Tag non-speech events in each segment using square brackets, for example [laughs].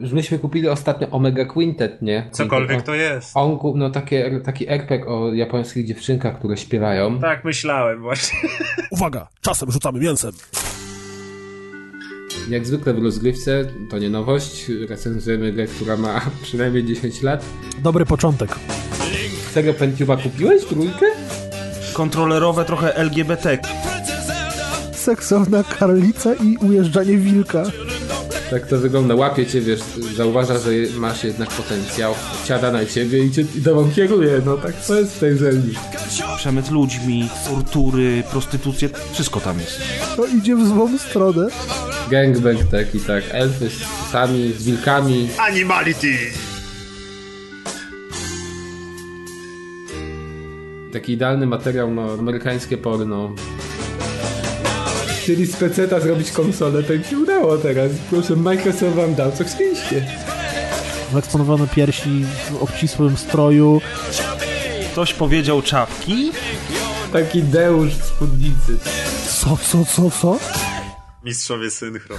Już myśmy kupili ostatnio Omega Quintet, nie? Cokolwiek to jest. On, kup- no takie, taki RPG o japońskich dziewczynkach, które śpiewają. Tak myślałem właśnie. [laughs] Uwaga, czasem rzucamy mięsem. Jak zwykle w rozgrywce, to nie nowość, recenzujemy grę, która ma [laughs] przynajmniej 10 lat. Dobry początek. Serio Pentiuma kupiłeś? Trójkę? Kontrolerowe trochę LGBT. Seksowna karlica i ujeżdżanie wilka. Tak to wygląda. Łapie cię, wiesz, zauważa, że masz jednak potencjał, siada na ciebie i, cię, i tobą kieruje. No tak co jest w tej zelni? Przemyt ludźmi, tortury, prostytucje, wszystko tam jest. To idzie w złą stronę. Gangbang taki, tak. Elfy z sami, z wilkami. Animality! Taki idealny materiał, no, amerykańskie porno. Chcieli z peceta zrobić konsolę, to im się udało teraz. Proszę, Microsoft wam dał, co chcieliście. Wyeksponowane piersi w obcisłym stroju. Ktoś powiedział czapki? Taki deusz w spódnicy. Co, co, co, co? Mistrzowie synchro.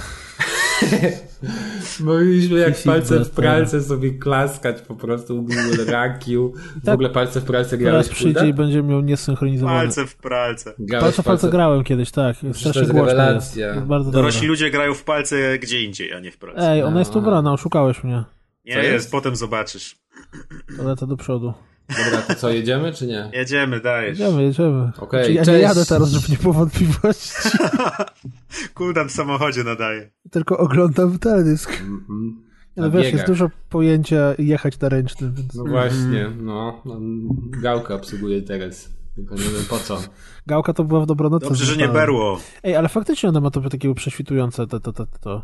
[laughs] Mogliśmy jak palce w pralce sobie klaskać po prostu Google [laughs] Rakiu. W Tak. ogóle palce w pralce grałeś Teraz przyjdzie i będzie miał niesynchronizowany. Palce w pralce. Grałeś Palce w palce grałem kiedyś, tak. to Strasznie jest głośno jest. rewelacja. jest. Bardzo. Dorośli ludzie grają w palce gdzie indziej, a nie w pralce. Ej, ona jest ubrana, oszukałeś mnie. Nie jest? jest? potem zobaczysz. To do przodu. Dobra, to co, jedziemy czy nie? Jedziemy, dajesz. Jedziemy, jedziemy. Okej, Znaczy, ja cześć. nie jadę teraz, żeby nie było wątpliwości. [laughs] W samochodzie nadaje. Tylko oglądam teledysk. Mhm. No Na wiesz, biegach. jest dużo pojęcia jechać na ręcznym, więc No właśnie, no. no gałkę obsługuje teraz. Tylko nie wiem po co. gałka to była w dobranocy. Dobrze, że nie berło. Ej, ale faktycznie ona ma to takiego prześwitujące to, to, to, to.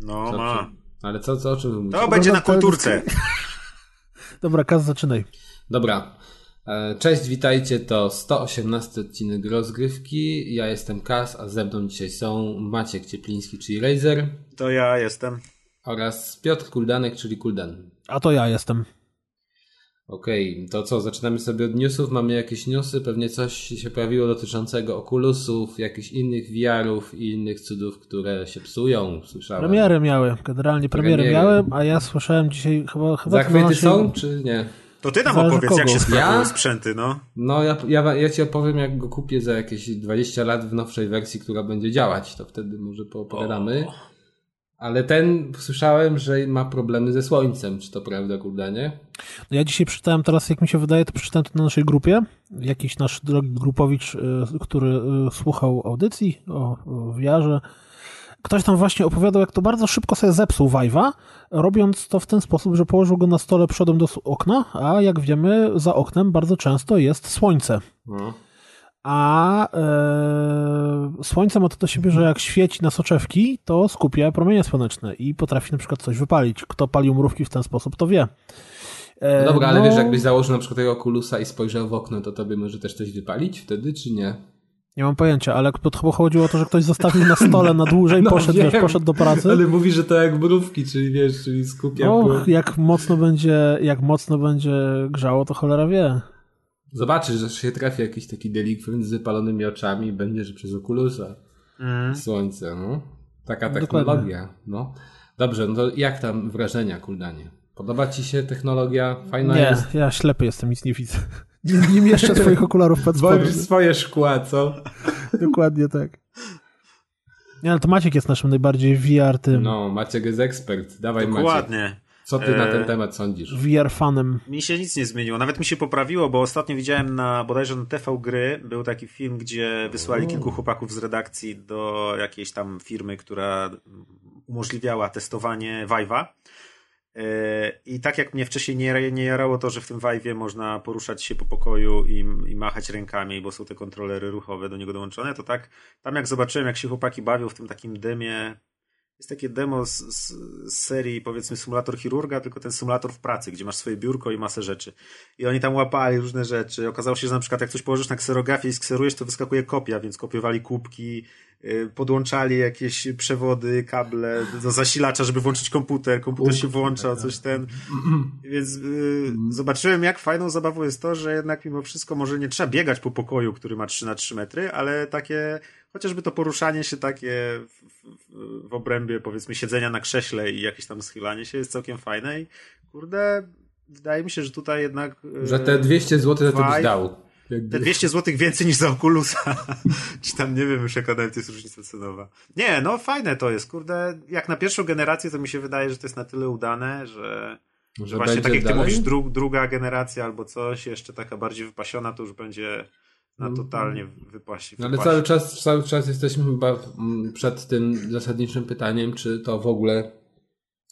No Co, ma. Ale co, co o czym? To będzie na kulturce. [laughs] Dobra, Kaz, zaczynaj. Dobra. E, Cześć, witajcie. To 118 odcinek rozgrywki. Ja jestem Kas, a ze mną dzisiaj są Maciek Ciepliński, czyli Razer To ja jestem. oraz Piotr Kuldanek, czyli Kuldan. A to ja jestem. Okej, to co, zaczynamy sobie od newsów. Mamy jakieś newsy, pewnie coś się pojawiło dotyczącego Oculusów, jakichś innych VR-ów i innych cudów, które się psują, słyszałem. Premiery miały, generalnie premiery Premiery. miałem, a ja słyszałem dzisiaj chyba... chyba Zachwyty naszej- są, czy nie? To ty nam Zależy opowiedz, jak kogo. się sprawują Ja? sprzęty, no. No, ja, ja, ja ci opowiem, jak go kupię za jakieś 20 lat w nowszej wersji, która będzie działać. To wtedy może poopowiadamy. Ale ten słyszałem, że ma problemy ze słońcem. Czy to prawda, Kuldanie? No ja dzisiaj przeczytałem teraz, jak mi się wydaje, to przeczytałem to na naszej grupie. Jakiś nasz drogi grupowicz, y, który y, słuchał audycji o wiarze. Ktoś tam właśnie opowiadał, jak to bardzo szybko sobie zepsuł Vive'a, robiąc to w ten sposób, że położył go na stole przodem do okna, a jak wiemy, za oknem bardzo często jest słońce. No. A e, słońce ma to do siebie, że jak świeci na soczewki, to skupia promienie słoneczne i potrafi na przykład coś wypalić. Kto palił mrówki w ten sposób, to wie. E, Dobra, ale no, wiesz, jakbyś założył na przykład tego Oculusa i spojrzał w okno, to tobie może też coś wypalić wtedy, czy nie? Nie mam pojęcia, ale to chyba chodziło o to, że ktoś zostawił na stole na dłużej, [laughs] No poszedł, wiesz, poszedł do pracy. Ale mówi, że to jak mrówki, czyli wiesz, czyli skupia... Och, jak mocno będzie, jak mocno będzie grzało, to cholera wie. Zobaczysz, że się trafi jakiś taki delikwent z wypalonymi oczami i będzie, że przez Oculusa słońce, no. Taka technologia, no. Dobrze, no to jak tam wrażenia, Kuldanie? Podoba ci się technologia? Fajna Nie, jest? ja ślepy jestem, nic nie widzę. Nie, mieszczę swoich okularów pod spodem. Wolisz swoje szkła, co? Dokładnie tak. Nie, ale to Maciek jest naszym najbardziej VR tym, No, Maciek jest ekspert. Dawaj Maciek. Dokładnie. Co ty na ten E, temat sądzisz? VR fanem. Mi się nic nie zmieniło. Nawet mi się poprawiło, bo ostatnio widziałem na bodajże na TV Gry był taki film, gdzie wysłali kilku chłopaków z redakcji do jakiejś tam firmy, która umożliwiała testowanie Vive'a. I tak jak mnie wcześniej nie, nie jarało to, że w tym Vive'ie można poruszać się po pokoju i, i machać rękami, bo są te kontrolery ruchowe do niego dołączone, to tak tam jak zobaczyłem, jak się chłopaki bawią w tym takim demie jest takie demo z, z, z serii, powiedzmy, symulator chirurga, tylko ten symulator w pracy, gdzie masz swoje biurko i masę rzeczy. I oni tam łapali różne rzeczy. Okazało się, że na przykład jak coś położysz na kserografie i skserujesz, to wyskakuje kopia, więc kopiowali kubki, podłączali jakieś przewody, kable do zasilacza, żeby włączyć komputer. Komputer się włączał, coś ten. Więc yy, zobaczyłem, jak fajną zabawą jest to, że jednak mimo wszystko może nie trzeba biegać po pokoju, który ma 3 na 3 metry, ale takie chociażby to poruszanie się takie w, w, w obrębie, powiedzmy, siedzenia na krześle i jakieś tam schylanie się jest całkiem fajne i kurde, wydaje mi się, że tutaj jednak... Że te 200 zł za to byś dał. Te 200 zł więcej niż za Oculusa. [laughs] Czy tam nie wiem już jaka nawet jest różnica cenowa. Nie, no fajne to jest, kurde. Jak na pierwszą generację to mi się wydaje, że to jest na tyle udane, że, że właśnie tak jak ty mówisz, dru druga generacja albo coś, jeszcze taka bardziej wypasiona, to już będzie na mm. totalnie wypaści. No ale cały czas, cały czas jesteśmy chyba przed tym zasadniczym pytaniem, czy to w ogóle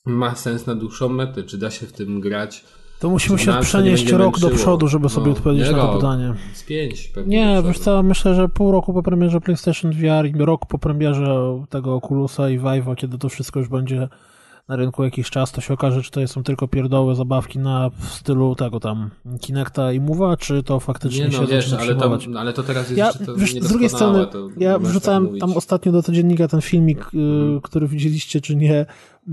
ma sens na dłuższą metę, czy da się w tym grać to musimy się przenieść rok do przodu, żeby no, sobie odpowiedzieć na to pytanie. Z pięć pewnie. Nie, wiesz co, myślę, że pół roku po premierze PlayStation VR i rok po premierze tego Oculusa i Vive'a, kiedy to wszystko już będzie na rynku jakiś czas, to się okaże, czy to są tylko pierdoły zabawki na w stylu tego tam Kinecta i Move'a, czy to faktycznie nie, no, się wiesz, ale, to, ale to teraz jest ja, wiesz, Z drugiej strony, ja wrzucałem tak tam ostatnio do codziennika ten filmik, mm. który widzieliście, czy nie,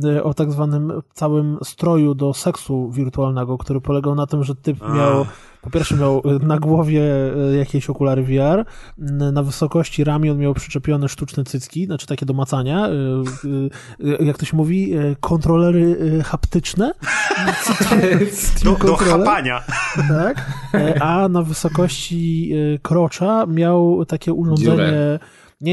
y, o tak zwanym całym stroju do seksu wirtualnego, który polegał na tym, że typ miał po pierwsze miał y, na głowie y, jakieś okulary VR, na wysokości ramion miał przyczepione sztuczne cycki, znaczy takie do macania, y, jak to się mówi, kontrolery haptyczne. [laughs] do, do chapania. Tak. A na wysokości krocza miał takie urządzenie... Dziurę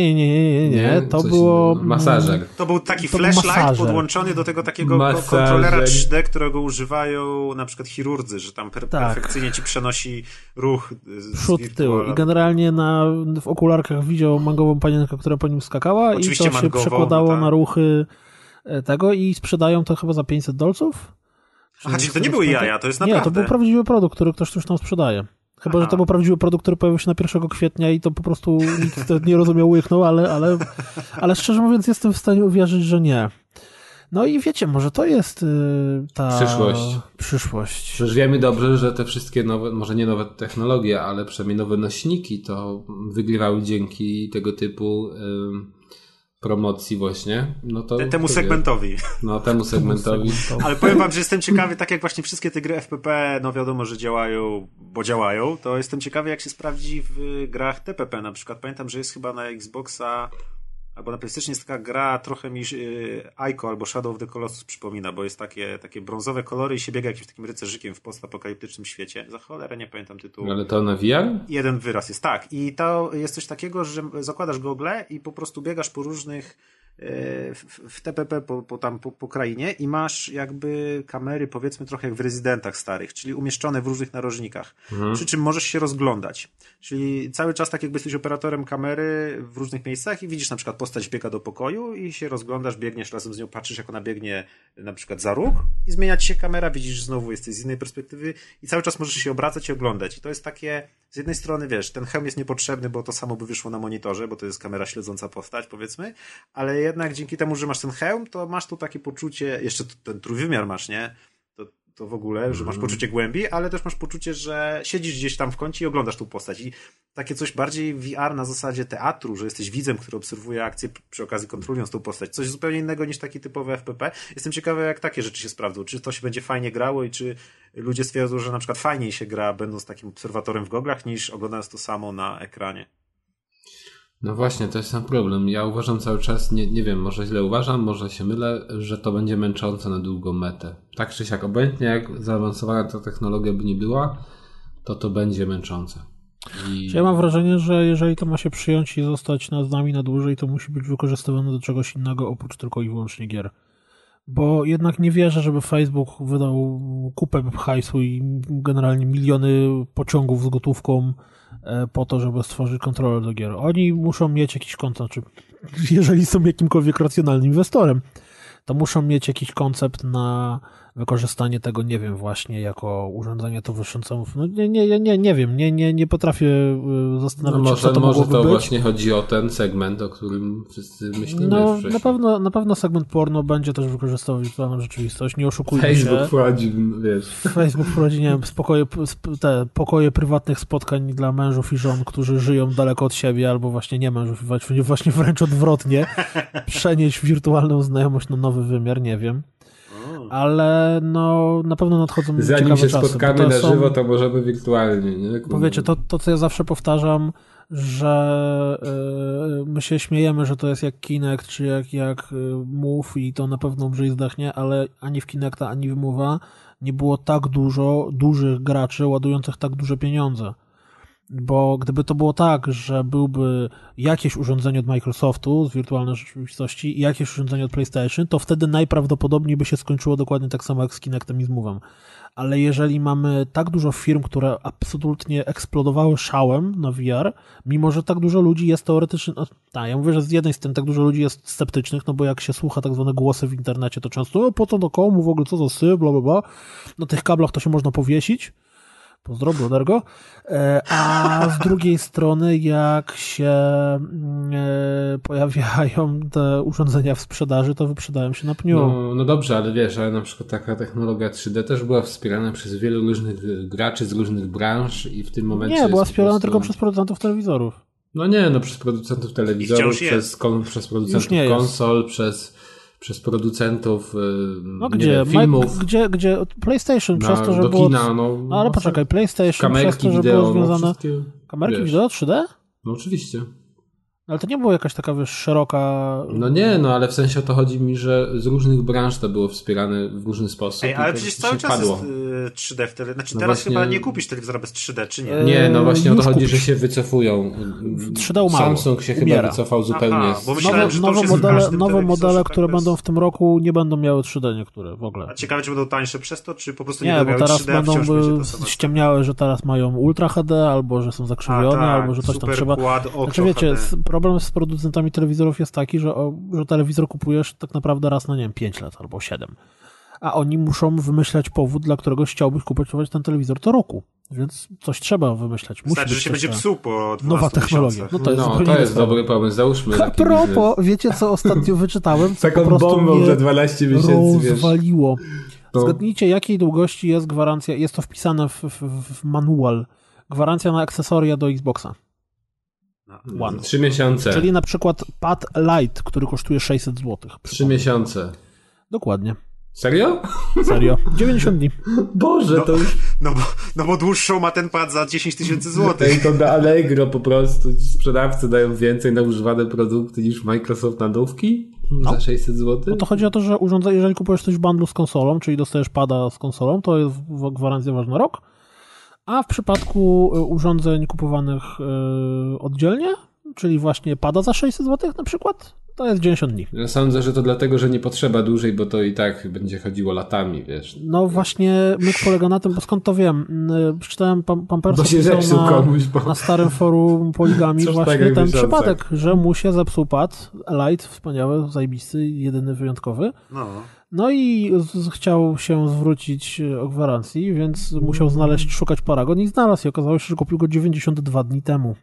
nie, nie, nie, nie, nie. To było... Masażer. To był taki to flashlight był podłączony do tego takiego masażer. kontrolera 3D, którego używają na przykład chirurdzy, że tam per tak. perfekcyjnie ci przenosi ruch z Przód, tył. I generalnie na, w okularkach widział mangową panienkę, która po nim skakała Oczywiście i to się przekładało no tak. na ruchy e, tego i sprzedają to chyba za 500 dolców. Aha, czyli to nie były jaja, to jest naprawdę... Nie, to był prawdziwy produkt, który ktoś już tam sprzedaje. Chyba, Aha. że to był prawdziwy produkt, który pojawił się na 1 kwietnia i to po prostu [laughs] nikt nie rozumiał, łyknął, ale, ale, ale szczerze mówiąc jestem w stanie uwierzyć, że nie. No i wiecie, może to jest yy, ta przyszłość. przyszłość. Przecież wiemy dobrze, że te wszystkie nowe, może nie nowe technologie, ale przynajmniej nowe nośniki to wygrywały dzięki tego typu yy, promocji właśnie, no to... Temu segmentowi. No, temu [laughs] segmentowi. Ale powiem wam, że jestem ciekawy, tak jak właśnie wszystkie te gry FPP, no wiadomo, że działają, bo działają, to jestem ciekawy, jak się sprawdzi w grach TPP na przykład. Pamiętam, że jest chyba na Xboxa Albo na PlayStation jest taka gra trochę mi yy, Ico albo Shadow of the Colossus przypomina, bo jest takie, takie brązowe kolory i się biega jakimś takim rycerzykiem w postapokaliptycznym świecie. Za cholerę nie pamiętam tytułu. Ale to na VR? Jeden wyraz jest, tak. I to jest coś takiego, że zakładasz gogle i po prostu biegasz po różnych w TPP po, po, tam po, po krainie i masz jakby kamery powiedzmy trochę jak w rezydentach starych, czyli umieszczone w różnych narożnikach, mhm. przy czym możesz się rozglądać. Czyli cały czas tak jakby jesteś operatorem kamery w różnych miejscach i widzisz na przykład postać biega do pokoju i się rozglądasz, biegniesz razem z nią, patrzysz jak ona biegnie na przykład za róg i zmienia ci się kamera, widzisz znowu jesteś z innej perspektywy i cały czas możesz się obracać i oglądać. I to jest takie, z jednej strony wiesz, ten hełm jest niepotrzebny, bo to samo by wyszło na monitorze, bo to jest kamera śledząca postać powiedzmy, ale jednak dzięki temu, że masz ten hełm, to masz tu takie poczucie, jeszcze ten trójwymiar masz, nie? To, w ogóle, że masz mhm. poczucie głębi, ale też masz poczucie, że siedzisz gdzieś tam w kącie i oglądasz tą postać. I takie coś bardziej VR na zasadzie teatru, że jesteś widzem, który obserwuje akcję przy okazji kontrolując tą postać. Coś zupełnie innego niż taki typowy FPP. Jestem ciekawy, jak takie rzeczy się sprawdzą. Czy to się będzie fajnie grało i czy ludzie stwierdzą, że na przykład fajniej się gra, będąc takim obserwatorem w goglach, niż oglądając to samo na ekranie. No właśnie, to jest ten problem. Ja uważam cały czas, nie, nie wiem, może źle uważam, może się mylę, że to będzie męczące na długą metę. Tak czy siak, obojętnie jak zaawansowana ta technologia by nie była, to to będzie męczące. I... Ja mam wrażenie, że jeżeli to ma się przyjąć i zostać z nami na dłużej, to musi być wykorzystywane do czegoś innego oprócz tylko i wyłącznie gier. Bo jednak nie wierzę, żeby Facebook wydał kupę hajsu i generalnie miliony pociągów z gotówką po to, żeby stworzyć kontroler do gier. Oni muszą mieć jakiś koncept, znaczy, jeżeli są jakimkolwiek racjonalnym inwestorem, to muszą mieć jakiś koncept na wykorzystanie tego, nie wiem, właśnie jako urządzenie towarzyszące. No nie, nie, nie, nie wiem, nie, nie, nie potrafię y, zastanawiać no może, się, co to Może to być. właśnie chodzi o ten segment, o którym wszyscy myślimy No, na pewno, na pewno segment porno będzie też wykorzystywał wirtualną rzeczywistość, nie oszukujmy Facebook się. Facebook wprowadzi, wiesz. Facebook wprowadzi, nie wiem, spokoje, te pokoje prywatnych spotkań dla mężów i żon, którzy żyją daleko od siebie, albo właśnie nie mężów, właśnie wręcz odwrotnie. Przenieść wirtualną znajomość na nowy wymiar, nie wiem ale no na pewno nadchodzą Zanim się czasy, spotkamy na są... żywo, to możemy wirtualnie, nie? Powiecie, to, to co ja zawsze powtarzam, że yy, my się śmiejemy, że to jest jak Kinect, czy jak, jak yy, Move i to na pewno umrze i zdechnie, ale ani w Kinecta, ani w Move'a nie było tak dużo dużych graczy ładujących tak duże pieniądze. Bo gdyby to było tak, że byłby jakieś urządzenie od Microsoftu z wirtualnej rzeczywistości i jakieś urządzenie od PlayStation, to wtedy najprawdopodobniej by się skończyło dokładnie tak samo jak z Kinectem i z Move'em. Ale jeżeli mamy tak dużo firm, które absolutnie eksplodowały szałem na VR, mimo że tak dużo ludzi jest teoretycznie, no, tak, ja mówię, że z jednej strony tak dużo ludzi jest sceptycznych, no bo jak się słucha tak zwane głosy w internecie, to często, o, po co do komu, w ogóle co za sy, bla, bla, bla, na tych kablach to się można powiesić, Pozdro, Brodergo. E, a z drugiej strony, jak się mm, e, pojawiają te urządzenia w sprzedaży, to wyprzedają się na pniu. No, no dobrze, ale wiesz, ale na przykład taka technologia 3D też była wspierana przez wielu różnych graczy z różnych branż i w tym momencie. Nie, była wspierana prostu... tylko przez producentów telewizorów. No nie, no przez producentów telewizorów, przez, kon, przez producentów konsol, przez przez producentów y, no gdzie? Wiem, filmów. gdzie, gdzie PlayStation przez to, że było... Kina, no, no, ale poczekaj, PlayStation przez to, że wideo, było no, związane... No, kamerki wiesz. wideo 3D? No oczywiście. Ale to nie była jakaś taka, wiesz, szeroka... No nie, no ale w sensie o to chodzi mi, że z różnych branż to było wspierane w różny sposób. Ej, ale przecież cały czas padło. jest y, 3D w tele... Znaczy no teraz właśnie... chyba nie kupisz telewizora bez 3D, czy nie? Nie, no właśnie o to chodzi, kupisz. że się wycofują. 3D Samsung się Umiera. chyba wycofał zupełnie. Aha, bo myślałem, nowe, nowe modele, nowe modele które bez... będą w tym roku, nie będą miały 3D niektóre w ogóle. A ciekawe, czy będą tańsze przez to, czy po prostu nie, nie będą bo teraz 3D, będą by ściemniały, że teraz mają Ultra HD, albo że są zakrzywione, tak, albo że coś tam trzeba... Znaczy wiecie, problem z producentami telewizorów jest taki, że, że telewizor kupujesz tak naprawdę raz na, nie wiem, 5 lat albo 7. A oni muszą wymyślać powód, dla którego chciałbyś kupować ten telewizor to roku. Więc coś trzeba wymyślać. Musi Znaczy, że się będzie psuł po Nowa technologia. No to jest, no, to jest dobry pomysł, załóżmy. A propos, wiecie co ostatnio wyczytałem? Co [laughs] Taką bombą za 12 miesięcy, rozwaliło. Wiesz. Zgadnijcie, jakiej długości jest gwarancja, jest to wpisane w, w, w manual. Gwarancja na akcesoria do Xboxa. One. Trzy miesiące. Czyli na przykład pad light, który kosztuje 600 zł. Trzy miesiące. Dokładnie. Serio? Serio. 90 dni. Boże, no, to już... No bo, no bo dłuższą ma ten pad za 10 tysięcy złotych. I to na Allegro po prostu sprzedawcy dają więcej na używane produkty niż Microsoft na nówki no. za 600 zł. No to chodzi o to, że urządzenie, jeżeli kupujesz coś w bundlu z konsolą, czyli dostajesz pada z konsolą, to jest gwarancja ważna rok a w przypadku e, urządzeń kupowanych e, oddzielnie, czyli właśnie pada za 600 zł na przykład, to jest 90 dni. Ja sądzę, że to dlatego, że nie potrzeba dłużej, bo to i tak będzie chodziło latami, wiesz. No właśnie, myk polega na tym, bo skąd to wiem? E, przeczytałem pan, pan Persa na, komuś, bo... na starym forum Poligami właśnie ten miesiącach. przypadek, że mu się zepsuł pad, light, wspaniały, zajebisty, jedyny, wyjątkowy. No. No i chciał się zwrócić e, o gwarancji, więc musiał znaleźć, szukać paragon i znalazł i okazało się, że kupił go 92 dni temu. [laughs]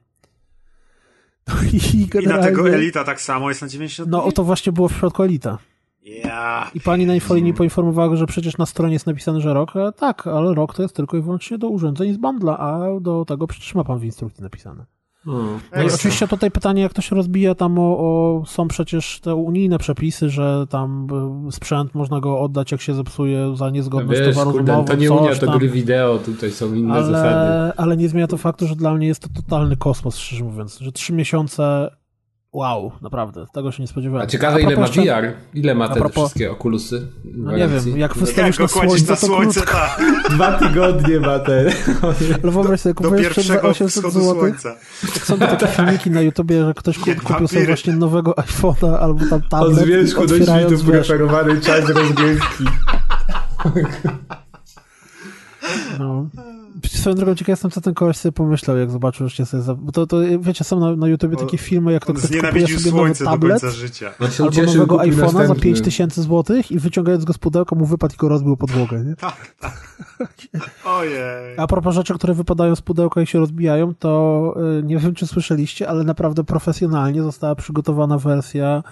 No i, generalnie... I na tego Elita tak samo jest na 90 No to właśnie było w przypadku Elita. Yeah. I pani na infolinii poinformowała, że przecież na stronie jest napisane, że rok. E, tak, ale rok to jest tylko i wyłącznie do urządzeń z bundla, a do tego przecież ma pan w instrukcji napisane. Hmm. No i oczywiście tutaj pytanie, jak to się rozbija tam o, o, są przecież te unijne przepisy, że tam sprzęt można go oddać, jak się zepsuje za niezgodność no wiesz, towaru kurde, To nie Unia, to gry wideo, tutaj są inne ale, zasady. Ale nie zmienia to faktu, że dla mnie jest to totalny kosmos, szczerze mówiąc, że trzy miesiące Wow, naprawdę, tego się nie spodziewałem. A ciekawe, ile ma VR? Ile ma te propos... wszystkie okulusy? No nie wiem, jak wystawisz na słońce, na słońce to tak. [laughs] Dwa tygodnie ma te. [laughs] Ale wyobraź sobie, kupujesz za 800 zł. Jak są takie [laughs] filmiki na YouTubie, że ktoś kup, kupił sobie właśnie nowego iPhone'a albo tam tablet. Od zwierzchu do świtu preferowany czas rozgrywki. No. Swoją drogą ciekaw jestem, co ten koleś sobie pomyślał, jak zobaczył, że sobie... Za... Bo to, to, wiecie, są na, na YouTubie takie filmy, jak to ktoś kupuje sobie nowy tablet albo nowego iPhone'a za 5000 zł i wyciągając go z pudełka mu wypadł i go rozbił podłogę, nie? Tak, tak. Ojej. A propos rzeczy, które wypadają z pudełka i się rozbijają, to y, nie wiem, czy słyszeliście, ale naprawdę profesjonalnie została przygotowana wersja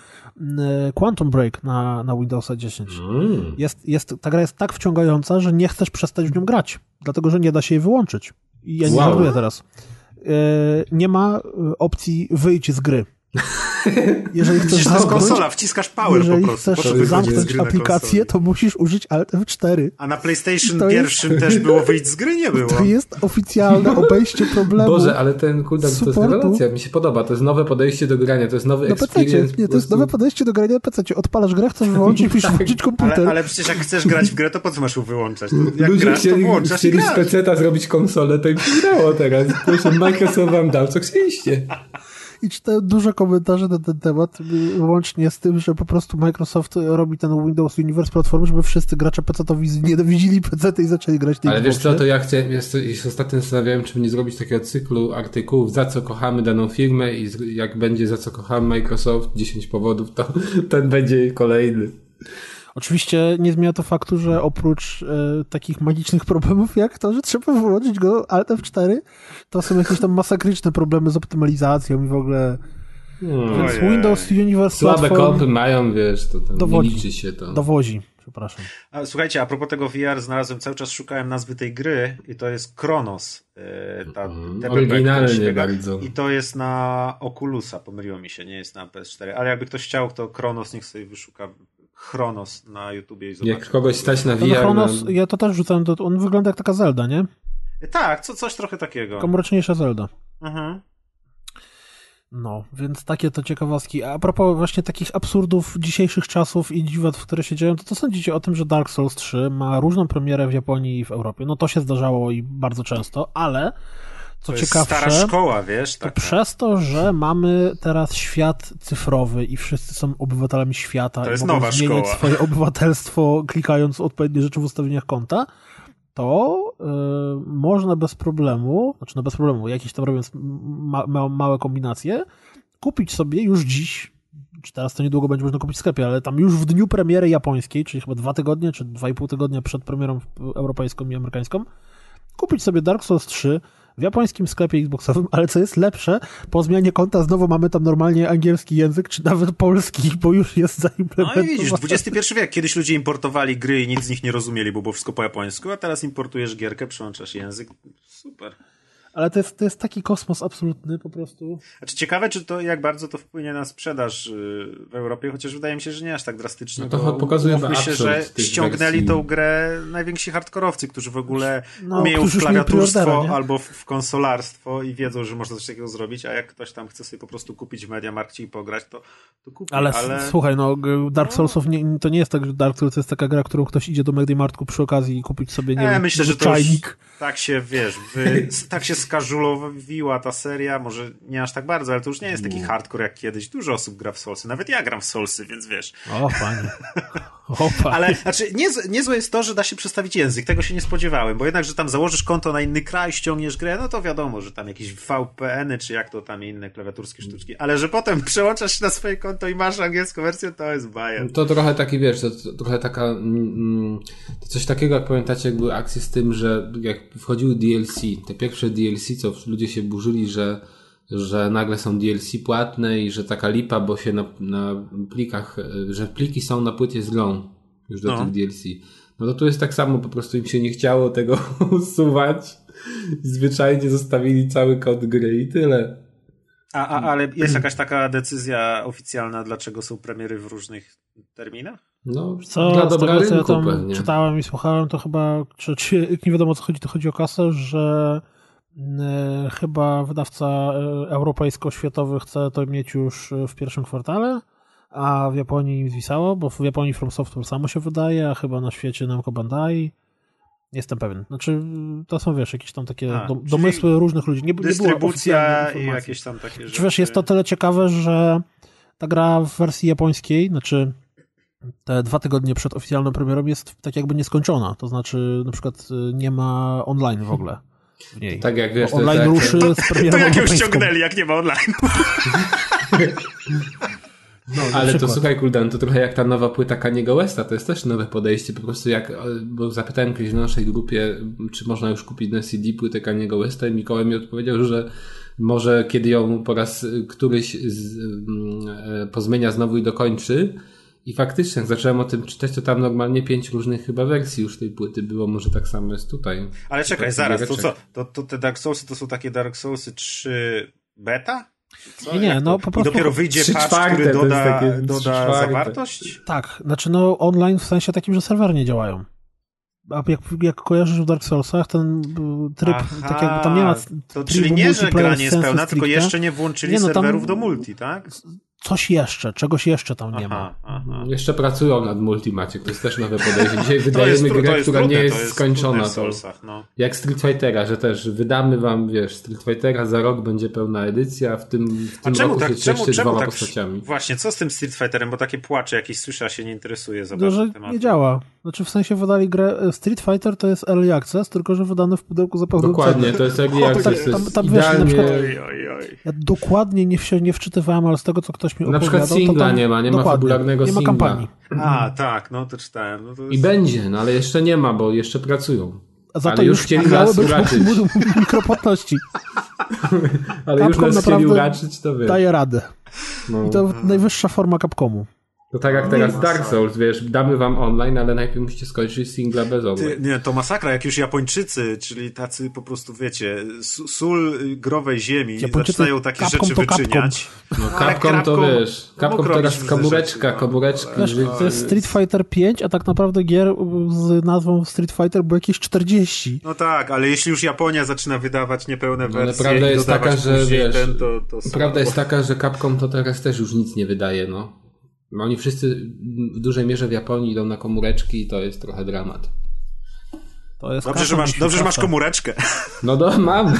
Quantum Break na, na Windowsa 10. Mm. Jest, jest, ta gra jest tak wciągająca, że nie chcesz przestać w nią grać dlatego że nie da się jej wyłączyć. I ja nie wow. teraz. E, nie ma e, opcji wyjść z gry. [laughs] Jeżeli chcesz zamknąć, to jest konsola, wciskasz power jeżeli po prostu. chcesz zamknąć aplikację, to musisz użyć Alt F4. A na PlayStation pierwszym jest... też było wyjść z gry? Nie było. To jest oficjalne obejście problemu. Boże, ale ten cooldown to jest rewelacja, mi się podoba. To jest nowe podejście do grania, to jest nowy no experience. Nie, to jest nowe podejście do grania na PC. Odpalasz grę, chcesz wyłączyć, [laughs] musisz włączyć komputer. Ale, ale, przecież jak chcesz grać w grę, to po co masz ją wyłączać? jak Ludzie grasz, chcieli, to włączasz chcieli z PC-ta zrobić konsolę, to im się teraz. Proszę, Microsoft wam dał, co chcieliście i czytałem dużo komentarzy na ten temat, łącznie z tym, że po prostu Microsoft robi ten Windows Universe platformy, żeby wszyscy gracze PC-towi nienawidzili PC i zaczęli grać Ale wiesz co, to ja chcę, ja się ostatnio zastanawiałem, czy nie zrobić takiego cyklu artykułów, za co kochamy daną firmę i jak będzie za co kochamy Microsoft, 10 powodów, to [laughs] ten będzie kolejny. Oczywiście nie zmienia to faktu, że oprócz e, takich magicznych problemów jak to, że trzeba wyłączyć go Alt F4, to są jakieś tam masakryczne problemy z optymalizacją i w ogóle. Hmm. Więc Windows Universe Słabe kompy mają, wiesz, to tam dowodzi, nie liczy się to. Dowozi, przepraszam. A, słuchajcie, a propos tego VR znalazłem, cały czas szukałem nazwy tej gry i to jest Kronos. E, ta, mm, oryginalnie bardzo. I to jest na Oculusa, pomyliło mi się, nie jest na PS4, ale jakby ktoś chciał, to Kronos niech sobie wyszuka Chronos na YouTubie i zobaczy. Jak kogoś stać na VR. Chronos, na... ja to też rzucałem, do, on wygląda jak taka Zelda, nie? Tak, co, coś trochę takiego. Taka mroczniejsza Zelda. Mhm. No, więc takie to ciekawostki. A propos właśnie takich absurdów dzisiejszych czasów i dziwot, w które się dzieją, to co sądzicie o tym, że Dark Souls 3 ma różną premierę w Japonii i w Europie? No to się zdarzało i bardzo często, ale co to ciekawsze, stara szkoła, wiesz? To przez to, że mamy teraz świat cyfrowy i wszyscy są obywatelami świata to i jest mogą nowa zmieniać szkoła. swoje [laughs] obywatelstwo klikając odpowiednie rzeczy w ustawieniach konta, to yy, można bez problemu, znaczy no bez problemu, jakieś tam robiąc ma, ma, małe kombinacje, kupić sobie już dziś czy teraz to niedługo będzie można kupić w sklepie, ale tam już w dniu premiery japońskiej, czyli chyba dwa tygodnie, czy dwa i pół tygodnia przed premierą europejską i amerykańską, kupić sobie Dark Souls 3 w japońskim sklepie Xboxowym, ale co jest lepsze, po zmianie konta znowu mamy tam normalnie angielski język, czy nawet polski, bo już jest zaimplementowany. No i widzisz, XXI wiek, kiedyś ludzie importowali gry i nic z nich nie rozumieli, bo było wszystko po japońsku, a teraz importujesz gierkę, przełączasz język, super. Ale to jest, to jest taki kosmos absolutny po prostu. Znaczy ciekawe, czy to jak bardzo to wpłynie na sprzedaż y, w Europie, chociaż wydaje mi się, że nie aż tak drastycznie. No to pokazuje się, że ściągnęli wersji. tą grę najwięksi hardkorowcy, którzy w ogóle no, umieją w klawiaturstwo albo w, w, konsolarstwo i wiedzą, że można coś takiego zrobić, a jak ktoś tam chce sobie po prostu kupić w Mediamarkcie i pograć, to, to kupi. Ale, ale... słuchaj, no Dark no. Soulsów nie, to nie jest tak, że Dark Souls to jest taka gra, którą ktoś idzie do Mediamartku przy okazji i kupić sobie, nie e, wiem, myślę, że to czajnik. tak się, wiesz, wy, tak się skażulowiła ta seria, może nie aż tak bardzo, ale to już nie jest taki hardcore jak kiedyś. Dużo osób gra w Soulsy, nawet ja gram w Soulsy, więc wiesz. O, panie. [laughs] O, panie. Ale, znaczy, niezłe, niezłe jest to, że da się przestawić język. Tego się nie spodziewałem, bo jednak, że tam założysz konto na inny kraj, ściągniesz grę, no to wiadomo, że tam jakieś VPN-y, czy jak to tam inne klawiaturskie sztuczki, ale że potem [laughs] przełączasz się na swoje konto i masz angielską wersję, to jest bajer. To trochę taki, wiesz, to, to trochę taka, mm, to coś takiego, jak pamiętacie, jak były akcje z tym, że jak wchodziły DLC, te pierwsze DLC, co ludzie się burzyli, że, że nagle są DLC płatne i że taka lipa, bo się na, na plikach, że pliki są na płycie z grą już do no. tych DLC. No to tu jest tak samo, po prostu im się nie chciało tego [laughs] usuwać. Zwyczajnie zostawili cały kod gry i tyle. A, a, ale jest jakaś taka decyzja oficjalna, dlaczego są premiery w różnych terminach? No, co, dla dobra rynku, ja tam pewnie. czytałem i słuchałem, to chyba, czy, czy nie wiadomo o co chodzi, to chodzi o kasę, że e, chyba wydawca e, europejsko-światowy chce to mieć już w pierwszym kwartale, a w Japonii im zwisało, bo w Japonii From Software samo się wydaje, a chyba na świecie Namco Bandai. Jestem pewien. Znaczy, to są, wiesz, jakieś tam takie a, do, domysły różnych ludzi. Nie, nie i jakieś tam takie rzeczy. Wiesz, jest to tyle ciekawe, że ta gra w wersji japońskiej, znaczy te dwa tygodnie przed oficjalną premierą jest tak jakby nieskończona. To znaczy, na przykład nie ma online w ogóle. W niej. Tak jak wiesz, online tak, ruszy z premierą To jak ją ściągnęli, jak nie ma online. [laughs] No, Ale to słuchaj, Kuldan, to trochę jak ta nowa płyta Kaniego Westa, to jest też nowe podejście, po prostu jak, bo zapytałem kiedyś na naszej grupie, czy można już kupić na CD płytę Kaniego Westa i Mikołaj mi odpowiedział, że może kiedy ją po raz któryś z, mm, e, pozmienia znowu i dokończy, i faktycznie, jak zacząłem o tym czytać, to tam normalnie pięć różnych chyba wersji już tej płyty było, może tak samo jest tutaj. Ale czekaj, zaraz, to co? To, to te Dark Soulsy to są takie Dark Soulsy 3 beta? Co? Nie, nie no po prostu... I dopiero wyjdzie patch, który doda, doda zawartość? Tak, znaczy no online w sensie takim, że serwery nie działają. A jak, jak kojarzysz w Dark Soulsach, ten tryb, Aha, tak jakby tam nie ma. To czyli nie, że gra nie jest pełna, tylko jeszcze nie włączyli nie, no, serwerów do multi, tak? Coś jeszcze, czegoś jeszcze tam nie aha, ma. Aha. Jeszcze pracują nad Multimacie, to jest też nowe podejście. Dzisiaj [laughs] wydajemy grę, która nie jest, jest skończona. Soulsach, no. Jak Street Fightera, że też wydamy wam, wiesz, Street Fightera za rok będzie pełna edycja, w tym, w tym czemu roku tak, się czemu, czemu dwoma tak, postaciami. Właśnie, co z tym Street Fighterem, bo takie płacze jakieś słyszę, się nie interesuje za bardzo. Nie działa. Znaczy w sensie wydali grę, e, Street Fighter to jest early access, tylko że wydany w pudełku zapewne Dokładnie, to jest early access. tam, tam, tam wiesz, na przykład, oj, oj, oj. ja dokładnie nie, się nie wczytywałem, ale z tego, co ktoś mi opowiadał, na przykład singla nie ma, nie ma fabularnego nie ma kampanii. A, tak, no to czytałem. No to jest... I będzie, no ale jeszcze nie ma, bo jeszcze pracują. A za to [laughs] ale już chcieli nas uraczyć. mikropłatności. ale Capcom już nas chcieli uraczyć, to wiesz. Daje radę. No. I to najwyższa forma Capcomu. To tak jak no teraz Dark Souls, wiesz, damy wam online, ale najpierw musicie skończyć singla bez online. Ty, nie, to masakra, jak już Japończycy, czyli tacy po prostu, wiecie, sól growej ziemi, Japończycy zaczynają takie rzeczy wyczyniać. No, no Capcom to wiesz, Capcom to teraz komóreczka, no. komóreczka. Wiesz, to jest Street Fighter 5, a tak naprawdę gier z nazwą Street Fighter było jakieś 40. No tak, ale jeśli już Japonia zaczyna wydawać niepełne wersje no, ale prawda jest taka, że wiesz, ten, to, to prawda jest taka, że Capcom to teraz też już nic nie wydaje, no. Oni wszyscy w dużej mierze w Japonii idą na komóreczki i to jest trochę dramat. Dobrze, że masz, dobrze że masz komóreczkę. No do, mam.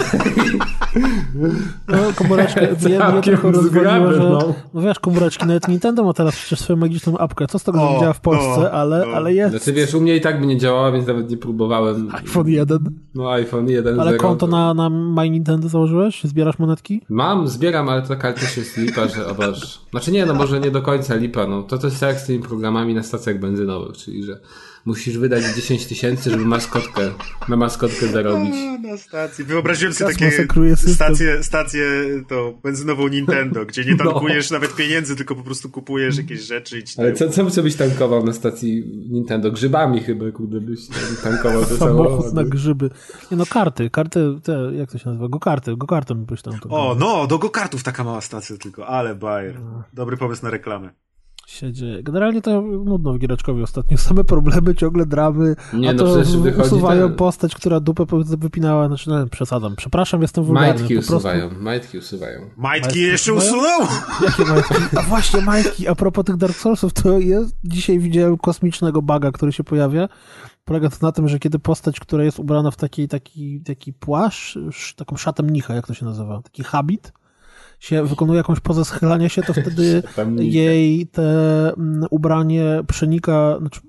No, komóreczkę mnie, mnie trochę rozwaliło, że... No. no wiesz, komóreczki, nawet Nintendo ma teraz przecież swoją magiczną apkę. Co z tego, że działa w Polsce, ale, ale jest. Znaczy wiesz, u mnie i tak by nie działała, więc nawet nie próbowałem. iPhone 1. No iPhone 1. Ale 0, konto na, na My Nintendo założyłeś? Zbierasz monetki? Mam, zbieram, ale taka też jest lipa, że obaż. Znaczy nie, no może nie do końca lipa, no. To to jest jak z tymi programami na stacjach benzynowych, czyli że musisz wydać 10 tysięcy, żeby maskotkę, na maskotkę zarobić. A, na stacji. Wyobraziłem sobie takie stacje, stację to benzynową Nintendo, gdzie nie [laughs] no. tankujesz no. nawet pieniędzy, tylko po prostu kupujesz jakieś rzeczy i ci Ale co, co byś tankował na stacji Nintendo? Grzybami chyba, kurde, byś tankował te samochód na grzyby. Nie no, karty, karty, te, jak to się nazywa? Go-karty, go-kartem byś tam O, no, do go-kartów taka mała stacja tylko, ale bajer. No. Dobry pomysł na reklamę się dzieje. Generalnie to nudno w Giereczkowie ostatnio. [laughs] Same problemy, ciągle dramy, nie, a no to usuwają ten... postać, która dupę wypinała. Znaczy, no, przesadzam. Przepraszam, jestem wulgarny. Majtki usuwają, majtki usuwają. Majtki, majtki jeszcze usunął? [laughs] Jakie majtki? A właśnie majtki, a propos tych Dark Soulsów, to jest, dzisiaj widziałem kosmicznego baga, który się pojawia. Polega to na tym, że kiedy postać, która jest ubrana w taki, taki, taki płaszcz, taką szatę mnicha, jak to się nazywa, taki habit, się wykonuje jakąś pozę schylania się, to [laughs] wtedy jej te mm, ubranie przenika, znaczy,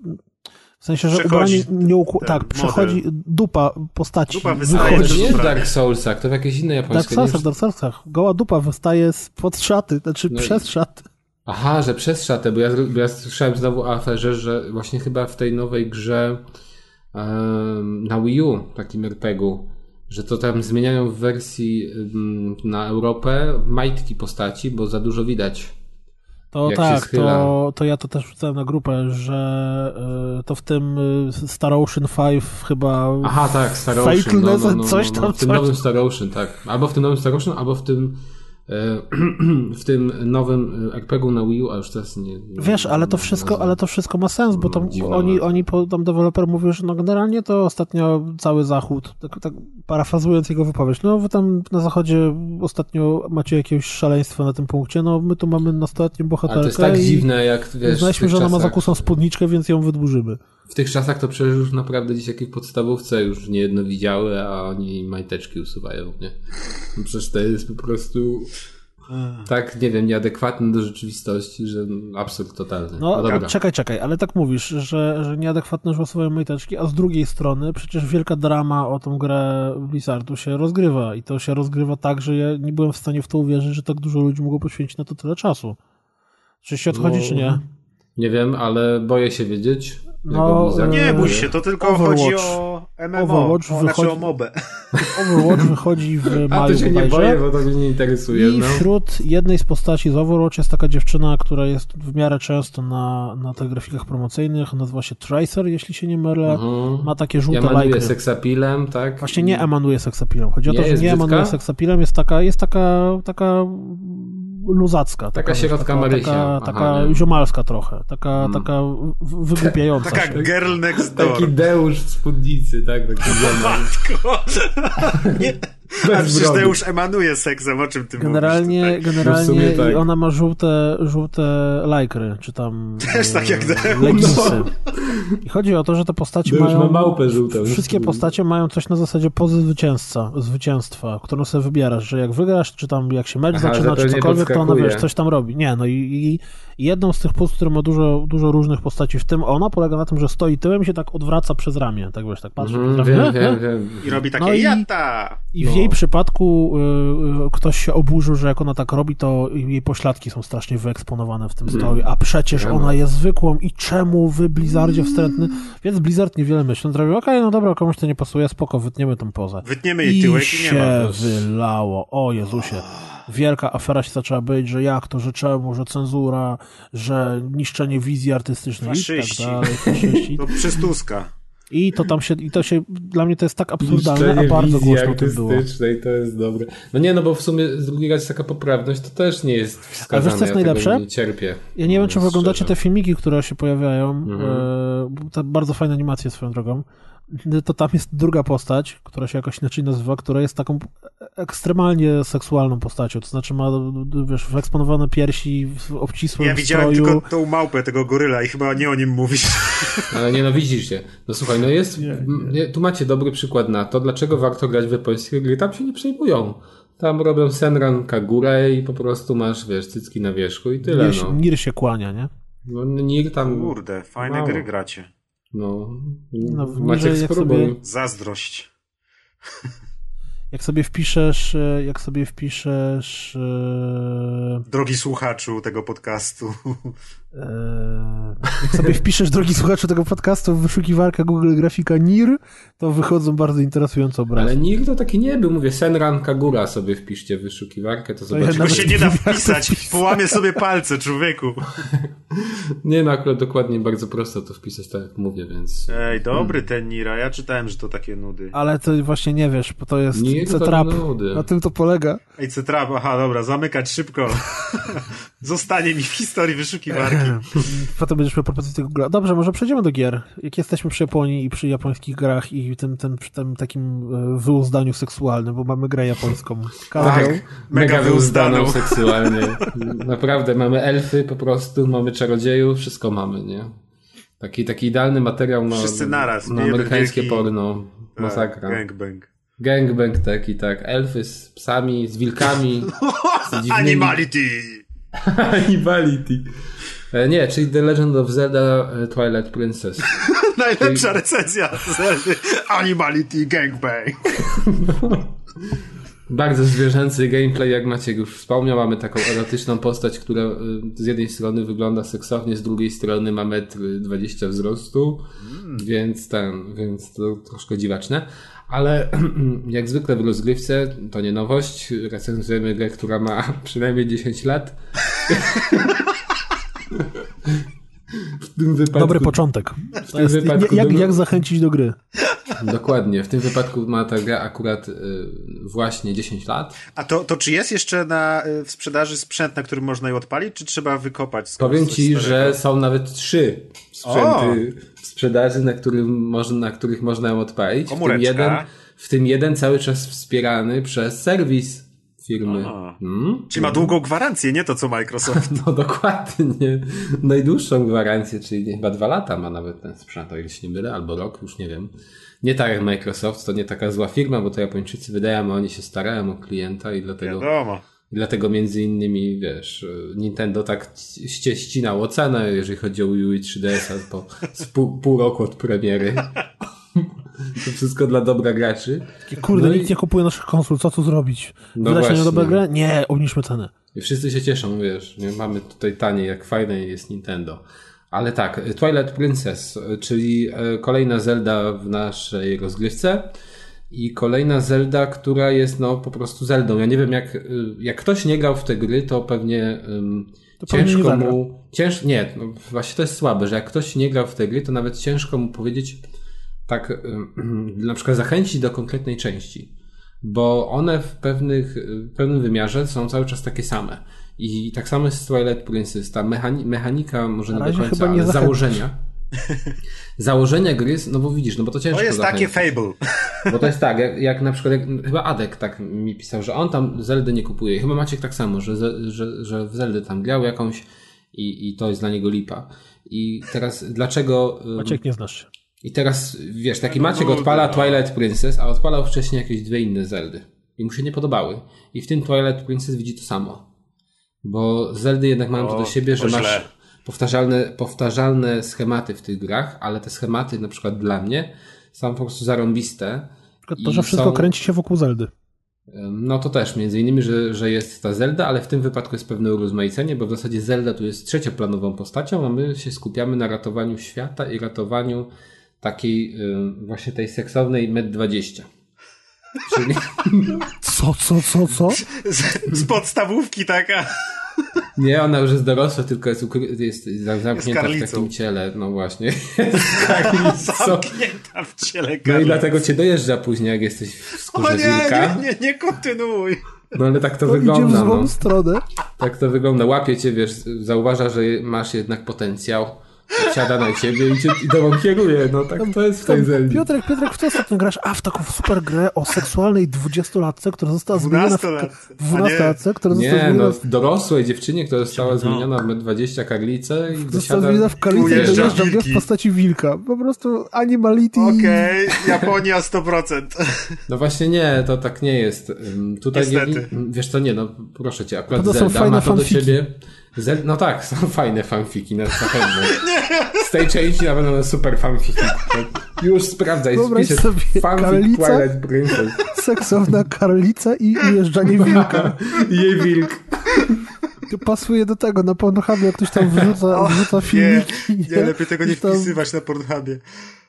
w sensie, że przechodzi ubranie nie układa. Tak, przechodzi dupa postaci. Dupa wystaje to nie jest Dark Soulsach, to w jakiejś innej japońskiej. Dark Soulsach, Dark Soulsach. Goła dupa wystaje spod szaty, znaczy no przez i... szaty. Aha, że przez szatę, bo ja, bo ja słyszałem znowu o aferze, że właśnie chyba w tej nowej grze um, na Wii U, takim RPG-u, że to tam zmieniają w wersji na Europę majtki postaci, bo za dużo widać. To tak, to, to ja to też wrzucałem na grupę, że y, to w tym y, Star Ocean 5 chyba. Aha, tak, Star Ocean. No, no, no, coś tam. W tym coś... nowym Star Ocean, tak. Albo w tym nowym Star Ocean, albo w tym [clears throat] w tym nowym RPG-u na Wii U, a już teraz nie... nie Wiesz, ale to wszystko, ale to wszystko ma sens, bo tam oni, oni, tam deweloper mówił, że no generalnie to ostatnio cały Zachód, tak, tak parafrazując jego wypowiedź, no wy tam na Zachodzie ostatnio macie jakieś szaleństwo na tym punkcie, no my tu mamy nastoletnią bohaterkę ale to jest tak dziwne, jak wiesz... Znaliśmy, że ona ma zakusą spódniczkę, więc ją wydłużymy. W tych czasach to przecież już naprawdę dzieciaki w podstawówce już nie jedno widziały, a oni majteczki usuwają, nie? No przecież to jest po prostu tak, nie wiem, nieadekwatny do rzeczywistości, że absurd totalny. No, no czekaj, czekaj, ale tak mówisz, że, że nieadekwatne że usuwają majteczki, a z drugiej strony przecież wielka drama o tą grę Blizzardu się rozgrywa i to się rozgrywa tak, że ja nie byłem w stanie w to uwierzyć, że tak dużo ludzi mogło poświęcić na to tyle czasu. Czy się odchodzi, no, czy nie? Nie wiem, ale boję się wiedzieć. No, nie bój się, to tylko Overwatch. chodzi o MMO, Overwatch o, wychodzi... Znaczy mobę. Overwatch wychodzi w maju [laughs] A to się nie boję, bo to mnie nie interesuje. I no. wśród jednej z postaci z Overwatch jest taka dziewczyna, która jest w miarę często na, na tych grafikach promocyjnych, nazywa się Tracer, jeśli się nie mylę. Mhm. Ma takie żółte emanuje lajky. seksapilem, tak? Właśnie nie emanuje seksapilem. Chodzi nie o to, że nie brzydka? emanuje seksapilem, jest taka, jest taka, taka luzacka. Taka, taka środka taka, Marysia. Taka, Aha, taka ziomalska trochę. Taka, hmm. taka wygłupiająca Taka się. girl next door. Taki deusz w spódnicy, tak? Taki [laughs] Matko! [laughs] nie. A przecież to już emanuje seksem, o czym ty generalnie, mówisz Generalnie no tak. ona ma żółte, żółte lajkry, czy tam Też tak jak e, [laughs] leginsy. No. I chodzi o to, że te postaci to mają... ma małpę żółtą. Wszystkie postacie mają coś na zasadzie pozy zwycięzca, zwycięstwa, którą sobie wybierasz, że jak wygrasz, czy tam jak się mecz Aha, zaczyna, czy cokolwiek, to ona wiesz, coś tam robi. Nie, no i, i jedną z tych pust, które ma dużo, dużo różnych postaci, w tym ona, polega na tym, że stoi tyłem i się tak odwraca przez ramię, tak wiesz, tak patrzy mm, przez ramię. Wiem, wiem, wiem. I robi takie no jata! I, i w no. jej przypadku y, y, ktoś się oburzył, że jak ona tak robi, to jej pośladki są strasznie wyeksponowane w tym mm. stoju, a przecież ona jest zwykłą i czemu wy Blizzardzie wstrętny? Więc Blizzard niewiele myśli. On zrobił, okej, okay, no dobra, komuś to nie pasuje, spoko, wytniemy tą pozę. Wytniemy jej tyłek i, i nie ma. się wylało. O Jezusie wielka afera się zaczęła być, że jak to, że czemu, że cenzura, że niszczenie wizji artystycznej faszyści. i tak dalej. Faszyści. To przez Tuska. I to tam się, i to się, dla mnie to jest tak absurdalne, a bardzo głośno to było. i to jest dobre. No nie, no bo w sumie z drugiej raz taka poprawność to też nie jest wskazane. A wiesz co jest ja najlepsze? Nie cierpię. Ja nie wiem, czy oglądacie te filmiki, które się pojawiają. Mhm. E, te bardzo fajne animacje swoją drogą to tam jest druga postać, która się jakoś inaczej nazywa, która jest taką ekstremalnie seksualną postacią, to znaczy ma, wiesz, wyeksponowane piersi w obcisłym Ja widziałem stroju. tylko tą małpę, tego goryla i chyba nie o nim mówisz. [laughs] Ale nienawidzisz się. No słuchaj, no jest, nie, nie. tu macie dobry przykład na to, dlaczego warto grać w japońskie gry, tam się nie przejmują. Tam robią Senran Kagurę i po prostu masz, wiesz, cycki na wierzchu i tyle, Nir, no. Nir się kłania, nie? No Nir tam... Kurde, fajne mało. gry gracie. No, no Maciek spróbuj. Sobie... Zazdrość. [laughs] Jak sobie wpiszesz, e, jak sobie wpiszesz... E, drogi słuchaczu tego podcastu. [laughs] E, jak sobie wpiszesz, drogi słuchaczu tego podcastu, w wyszukiwarkę Google Grafika NIR, to wychodzą bardzo interesujące obrazy. Ale NIR to taki nie był, mówię, Senran Kagura sobie wpiszcie w wyszukiwarkę, to zobaczycie. Ja się nie da wpisać, połamie sobie palce, człowieku. [laughs] nie no, akurat dokładnie bardzo prosto to wpisać, tak jak mówię, więc... Ej, dobry ten NIR, a ja czytałem, że to takie nudy. Ale to właśnie nie wiesz, bo to jest C-Trap, na tym to polega. Ej, C-Trap, aha, dobra, zamykać szybko. [laughs] Zostanie mi w historii wyszukiwarki. Potem będziesz miał propozycję Google. Dobrze, może przejdziemy do gier. Jak jesteśmy przy Japonii i przy japońskich grach i tym, tym, tym takim e, wyuzdaniu seksualnym, bo mamy grę japońską. Tak, mega, mega wyuzdaną seksualnie. Naprawdę, mamy elfy po prostu, mamy czarodziejów, wszystko mamy, nie? Taki, taki idealny materiał na, Wszyscy naraz, na amerykańskie wielki... porno. Tak, Masakra. Gangbang. Gangbang taki, tak. Elfy z psami, z wilkami. [laughs] z dziwnymi... Animality! [laughs] Animality. E, nie, czyli The Legend of Zelda e, Twilight Princess. [laughs] Najlepsza recenzja Zelda Animality Gangbang. [laughs] Bardzo zwierzęcy gameplay, jak Maciek już wspomniał. Mamy taką erotyczną postać, która e, z jednej strony wygląda seksownie, z drugiej strony ma metr 20 wzrostu, mm. więc ten, więc to troszkę dziwaczne. Ale [clears throat] jak zwykle w rozgrywce, to nie nowość, recenzujemy grę, która ma [laughs] przynajmniej 10 lat. W tym wypadku, Dobry początek. Jest, wypadku jak, jak zachęcić do gry? Dokładnie. W tym wypadku ma ta gra akurat y, właśnie 10 lat. A to, to czy jest jeszcze na, y, w sprzedaży sprzęt, na którym można ją odpalić, czy trzeba wykopać? Powiem ci, że są nawet trzy sprzęty o! w sprzedaży, na, którym można, na których można ją odpalić. W tym, jeden, w tym jeden cały czas wspierany przez serwis firmy. Hmm? Czyli ma długą gwarancję, nie to co Microsoft. [laughs] No dokładnie. Najdłuższą gwarancję, czyli chyba dwa lata ma nawet ten sprzęt, o ile się nie mylę, albo rok, już nie wiem. Nie tak jak Microsoft, to nie taka zła firma, bo to Japończycy wydają, a oni się starają o klienta i dlatego... Wiadomo. I dlatego między innymi, wiesz, Nintendo tak ścinało cenę, jeżeli chodzi o Wii U 3DS po pół, pół roku od premiery. [laughs] To wszystko dla dobra graczy. Kurde, no nikt i... nie kupuje naszych konsol, co tu zrobić? No Wydać na dobre grę? Nie, obniżmy cenę. I wszyscy się cieszą, wiesz, nie? mamy tutaj taniej, jak fajne jest Nintendo. Ale tak, Twilight Princess, czyli e, kolejna Zelda w naszej rozgrywce i kolejna Zelda, która jest no po prostu Zeldą. Ja nie wiem, jak, y, jak ktoś nie grał w te gry, to pewnie um, to ciężko pewnie mu. Cięż, nie, no właśnie to jest słabe, że jak ktoś nie grał w te gry, to nawet ciężko mu powiedzieć, tak [clears throat] na przykład zachęcić do konkretnej części. Bo one w, pewnych, w pewnym wymiarze są cały czas takie same. I tak samo jest z Twilight Princess. Ta mechani mechanika, może nie do końca, ale założenia [laughs] Założenia gry, no bo widzisz, no bo to ciężko To jest zachęcić. takie Fable. Bo to jest tak, jak, [laughs] jak na przykład, jak, chyba Adek tak mi pisał, że on tam Zeldy nie kupuje. I chyba Maciek tak samo, że, że, że w Zeldy tam grał jakąś i, i to jest dla niego lipa. I teraz dlaczego... Maciek nie znasz się. I teraz, wiesz, taki Maciek odpala Twilight Princess, a odpalał wcześniej jakieś dwie inne Zeldy. I mu się nie podobały. I w tym Twilight Princess widzi to samo. Bo Zeldy jednak mają to do siebie, że masz powtarzalne, powtarzalne schematy w tych grach, ale te schematy na przykład dla mnie są po prostu zarąbiste. To, że wszystko są... kręci się wokół Zeldy. No to też, między innymi, że, że jest ta Zelda, ale w tym wypadku jest pewne urozmaicenie, bo w zasadzie Zelda tu jest trzecioplanową postacią, a my się skupiamy na ratowaniu świata i ratowaniu takiej właśnie tej seksownej Med-20. Czyli... Co, co, co, co? Z, z podstawówki taka. Nie, ona już jest dorosła, tylko jest, jest zamknięta jest w takim ciele. No właśnie. [laughs] zamknięta w ciele karlicą. No i dlatego cię dojeżdża później, jak jesteś w skórze o nie, wilka. Nie, nie, nie kontynuuj. No ale tak to, to wygląda. Idzie w złą no. stronę. Tak to wygląda. Łapie cię, wiesz, zauważa, że masz jednak potencjał siada na ciebie i, cię, i tobą kieruje. No tak to jest w tej Zeldzie. Piotrek, Piotrek, w co ostatnio grasz? A, w taką super grę o seksualnej dwudziestolatce, która została zmieniona w... Dwunastolatce, która została nie, zmieniona... no dorosłej dziewczynie, która została no. zmieniona w 20 karlicę i Została zmieniona w karlicę i dojeżdża w postaci wilka. Po prostu animality... Okej, okay, Japonia 100%. No właśnie nie, to tak nie jest. Tutaj Niestety. Nie, wiesz co, nie, no proszę cię, akurat to Zelda ma to do siebie... No tak, są [laughs] fajne fanfiki na, pewno. [laughs] Z tej części na pewno super fanfiki. Już sprawdzaj, Wyobraź sobie fanfic karlica, Twilight Princess. Seksowna karlica i ujeżdżanie wilka. [laughs] Jej wilk. To pasuje do tego, na Pornhubie jak ktoś tam wrzuca, [laughs] wrzuca filmiki. Nie, nie, lepiej tego nie tam... wpisywać na Pornhubie.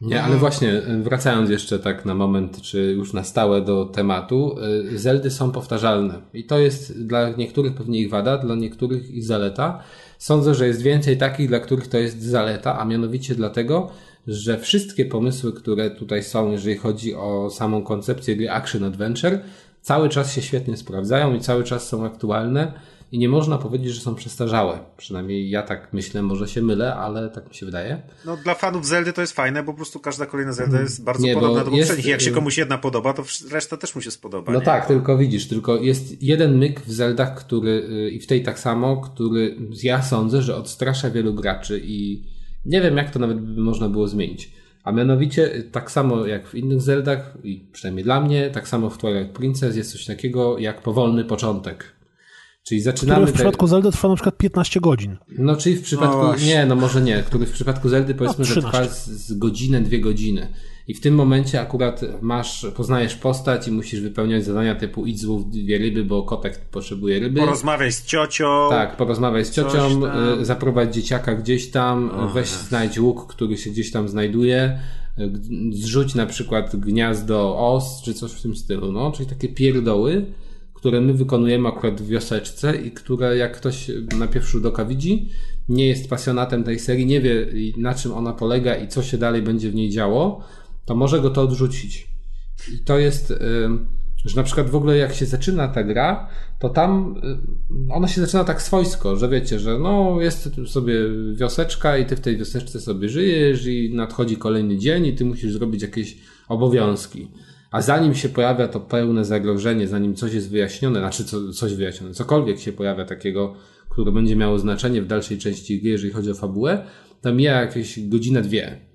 Nie, ale właśnie, wracając jeszcze tak na moment, czy już na stałe do tematu, y, Zeldy są powtarzalne. I to jest dla niektórych pewnie ich wada, dla niektórych ich zaleta. Sądzę, że jest więcej takich, dla których to jest zaleta, a mianowicie dlatego, że wszystkie pomysły, które tutaj są, jeżeli chodzi o samą koncepcję gry Action Adventure, cały czas się świetnie sprawdzają i cały czas są aktualne i nie można powiedzieć, że są przestarzałe. Przynajmniej ja tak myślę, może się mylę, ale tak mi się wydaje. No dla fanów Zeldy to jest fajne, bo po prostu każda kolejna Zelda jest bardzo nie, podobna do poprzednich. Jak się y- komuś jedna podoba, to reszta też mu się spodoba. No nie? tak, tylko widzisz, tylko jest jeden myk w Zeldach, który y, i w tej tak samo, który ja sądzę, że odstrasza wielu graczy i nie wiem jak to nawet by można było zmienić. A mianowicie, y, tak samo jak w innych Zeldach, i przynajmniej dla mnie, tak samo w Twilight Princess jest coś takiego jak powolny początek Czyli zaczynamy. Który w przypadku te... Zeldy trwa na przykład 15 godzin. No, czyli w przypadku. No nie, no może nie. Który w przypadku Zeldy powiedzmy, no, że trwa z, z godzinę, dwie godziny. I w tym momencie akurat masz, poznajesz postać i musisz wypełniać zadania typu idź złów dwie ryby, bo kotek potrzebuje ryby. Porozmawiaj z ciocią. Tak, porozmawiaj z ciocią, y, zaprowadź dzieciaka gdzieś tam, oh, weź yes. znajdź łuk, który się gdzieś tam znajduje, y, zrzuć na przykład gniazdo os, czy coś w tym stylu, no, czyli takie pierdoły które my wykonujemy akurat w wioseczce i które jak ktoś na pierwszy rzut oka widzi, nie jest pasjonatem tej serii, nie wie na czym ona polega i co się dalej będzie w niej działo, to może go to odrzucić. I to jest, że na przykład w ogóle jak się zaczyna ta gra, to tam ona się zaczyna tak swojsko, że wiecie, że no jest sobie wioseczka i ty w tej wioseczce sobie żyjesz i nadchodzi kolejny dzień i ty musisz zrobić jakieś obowiązki. A zanim się pojawia to pełne zagrożenie, zanim coś jest wyjaśnione, znaczy co, coś wyjaśnione, cokolwiek się pojawia takiego, które będzie miało znaczenie w dalszej części gry, jeżeli chodzi o fabułę, to mija jakieś godzinę, dwie.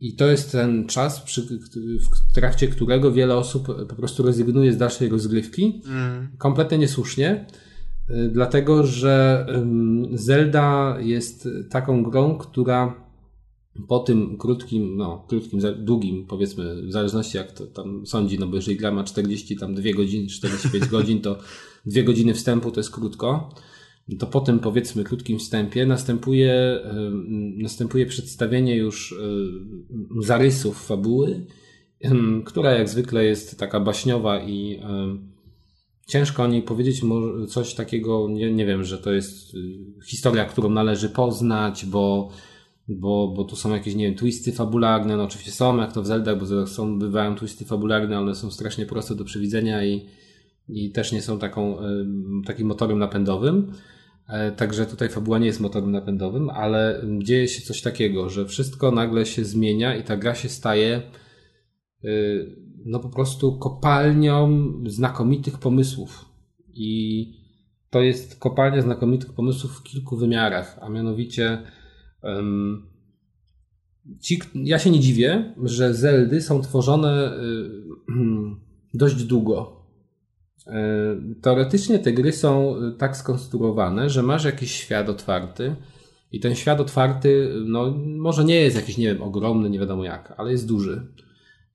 I to jest ten czas, przy, w trakcie którego wiele osób po prostu rezygnuje z dalszej rozgrywki. Mm. Kompletnie niesłusznie, y, dlatego że Zelda jest taką grą, która po tym krótkim, no krótkim, długim powiedzmy, w zależności jak to tam sądzi, no bo jeżeli gra ma 40, tam 2 godziny, 45 [laughs] godzin, to 2 godziny wstępu to jest krótko. to po tym powiedzmy krótkim wstępie następuje, następuje przedstawienie już zarysów fabuły, która jak zwykle jest taka baśniowa i ciężko o niej powiedzieć coś takiego, nie, nie wiem, że to jest historia, którą należy poznać, bo bo, bo tu są jakieś, nie wiem, twisty fabularne, no oczywiście są, jak to w Zelda, bo są, bywają twisty fabularne, one są strasznie proste do przewidzenia i, i też nie są taką, takim motorem napędowym. E, także tutaj fabuła nie jest motorem napędowym, ale dzieje się coś takiego, że wszystko nagle się zmienia i ta gra się staje y, no po prostu kopalnią znakomitych pomysłów. I to jest kopalnia znakomitych pomysłów w kilku wymiarach, a mianowicie Ci, ja się nie dziwię, że Zeldy są tworzone y, [clears throat] dość długo. E, teoretycznie te gry są tak skonstruowane, że masz jakiś świat otwarty i ten świat otwarty, no, może nie jest jakiś, nie wiem, ogromny, nie wiadomo jak, ale jest duży.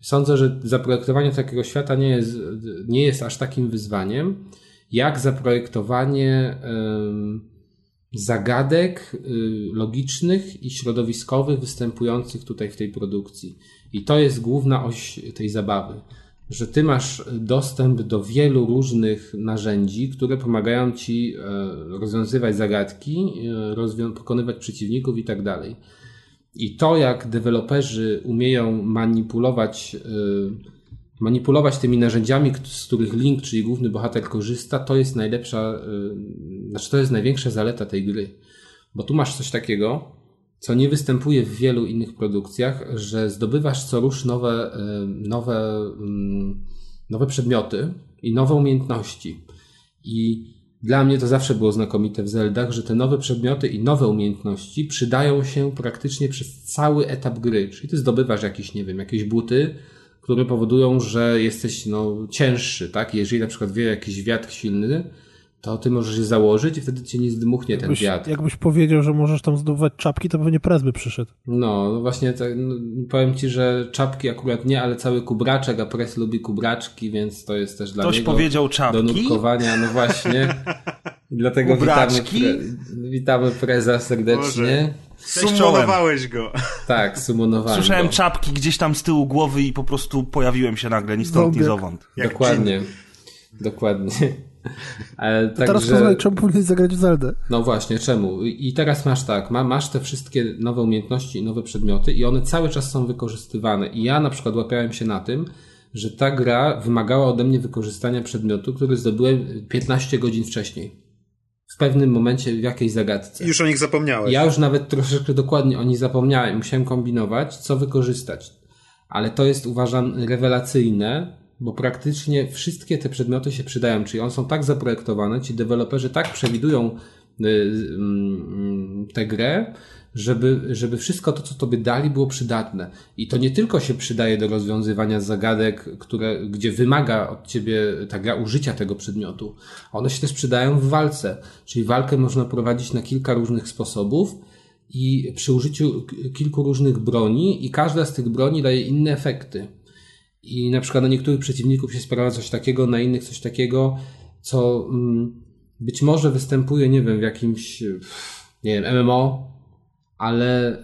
Sądzę, że zaprojektowanie takiego świata nie jest, nie jest aż takim wyzwaniem, jak zaprojektowanie zagadek y, logicznych i środowiskowych występujących tutaj w tej produkcji. I to jest główna oś tej zabawy, że ty masz dostęp do wielu różnych narzędzi, które pomagają ci e, rozwiązywać zagadki, e, pokonywać przeciwników i tak. I to, jak deweloperzy umieją manipulować e, manipulować tymi narzędziami, z których Link, czyli główny bohater, korzysta, to jest najlepsza, y, znaczy to jest największa zaleta tej gry. Bo tu masz coś takiego, co nie występuje w wielu innych produkcjach, że zdobywasz co rusz nowe, y, nowe, mm, nowe przedmioty i nowe umiejętności. I dla mnie to zawsze było znakomite w Zeldach, że te nowe przedmioty i nowe umiejętności przydają się praktycznie przez cały etap gry. Czyli ty zdobywasz jakieś, nie wiem, jakieś buty, które powodują, że jesteś no, cięższy, tak? Jeżeli na przykład wie jakiś wiatr silny, to ty możesz je założyć i wtedy cię nie zdmuchnie jakbyś, ten wiatr. Jakbyś powiedział, że możesz tam zdobywać czapki, to pewnie prez by przyszedł. No, no właśnie tak, no, powiem ci, że czapki akurat nie, ale cały kubraczek, a pres lubi kubraczki, więc to jest też dla Ktoś niego powiedział czapki? do nutkowania, no właśnie. [laughs] Dlatego witamy, pre, witamy preza serdecznie. Boże. Sumonowałeś go. Tak, sumonowałem Słyszałem go. czapki gdzieś tam z tyłu głowy i po prostu pojawiłem się nagle, ni stąd, ni zowąd. Dokładnie. Dokładnie. [laughs] Ale tak, teraz że... czemu powinien zagrać w Zeldę. No właśnie, czemu? I teraz masz tak, ma, masz te wszystkie nowe umiejętności i nowe przedmioty i one cały czas są wykorzystywane. I ja na przykład łapiałem się na tym, że ta gra wymagała ode mnie wykorzystania przedmiotu, który zdobyłem 15 godzin wcześniej w pewnym momencie w jakiejś zagadce. Już o nich zapomniałeś. Ja już nawet troszeczkę dokładnie o nich zapomniałem. Musiałem kombinować, co wykorzystać. Ale to jest uważam rewelacyjne, bo praktycznie wszystkie te przedmioty się przydają. Czyli one są tak zaprojektowane, ci deweloperzy tak przewidują y, y, tę grę, żeby, żeby wszystko to, co tobie dali, było przydatne. I to nie tylko się przydaje do rozwiązywania zagadek, które, gdzie wymaga od ciebie ta gra użycia tego przedmiotu. One się też przydają w walce. Czyli walkę można prowadzić na kilka różnych sposobów i przy użyciu kilku różnych broni i każda z tych broni daje inne efekty. I na przykład na niektórych przeciwników się sprawia coś takiego, na innych coś takiego, co mm, być może występuje, nie wiem, w jakimś, nie wiem, MMO, ale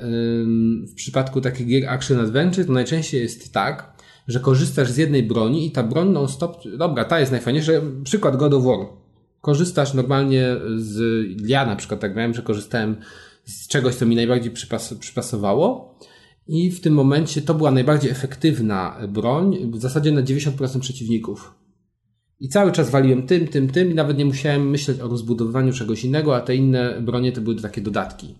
w przypadku takich gier Action Adventure to najczęściej jest tak, że korzystasz z jednej broni i ta broń non-stop, dobra, ta jest najfajniejsza, przykład God of War. Korzystasz normalnie z, ja na przykład tak miałem, że korzystałem z czegoś, co mi najbardziej przypas, przypasowało i w tym momencie to była najbardziej efektywna broń, w zasadzie na 90% przeciwników. I cały czas waliłem tym, tym, tym i nawet nie musiałem myśleć o rozbudowywaniu czegoś innego, a te inne bronie to były takie dodatki.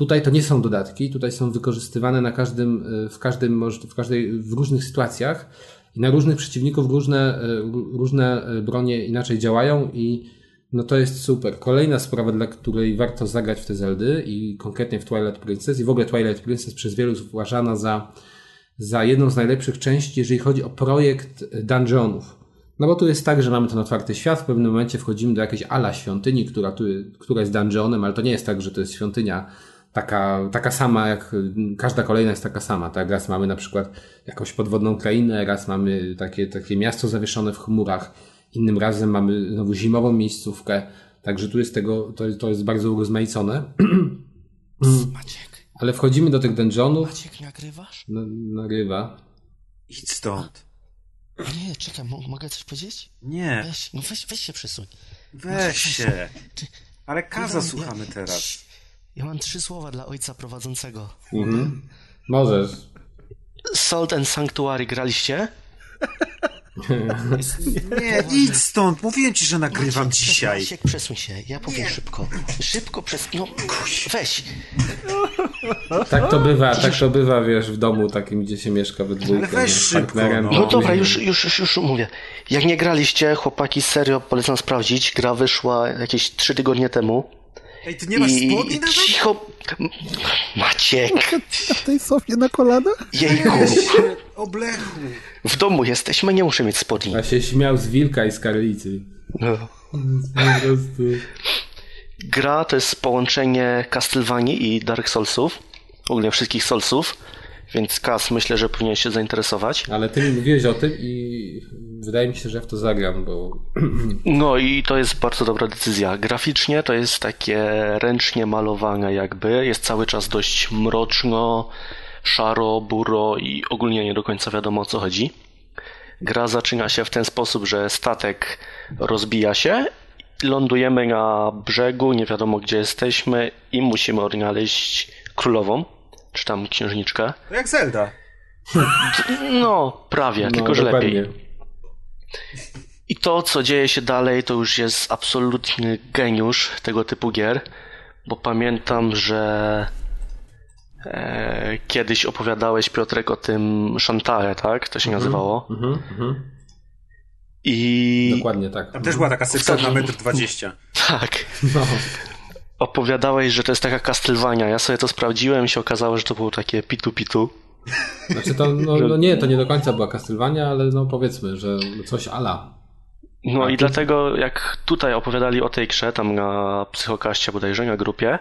Tutaj to nie są dodatki, tutaj są wykorzystywane na każdym, e, w każdym, w każdej, w różnych sytuacjach i na różnych przeciwników różne, e, różne e, bronie inaczej działają i no to jest super. Kolejna sprawa, dla której warto zagrać w te Zeldy i konkretnie w Twilight Princess i w ogóle Twilight Princess przez wielu uważana za, za jedną z najlepszych części, jeżeli chodzi o projekt dungeonów. No bo tu jest tak, że mamy ten otwarty świat, w pewnym momencie wchodzimy do jakiejś ala świątyni, która, tu, która jest dungeonem, ale to nie jest tak, że to jest świątynia taka, taka sama, jak każda kolejna jest taka sama. Tak? Raz mamy na przykład jakąś podwodną krainę, raz mamy takie, takie miasto zawieszone w chmurach, innym razem mamy znowu zimową miejscówkę. Także tu jest tego, to jest, to jest bardzo urozmaicone. [clears throat] Maciek. Ale wchodzimy do tych dungeonów. Maciek, nagrywasz? Na, nagrywa. Idź stąd. Nie, czekaj, mo- mogę coś powiedzieć? Nie, Weź, no weź, weź się przesuń. weź się. Ale kaza Ja- słuchamy ja- teraz. Ja mam trzy słowa dla ojca prowadzącego. Mhm. Możesz. Salt and Sanctuary graliście? [laughs] Nie, idź stąd. Mówiłem ci, że nagrywam Maciek, dzisiaj. Maciek, przesuń się, ja powiem szybko. Szybko przez... No, weź. Tak to bywa, tak to bywa, wiesz, w domu takim, gdzie się mieszka we dwójkę. Ale weź nie? Szybko, no. No dobra, już, już, już, już mówię. Jak nie graliście, chłopaki, serio polecam sprawdzić. Gra wyszła jakieś trzy tygodnie temu. Ej, ty nie masz I spodni nawet? cicho... Maciek, W tej sofie na kolanach? jejku. Oblechu. W domu jesteśmy, nie muszę mieć spodni. A się śmiał z wilka i z karlicy. No. Po prostu. Gra to jest połączenie Castlevanii i Dark Soulsów. Ogólnie wszystkich Soulsów. Więc Kas myślę, że powinien się zainteresować. Ale ty mi mówiłeś o tym i wydaje mi się, że w to zagram, bo [clears throat] No i to jest bardzo dobra decyzja. Graficznie to jest takie ręcznie malowane jakby. Jest cały czas dość mroczno, szaro, buro i ogólnie nie do końca wiadomo o co chodzi. Gra zaczyna się w ten sposób, że statek rozbija się, lądujemy na brzegu, nie wiadomo gdzie jesteśmy i musimy odnaleźć królową, czy tam księżniczkę. To jak Zelda. No, prawie, no, tylko że lepiej. dokładnie. I to, co dzieje się dalej, to już jest absolutny geniusz tego typu gier, bo pamiętam, że e, kiedyś opowiadałeś, Piotrek, o tym Shantare, tak? To się nazywało. Mhm, mhm. I Dokładnie tak. Tam też była taka seksowna metr 20. tak, No. Opowiadałeś, że to jest taka Castlevania. Ja sobie to sprawdziłem i się okazało, że to było takie pitu-pitu. Znaczy to, no, [laughs] no nie, to nie do końca była Castlevania, ale no powiedzmy, że coś ala. No A i tu- dlatego jak tutaj opowiadali o tej grze, tam na psychokaście bodajże, na grupie,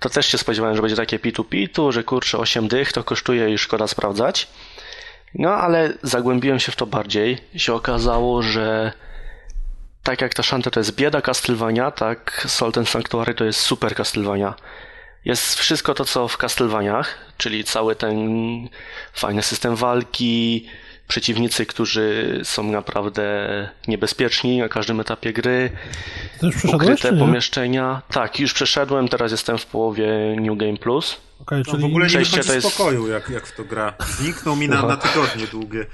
to też się spodziewałem, że będzie takie pitu-pitu, że kurczę 8 dych to kosztuje i szkoda sprawdzać. No ale zagłębiłem się w to bardziej i się okazało, że tak jak ta Shanta to jest bieda Castlevania, tak Salt and Sanctuary to jest super Castlevania. Jest wszystko to, co w Castlevaniach, czyli cały ten fajny system walki, przeciwnicy, którzy są naprawdę niebezpieczni na każdym etapie gry, To już ukryte pomieszczenia. Tak, już przeszedłem, teraz jestem w połowie New Game Plus. No, czyli, w ogóle nie wychodzi to jest- pokoju, jak, jak w to gra. Zniknął mi na, No. na tygodnie długie.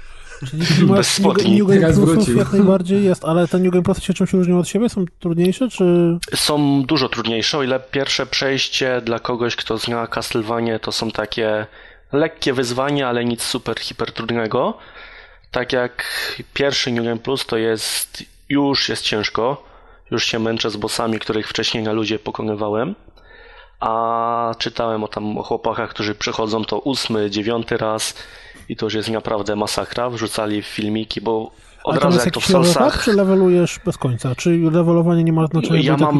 Czyli bez spodni. New Game Plusów wrócił. jak najbardziej jest, ale te New Game Plusy się czymś różnią od siebie? Są trudniejsze, czy... Są dużo trudniejsze, o ile pierwsze przejście dla kogoś, kto zna Castlevanię, to są takie lekkie wyzwania, ale nic super, hiper trudnego. Tak jak pierwszy New Game Plus to jest, już jest ciężko, już się męczę z bossami, których wcześniej na ludzie pokonywałem. A czytałem o tam o chłopakach, którzy przechodzą to ósmy, dziewiąty raz i to już jest naprawdę masakra. Wrzucali filmiki, bo od razu jak to w cap, czy levelujesz bez końca? Czy levelowanie nie ma znaczenia, Ja tak mam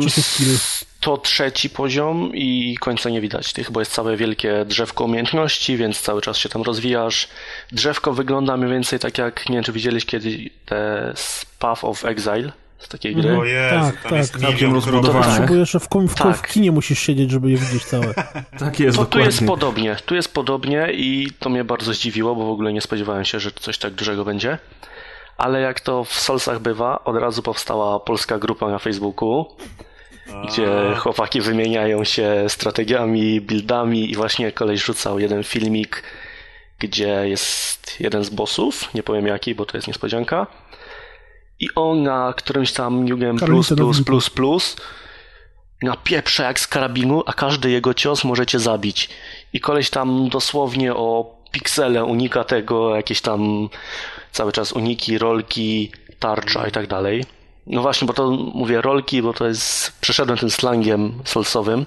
to trzeci poziom i końca nie widać tych, bo jest całe wielkie drzewko umiejętności, więc cały czas się tam rozwijasz. Drzewko wygląda mniej więcej tak jak, nie wiem czy widzieliście kiedyś te Path of Exile z takiej gry. O Jezu, Tak, tam tak. jest Całkiem milion rozbudowane. Potrzebujesz w, w, w, Tak. w kinie musisz siedzieć, żeby je widzieć całe. [laughs] Tak jest, To tu jest podobnie, tu jest podobnie i to mnie bardzo zdziwiło, bo w ogóle nie spodziewałem się, że coś tak dużego będzie. Ale jak to w Solsach bywa, od razu powstała polska grupa na Facebooku, gdzie chłopaki wymieniają się strategiami, buildami i właśnie koleś rzucał jeden filmik, gdzie jest jeden z bossów, nie powiem jaki, bo to jest niespodzianka, i on na którymś tam Karolina Plus Plus. Plus Plus napieprza jak z karabinu, a każdy jego cios możecie zabić. I koleś tam dosłownie o piksele unika tego, jakieś tam cały czas uniki, rolki, tarcza i tak dalej. No właśnie, bo to mówię rolki, bo to jest, przeszedłem tym slangiem solsowym,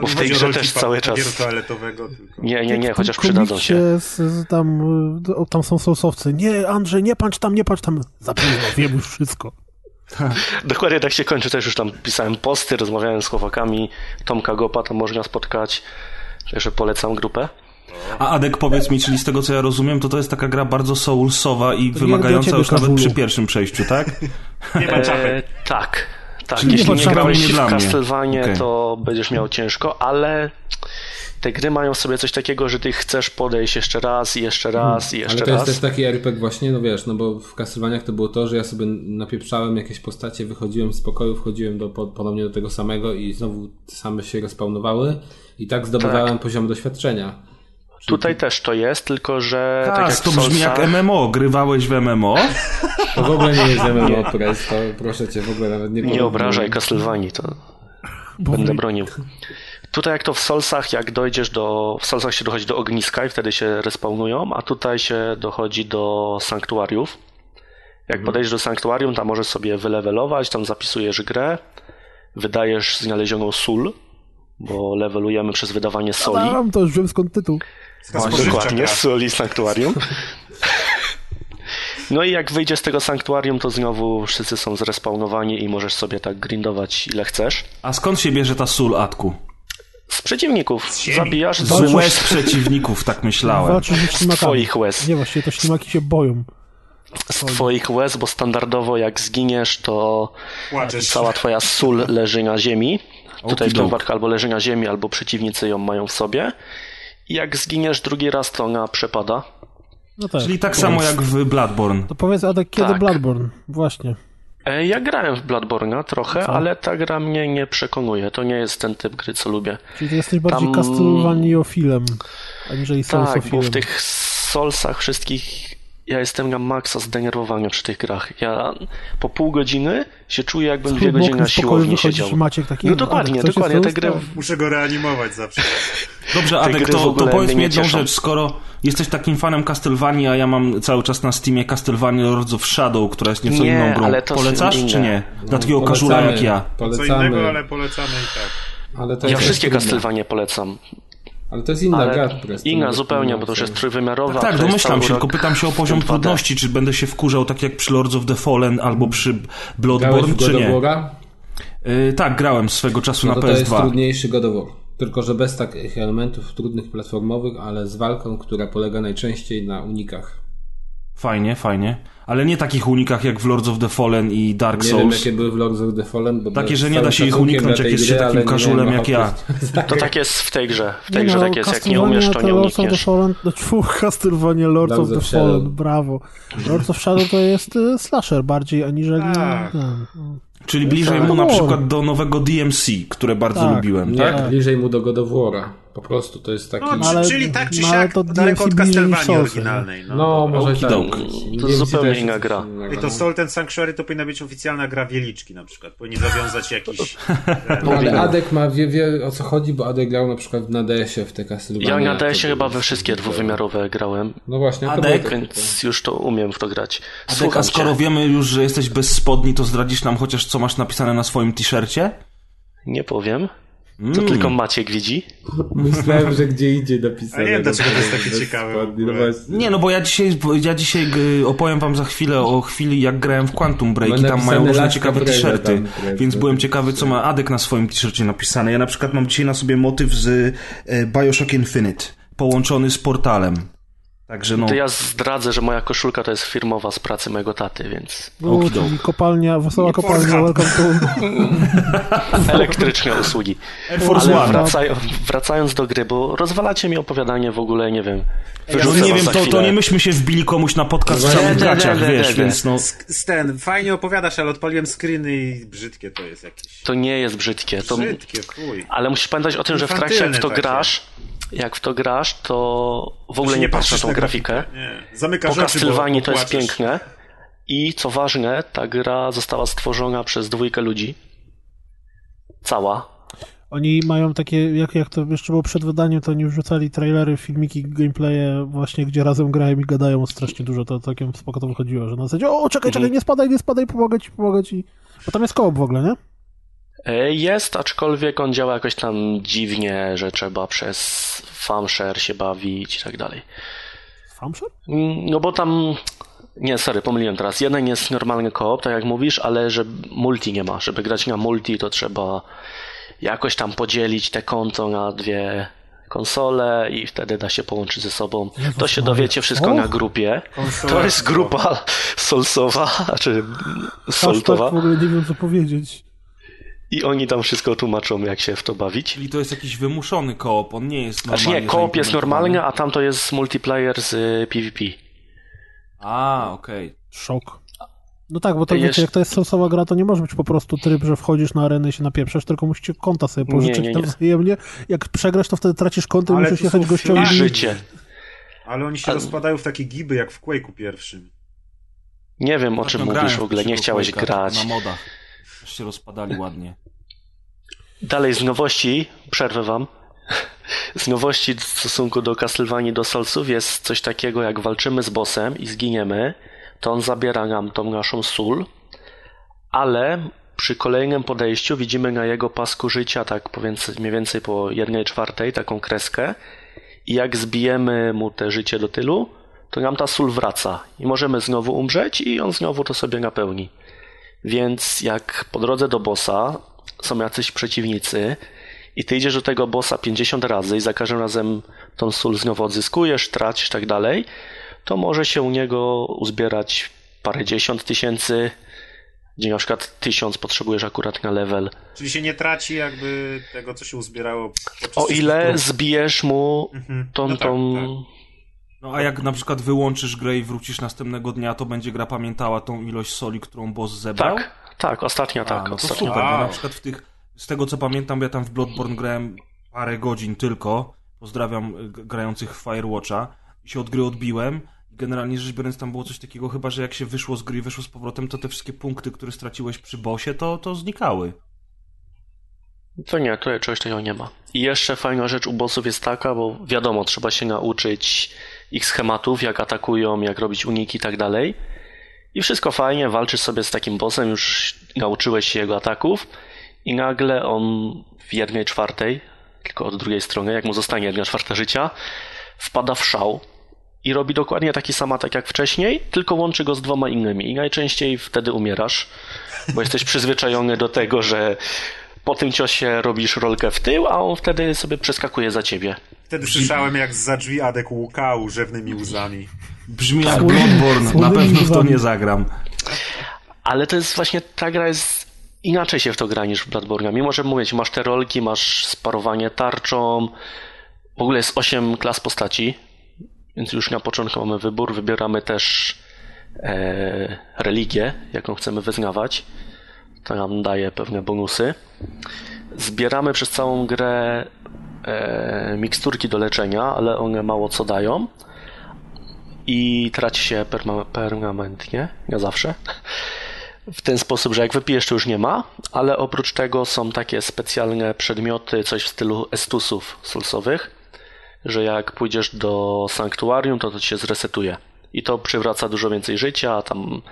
bo w tej grze też cały czas... toaletowego, tylko... Nie, nie, nie, chociaż przydadzą się. Z, z tam, y, o, tam są sousowcy. Nie, Andrzej, nie patrz tam, nie patrz tam. Za późno, wiem już wszystko. Dokładnie tak się kończy, też już tam pisałem posty, rozmawiałem z chłopakami, Tomka Gopa tam można spotkać, także polecam grupę. A Adek, powiedz mi, czyli z tego co ja rozumiem, to to jest taka gra bardzo soulsowa i To wymagająca już nawet przy pierwszym przejściu, tak? [laughs] Nie ma czapek. E, tak, Tak, Czyli jeśli nie grałeś w Castlevania, okay. to będziesz miał ciężko, ale te gry mają sobie coś takiego, że ty chcesz podejść jeszcze raz i jeszcze raz hmm. i jeszcze raz. Ale to jest też taki RPG właśnie, no wiesz, no bo w Castlevaniach to było to, że ja sobie napieprzałem jakieś postacie, wychodziłem z pokoju, wchodziłem do, ponownie do tego samego i znowu same się respawnowały i tak zdobywałem tak. poziom doświadczenia. Tutaj też to jest, tylko że. Kas, tak jak to brzmi jak MMO. Grywałeś w MMO? To w ogóle nie jest MMO, Press, to proszę cię w ogóle nawet nie Nie obrażaj Castlevanii, to Bo będę bronił. Tutaj jak to w Solsach, jak dojdziesz do... W Solsach się dochodzi do ogniska i wtedy się respawnują, a tutaj się dochodzi do sanktuariów. Jak mhm. podejdziesz do sanktuarium, tam możesz sobie wylewelować, tam zapisujesz grę, wydajesz znalezioną sól, bo levelujemy przez wydawanie soli. Mam to już wiem skąd tytuł. Właśnie, dokładnie, soli sanktuarium. [laughs] No i jak wyjdziesz z tego sanktuarium, to znowu wszyscy są zrespawnowani i możesz sobie tak grindować ile chcesz. A skąd się bierze ta sól, Atku? Z przeciwników. Z Zabijasz z łez przeciwników, tak myślałem. Z twoich łez. Nie, właściwie to ślimaki się boją. Z twoich łez, bo standardowo jak zginiesz, to Płaczesz. cała twoja sól leży na ziemi. Tutaj w walkę albo leży na ziemi, albo przeciwnicy ją mają w sobie. Jak zginiesz drugi raz, to ona przepada. No tak. Czyli tak samo jak w Bloodborne. To powiedz, Adek, kiedy tak. Bloodborne? Właśnie. E, ja grałem w Bloodborne'a trochę, co? ale ta gra mnie nie przekonuje. To nie jest ten typ gry, co lubię. Czyli ty jesteś bardziej Tam... Castlevaniofilem, aniżeli. Tak, bo w tych Soulsach wszystkich ja jestem na maksa zdenerwowania przy tych grach. Ja po pół godziny się czuję, jakbym dwie godziny na siłowni siedział. Maciek taki, no dokładnie, dokładnie. Te gry... Muszę go reanimować zawsze. [laughs] Dobrze, Adek, to, to powiedz mi jedną rzecz. Skoro jesteś takim fanem Castlevania, a ja mam cały czas na Steamie Castlevania Lords of Shadow, która jest nieco nie, inną grą. Ale to Polecasz czy nie? Dla takiego casuala jak ja. Polecamy. Co innego, ale polecamy i tak. Ale ja wszystkie Castlevanie polecam. Ale to jest inna gra. Inna zupełnie, bo to już jest trójwymiarowa. Tak, tak domyślam się, tylko pytam się o poziom trudności, czy będę się wkurzał tak jak przy Lords of the Fallen albo przy Bloodborne, czy nie? Yy, tak, grałem swego czasu no na PS2. To jest trudniejszy God of War. Tylko, że bez takich elementów trudnych platformowych, ale z walką, która polega najczęściej na unikach. Fajnie, fajnie. Ale nie takich unikach jak w Lords of the Fallen i Dark Souls. Nie wiem, jakie były w Lords of the Fallen. Bo takie, że nie da się ich uniknąć, jak jest się takim każulem jak ja. To tak jest w tej grze. W tej nie grze no, tak jest, jak nie umiesz, to nie unikniesz. Lords of the Fallen, [laughs] no, Castlevania Lords, Lords of the Fallen, brawo. Lords of Shadow to jest y, slasher bardziej, aniżeli... Tak. No. Czyli bliżej mu na przykład do nowego DMC, które bardzo tak, lubiłem, nie, tak? bliżej mu do God of War'a. Po prostu to jest taki... No, ale, czyli tak czy siak to daleko od Castlevanii oryginalnej. No, no może tak. To zupełnie inna gra. I to Salt and Sanctuary to powinna być oficjalna gra Wieliczki na przykład. Powinni zawiązać jakiś... no, [laughs] ale Adek ma, wie, wie o co chodzi, bo Adek grał na przykład na DS-ie w te Castlevania. Ja na DS-ie chyba we wszystkie dwuwymiarowe grałem. No właśnie. Adek, więc już to umiem w to grać. Adek, a skoro wiemy już, że jesteś bez spodni, to zdradzisz nam chociaż co masz napisane na swoim t-shircie? Nie powiem. To mm. tylko Maciek widzi? Myślałem, że gdzie idzie napisane. A nie wiem, dlaczego to jest takie ciekawe. No nie, no bo ja dzisiaj, ja dzisiaj opowiem wam za chwilę o chwili, jak grałem w Quantum Break i tam mają różne ciekawe t-shirty. Więc byłem ciekawy, co ma Adek na swoim t-shircie napisane. Ja na przykład mam dzisiaj na sobie motyw z e, Bioshock Infinite, połączony z portalem. Także no. To ja zdradzę, że moja koszulka to jest firmowa z pracy mojego taty, więc. U, kopalnia, wesoła kopalnia, welcome to. [laughs] Elektryczne usługi. Ale wracając, wracając do gry, bo rozwalacie mi opowiadanie w ogóle, nie wiem. Ja nie wiem, to, to nie myśmy się wbili komuś na podcast w samych gaciach, wiesz, więc no... Sten, fajnie opowiadasz, ale odpaliłem screeny i brzydkie to jest jakieś. To nie jest brzydkie. To... Brzydkie, fuj. Ale musisz pamiętać o tym, że w trakcie jak w to takie. grasz, jak w to grasz, to w ogóle nie, nie patrz na tą grafikę. Zamykasz po Castlevanii to jest piękne. I co ważne, ta gra została stworzona przez dwójkę ludzi. Cała. Oni mają takie, jak, jak to jeszcze było przed wydaniem, to oni wrzucali trailery, filmiki, gameplaye właśnie, gdzie razem grają i gadają strasznie dużo, to całkiem spoko to wychodziło, że na zasadzie, o czekaj, czekaj, mhm. nie spadaj, nie spadaj, pomogę ci, pomogę ci. Bo tam jest koop w ogóle, nie? E, jest, aczkolwiek on działa jakoś tam dziwnie, że trzeba przez famshare się bawić i tak dalej. Famshare? Mm, no bo tam... Nie, sorry, pomyliłem teraz. Jeden jest normalny koop, tak jak mówisz, ale że multi nie ma. Żeby grać na multi, to trzeba jakoś tam podzielić te konto na dwie konsole i wtedy da się połączyć ze sobą. To się dowiecie wszystko na grupie. To jest grupa solsowa, [laughs] czy soltowa. w ogóle nie wiem co powiedzieć. I oni tam wszystko tłumaczą, jak się w to bawić. Czyli to jest jakiś wymuszony koop, on nie jest normalny. Znaczy nie, koop jest normalny, a tam to jest multiplayer z PvP. A, okej. Okay. Szok. No tak, bo to wiecie, jak to jest source'owa gra, to nie może być po prostu tryb, że wchodzisz na arenę i się napieprzasz, tylko musicie konta sobie pożyczyć nie, nie, nie. wzajemnie. Jak przegrasz, to wtedy tracisz konto i musisz jechać gościowi. życie. Ale oni się rozpadają w takie giby, jak w Quake'u pierwszym. Nie wiem, o czym mówisz w ogóle, nie chciałeś grać. Na modach. Się rozpadali ładnie. Dalej z nowości, przerwę wam. Z nowości w stosunku do Castlevanii do Soulsów jest coś takiego, jak walczymy z bossem i zginiemy, to on zabiera nam tą naszą sól, ale przy kolejnym podejściu widzimy na jego pasku życia, tak mniej więcej po jednej czwartej, taką kreskę i jak zbijemy mu te życie do tylu, to nam ta sól wraca i możemy znowu umrzeć i on znowu to sobie napełni. Więc jak po drodze do bossa są jacyś przeciwnicy i ty idziesz do tego bossa 50 razy i za każdym razem tą sól znowu odzyskujesz, tracisz tak dalej, to może się u niego uzbierać parę dziesiąt tysięcy, gdzie na przykład tysiąc potrzebujesz akurat na level. Czyli się nie traci jakby tego, co się uzbierało. O ile zbijesz mu mhm. tą, no tak, tą... Tak. No a jak na przykład wyłączysz grę i wrócisz następnego dnia, to będzie gra pamiętała tą ilość soli, którą boss zebrał? Tak, tak, ostatnia tak. A, no to super, bo na przykład w tych, z tego co pamiętam, ja tam w Bloodborne grałem parę godzin tylko, pozdrawiam grających w Firewatcha, i się od gry odbiłem generalnie rzecz biorąc tam było coś takiego, chyba że jak się wyszło z gry i wyszło z powrotem, to te wszystkie punkty, które straciłeś przy bosie, to, to znikały. To nie, to czegoś takiego nie ma. I jeszcze fajna rzecz u bossów jest taka, bo wiadomo, trzeba się nauczyć ich schematów, jak atakują, jak robić uniki i tak dalej. I wszystko fajnie, walczysz sobie z takim bossem, już nauczyłeś się jego ataków i nagle on w jednej czwartej, tylko od drugiej strony, jak mu zostanie jedna czwarta życia, wpada w szał i robi dokładnie taki sam atak jak wcześniej, tylko łączy go z dwoma innymi i najczęściej wtedy umierasz, bo jesteś przyzwyczajony do tego, że po tym ciosie robisz rolkę w tył, a on wtedy sobie przeskakuje za ciebie. Wtedy słyszałem, jak za drzwi Adek łukał rzewnymi łzami. Brzmi jak Bloodborne, na pewno w to nie zagram. Ale to jest właśnie, ta gra jest inaczej się w to gra niż w Bloodborne. Mimo, że mówię masz te rolki, masz sparowanie tarczą, w ogóle jest 8 klas postaci, więc już na początku mamy wybór, wybieramy też e, religię, jaką chcemy wyznawać. To nam daje pewne bonusy. Zbieramy przez całą grę e, miksturki do leczenia, ale one mało co dają. I traci się perma permanentnie, nie zawsze. W ten sposób, że jak wypijesz, to już nie ma, ale oprócz tego są takie specjalne przedmioty, coś w stylu estusów sulsowych, że jak pójdziesz do sanktuarium, to to się zresetuje. I to przywraca dużo więcej życia, tam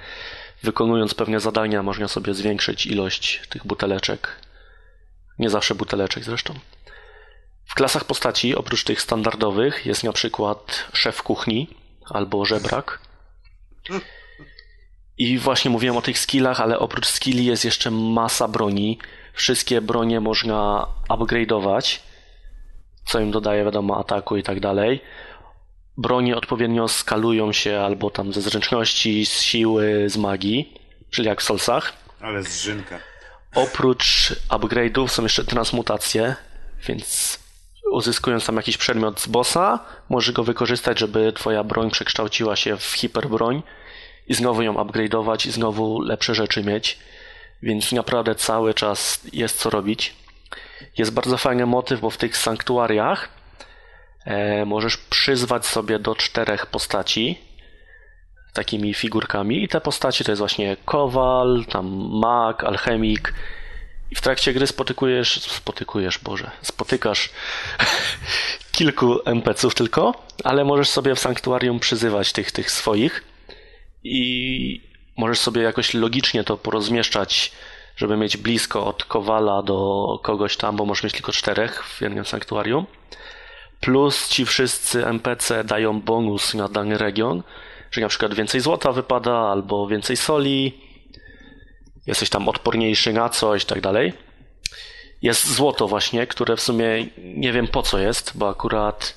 wykonując pewne zadania można sobie zwiększyć ilość tych buteleczek. Nie zawsze buteleczek zresztą. W klasach postaci, oprócz tych standardowych, jest na przykład szef kuchni albo żebrak. I właśnie mówiłem o tych skillach, ale oprócz skilli jest jeszcze masa broni. Wszystkie bronie można upgrade'ować co im dodaje, wiadomo, ataku i tak dalej. Bronie odpowiednio skalują się albo tam ze zręczności, z siły, z magii, czyli jak w Solsach. Ale zrzynka. Oprócz upgrade'ów są jeszcze transmutacje, więc uzyskując tam jakiś przedmiot z bossa, możesz go wykorzystać, żeby twoja broń przekształciła się w hiperbroń i znowu ją upgrade'ować i znowu lepsze rzeczy mieć. Więc naprawdę cały czas jest co robić. Jest bardzo fajny motyw, bo w tych sanktuariach możesz przyzwać sobie do czterech postaci takimi figurkami i te postaci to jest właśnie kowal, tam mag, alchemik i w trakcie gry spotykujesz, spotykujesz, Boże, spotykasz [laughs] kilku NPC-ów tylko, ale możesz sobie w sanktuarium przyzywać tych, tych swoich i możesz sobie jakoś logicznie to porozmieszczać żeby mieć blisko od Kowala do kogoś tam, bo możesz mieć tylko czterech w jednym sanktuarium. Plus ci wszyscy NPC dają bonus na dany region, że na przykład więcej złota wypada, albo więcej soli, jesteś tam odporniejszy na coś, tak dalej. Jest złoto właśnie, które w sumie nie wiem po co jest, bo akurat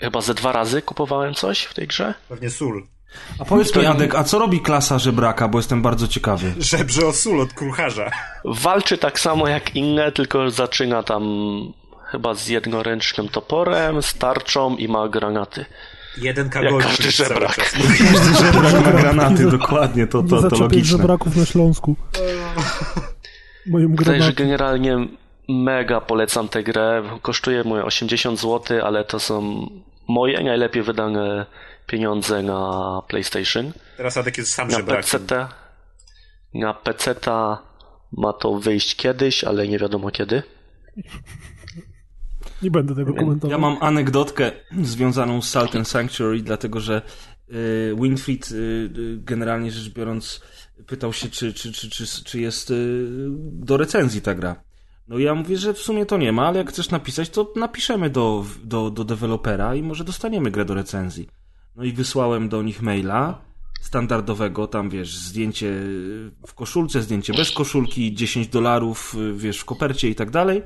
chyba ze dwa razy kupowałem coś w tej grze. Pewnie sól. A powiedz mi, Adek, a co robi klasa żebraka, bo jestem bardzo ciekawy. Żebrze o sól od krucharza. Walczy tak samo jak inne, tylko zaczyna tam chyba z jednoręcznym toporem, starczą i ma granaty. Jeden kagolnik. każdy żebrak. Każdy żebrak ma granaty, dokładnie, to, to, to logiczne. żebraków na Śląsku. [laughs] Moim Także generalnie mega polecam tę grę. Kosztuje moje 80 zł, ale to są moje najlepiej wydane pieniądze na PlayStation. Teraz Adek jest sam na PC, Na PC ma to wyjść kiedyś, ale nie wiadomo kiedy. Nie będę tego komentował. Ja mam anegdotkę związaną z Salt and Sanctuary, dlatego że y, Winfried y, generalnie rzecz biorąc pytał się, czy, czy, czy, czy, czy jest y, do recenzji ta gra. No ja mówię, że w sumie to nie ma, ale jak chcesz napisać, to napiszemy do, do, do dewelopera i może dostaniemy grę do recenzji. No i wysłałem do nich maila standardowego, tam wiesz, zdjęcie w koszulce, zdjęcie bez koszulki, 10 dolarów, wiesz, w kopercie i tak dalej.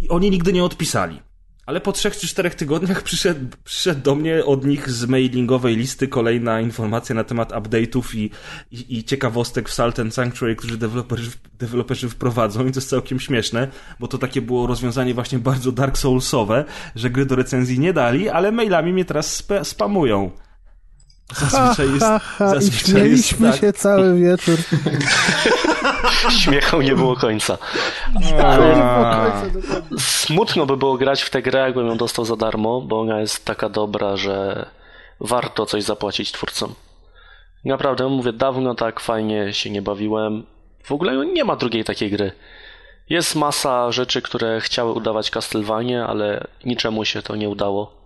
I oni nigdy nie odpisali. Ale po trzech czy czterech tygodniach [laughs] przyszedł, przyszedł do mnie od nich z mailingowej listy kolejna informacja na temat update'ów i, i, i ciekawostek w Salt and Sanctuary, którzy deweloperzy, deweloperzy wprowadzą i to jest całkiem śmieszne, bo to takie było rozwiązanie właśnie bardzo Dark Soulsowe, że gry do recenzji nie dali, ale mailami mnie teraz sp spamują. Zazwyczaj jest. Ha, ha, zazwyczaj I śmieliśmy jest, tak. się cały wieczór. [laughs] [laughs] Śmiechu nie było końca. Ale smutno by było grać w tę grę, jakbym ją dostał za darmo, bo ona jest taka dobra, że warto coś zapłacić twórcom. Naprawdę, mówię, dawno tak fajnie się nie bawiłem. W ogóle nie ma drugiej takiej gry. Jest masa rzeczy, które chciały udawać Castlevania, ale niczemu się to nie udało.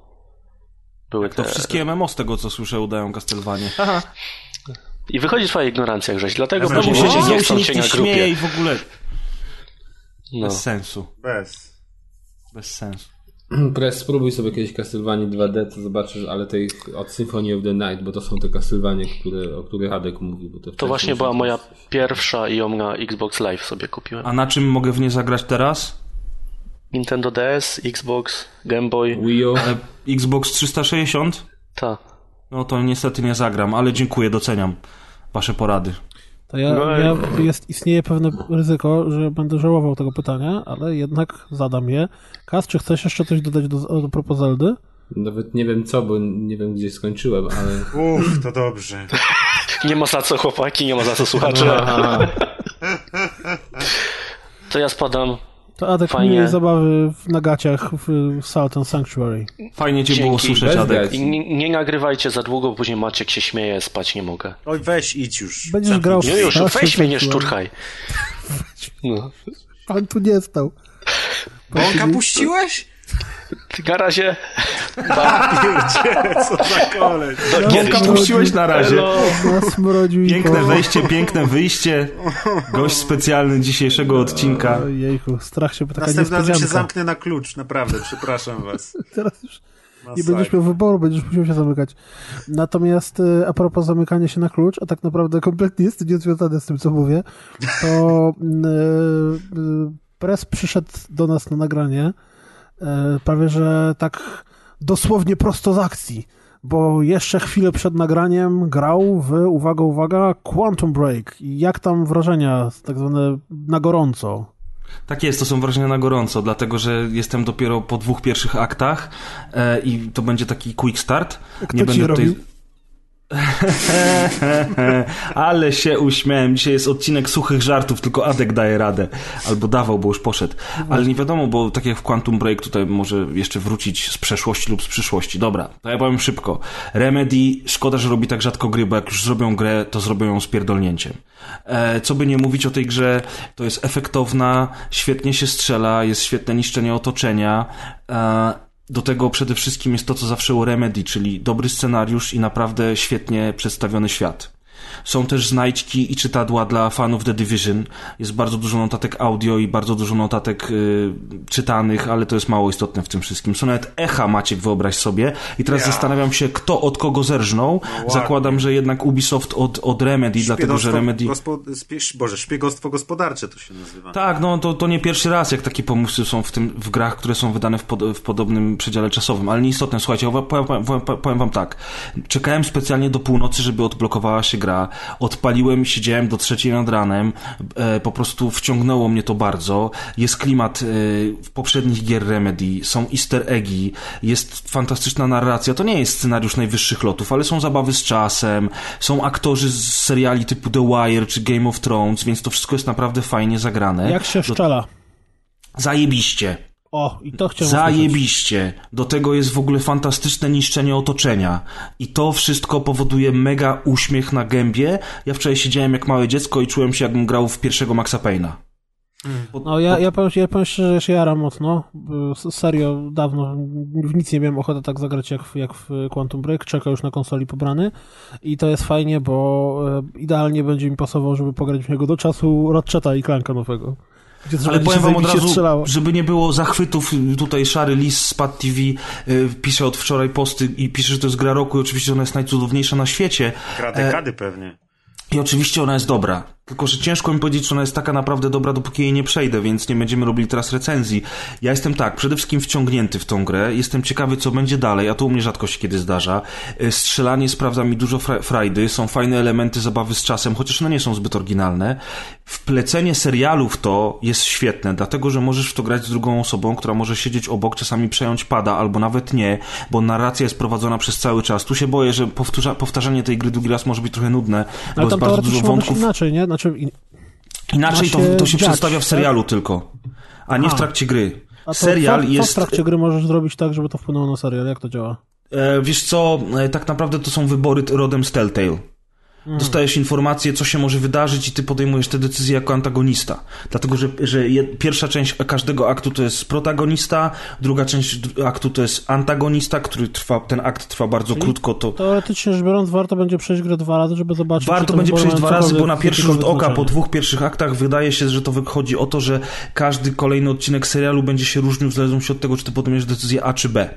Były te... To wszystkie MMO z tego, co słyszę, udają Castlevanie. [laughs] I wychodzi twoja ignorancja, Grześ, dlatego ja później się nie chcą cię na grupie. i w ogóle... No. Bez sensu. Bez. Bez sensu. [clears throat] Press, spróbuj sobie kiedyś Castlevania 2D, to zobaczysz, ale tej od Symphony of the Night, bo to są te Castlevania, które, o których Hadek mówi. Bo to, to właśnie była moja pierwsza i ją na Xbox Live sobie kupiłem. A na czym mogę w nie zagrać teraz? Nintendo DS, Xbox, Game Boy. Wii U. Ale Xbox 360? Tak. No to niestety nie zagram, ale dziękuję, doceniam wasze porady. To ja, no ja jest, istnieje pewne ryzyko, że będę żałował tego pytania, ale jednak zadam je. Kas, czy chcesz jeszcze coś dodać do, do propos Zeldy? Nawet nie wiem co, bo nie wiem gdzie skończyłem, ale... Uff, to dobrze. nie ma za co chłopaki, nie ma za co słuchacze. to ja spadam to Adek Fajnie. miłej zabawy w nagaciach w Sultan Sanctuary. Fajnie cię Dzięki. było słyszeć, Adek. I nie, nie, nagrywajcie za długo, bo później Maciek się śmieje, spać nie mogę. Oj, weź, idź już. Będziesz grał w Nie, już, weź mnie, nie szturchaj. [laughs] No. Pan tu nie stał. Bąka puściłeś? [laughs] Na razie. Pierdzie, co za koleś. No, kiedyś puściłeś na razie. Piękne wejście, piękne wyjście. Gość specjalny dzisiejszego odcinka. Jejku, strach się taka Następnym razem się zamknę na klucz, naprawdę, przepraszam was. [laughs] Teraz już nie będziesz miał wyboru, będziesz musiał się zamykać. Natomiast e, a propos zamykania się na klucz, a tak naprawdę kompletnie jest niezwiązane z tym, co mówię, to [laughs] yy, Press przyszedł do nas na nagranie prawie że tak dosłownie prosto z akcji, bo jeszcze chwilę przed nagraniem grał w, uwaga, uwaga, Quantum Break. Jak tam wrażenia, tak zwane na gorąco? Tak jest, to są wrażenia na gorąco, dlatego że jestem dopiero po dwóch pierwszych aktach e, i to będzie taki quick start. Kto Nie będę tutaj. [laughs] Ale się uśmiałem. Dzisiaj jest odcinek suchych żartów, tylko Adek daje radę. Albo dawał, bo już poszedł. Ale nie wiadomo, bo tak jak w Quantum Break tutaj może jeszcze wrócić z przeszłości lub z przyszłości. Dobra, to ja powiem szybko. Remedy, szkoda, że robi tak rzadko gry, bo jak już zrobią grę, to zrobią ją z pierdolnięciem. E, co by nie mówić o tej grze, to jest efektowna, świetnie się strzela, jest świetne niszczenie otoczenia. E, do tego przede wszystkim jest to, co zawsze u Remedy, czyli dobry scenariusz i naprawdę świetnie przedstawiony świat. Są też znajdźki i czytadła dla fanów The Division. Jest bardzo dużo notatek audio i bardzo dużo notatek y, czytanych, ale to jest mało istotne w tym wszystkim. Są nawet echa, Maciek, wyobraź sobie. I teraz yeah. zastanawiam się, kto od kogo zerżnął. No Zakładam, że jednak Ubisoft od, od Remedy, dlatego że Remedy... Gospo... Boże, szpiegostwo gospodarcze to się nazywa. Tak, no to, to nie pierwszy raz, jak takie pomysły są w, tym, w grach, które są wydane w, pod, w podobnym przedziale czasowym. Ale nieistotne, słuchajcie, powiem, powiem, powiem wam tak. Czekałem specjalnie do północy, żeby odblokowała się gra odpaliłem, siedziałem do trzeciej nad ranem, e, po prostu wciągnęło mnie to bardzo. Jest klimat e, w poprzednich gier Remedy, są easter eggi, jest fantastyczna narracja. To nie jest scenariusz najwyższych lotów, ale są zabawy z czasem, są aktorzy z seriali typu The Wire czy Game of Thrones, więc to wszystko jest naprawdę fajnie zagrane. Jak się szczela? Zajebiście. O, i to chciałem Zajebiście. Do tego jest w ogóle fantastyczne niszczenie otoczenia. I to wszystko powoduje mega uśmiech na gębie. Ja wczoraj siedziałem jak małe dziecko i czułem się jakbym grał w pierwszego Maxa Payne'a. No ja, ja, powiem, ja powiem szczerze, że się jaram mocno. Serio, dawno w nic nie miałem ochoty tak zagrać jak w, jak w Quantum Break. Czeka już na konsoli pobrany. I to jest fajnie, bo e, idealnie będzie mi pasował, żeby pograć w niego do czasu Ratcheta i Clanka nowego. Ale powiem wam od razu, strzelało. żeby nie było zachwytów, tutaj Szary Lis z Pad TV y, pisze od wczoraj posty i pisze, że to jest gra roku i oczywiście ona jest najcudowniejsza na świecie. Gra dekady e... pewnie. I oczywiście ona jest dobra. Tylko, że ciężko mi powiedzieć, czy ona jest taka naprawdę dobra, dopóki jej nie przejdę, więc nie będziemy robili teraz recenzji. Ja jestem tak, przede wszystkim wciągnięty w tą grę, jestem ciekawy, co będzie dalej, a to u mnie rzadko się kiedy zdarza. E, strzelanie sprawdza mi dużo frajdy, są fajne elementy zabawy z czasem, chociaż one nie są zbyt oryginalne. Wplecenie serialu w to jest świetne, dlatego, że możesz w to grać z drugą osobą, która może siedzieć obok, czasami przejąć pada, albo nawet nie, bo narracja jest prowadzona przez cały czas. Tu się boję, że powtórza, powtarzanie tej gry drugi raz może być trochę nudne, bo jest bardzo dużo wątków. inaczej, nie? Znaczy, Inaczej to, to się przedstawia w serialu tak? tylko, a nie w trakcie gry. A Serial co, jest. Co w trakcie gry możesz zrobić tak, żeby to wpłynęło na serial? Jak to działa? E, wiesz co, e, tak naprawdę to są wybory rodem z Telltale. Hmm. Dostajesz informację, co się może wydarzyć i ty podejmujesz te decyzje jako antagonista. Dlatego, że, że pierwsza część każdego aktu to jest protagonista, druga część aktu to jest antagonista, który trwa, ten akt trwa bardzo Czyli krótko. To... Teoretycznie rzecz biorąc, warto będzie przejść grę dwa razy, żeby zobaczyć. Warto będzie przejść dwa razy, bo na pierwszy rzut oka po dwóch pierwszych aktach wydaje się, że to wychodzi o to, że każdy kolejny odcinek serialu będzie się różnił w zależności od tego, czy ty podejmiesz decyzję A czy B.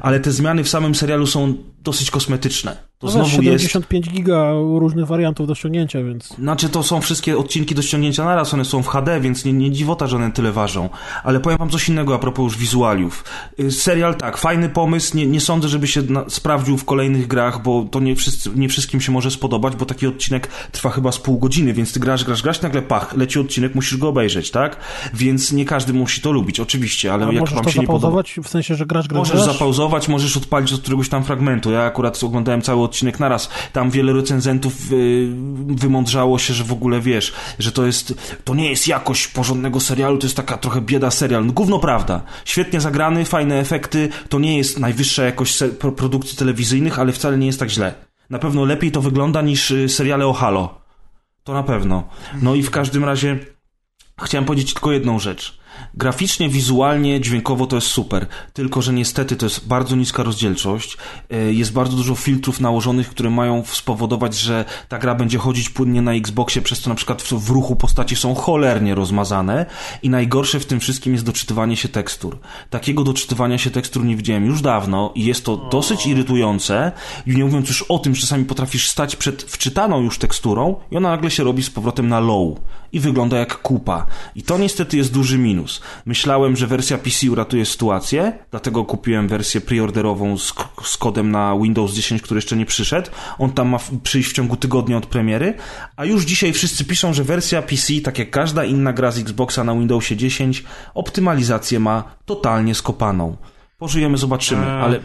Ale te zmiany w samym serialu są dosyć kosmetyczne. To no znowu 75 jest... giga różnych wariantów do ściągnięcia, więc... Znaczy to są wszystkie odcinki do ściągnięcia naraz, one są w HD, więc nie, nie dziwota, że one tyle ważą. Ale powiem wam coś innego a propos już wizualiów. Y, serial tak, fajny pomysł, nie, nie sądzę, żeby się na, sprawdził w kolejnych grach, bo to nie, wszyscy, nie wszystkim się może spodobać, bo taki odcinek trwa chyba z pół godziny, więc ty grasz, grasz, grasz, nagle pach, leci odcinek, musisz go obejrzeć, tak? Więc nie każdy musi to lubić, oczywiście, ale a jak wam się nie podoba... w sensie, że grasz, grasz, Możesz grasz? zapauzować, możesz odpalić od któregoś tam fragmentu. Ja akurat oglądałem cały odcinek naraz. Tam wiele recenzentów y, wymądrzało się, że w ogóle wiesz, że to jest, to nie jest jakość porządnego serialu, to jest taka trochę bieda serial. No gówno prawda. Świetnie zagrany, fajne efekty, to nie jest najwyższa jakość produkcji telewizyjnych, ale wcale nie jest tak źle. Na pewno lepiej to wygląda niż y, seriale o Halo. To na pewno. No i w każdym razie chciałem powiedzieć tylko jedną rzecz. Graficznie, wizualnie, dźwiękowo to jest super, tylko że niestety to jest bardzo niska rozdzielczość, e, jest bardzo dużo filtrów nałożonych, które mają spowodować, że ta gra będzie chodzić płynnie na Xboxie, przez co na przykład w ruchu postaci są cholernie rozmazane. I najgorsze w tym wszystkim jest doczytywanie się tekstur. Takiego doczytywania się tekstur nie widziałem już dawno i jest to dosyć irytujące, nie mówiąc już o tym, że czasami potrafisz stać przed wczytaną już teksturą i ona nagle się robi z powrotem na low i wygląda jak kupa. I to niestety jest duży minus. Myślałem, że wersja PC uratuje sytuację, dlatego kupiłem wersję preorderową z, z kodem na Windows 10, który jeszcze nie przyszedł. On tam ma przyjść w ciągu tygodnia od premiery, a już dzisiaj wszyscy piszą, że wersja PC, tak jak każda inna gra z Xboxa na Windowsie 10, optymalizację ma totalnie skopaną. Pożyjemy, zobaczymy, eee. ale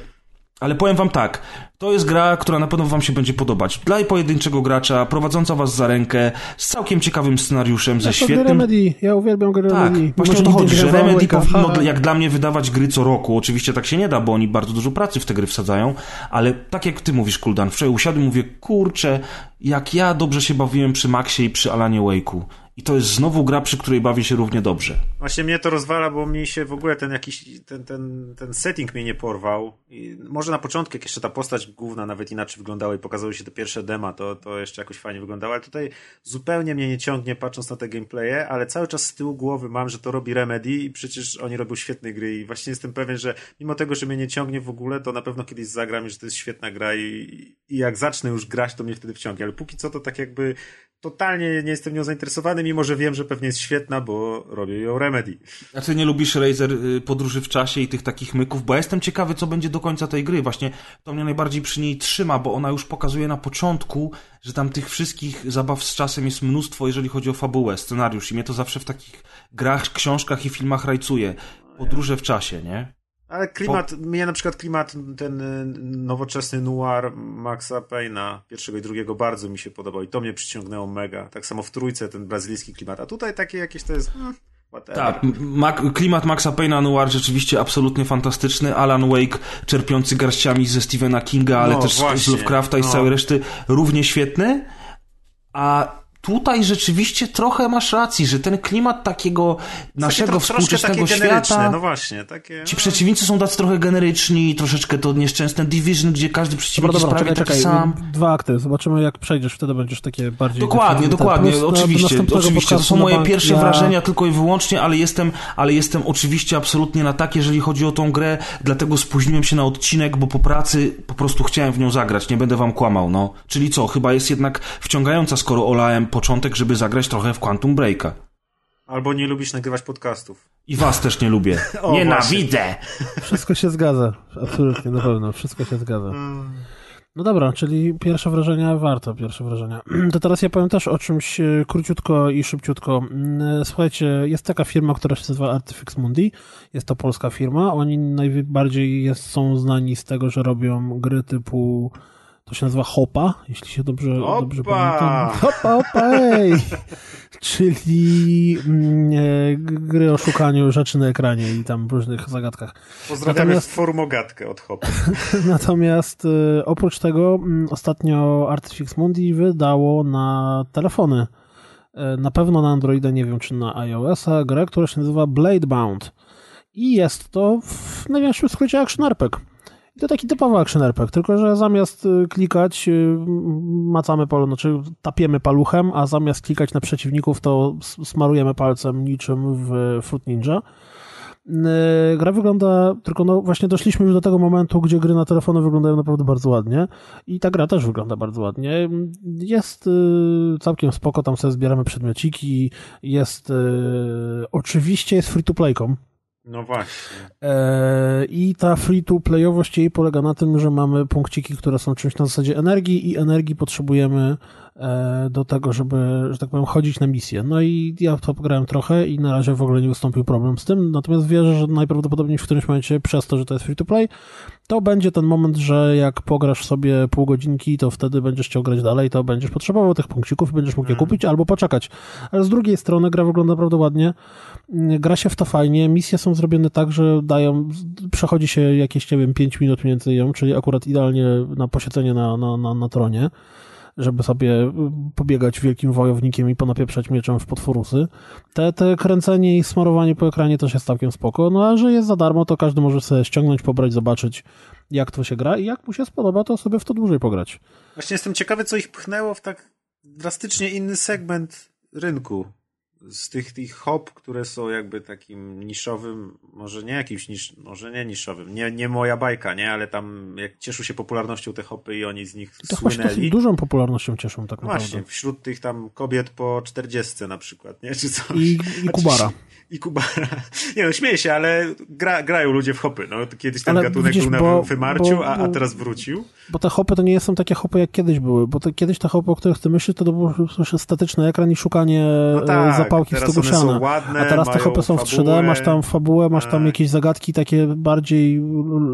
ale powiem wam tak, to jest gra, która na pewno wam się będzie podobać. Dla pojedynczego gracza, prowadząca was za rękę, z całkiem ciekawym scenariuszem, ze świetnym... Remedy. Ja uwielbiam grę tak, Remedy. właśnie o to chodzi, że Remedy powinno, jak dla mnie, wydawać gry co roku. Oczywiście tak się nie da, bo oni bardzo dużo pracy w te gry wsadzają, ale tak jak ty mówisz, Kuldan, wczoraj usiadłem i mówię, kurczę, jak ja dobrze się bawiłem przy Maxie i przy Alanie Wake'u. I to jest znowu gra, przy której bawię się równie dobrze. Właśnie mnie to rozwala, bo mi się w ogóle ten jakiś, ten, ten, ten setting mnie nie porwał. I może na początku, jak jeszcze ta postać główna nawet inaczej wyglądała i pokazały się te pierwsze dema, to, to jeszcze jakoś fajnie wyglądało, ale tutaj zupełnie mnie nie ciągnie patrząc na te gameplaye, ale cały czas z tyłu głowy mam, że to robi Remedy i przecież oni robią świetne gry i właśnie jestem pewien, że mimo tego, że mnie nie ciągnie w ogóle, to na pewno kiedyś zagram i że to jest świetna gra i, i jak zacznę już grać, to mnie wtedy wciągnie, ale póki co to tak jakby totalnie nie jestem nią zainteresowany, mimo że wiem, że pewnie jest świetna, bo robię ją Remedy. A ty nie lubisz Razer y, podróży w czasie i tych takich myków, bo ja jestem ciekawy, co będzie do końca tej gry. Właśnie to mnie najbardziej przy niej trzyma, bo ona już pokazuje na początku, że tam tych wszystkich zabaw z czasem jest mnóstwo, jeżeli chodzi o fabułę, scenariusz i mnie to zawsze w takich grach, książkach i filmach rajcuje. Podróże w czasie, nie? Ale klimat, po... mnie na przykład klimat ten y, nowoczesny noir Maxa Payna pierwszego i drugiego bardzo mi się podobał i to mnie przyciągnęło mega. Tak samo w trójce ten brazylijski klimat, a tutaj takie jakieś to jest... Hmm, tak, klimat Maxa Payna noir rzeczywiście absolutnie fantastyczny. Alan Wake czerpiący garściami ze Stephena Kinga, ale no, też właśnie, z Lovecrafta i z no. całej reszty równie świetny. A tutaj rzeczywiście trochę masz racji, że ten klimat takiego naszego takie współczesnego świata. No właśnie, takie. Ci przeciwnicy są tacy trochę generyczni, troszeczkę to nieszczęsne Division, gdzie każdy przeciwnik dobra, dobra, jest prawie czekaj, taki czekaj. sam. Dwa akty, zobaczymy jak przejdziesz, wtedy będziesz takie bardziej. Dokładnie, dokładnie, plus, oczywiście. oczywiście. To są moje pierwsze ja... wrażenia tylko i wyłącznie, ale jestem, ale jestem oczywiście absolutnie na tak, jeżeli chodzi o tą grę, dlatego spóźniłem się na odcinek, bo po pracy po prostu chciałem w nią zagrać, nie będę wam kłamał, no. Czyli co, chyba jest jednak wciągająca, skoro olałem początek, żeby zagrać trochę w Quantum Breaka. Albo nie lubisz nagrywać podcastów. I was też nie lubię. [laughs] o, Nienawidzę! Wszystko się zgadza. Absolutnie, na pewno. Wszystko się zgadza. No dobra, czyli pierwsze wrażenia warto, pierwsze wrażenia. [clears throat] To teraz ja powiem też o czymś e, króciutko i szybciutko. Mm, słuchajcie, jest taka firma, która się nazywa Artifix Mundi. Jest to polska firma. Oni najbardziej jest, są znani z tego, że robią gry typu to się nazywa Hopa, jeśli się dobrze, dobrze pamiętam. Hopa, hopa, ej! [laughs] Czyli mm, e, gry o szukaniu rzeczy na ekranie i tam różnych zagadkach. Pozdrawiamy natomiast, formogatkę od Hopa. [laughs] natomiast e, oprócz tego mm, ostatnio Artifix Mundi wydało na telefony, e, na pewno na Androida, nie wiem czy na iOS-a, grę, która się nazywa Bladebound. I jest to w największym skrócie action RPG. To taki typowy action RPG, tylko że zamiast y, klikać y, macamy polu, znaczy tapiemy paluchem, a zamiast klikać na przeciwników to smarujemy palcem niczym w Fruit Ninja. Y, gra wygląda, tylko no właśnie doszliśmy już do tego momentu, gdzie gry na telefony wyglądają naprawdę bardzo ładnie i ta gra też wygląda bardzo ładnie. Jest całkiem spoko, tam sobie zbieramy przedmiociki, jest oczywiście jest free to playkom, no właśnie. E, I ta free-to-playowość jej polega na tym, że mamy punkciki, które są czymś na zasadzie energii i energii potrzebujemy do tego, żeby, że tak powiem, chodzić na misję. No i ja to pograłem trochę i na razie w ogóle nie wystąpił problem z tym, natomiast wierzę, że najprawdopodobniej w którymś momencie, przez to, że to jest free-to-play, to będzie ten moment, że jak pograsz sobie pół godzinki, to wtedy będziesz chciał grać dalej, to będziesz potrzebował tych punkcików, będziesz mógł je mhm. kupić albo poczekać. Ale z drugiej strony gra wygląda naprawdę ładnie, gra się w to fajnie, misje są zrobione tak, że dają, przechodzi się jakieś, nie wiem, 5 minut między ją, czyli akurat idealnie na posiedzenie na, na, na, na tronie żeby sobie pobiegać wielkim wojownikiem i ponapieprzać mieczem w potworusy. Te, te kręcenie i smarowanie po ekranie też jest całkiem spoko, no a że jest za darmo, to każdy może sobie ściągnąć, pobrać, zobaczyć jak to się gra i jak mu się spodoba, to sobie w to dłużej pograć. Właśnie jestem ciekawy, co ich pchnęło w tak drastycznie inny segment rynku z tych, tych hop, które są jakby takim niszowym, może nie jakimś nisz, może nie niszowym, nie, nie moja bajka, nie, ale tam jak cieszą się popularnością te hopy i oni z nich to słynęli. To dużą popularnością cieszą tak naprawdę. Właśnie, wśród tych tam kobiet po czterdziestce na przykład, nie, czy coś. I, i Kubara i Kubara. [laughs] Nie no, śmieję się, ale gra, grają ludzie w hopy. No, kiedyś ten ale gatunek widzisz, był na wymarciu, bo, a, a teraz wrócił. Bo te hopy to nie są takie hopy, jak kiedyś były, bo te, kiedyś te hopy, o których ty myślisz, to, to był statyczny ekran i szukanie no tak, zapałki w stogu siana. Ładne, a teraz te hopy są w 3D, masz tam fabułę, masz tak. tam jakieś zagadki takie bardziej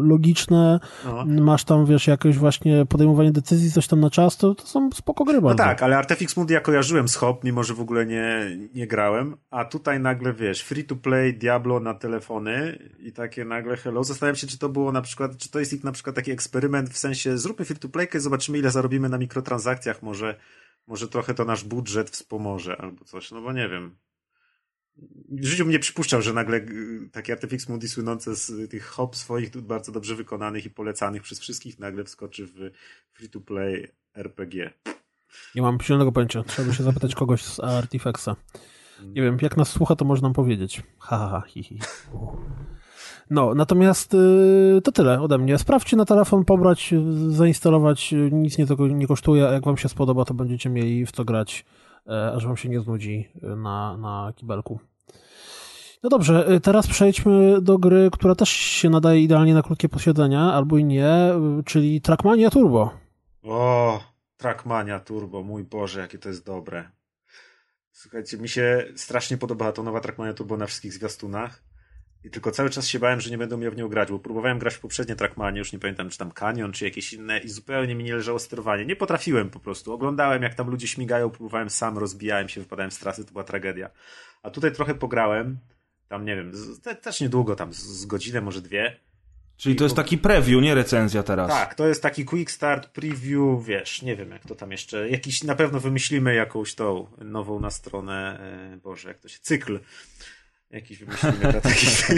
logiczne, no. masz tam, wiesz, jakieś właśnie podejmowanie decyzji, coś tam na czas, to, to są spoko gry bardzo. No tak, ale Artefix Mundi ja kojarzyłem z hop, mimo że w ogóle nie, nie grałem, a tutaj nagle, wiesz, free-to-play Diablo na telefony i takie nagle hello. Zastanawiam się, czy to było na przykład, czy to jest ich na przykład taki eksperyment w sensie zróbmy free-to-playkę i zobaczymy ile zarobimy na mikrotransakcjach może może trochę to nasz budżet wspomoże albo coś, no bo nie wiem. W życiu mnie przypuszczał, że nagle takie Artifix Mundi słynące z tych hop swoich bardzo dobrze wykonanych i polecanych przez wszystkich nagle wskoczy w free-to-play RPG. Nie mam zielonego pojęcia. Trzeba by się zapytać kogoś z Artifexa. Nie wiem, jak nas słucha, to można powiedzieć. Ha, ha, ha, hi, hi. No, natomiast y, to tyle ode mnie. Sprawdźcie na telefon, pobrać, zainstalować, nic nie, tego nie kosztuje, jak wam się spodoba, to będziecie mieli w co grać, e, aż wam się nie znudzi na, na kibelku. No dobrze, y, teraz przejdźmy do gry, która też się nadaje idealnie na krótkie posiedzenia, albo i nie, y, czyli Trackmania Turbo. O, Trackmania Turbo, mój Boże, jakie to jest dobre. Słuchajcie, mi się strasznie podobała to nowa Trackmania Turbo na wszystkich zwiastunach. I tylko cały czas się bałem, że nie będę miał w nią grać, bo próbowałem grać w poprzednie Trackmanie, już nie pamiętam, czy tam Canyon, czy jakieś inne i zupełnie mi nie leżało sterowanie. Nie potrafiłem po prostu. Oglądałem, jak tam ludzie śmigają, próbowałem sam, rozbijałem się, wypadałem z trasy, to była tragedia. A tutaj trochę pograłem, tam nie wiem, też niedługo, tam z godzinę, może dwie. Czyli to jest taki preview, nie recenzja teraz. Tak, to jest taki quick start preview, wiesz, nie wiem jak to tam jeszcze, jakiś, na pewno wymyślimy jakąś tą nową na stronę, e, Boże, jak to się, cykl jakiś wymyślimy dla takich. [laughs]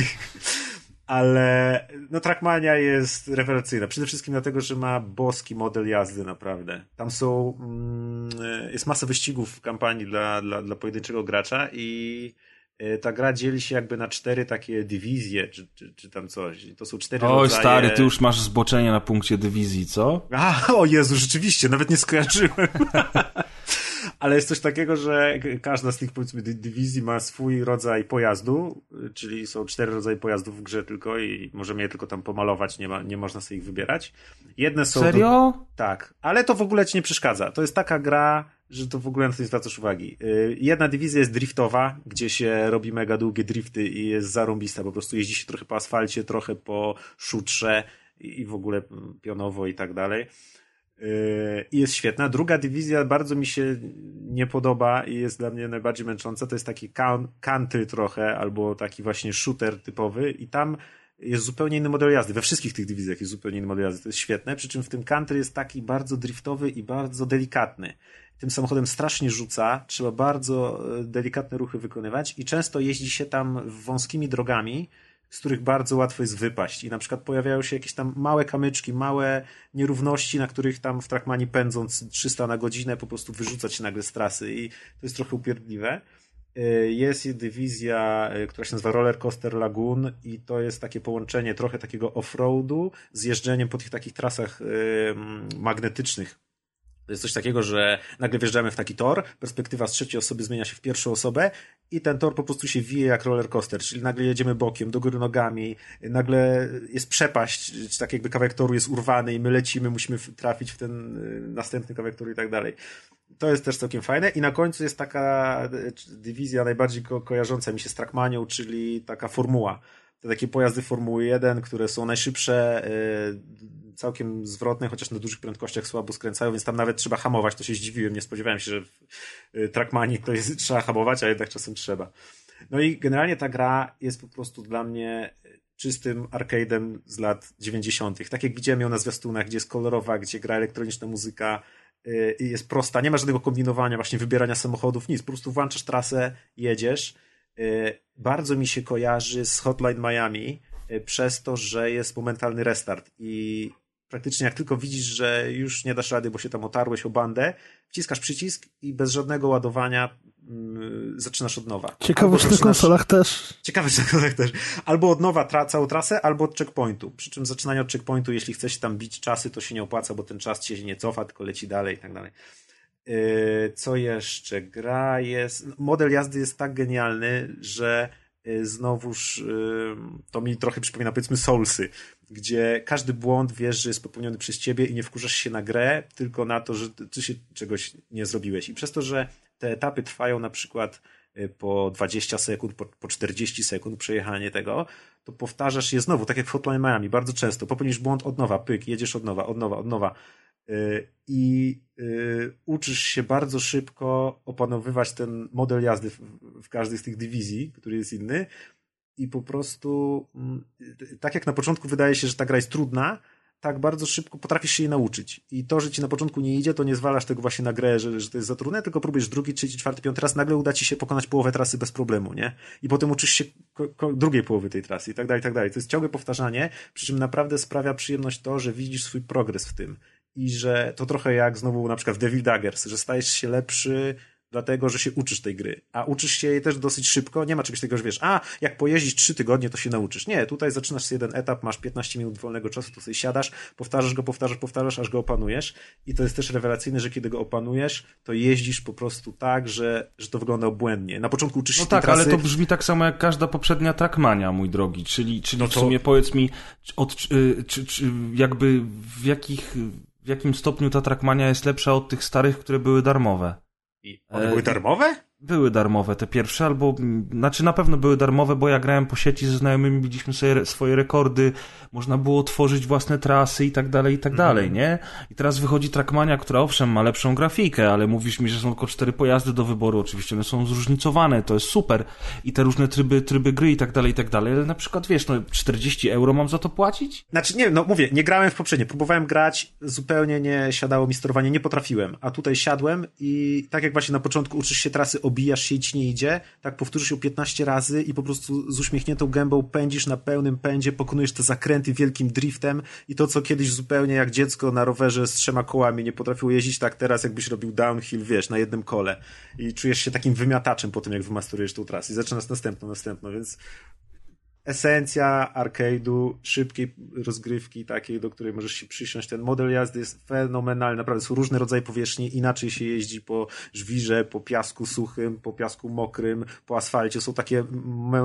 Ale no Trackmania jest rewelacyjna. Przede wszystkim dlatego, że ma boski model jazdy naprawdę. Tam są mm, jest masa wyścigów w kampanii dla, dla, dla pojedynczego gracza i e, ta gra dzieli się jakby na cztery takie dywizje, czy, czy, czy tam coś. To są cztery Oj, rodzaje... stary, ty już masz zboczenie na punkcie dywizji, co? A, o Jezu, rzeczywiście, nawet nie skojarzyłem. [laughs] ale jest coś takiego, że każda z tych powiedzmy dywizji ma swój rodzaj pojazdu, czyli są cztery rodzaje pojazdów w grze tylko i możemy je tylko tam pomalować, nie, ma, nie można sobie ich wybierać. Jedne są... Serio? Do... Tak, ale to w ogóle ci nie przeszkadza. To jest taka gra, że to w ogóle na to nie zwracasz uwagi. Y, jedna dywizja jest driftowa, gdzie się robi mega długie drifty i jest zarąbista, po prostu jeździ się trochę po asfalcie, trochę po szutrze i w ogóle pionowo i tak dalej. Yy, i jest świetna. Druga dywizja bardzo mi się nie podoba i jest dla mnie najbardziej męcząca. To jest taki country trochę, albo taki właśnie shooter typowy i tam jest zupełnie inny model jazdy. We wszystkich tych dywizjach jest zupełnie inny model jazdy. To jest świetne, przy czym w tym country jest taki bardzo driftowy i bardzo delikatny. Tym samochodem strasznie rzuca, trzeba bardzo e, delikatne ruchy wykonywać i często jeździ się tam wąskimi drogami, z których bardzo łatwo jest wypaść. I na przykład pojawiają się jakieś tam małe kamyczki, małe nierówności, na których tam w Trackmanie pędząc 300 na godzinę po prostu wyrzucać się nagle z trasy i to jest trochę upierdliwe. Y, jest dywizja, y, która się nazywa Roller Coaster Lagoon i to jest takie połączenie trochę takiego off-roadu z jeżdżeniem po tych takich trasach magnetycznych jest coś takiego, że nagle wjeżdżamy w taki tor, perspektywa z trzeciej osoby zmienia się w pierwszą osobę i ten tor po prostu się wije jak roller coaster, czyli nagle jedziemy bokiem, do góry nogami, nagle jest przepaść, tak jakby kawałek toru jest urwany i my lecimy, musimy trafić w ten y, następny kawałek toru i tak dalej. To jest też całkiem fajne i na końcu jest taka y, dywizja najbardziej ko kojarząca mi się z Trackmanią, czyli taka formuła. Te takie pojazdy Formuły 1, które są najszybsze, yy, całkiem zwrotne, chociaż na dużych prędkościach słabo skręcają, więc tam nawet trzeba hamować. To się zdziwiłem, nie spodziewałem się, że w y, Trackmanii to jest, [laughs] trzeba hamować, a jednak czasem trzeba. No i generalnie ta gra jest po prostu dla mnie czystym arcade'em z lat 90. Tak jak widziałem ją na zwiastunach, gdzie jest kolorowa, gdzie gra elektroniczna muzyka y, i jest prosta, nie ma żadnego kombinowania, właśnie wybierania samochodów, nic, po prostu włączasz trasę, jedziesz. Y, bardzo mi się kojarzy z Hotline Miami przez to, że jest momentalny restart i praktycznie jak tylko widzisz, że już nie dasz rady, bo się tam otarłeś o bandę, wciskasz przycisk i bez żadnego ładowania yy, zaczynasz od nowa. Ciekawe, czy na konsolach też. Ciekawe, [laughs] czy na konsolach też. Albo od nowa tra całą trasę, albo od checkpointu. Przy czym zaczynanie od checkpointu, jeśli chcesz tam bić czasy, to się nie opłaca, bo ten czas się nie cofa, tylko leci dalej i tak dalej. Yy, co jeszcze? Gra jest... Model jazdy jest tak genialny, że yy, znowuż yy, to mi trochę przypomina powiedzmy Soulsy, gdzie każdy błąd wiesz, że jest popełniony przez ciebie i nie wkurzasz się na grę, tylko na to, że ty się czegoś nie zrobiłeś. I przez to, że te etapy trwają na przykład y, po 20 sekund, po, po 40 sekund przejechanie tego, to powtarzasz je znowu, tak jak w Hotline Miami, bardzo często. Popełnisz błąd od nowa, pyk, jedziesz od nowa, od nowa, od nowa. Y, I y, uczysz się bardzo szybko opanowywać ten model jazdy w, w każdej z tych dywizji, który jest inny, i po prostu, mm, tak jak na początku wydaje się, że ta gra jest trudna, tak bardzo szybko potrafisz się jej nauczyć. I to, że ci na początku nie idzie, to nie zwalasz tego właśnie na grę, że, że to jest za trudne, tylko próbujesz drugi, trzeci, czwarty, piąty raz, nagle uda ci się pokonać połowę trasy bez problemu, nie? I potem uczysz się drugiej połowy tej trasy i tak dalej, i tak dalej. To jest ciągłe powtarzanie, przy czym naprawdę sprawia przyjemność to, że widzisz swój progres w tym. I że to trochę jak znowu na przykład w Devil Daggers, że stajesz się lepszy dlatego, że się uczysz tej gry. A uczysz się jej też dosyć szybko. Nie ma czegoś takiego, że wiesz, a jak pojeździsz trzy tygodnie, to się nauczysz. Nie, tutaj zaczynasz jeden etap, masz 15 minut wolnego czasu, to sobie siadasz, powtarzasz go, powtarzasz, powtarzasz, aż go opanujesz. I to jest też rewelacyjne, że kiedy go opanujesz, to jeździsz po prostu tak, że, że to wygląda obłędnie. Na początku uczysz się No tak, trasy... ale to brzmi tak samo jak każda poprzednia trackmania, mój drogi. Czyli, czyli no to... w sumie powiedz mi, od, czy, czy, czy jakby w jakich w jakim stopniu ta trackmania jest lepsza od tych starych, które były darmowe? I one były darmowe? Były darmowe te pierwsze, albo znaczy na pewno były darmowe, bo ja grałem po sieci ze znajomymi, widzieliśmy sobie swoje rekordy, można było tworzyć własne trasy i tak dalej, i tak mhm. dalej, nie? I teraz wychodzi Trackmania, która owszem ma lepszą grafikę, ale mówisz mi, że są tylko cztery pojazdy do wyboru, oczywiście one są zróżnicowane, to jest super i te różne tryby, tryby gry i tak dalej, i tak dalej, ale na przykład wiesz, no 40 euro mam za to płacić? Znaczy nie, no mówię, nie grałem w poprzednie, próbowałem grać, zupełnie nie siadało mi sterowanie, nie potrafiłem, a tutaj siadłem i tak jak właśnie na początku uczysz się trasy obijasz się i ci nie idzie, tak powtórzysz ją 15 razy i po prostu z uśmiechniętą gębą pędzisz na pełnym pędzie, pokonujesz te zakręty wielkim driftem i to, co kiedyś zupełnie jak dziecko na rowerze z trzema kołami nie potrafiło jeździć, tak teraz jakbyś robił downhill, wiesz, na jednym kole. I czujesz się takim wymiataczem po tym, jak wymasterujesz tą trasę. I zaczynasz następną, następną, więc esencja arcade'u, szybkiej rozgrywki takiej, do której możesz się przysiąść. Ten model jazdy jest fenomenalny, naprawdę są różne rodzaje powierzchni, inaczej się jeździ po żwirze, po piasku suchym, po piasku mokrym, po asfalcie. Są takie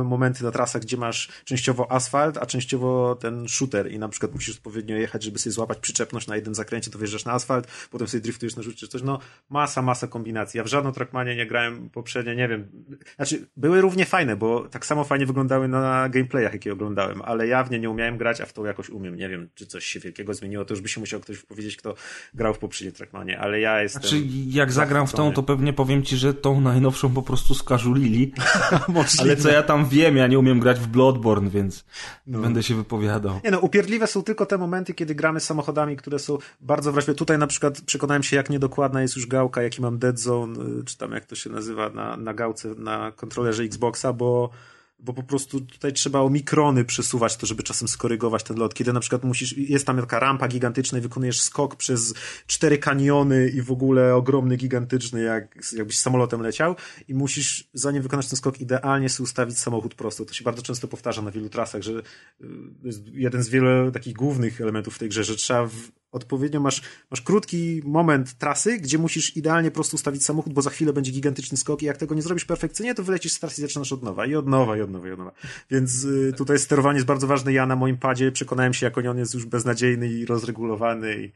momenty na trasach, gdzie masz częściowo asfalt, a częściowo ten shooter i na przykład musisz odpowiednio jechać, żeby sobie złapać przyczepność na jednym zakręcie, to wjeżdżasz na asfalt, potem sobie driftujesz na rzucie, coś. No, masa, masa kombinacji. Ja w żadną Trackmanie nie grałem poprzednio, nie wiem. Znaczy, były równie fajne, bo tak samo fajnie wyglądały na gameplay gameplayach, jakie oglądałem, ale jawnie nie umiałem grać, a w to jakoś umiem. Nie wiem, czy coś się wielkiego zmieniło, to już by się musiał ktoś powiedzieć, kto grał w poprzednim Trackmanie, ale ja jestem... Znaczy, jak zagram w tą, to pewnie powiem ci, że tą najnowszą po prostu skażulili. [laughs] ale co ja tam wiem, ja nie umiem grać w Bloodborne, więc no. będę się wypowiadał. Nie no, upierdliwe są tylko te momenty, kiedy gramy z samochodami, które są bardzo wrażliwe. Tutaj na przykład przekonałem się, jak niedokładna jest już gałka, jaki mam Dead Zone, y, czy tam jak to się nazywa na, na gałce, na kontrolerze Xboxa, bo bo po prostu tutaj trzeba o mikrony przesuwać to, żeby czasem skorygować ten lot. Kiedy na przykład musisz, jest tam taka rampa gigantyczna i wykonujesz skok przez cztery kaniony i w ogóle ogromny, gigantyczny, jak, jakbyś samolotem leciał i musisz, zanim wykonasz ten skok, idealnie sobie ustawić samochód prosto. To się bardzo często powtarza na wielu trasach, że y, jeden z wielu takich głównych elementów w tej grze, że trzeba w, odpowiednio masz, masz krótki moment trasy, gdzie musisz idealnie prosto ustawić samochód, bo za chwilę będzie gigantyczny skok i jak tego nie zrobisz perfekcyjnie, to wylecisz z trasy i zaczynasz od nowa i od nowa i od nowa i od nowa. Więc y, tutaj sterowanie jest bardzo ważne. Ja na moim padzie przekonałem się, jak on jest już beznadziejny i rozregulowany i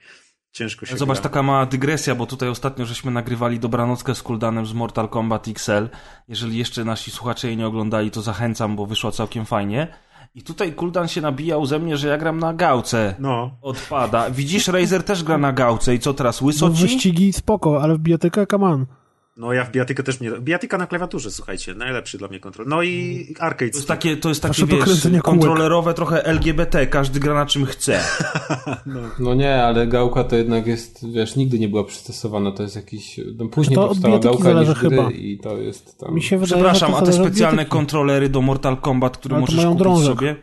ciężko się Zobacz, gra. taka mała dygresja, bo tutaj ostatnio żeśmy nagrywali dobranockę z Kuldanem z Mortal Kombat XL. Jeżeli jeszcze nasi słuchacze jej nie oglądali, to zachęcam, bo wyszła całkiem fajnie. I tutaj Kuldan się nabijał ze mnie, że ja gram na gałce. No. Odpada. Widzisz, Razer też gra na gałce i co teraz, łyso ci? wyścigi spoko, ale w bijatykę come on. No ja w bijatykę też mnie... Bijatyka na klawiaturze, słuchajcie, najlepszy dla mnie kontroler. No i arcade. To jest takie, to jest takie wiesz, kontrolerowe trochę LGBT, każdy gra na czym chce. [laughs] no. no. nie, ale gałka to jednak jest, wiesz, nigdy nie była przystosowana, to jest jakiś... No później to powstała gałka niż chyba. i to jest tam... Mi się wydaje, Przepraszam, a te specjalne kontrolery do Mortal Kombat, które możesz kupić drążek. sobie...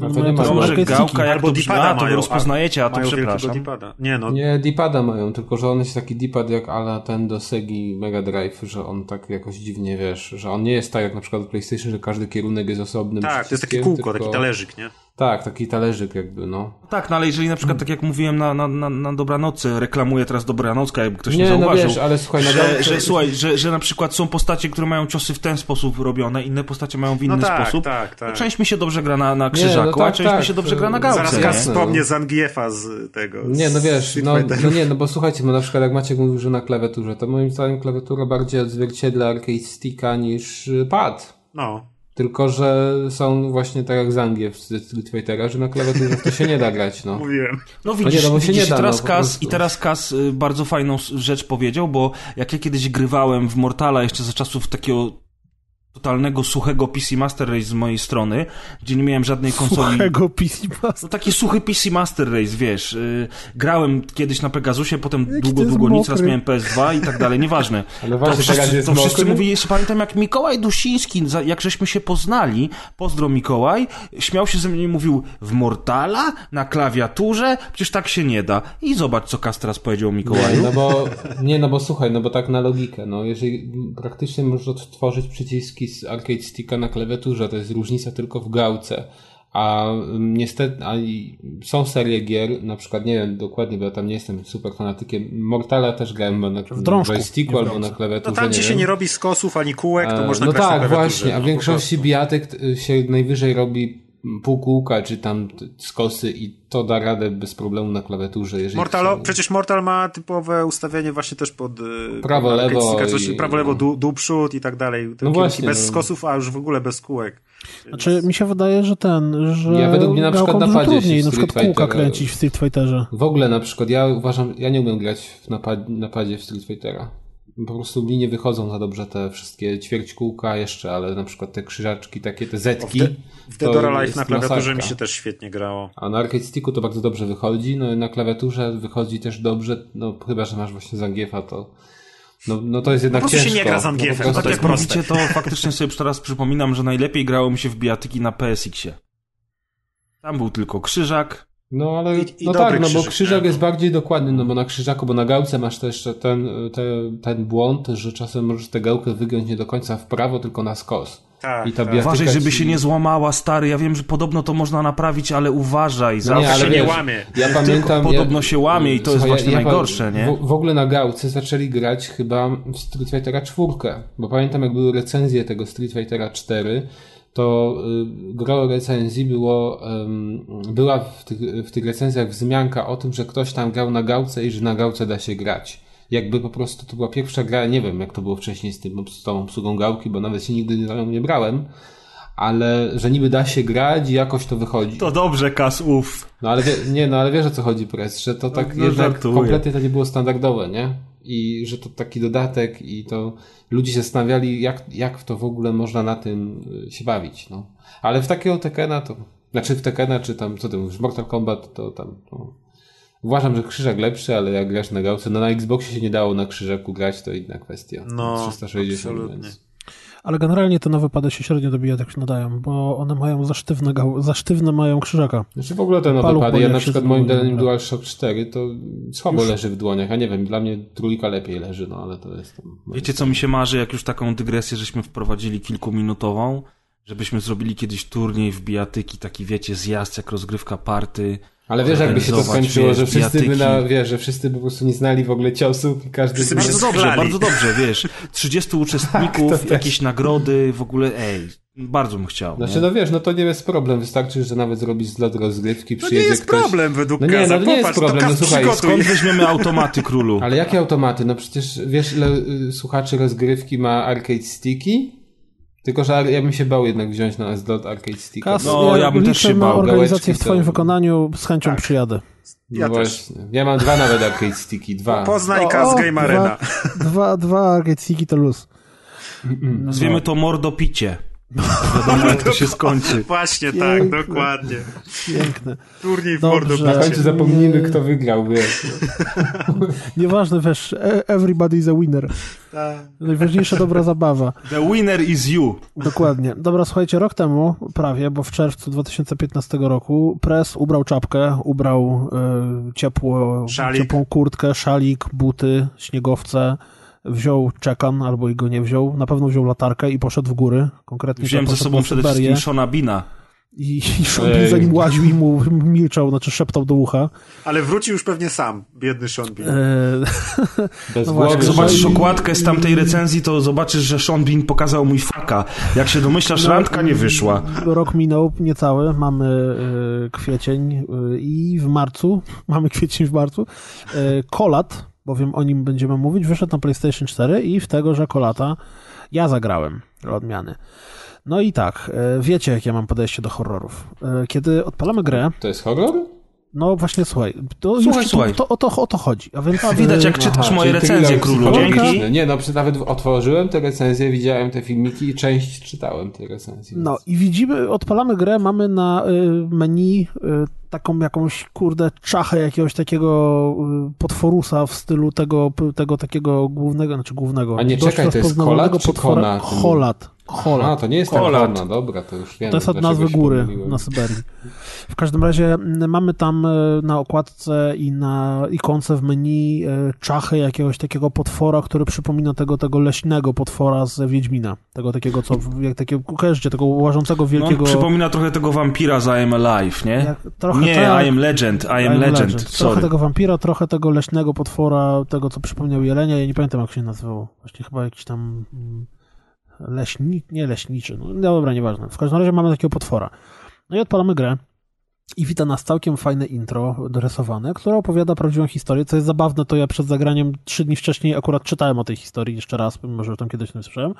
A to nie ma Drążek, gałka, jak to brzmi, to rozpoznajecie, a to przepraszam. Nie, no. nie, Dipada mają, tylko że on jest taki Dipad jak ala ten do Segi Mega Drive, że on tak jakoś dziwnie, wiesz, że on nie jest tak jak na przykład w PlayStation, że każdy kierunek jest osobnym Tak, to jest taki kółko, tylko... taki talerzyk, nie? Tak, taki talerzyk jakby, no. Tak, no ale jeżeli na przykład, tak jak mówiłem na, na, na, na dobranocy, reklamuję teraz dobranocka, jakby ktoś nie, nie no zauważył. No wiesz, ale słuchaj, że, że, że, słuchaj, że, że na przykład są postacie, które mają ciosy w ten sposób robione, inne postacie mają w inny no tak, sposób. Tak, tak. część mi się dobrze gra na, na krzyżaku, nie, no tak, a część tak, mi się dobrze gra na gałce. Zaraz Kas wspomnie Zangiefa z tego. Nie, no wiesz, no, no, nie, no bo słuchajcie, no na przykład jak Maciek mówił, że na klawiaturze, to moim zdaniem klawiatura bardziej odzwierciedla arcade sticka niż pad. No. Tylko, że są właśnie tak jak Zangie w Street Fightera, że na klawiaturze to się nie da grać, no. [laughs] Mówiłem. No widzisz, no nie, no, widzisz da, teraz no, Kas, i teraz Kas y, bardzo fajną rzecz powiedział, bo jak ja kiedyś grywałem w Mortala jeszcze za czasów takiego totalnego suchego PC Master Race z mojej strony, gdzie nie miałem żadnej konsoli. Suchego PC Master No taki suchy PC Master Race, wiesz. Yy, grałem kiedyś na Pegasusie, potem Jaki długo, długo nic, raz miałem PS2 i tak dalej, nieważne. [laughs] Ale właśnie to wszyscy, jest to wszyscy mówili, jeszcze pamiętam jak Mikołaj Dusiński, jak żeśmy się poznali, pozdro Mikołaj, śmiał się ze mnie i mówił w Mortala, na klawiaturze, przecież tak się nie da. I zobacz, co Kas teraz powiedział Mikołaju. Nie, no bo, nie, no bo słuchaj, no bo tak na logikę, no jeżeli praktycznie możesz odtworzyć przyciski z arcade sticka na klawiaturze, to jest różnica tylko w gałce. A mm, niestety, a są serie gier, na przykład, nie wiem dokładnie, bo ja tam nie jestem super fanatykiem. Mortala też grałem na w joysticku albo na klawiaturze. No tam, gdzie się nie robi skosów ani kółek, to można No tak, właśnie, a w większości bijatek się najwyżej robi półkółka, czy tam skosy i to da radę bez problemu na klawiaturze. Jeżeli Mortalo, przecież Mortal ma typowe ustawienie właśnie też pod y, prawo, lewo, i, prawo, lewo, dół, dół, przód i tak dalej. no właśnie, bez no. skosów, a już w ogóle bez kółek. Znaczy, mi się wydaje, że ten, że ja według mnie na przykład na padzie trudniej, na przykład kółka kręcić w Street Fighterze. W ogóle na przykład, ja uważam, ja nie umiem grać w napad, napadzie w Street Fightera po prostu mi nie wychodzą za dobrze te wszystkie ćwierć kółka jeszcze, ale na przykład te krzyżaczki, takie te zetki. W, Dead or Alive na klawiaturze mi się też świetnie grało. A na arcade sticku to bardzo dobrze wychodzi, no na klawiaturze wychodzi też dobrze, no chyba, że masz właśnie Zangiefa, to no, no to jest jednak po ciężko. się nie gra Zangiefem, no, to tak jak mówicie, to faktycznie sobie teraz przypominam, że najlepiej grało mi się w biatyki na PSX-ie. Tam był tylko krzyżak, no ale I, i no tak, no bo krzyżak jest bardziej dokładny, no bo na krzyżaku, bo na gałce masz też jeszcze ten, ten, ten błąd, że czasem możesz tę gałkę wygiąć nie do końca w prawo, tylko na skos. Tak, I ta tak. Uważaj, żeby się nie złamała, stary. Ja wiem, że podobno to można naprawić, ale uważaj. No zawsze nie, ale się wiesz, nie łamie. Ja pamiętam. Podobno ja, się łamie i to jest właśnie ja, najgorsze, nie? W, w, ogóle na gałce zaczęli grać chyba w Street Fightera 4. Bo pamiętam, jak były recenzje tego Street Fightera 4 to y, gro recenzji było, była w tych, w tych recenzjach wzmianka o tym, że ktoś tam grał na gałce i że na gałce da się grać. Jakby po prostu to była pierwsza gra, nie wiem jak to było wcześniej z, tym, z tą obsługą gałki, bo nawet się nigdy nią nie brałem, ale że niby da się grać i jakoś to wychodzi. To dobrze, Kas, uff. No ale wie, nie, no ale wiesz o co chodzi, Press, że to no, tak no, jednak żartuję. kompletnie to nie było standardowe, nie? I że to taki dodatek i to ludzie się zastanawiali, jak, jak w to w ogóle można na tym y, się bawić, no. Ale w takiego Tekena to, znaczy w Tekena, czy tam, co ty mówisz, Mortal Kombat, to tam, no. Uważam, że krzyżak lepszy, ale jak grasz na gałce, no na Xboxie się nie dało na krzyżaku grać, to inna kwestia. No, 360, absolutnie. Więc... Ale generalnie te nowe pady się średnio do bijatek nadają, bo one mają za sztywne, za sztywne mają krzyżaka. Znaczy w ogóle te nowe pady, ja na przykład moim zdaniem DualShock 4 to słabo już. leży w dłoniach, ja nie wiem, dla mnie trójka lepiej leży, no ale to jest... Tam, Wiecie co mi się marzy, jak już taką dygresję żeśmy wprowadzili kilkuminutową, żebyśmy zrobili kiedyś turniej w bijatyki, taki wiecie, zjazd jak rozgrywka party, ale wiesz, jakby się to skończyło, że wszyscy by na, wiesz, że wszyscy by po prostu nie znali w ogóle ciosów i każdy by... Bardzo dobrze, bardzo [laughs] dobrze, wiesz. 30 uczestników, tak, jakieś nagrody, w ogóle, ej, bardzo bym chciał. Znaczy, nie? no wiesz, no to nie jest problem. Wystarczy, że nawet zrobisz zlot rozgrywki, przyjedzie No nie jest ktoś... problem według No nie, no nie jest problem, no słuchaj. Skąd [laughs] weźmiemy automaty, królu? Ale jakie automaty? No przecież wiesz, ile y, słuchaczy rozgrywki ma arcade sticky? Tylko, że ja bym się bał jednak wziąć na slot Arcade Stick. no, ja, ja bym też się bał. organizację w twoim wykonaniu, z chęcią tak. przyjadę. Ja no właśnie. Ja mam dwa nawet Arcade Sticky, dwa. Poznaj Kas Game Arena. Dwa, dwa, dwa Arcade Sticky to luz. Nazwiemy to mordopicie. Wiadomo, jak to się skończy. Właśnie tak, Piękne. tak, dokładnie. Piękne. Turniej w mordopicie. Na końcu zapomnimy, kto wygrał, wiesz. [laughs] Nieważne, wiesz, e, everybody is a winner. Tak. Najważniejsza dobra zabawa. The winner is you. Dokładnie. Dobra, słuchajcie, rok temu prawie, bo w czerwcu 2015 roku Press ubrał czapkę, ubrał y, ciepło, ciepłą kurtkę, szalik, buty, śniegowce, wziął czekan, albo i go nie wziął, na pewno wziął latarkę i poszedł w góry. Konkretnie Wziąłem ze sobą przede wszystkim Shona Bina. I, i Sean Bean za nim łaził i mu milczał, znaczy szeptał do ucha. Ale wrócił już pewnie sam, biedny Sean Bean. Eee, Bez no właśnie, jak zobaczysz okładkę z tamtej recenzji, to zobaczysz, że Sean Bean pokazał mój faka. Jak się domyślasz, no, randka nie wyszła. Rok minął niecały, mamy e, kwiecień e, i w marcu, [laughs] mamy kwiecień w marcu, e, Kolat, bowiem o nim będziemy mówić, wyszedł na PlayStation 4 i w tego, że Kolata ja zagrałem dla odmiany. No i tak, e, wiecie, jak ja mam podejście do horrorów. E, kiedy odpalamy grę. To jest horror? No właśnie, słuchaj, to słuchaj, już, słuchaj. To, to, o, to, o to chodzi. A więc, A widać, jak czytasz Aha, moje recenzje, królu. Dzięki. Nie, no nawet otworzyłem te recenzje, widziałem te filmiki i część czytałem te recenzje. No i widzimy, odpalamy grę, mamy na y, menu y, taką jakąś, kurde, czachę jakiegoś takiego y, potworusa w stylu tego, tego takiego głównego, znaczy głównego. A nie, czekaj, to jest kolat czy kona? Holat. Holat. A, to nie jest Holat. ta dobra, to już wiem. To jest od nazwy góry na Syberii. W każdym razie mm, mamy tam e, na okładce i na ikonce w menu e, czachy jakiegoś takiego potwora, który przypomina tego, tego leśnego potwora z Wiedźmina. Tego takiego, co, jak takiego, kojarzycie, tego łażącego wielkiego... No, przypomina trochę tego wampira z I Am Alive, nie? Jak, trochę nie, tak, I Am Legend, I Am, I am Legend, Legend. Sorry. Trochę tego wampira, trochę tego leśnego potwora, tego, co przypomniał Jelenia, ja nie pamiętam, jak się nazywał. Właśnie chyba jakiś tam... Leśnik, nie leśniczy, no dobra, nieważne. W każdym razie mamy takiego potwora. No i odpalamy grę i wita nas całkiem fajne intro dorysowane, które opowiada prawdziwą historię, co jest zabawne, to ja przed zagraniem trzy dni wcześniej akurat czytałem o tej historii jeszcze raz, mimo że tam kiedyś nie słyszałem,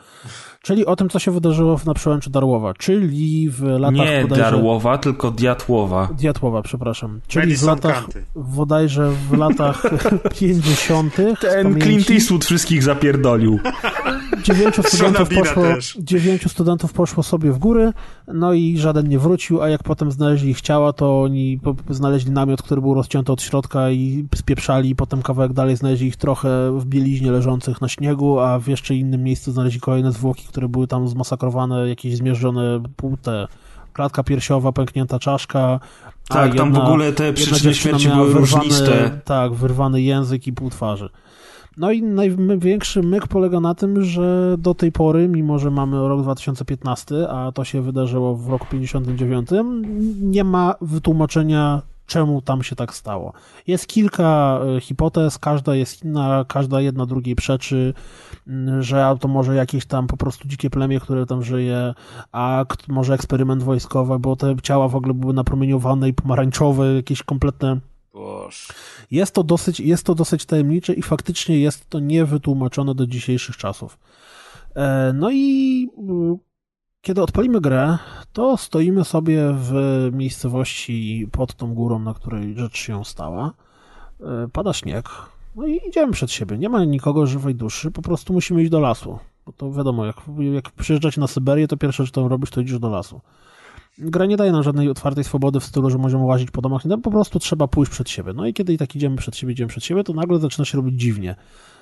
czyli o tym, co się wydarzyło na przełęczy Darłowa, czyli w latach... Nie bodajże... Darłowa, tylko Diatłowa. Diatłowa, przepraszam. Czyli w latach, bodajże w latach [laughs] 50. Ten Clint Eastwood wszystkich zapierdolił. [laughs] Dziewięciu [laughs] studentów, poszło, dziewięciu studentów poszło sobie w góry, no i żaden nie wrócił, a jak potem znaleźli ich ciała, to oni znaleźli namiot, który był rozcięty od środka i spieprzali, potem kawałek dalej znaleźli ich trochę w bieliźnie leżących na śniegu, a w jeszcze innym miejscu znaleźli kolejne zwłoki, które były tam zmasakrowane, jakieś zmierzone płute, klatka piersiowa, pęknięta czaszka. Tak, jedna, tam w ogóle te przyczyny śmierci były wyrwany, różniste. Tak, wyrwany język i pół twarzy. No i największy myk polega na tym, że do tej pory, mimo że mamy rok 2015, a to się wydarzyło w roku 59, nie ma wytłumaczenia czemu tam się tak stało. Jest kilka e, hipotez, każda jest inna, każda jedna drugiej przeczy, że to może jakieś tam po prostu dzikie plemię, które tam żyje, a może eksperyment wojskowy, bo te ciała w ogóle były napromieniowane i pomarańczowe, jakieś kompletne jest to, dosyć, jest to dosyć tajemnicze i faktycznie jest to niewytłumaczone do dzisiejszych czasów. E, no i mm, kiedy odpalimy grę, to stoimy sobie w miejscowości pod tą górą, na której rzecz się stała. E, pada śnieg, no i idziemy przed siebie. Nie ma nikogo żywej duszy, po prostu musimy iść do lasu. Bo to wiadomo, jak, jak przyjeżdżacie na Syberię, to pierwsze, co robisz, to idziesz do lasu gra nie daje nam żadnej otwartej swobody w stylu, że możemy łazić po domach, nie, po prostu trzeba pójść przed siebie. No i kiedy i tak idziemy przed siebie, idziemy przed siebie, to nagle zaczyna się robić dziwnie.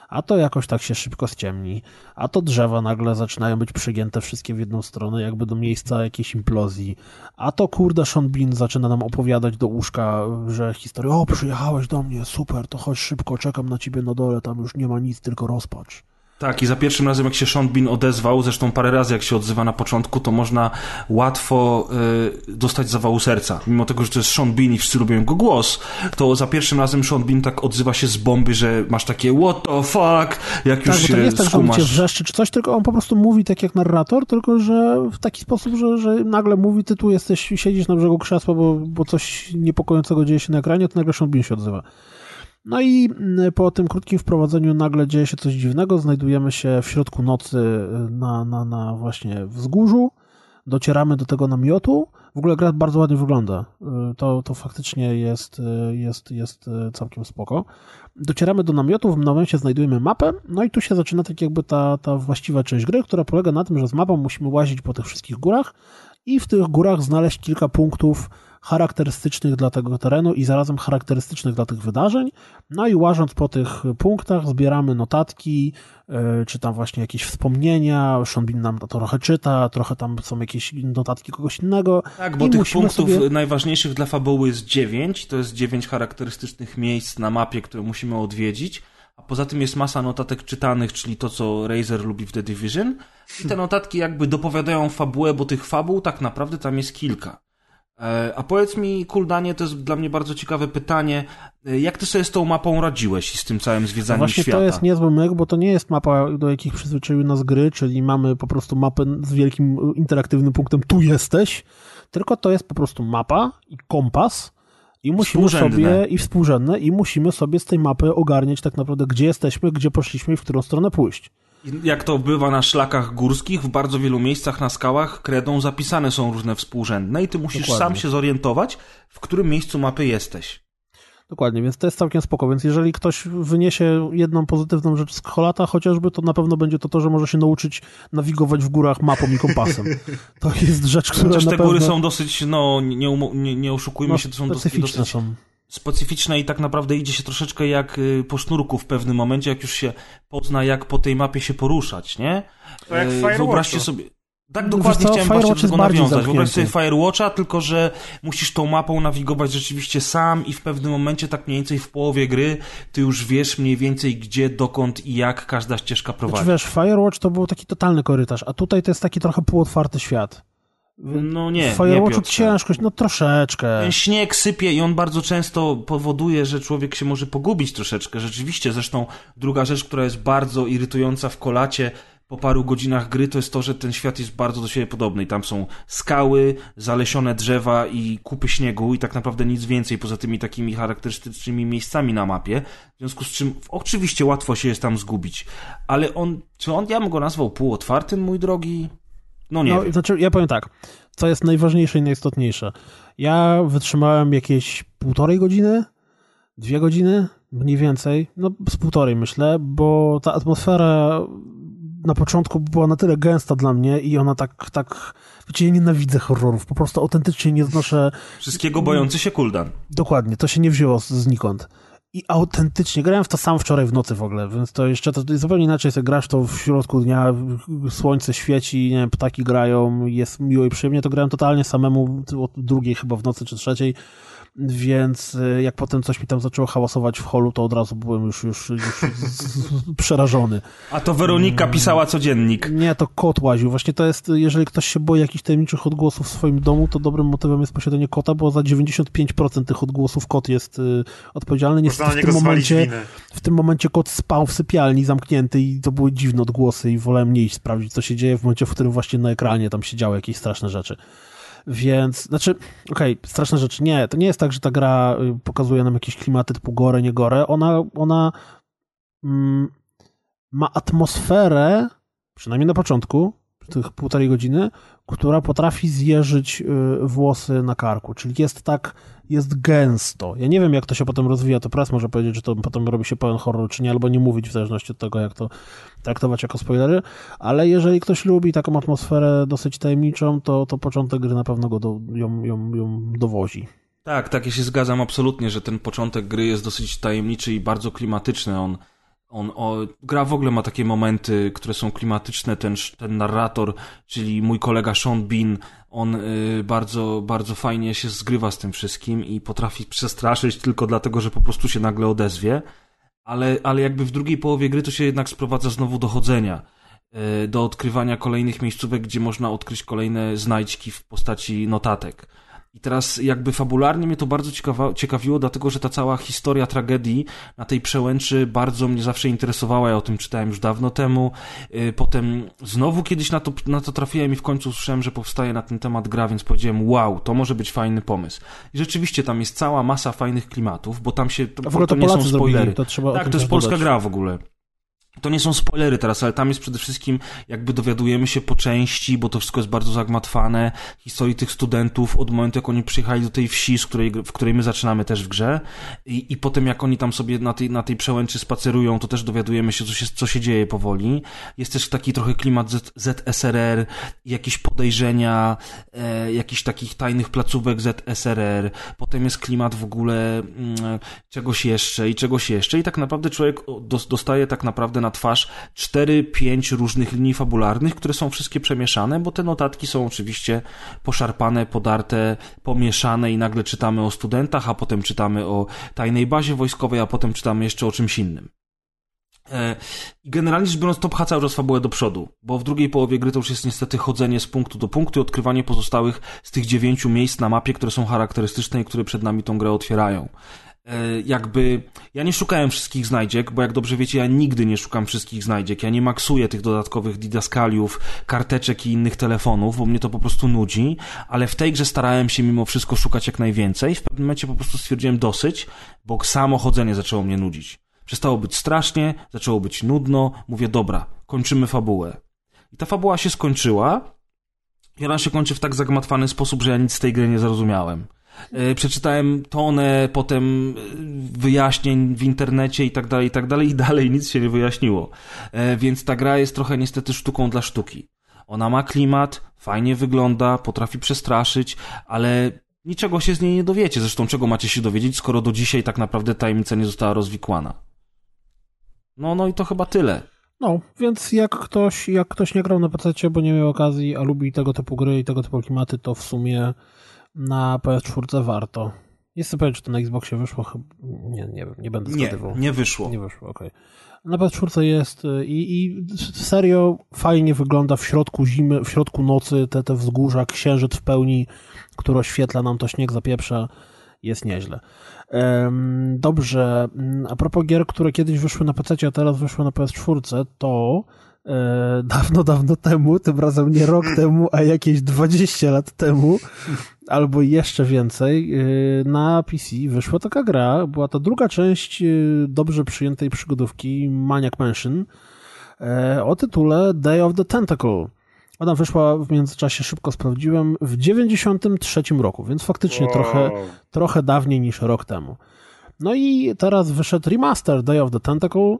A to jakoś tak się szybko ściemni, a to drzewa nagle zaczynają być przygięte wszystkie w jedną stronę, jakby do miejsca jakiejś implozji. A to kurde Sean Bean zaczyna nam opowiadać do łóżka, że historia, o przyjechałeś do mnie, super, to chodź szybko, czekam na ciebie na dole, tam już nie ma nic, tylko rozpacz. Tak, i za pierwszym razem, jak się Sean Bean odezwał, zresztą parę razy jak się odzywa na początku, to można łatwo y, dostać zawału serca. Mimo tego, że to jest Sean Bean i wszyscy lubią jego głos, to za pierwszym razem Sean Bean tak odzywa się z bomby, że masz takie what the fuck, jak tak, już się to nie jest tak, że wrzeszczy czy coś, tylko on po prostu mówi tak jak narrator, tylko że w taki sposób, że, że nagle mówi, ty tu jesteś, siedzisz na brzegu krzesła, bo, bo coś niepokojącego dzieje się na ekranie, to nagle Sean Bean się odzywa. No i mm, po tym krótkim wprowadzeniu nagle dzieje się coś dziwnego. Znajdujemy się w środku nocy y, na, na, na właśnie wzgórzu. Docieramy do tego namiotu. W ogóle gra bardzo ładnie wygląda. Y, to, to faktycznie jest, y, jest, jest całkiem spoko. Docieramy do namiotu, w momencie znajdujemy mapę, no i tu się zaczyna tak jakby ta, ta właściwa część gry, która polega na tym, że z mapą musimy łazić po tych wszystkich górach i w tych górach znaleźć kilka punktów, charakterystycznych dla tego terenu i zarazem charakterystycznych dla tych wydarzeń. No i łażąc po tych punktach, zbieramy notatki, e, czy tam właśnie jakieś wspomnienia. Sean nam to trochę czyta, trochę tam są jakieś notatki kogoś innego. Tak, bo tych punktów sobie... najważniejszych dla fabuły jest dziewięć. To jest dziewięć charakterystycznych miejsc na mapie, które musimy odwiedzić. A poza tym jest masa notatek czytanych, czyli to, co Razer lubi w The Division. I te notatki jakby dopowiadają fabułę, bo tych fabuł tak naprawdę tam jest kilka. E, a powiedz mi, Kuldanie, to jest dla mnie bardzo ciekawe pytanie. E, jak ty sobie z tą mapą radziłeś i z tym całym zwiedzaniem Właśnie świata? Właśnie to jest niezły myk, bo to nie jest mapa, do jakich przyzwyczaiły nas gry, czyli mamy po prostu mapę z wielkim interaktywnym punktem tu jesteś, tylko to jest po prostu mapa i kompas i musimy sobie i współrzędne i musimy sobie z tej mapy ogarniać tak naprawdę, gdzie jesteśmy, gdzie poszliśmy i w którą stronę pójść. Jak to bywa na szlakach górskich, w bardzo wielu miejscach na skałach kredą zapisane są różne współrzędne i ty musisz Dokładnie. sam się zorientować, w którym miejscu mapy jesteś. Dokładnie, więc to jest całkiem spoko, więc jeżeli ktoś wyniesie jedną pozytywną rzecz z Holata chociażby, to na pewno będzie to to, że może się nauczyć nawigować w górach mapą i kompasem. To jest rzecz, która Chociaż te pewno... góry są dosyć, no nie, nie, nie oszukujmy no, się, to są dosyć, dosyć są. Specyficzne i tak naprawdę idzie się troszeczkę jak y, po sznurku w pewnym momencie, jak już się pozna, jak po tej mapie się poruszać, nie? To jak y, Wyobraźcie sobie... Tak dokładnie co, chciałem właśnie do tego nawiązać. Wyobraź sobie Firewatcha, tylko że musisz tą mapą nawigować rzeczywiście sam i w pewnym momencie, tak mniej więcej w połowie gry, ty już wiesz mniej więcej gdzie, dokąd i jak każda ścieżka prowadzi. Znaczy, wiesz, Firewatch to był taki totalny korytarz, a tutaj to jest taki trochę półotwarty świat. No nie, w Firewatchu ciężkość, no troszeczkę. Ten śnieg sypie i on bardzo często powoduje, że człowiek się może pogubić troszeczkę. Rzeczywiście, zresztą druga rzecz, która jest bardzo irytująca w kolacie, po paru godzinach gry, to jest to, że ten świat jest bardzo do siebie podobny. I tam są skały, zalesione drzewa i kupy śniegu i tak naprawdę nic więcej poza tymi takimi charakterystycznymi miejscami na mapie. W związku z czym oczywiście łatwo się jest tam zgubić. Ale on, czy on, ja bym go nazwał półotwartym, mój drogi? No nie no, wiem. Znaczy, ja powiem tak, co jest najważniejsze i najistotniejsze. Ja wytrzymałem jakieś półtorej godziny, dwie godziny, mniej więcej, no z półtorej myślę, bo ta atmosfera na początku była na tyle gęsta dla mnie i ona tak, tak, wiecie, ja nienawidzę horrorów, po prostu autentycznie nie znoszę... Wszystkiego bojący się Kuldan. Dokładnie, to się nie wzięło znikąd. I autentycznie, grałem w to sam wczoraj w nocy w ogóle, więc to jeszcze to, to zupełnie inaczej, jak grasz to w środku dnia, słońce świeci, nie wiem, ptaki grają, jest miło i przyjemnie, to grałem totalnie samemu od drugiej chyba w nocy czy trzeciej, więc y, jak potem coś mi tam zaczęło hałasować w holu, to od razu byłem już, już, już przerażony. A to Weronika mm. pisała codziennik. Nie, to kot łaził. Właśnie to jest, jeżeli ktoś się boi jakichś tajemniczych odgłosów w swoim domu, to dobrym motywem jest posiadanie kota, bo za 95% tych odgłosów kot jest y, odpowiedzialny. Niestety w tym momencie w tym momencie kot spał w sypialni zamknięty i to były dziwne odgłosy i wolałem nie iść sprawdzić, co się dzieje w momencie, w którym właśnie na ekranie tam się działy jakieś straszne rzeczy. Więc, znaczy, okej, okay, straszna rzecz. Nie, to nie jest tak, że ta gra y, pokazuje nam jakieś klimaty typu gore, nie gore. Ona, ona mm, ma atmosferę, przynajmniej na początku, tych półtorej godziny, która potrafi zjeżyć y, włosy na karku. Czyli jest tak, jest gęsto. Ja nie wiem, jak to się potem rozwija, to press może powiedzieć, że to potem robi się pełen horror, czy nie, albo nie mówić w zależności od tego, jak to traktować jako spoilery, ale jeżeli ktoś lubi taką atmosferę dosyć tajemniczą, to, to początek gry na pewno go do, ją, ją, ją dowozi. Tak, tak, ja się zgadzam absolutnie, że ten początek gry jest dosyć tajemniczy i bardzo klimatyczny. On on, o, gra w ogóle ma takie momenty, które są klimatyczne. Ten, ten narrator, czyli mój kolega Sean Bean, on y, bardzo, bardzo fajnie się zgrywa z tym wszystkim i potrafi przestraszyć tylko dlatego, że po prostu się nagle odezwie. Ale, ale jakby w drugiej połowie gry to się jednak sprowadza znowu do chodzenia, y, do odkrywania kolejnych miejscówek, gdzie można odkryć kolejne znajdźki w postaci notatek. I teraz jakby fabularnie mnie to bardzo ciekawa, ciekawiło, dlatego że ta cała historia tragedii na tej przełęczy bardzo mnie zawsze interesowała. Ja o tym czytałem już dawno temu. Y, potem znowu kiedyś na to, na to trafiłem i w końcu usłyszałem, że powstaje na ten temat gra, więc powiedziałem, wow, to może być fajny pomysł. I rzeczywiście tam jest cała masa fajnych klimatów, bo tam się, to, w ogóle to, to nie są spoilery. Zrobili, to trzeba tak, to jest polska gra w ogóle. To nie są spoilery teraz, ale tam jest przede wszystkim, jakby dowiadujemy się po części, bo to wszystko jest bardzo zagmatwane, historii tych studentów od momentu, jak oni przyjechali do tej wsi, z której, w której my zaczynamy też w grze. I, i potem jak oni tam sobie na tej, na tej przełęczy spacerują, to też dowiadujemy się, co się, co się dzieje powoli. Jest też taki trochę klimat Z, ZSRR, jakieś podejrzenia, e, jakichś takich tajnych placówek ZSRR, potem jest klimat w ogóle mm, czegoś jeszcze i czegoś jeszcze. I tak naprawdę człowiek dostaje tak naprawdę na na twarz 4-5 różnych linii fabularnych, które są wszystkie przemieszane, bo te notatki są oczywiście poszarpane, podarte, pomieszane i nagle czytamy o studentach, a potem czytamy o tajnej bazie wojskowej, a potem czytamy jeszcze o czymś innym. E, generalnie rzecz biorąc, to pcha cały czas fabułę do przodu, bo w drugiej połowie gry to już jest niestety chodzenie z punktu do punktu i odkrywanie pozostałych z tych dziewięciu miejsc na mapie, które są charakterystyczne i które przed nami tą grę otwierają. E, jakby ja nie szukałem wszystkich znajdziek, bo jak dobrze wiecie, ja nigdy nie szukam wszystkich znajdziek. Ja nie maksuję tych dodatkowych didaskaliów, karteczek i innych telefonów, bo mnie to po prostu nudzi, ale w tej grze starałem się mimo wszystko szukać jak najwięcej. W pewnym momencie po prostu stwierdziłem dosyć, bo samo chodzenie zaczęło mnie nudzić. Przestało być strasznie, zaczęło być nudno. Mówię, dobra, kończymy fabułę. I ta fabuła się skończyła i ona się kończy w tak zagmatwany sposób, że ja nic z tej gry nie zrozumiałem. E, przeczytałem tonę potem e, wyjaśnień w internecie i tak dalej, i tak dalej, i dalej nic się nie wyjaśniło. E, więc ta gra jest trochę niestety sztuką dla sztuki. Ona ma klimat, fajnie wygląda, potrafi przestraszyć, ale niczego się z niej nie dowiecie. Zresztą czego macie się dowiedzieć, skoro do dzisiaj tak naprawdę tajemnica nie została rozwikłana. No, no i to chyba tyle. No, więc jak ktoś, jak ktoś nie grał na PC, bo nie miał okazji, a lubi tego typu gry i tego typu klimaty, to w sumie na PS4 warto. Jest pewien, czy to na Xboxie wyszło? Nie, nie wiem, nie będę zgadywał. Nie, nie wyszło. Nie wyszło, okej. Okay. Na PS4 jest y, i, i serio fajnie wygląda w środku zimy, w środku nocy, te, te wzgórza, księżyc w pełni, który oświetla nam to śnieg zapieprza, jest nieźle. Dobrze, mm, a propos gier, które kiedyś wyszły na PC, a teraz wyszły na PS4, to e, dawno, dawno temu, tym razem nie rok temu, a jakieś 20 lat temu, albo jeszcze więcej, e, na PC wyszła taka gra. Była to druga część e, dobrze przyjętej przygodówki Maniac Mansion o tytule Day of the Tentacle. Ona wyszła w międzyczasie, szybko sprawdziłem, w 93 roku, więc faktycznie wow. trochę, trochę dawniej niż rok temu. No i teraz wyszedł remaster Day of the Tentacle,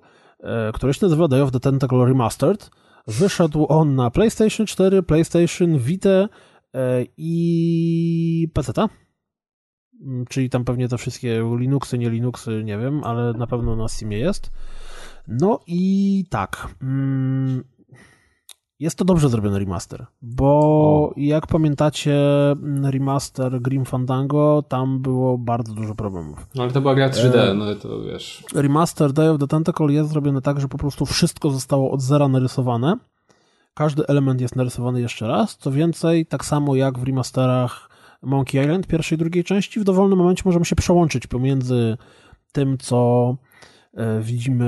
który się nazywa Day of the Tentacle Remastered. Wyszedł on na PlayStation 4, PlayStation Vita e, i PC. Mm, czyli tam pewnie te wszystkie Linuxy, nie Linuxy, nie wiem, ale na pewno na Steamie jest. No i tak. Mm, jest to dobrze zrobiony remaster, bo o. jak pamiętacie remaster Grim Fandango, tam było bardzo dużo problemów. No ale to była gra 3D, e... no to wiesz. Remaster Day of the Tentacle jest zrobiony tak, że po prostu wszystko zostało od zera narysowane. Każdy element jest narysowany jeszcze raz. Co więcej, tak samo jak w remasterach Monkey Island pierwszej i drugiej części, w dowolnym momencie możemy się przełączyć pomiędzy tym, co widzimy,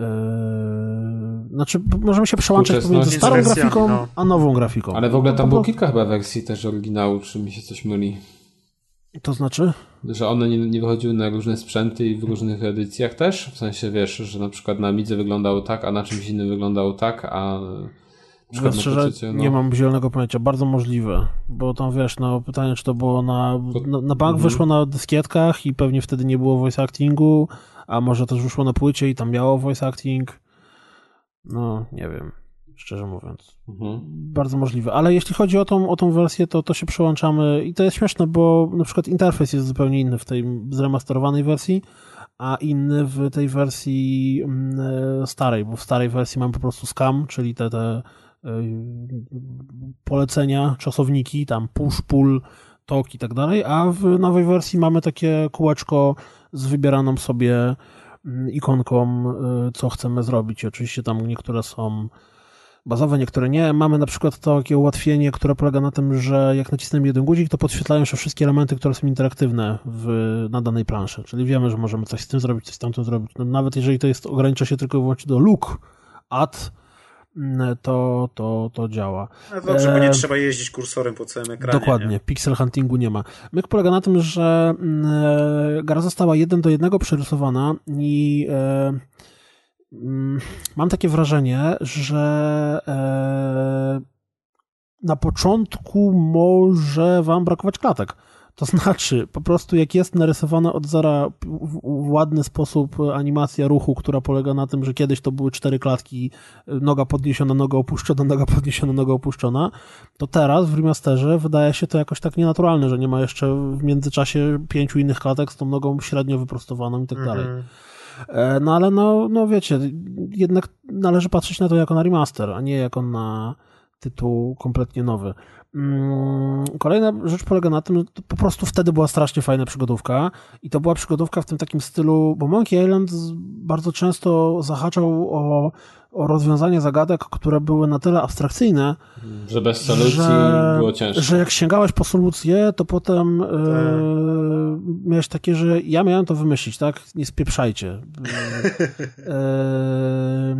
e, znaczy możemy się przełączać pomiędzy starą grafiką no. a nową grafiką. Ale w ogóle tam było kilka chyba wersji też oryginału, czy mi się coś myli. To znaczy? Że one nie, nie wychodziły na różne sprzęty i w różnych edycjach też? W sensie wiesz, że na przykład na Midze wyglądało tak, a na czymś innym wyglądało tak, a no, szczerze, no. nie mam zielonego pojęcia. Bardzo możliwe, bo tam wiesz, no pytanie, czy to było na, na, na bank mhm. wyszło na dyskietkach i pewnie wtedy nie było voice actingu, a może też wyszło na płycie i tam miało voice acting. No, nie wiem, szczerze mówiąc. Mhm. Bardzo możliwe. Ale jeśli chodzi o tą, o tą wersję, to, to się przełączamy i to jest śmieszne, bo na przykład interfejs jest zupełnie inny w tej zremasterowanej wersji, a inny w tej wersji mm, e, starej, bo w starej wersji mamy po prostu scam, czyli te, te e, polecenia, czasowniki, tam push, pull, tok i tak dalej, a w nowej wersji mamy takie kółeczko z wybieraną sobie mm, ikonką, y, co chcemy zrobić. Oczywiście tam niektóre są bazowe, niektóre nie. Mamy na przykład takie ułatwienie, które polega na tym, że jak nacisnemy jeden guzik, to podświetlają się wszystkie elementy, które są interaktywne w, na danej planszy. Czyli wiemy, że możemy coś z tym zrobić, coś z tamtym zrobić. No, nawet jeżeli to jest, ogranicza się tylko i wyłącznie do look, add, to, to, to działa. No dobrze, bo nie e, trzeba jeździć kursorem po całym ekranie. Dokładnie, nie? pixel huntingu nie ma. Myk polega na tym, że mm, e, gra została jeden do jednego przerysowana i e, mm, mam takie wrażenie, że na początku może wam brakować klatek. To znaczy, po prostu jak jest narysowana od zera w ładny sposób animacja ruchu, która polega na tym, że kiedyś to były cztery klatki, noga podniesiona, noga opuszczona, [laughs] noga podniesiona, noga opuszczona, to teraz w remasterze wydaje się to jakoś tak nienaturalne, że nie ma jeszcze w międzyczasie pięciu innych klatek z tą nogą średnio wyprostowaną i tak mhm. dalej. E, no ale no, no wiecie, jednak należy patrzeć na to jako na remaster, a nie jako na tytuł kompletnie nowy. Mm, kolejna rzecz polega na tym, że po prostu wtedy była strasznie fajna przygodówka i to była przygodówka w tym takim stylu, bo Monkey Island bardzo często zahaczał o, o rozwiązanie zagadek, które były na tyle abstrakcyjne, że bez solucji że, było ciężko. Że jak sięgałeś po solucję, to potem e, tak. miałeś takie, że ja miałem to wymyślić, tak? Nie spieprzajcie. [laughs] E,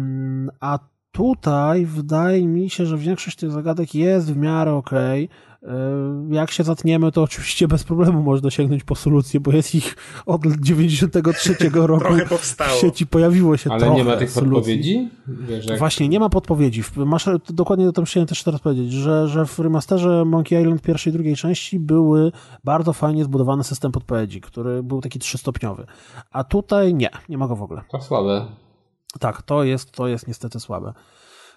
a tutaj wydaje mi się, że większość tych zagadek jest w miarę okej. Okay E, jak się zatniemy, to oczywiście bez problemu można sięgnąć po solucję, bo jest ich od 93 [laughs] roku w sieci pojawiło się Ale nie ma tych solucji. podpowiedzi? Wiesz, jak... Właśnie, nie ma podpowiedzi. Masz, dokładnie o tym chciałem też teraz powiedzieć, że, że w remasterze Monkey Island pierwszej i drugiej części były bardzo fajnie zbudowany system podpowiedzi, który był taki trzystopniowy. A tutaj nie, nie ma go w ogóle. To słabe. Tak, to jest, to jest niestety słabe.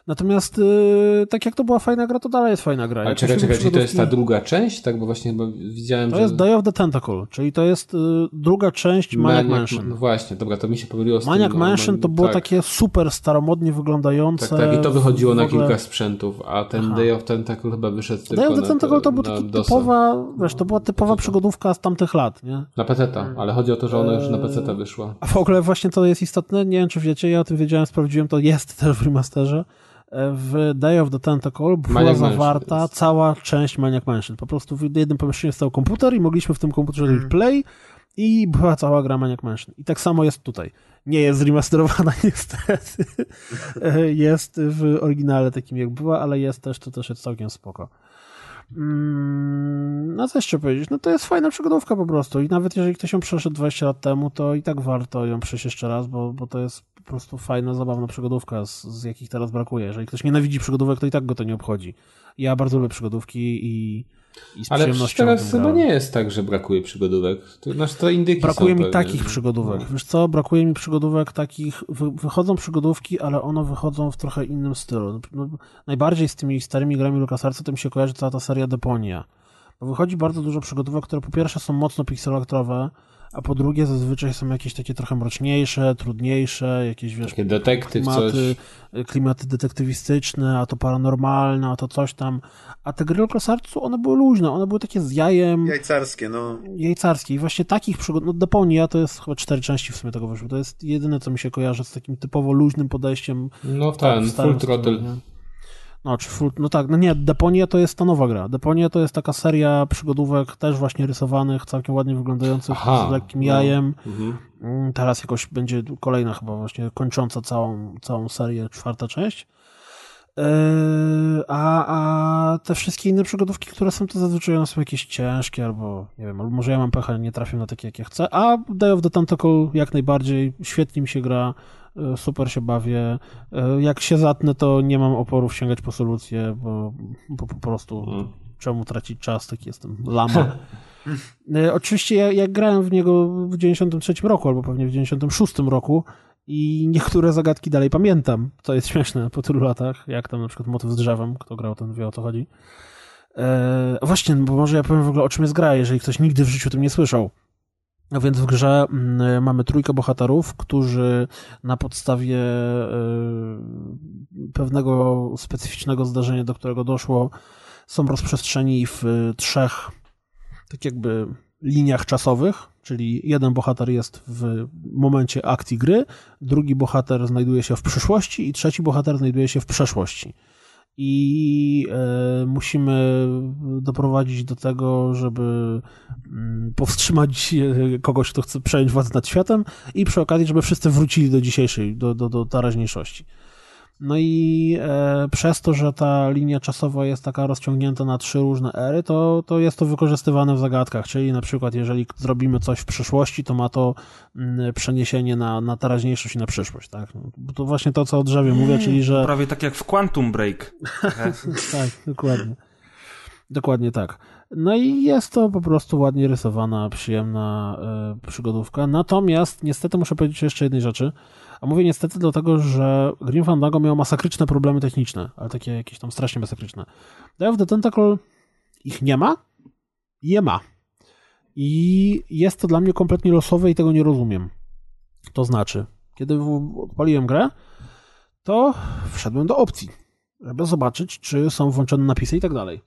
Natomiast yy, tak jak to była fajna gra, to dalej jest fajna gra. Ale czekaj, czekaj, czyli to jest ta druga część? Tak, bo właśnie bo widziałem, To że... jest Day of the Tentacle, czyli to jest y, druga część Maniac, Maniac Mansion. No właśnie, dobra, to mi się pomyliło z Maniac tym, no, Mansion to było tak. takie super staromodnie wyglądające. Tak, tak, i to wychodziło na kilka sprzętów, a ten Aha. Day of Tentacle chyba wyszedł tylko Day of the Tentacle to, był taki typowa, wiesz, to była typowa przygodówka z tamtych lat, nie? Na PC, ale chodzi o to, że ona już na PC wyszła. A w ogóle właśnie to jest istotne, nie wiem czy wiecie, ja o tym wiedziałem, sprawdziłem, to jest też w remasterze w Day of the Tentacle była Maniac zawarta cała część Maniac Mansion. Po prostu w jednym pomieszczeniu stał komputer i mogliśmy w tym komputerze mm. play i była cała gra Maniac Mansion. I tak samo jest tutaj. Nie jest zremasterowana [laughs] niestety. [laughs] jest w oryginale takim jak była, ale jest też, to też jest całkiem spoko. Mm, no co jeszcze powiedzieć? No to jest fajna przygodówka po prostu i nawet jeżeli ktoś ją przeszedł 20 lat temu, to i tak warto ją przejść jeszcze raz, bo, bo to jest po prostu fajna, zabawna przygodówka, z, z jakich teraz brakuje. Jeżeli ktoś nienawidzi przygodówek, to i tak go to nie obchodzi. Ja bardzo lubię przygodówki i ale teraz chyba nie jest tak, że brakuje przygodówek. To, znaczy to indyki Brakuje mi pewnie. takich przygodówek. No. Wiesz co, brakuje mi przygodówek takich, wy, wychodzą przygodówki, ale one wychodzą w trochę innym stylu. No, najbardziej z tymi starymi grami LucasArtsa to mi się kojarzy cała ta seria Deponia. Bo wychodzi bardzo dużo przygodówek, które po pierwsze są mocno pixeloaktrowe, a po drugie zazwyczaj są jakieś takie trochę mroczniejsze, trudniejsze, jakieś wiesz, takie detektyw, klimaty, coś. klimaty detektywistyczne, a to paranormalne, a to coś tam. A te gry LucasArtsu, one były luźne, one były takie z jajem. Jajcarskie, no. Jajcarskie. I właśnie takich przygód, no Deponia to jest chyba cztery części w sumie tego wyszło. To jest jedyne, co mi się kojarzy z takim typowo luźnym podejściem. No ten, Full Throttle. No, czy full, no tak, no nie, Deponia to jest ta nowa gra. Deponia to jest taka seria przygodówek też właśnie rysowanych, całkiem ładnie wyglądających, Aha, z lekkim no. jajem. Mhm. Mm, teraz jakoś będzie kolejna chyba właśnie kończąca całą, całą serię, czwarta część. Yy, a, a te wszystkie inne przygodówki, które są, to zazwyczaj one są jakieś ciężkie, albo nie wiem, albo może ja mam pecha, nie trafię na takie, jakie chcę. A Day of the Tentacle jak najbardziej, świetnie mi się gra. E, super się bawię. E, jak się zatnę, to nie mam oporów sięgać po solucję, bo, bo po prostu hmm. czemu tracić czas, taki jestem [laughs] lama. E, oczywiście ja, jak grałem w niego w 93 roku, albo pewnie w 96 roku i niektóre zagadki dalej pamiętam, to jest śmieszne po tylu latach, jak tam na przykład motyw z drzewem, kto grał, ten wie o co chodzi. Eee, właśnie, bo może ja powiem w ogóle o czym jest gra, jeżeli ktoś nigdy w życiu tym nie słyszał. A więc w grze mm, mamy trójkę bohaterów, którzy na podstawie e, pewnego specyficznego zdarzenia, do którego doszło, są rozprzestrzeni w trzech, tak jakby, liniach czasowych, czyli jeden bohater jest w momencie akcji gry, drugi bohater znajduje się w przyszłości i trzeci bohater znajduje się w przeszłości i e, musimy doprowadzić do tego, żeby mm, powstrzymać e, kogoś, kto chce przejąć władzę nad światem i przy okazji, żeby wszyscy wrócili do dzisiejszej, do, do, do teraźniejszości. No i e, przez to, że ta linia czasowa jest taka rozciągnięta na trzy różne ery, to, to jest to wykorzystywane w zagadkach, czyli na przykład jeżeli zrobimy coś w przyszłości, to ma to m, mm, przeniesienie na, na teraźniejszość i na przyszłość, tak? No, to właśnie to, co o drzewie mówię, czyli że... Prawie tak jak w Quantum Break. [laughs] tak, dokładnie. Dokładnie tak. No i jest to po prostu ładnie rysowana, przyjemna e, przygodówka. Natomiast niestety muszę powiedzieć jeszcze jednej rzeczy, a mówię niestety dlatego, że Grim Fandango miał masakryczne problemy techniczne, ale takie jakieś tam strasznie masakryczne. Day of the Tentacle ich nie ma, je ma. I jest to dla mnie kompletnie losowe i tego nie rozumiem. To znaczy, kiedy odpaliłem grę, to wszedłem do opcji, żeby zobaczyć, czy są włączone napisy i tak dalej.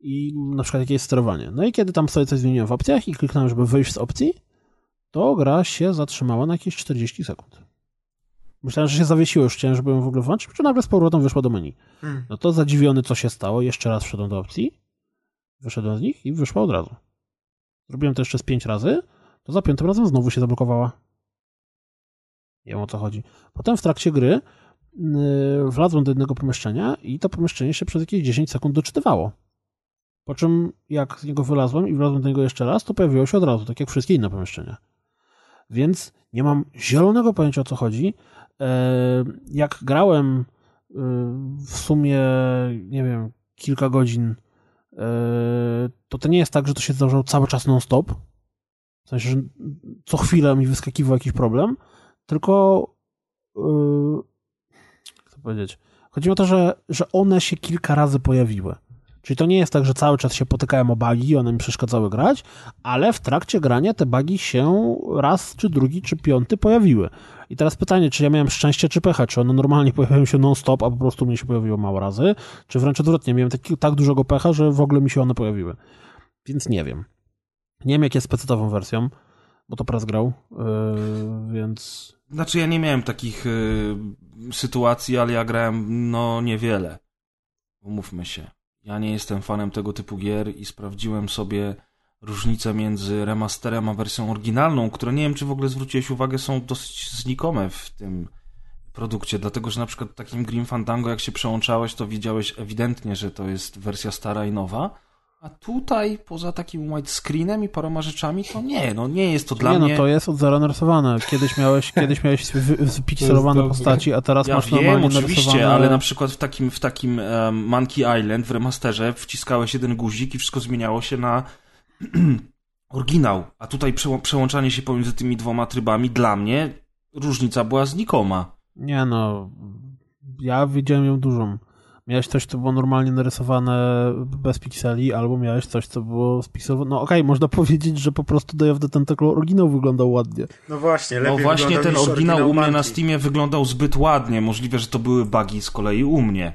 I na przykład jakie jest sterowanie. No i kiedy tam sobie coś zmieniłem w opcjach i kliknąłem, żeby wyjść z opcji, to gra się zatrzymała na jakieś 40 sekund. Myślałem, że się zawiesiło, już chciałem, żeby ją w ogóle włączyć, czy nagle z powrotem wyszła do menu. Hmm. No to zadziwiony, co się stało, jeszcze raz wszedłem do opcji, wyszedłem z nich i wyszła od razu. Zrobiłem to jeszcze z pięć razy, to za piątym razem znowu się zablokowała. Nie wiem o co chodzi. Potem w trakcie gry wlazłem do jednego pomieszczenia i to pomieszczenie się przez jakieś 10 sekund doczytywało. Po czym jak z niego wylazłem i wlazłem do niego jeszcze raz, to pojawiło się od razu, tak jak wszystkie inne pomieszczenia. Więc nie mam zielonego pojęcia o co chodzi. E, jak grałem e, w sumie, nie wiem, kilka godzin, e, to to nie jest tak, że to się zdarzało cały czas non-stop. W sensie, że co chwilę mi wyskakiwał jakiś problem, tylko co powiedzieć? Chodzi o to, że, że one się kilka razy pojawiły. Czyli to nie jest tak, że cały czas się potykałem o bugi i one mi przeszkadzały grać, ale w trakcie grania te bugi się raz, czy drugi, czy piąty pojawiły. I teraz pytanie, czy ja miałem szczęście, czy pecha? Czy one normalnie pojawiają się non-stop, a po prostu mnie się pojawiło mało razy? Czy wręcz odwrotnie, miałem taki, tak dużego pecha, że w ogóle mi się one pojawiły. Więc nie wiem. Nie wiem, jak jest specjalową wersją, bo to press grał, yy, więc... Znaczy ja nie miałem takich yy, sytuacji, ale ja grałem no niewiele. Umówmy się. Ja nie jestem fanem tego typu gier i sprawdziłem sobie różnice między remasterem a wersją oryginalną, które nie wiem, czy w ogóle zwróciłeś uwagę, są dosyć znikome w tym produkcie, dlatego że na przykład takim Grim Fandango, jak się przełączałeś, to widziałeś ewidentnie, że to jest wersja stara i nowa, a tutaj, poza takim widescreenem i paroma rzeczami, to nie, no nie jest to dla nie, mnie... Nie, no to jest od zera narysowane. Kiedyś miałeś, [laughs] kiedyś miałeś wypikselowane postaci, a teraz ja masz wiem, normalnie oczywiście, narysowane... ale na przykład w takim, w takim um, Monkey Island w remasterze wciskałeś jeden guzik i wszystko zmieniało się na [clears throat] oryginał, a tutaj przełączanie się pomiędzy tymi dwoma trybami dla mnie różnica była znikoma. Nie no, ja widziałem ją dużą. Miałeś coś, co było normalnie narysowane bez pikseli, albo miałeś coś, co było spisowane. No okej, okay, można [laughs] powiedzieć, że po prostu Day of the Tentacle oryginał wyglądał ładnie. No właśnie, lepiej No właśnie ten oryginał u mnie na Steamie wyglądał zbyt ładnie. Możliwe, że to były bugi z kolei u mnie.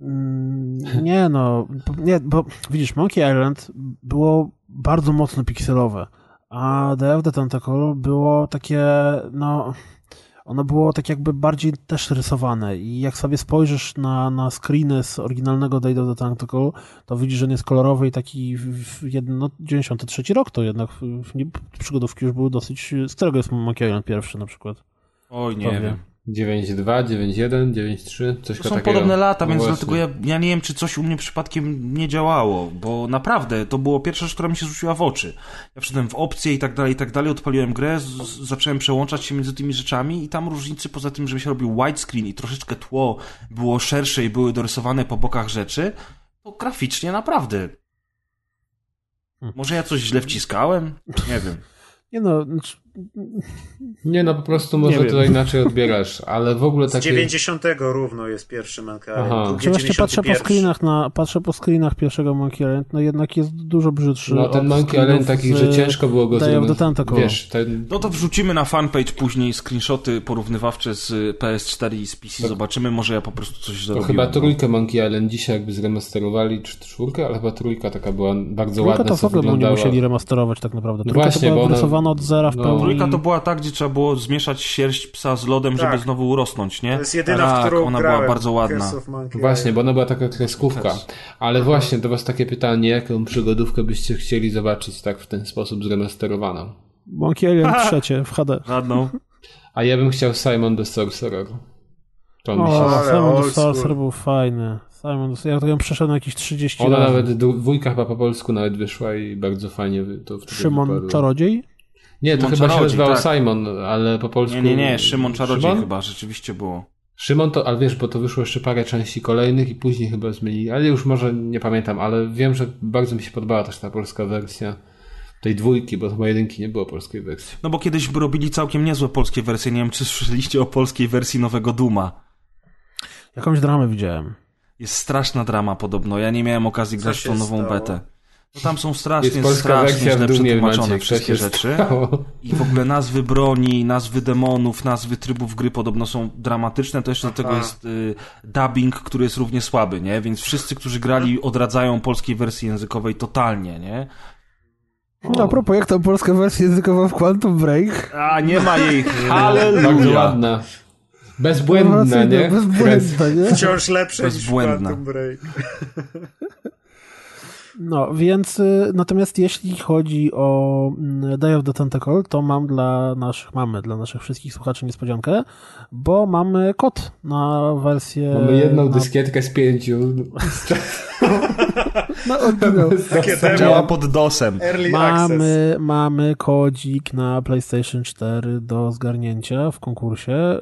Mm, nie no, nie, bo widzisz, Monkey Island było bardzo mocno pikselowe, a the Tentacle było takie, no ono było tak jakby bardziej też rysowane i jak sobie spojrzysz na, na screeny z oryginalnego Day of the Tentacle, to widzisz, że on jest kolorowy i taki w, no, 93 rok to jednak w, w, przygodówki już były dosyć, z którego jest Monkey Island pierwszy na przykład? Oj, nie wiem. 9.2, 9.1, 9.3, coś to są takiego. podobne lata, no więc właśnie. dlatego ja, ja nie wiem, czy coś u mnie przypadkiem nie działało, bo naprawdę to było pierwsza rzecz, która mi się rzuciła w oczy. Ja wszedłem w opcje i tak dalej, i tak dalej, odpaliłem grę, zacząłem przełączać się między tymi rzeczami i tam różnicy, poza tym, że się robił widescreen i troszeczkę tło było szersze i były dorysowane po bokach rzeczy, to graficznie naprawdę. Hmm. Może ja coś źle wciskałem? Nie wiem. Nie no, znaczy, nie no, po prostu może to inaczej odbierasz, ale w ogóle takie... Z 90 równo jest pierwszy Monkey Island, Czy właśnie patrzę po, screenach na, patrzę po screenach pierwszego Monkey Island, no jednak jest dużo brzydszy No ten Monkey Island taki, że ciężko było go zrobić. Wiesz, ten... No to wrzucimy na fanpage później screenshoty porównywawcze z PS4 i z PC, to... zobaczymy, może ja po prostu coś zrobiłem. To chyba trójkę Monkey Island dzisiaj jakby zremasterowali, czy czwórkę, ale chyba trójka taka była bardzo trójka ładna. Trójka to w ogóle nie musieli remasterować tak naprawdę. Trójka no właśnie, to była ona... od zera w no. pełni. Trójka to była tak, gdzie trzeba było zmieszać sierść psa z lodem, tak. żeby znowu urosnąć, nie? To jest jedyna, tak, w którą ona była bardzo ładna. Właśnie, bo ona była taka kreskówka. Ale właśnie, do was takie pytanie, jaką przygodówkę byście chcieli zobaczyć tak w ten sposób zremasterowaną? Monkey Island trzecie w HD. Żadną. A ja bym chciał Simon the Sorcerer. To mi się... O, Simon the Sorcerer był fajny. Simon, ja to ją przeszedłem jakieś 30 Ona razy. nawet, dwójka chyba po polsku nawet wyszła i bardzo fajnie to wtedy Szymon wypadło. Czarodziej? Nie, Szymon to chyba się nazywał tak. Simon, ale po polsku... Nie, nie, nie, Szymon Czarodziej Szymon? chyba rzeczywiście było. Szymon to, ale wiesz, bo to wyszło jeszcze parę części kolejnych i później chyba zmienili, ale już może nie pamiętam, ale wiem, że bardzo mi się podobała też ta polska wersja tej dwójki, bo chyba jedynki nie było polskiej wersji. No bo kiedyś robili całkiem niezłe polskie wersje, nie wiem czy słyszeliście o polskiej wersji nowego Duma. Jakąś dramę widziałem. Jest straszna drama podobno, ja nie miałem okazji grać w tą nową stało? betę. No tam są strasznie, strasznie źle przetłumaczone wszystkie rzeczy. Stało. I w ogóle nazwy broni, nazwy demonów, nazwy trybów gry podobno są dramatyczne. To jeszcze Aha. do tego jest y, dubbing, który jest równie słaby, nie? Więc wszyscy, którzy grali, odradzają polskiej wersji językowej totalnie, nie? No, a propos, jak tam polska wersja językowa w Quantum Break? A, nie ma jej. [laughs] Halleluja. Bardzo ładna. Bezbłędna, nie? Bezbłędna, nie? Wciąż lepsze niż Quantum Break. [laughs] No, więc y, natomiast jeśli chodzi o mm, Day of the Tentacle, to mam dla naszych, mamy dla naszych wszystkich słuchaczy niespodziankę, bo mamy kod na wersję... Mamy jedną na... dyskietkę z pięciu. no, oryginał. [laughs] Działa pod DOSem. Early mamy, mamy kodzik na PlayStation 4 do zgarnięcia w konkursie. E,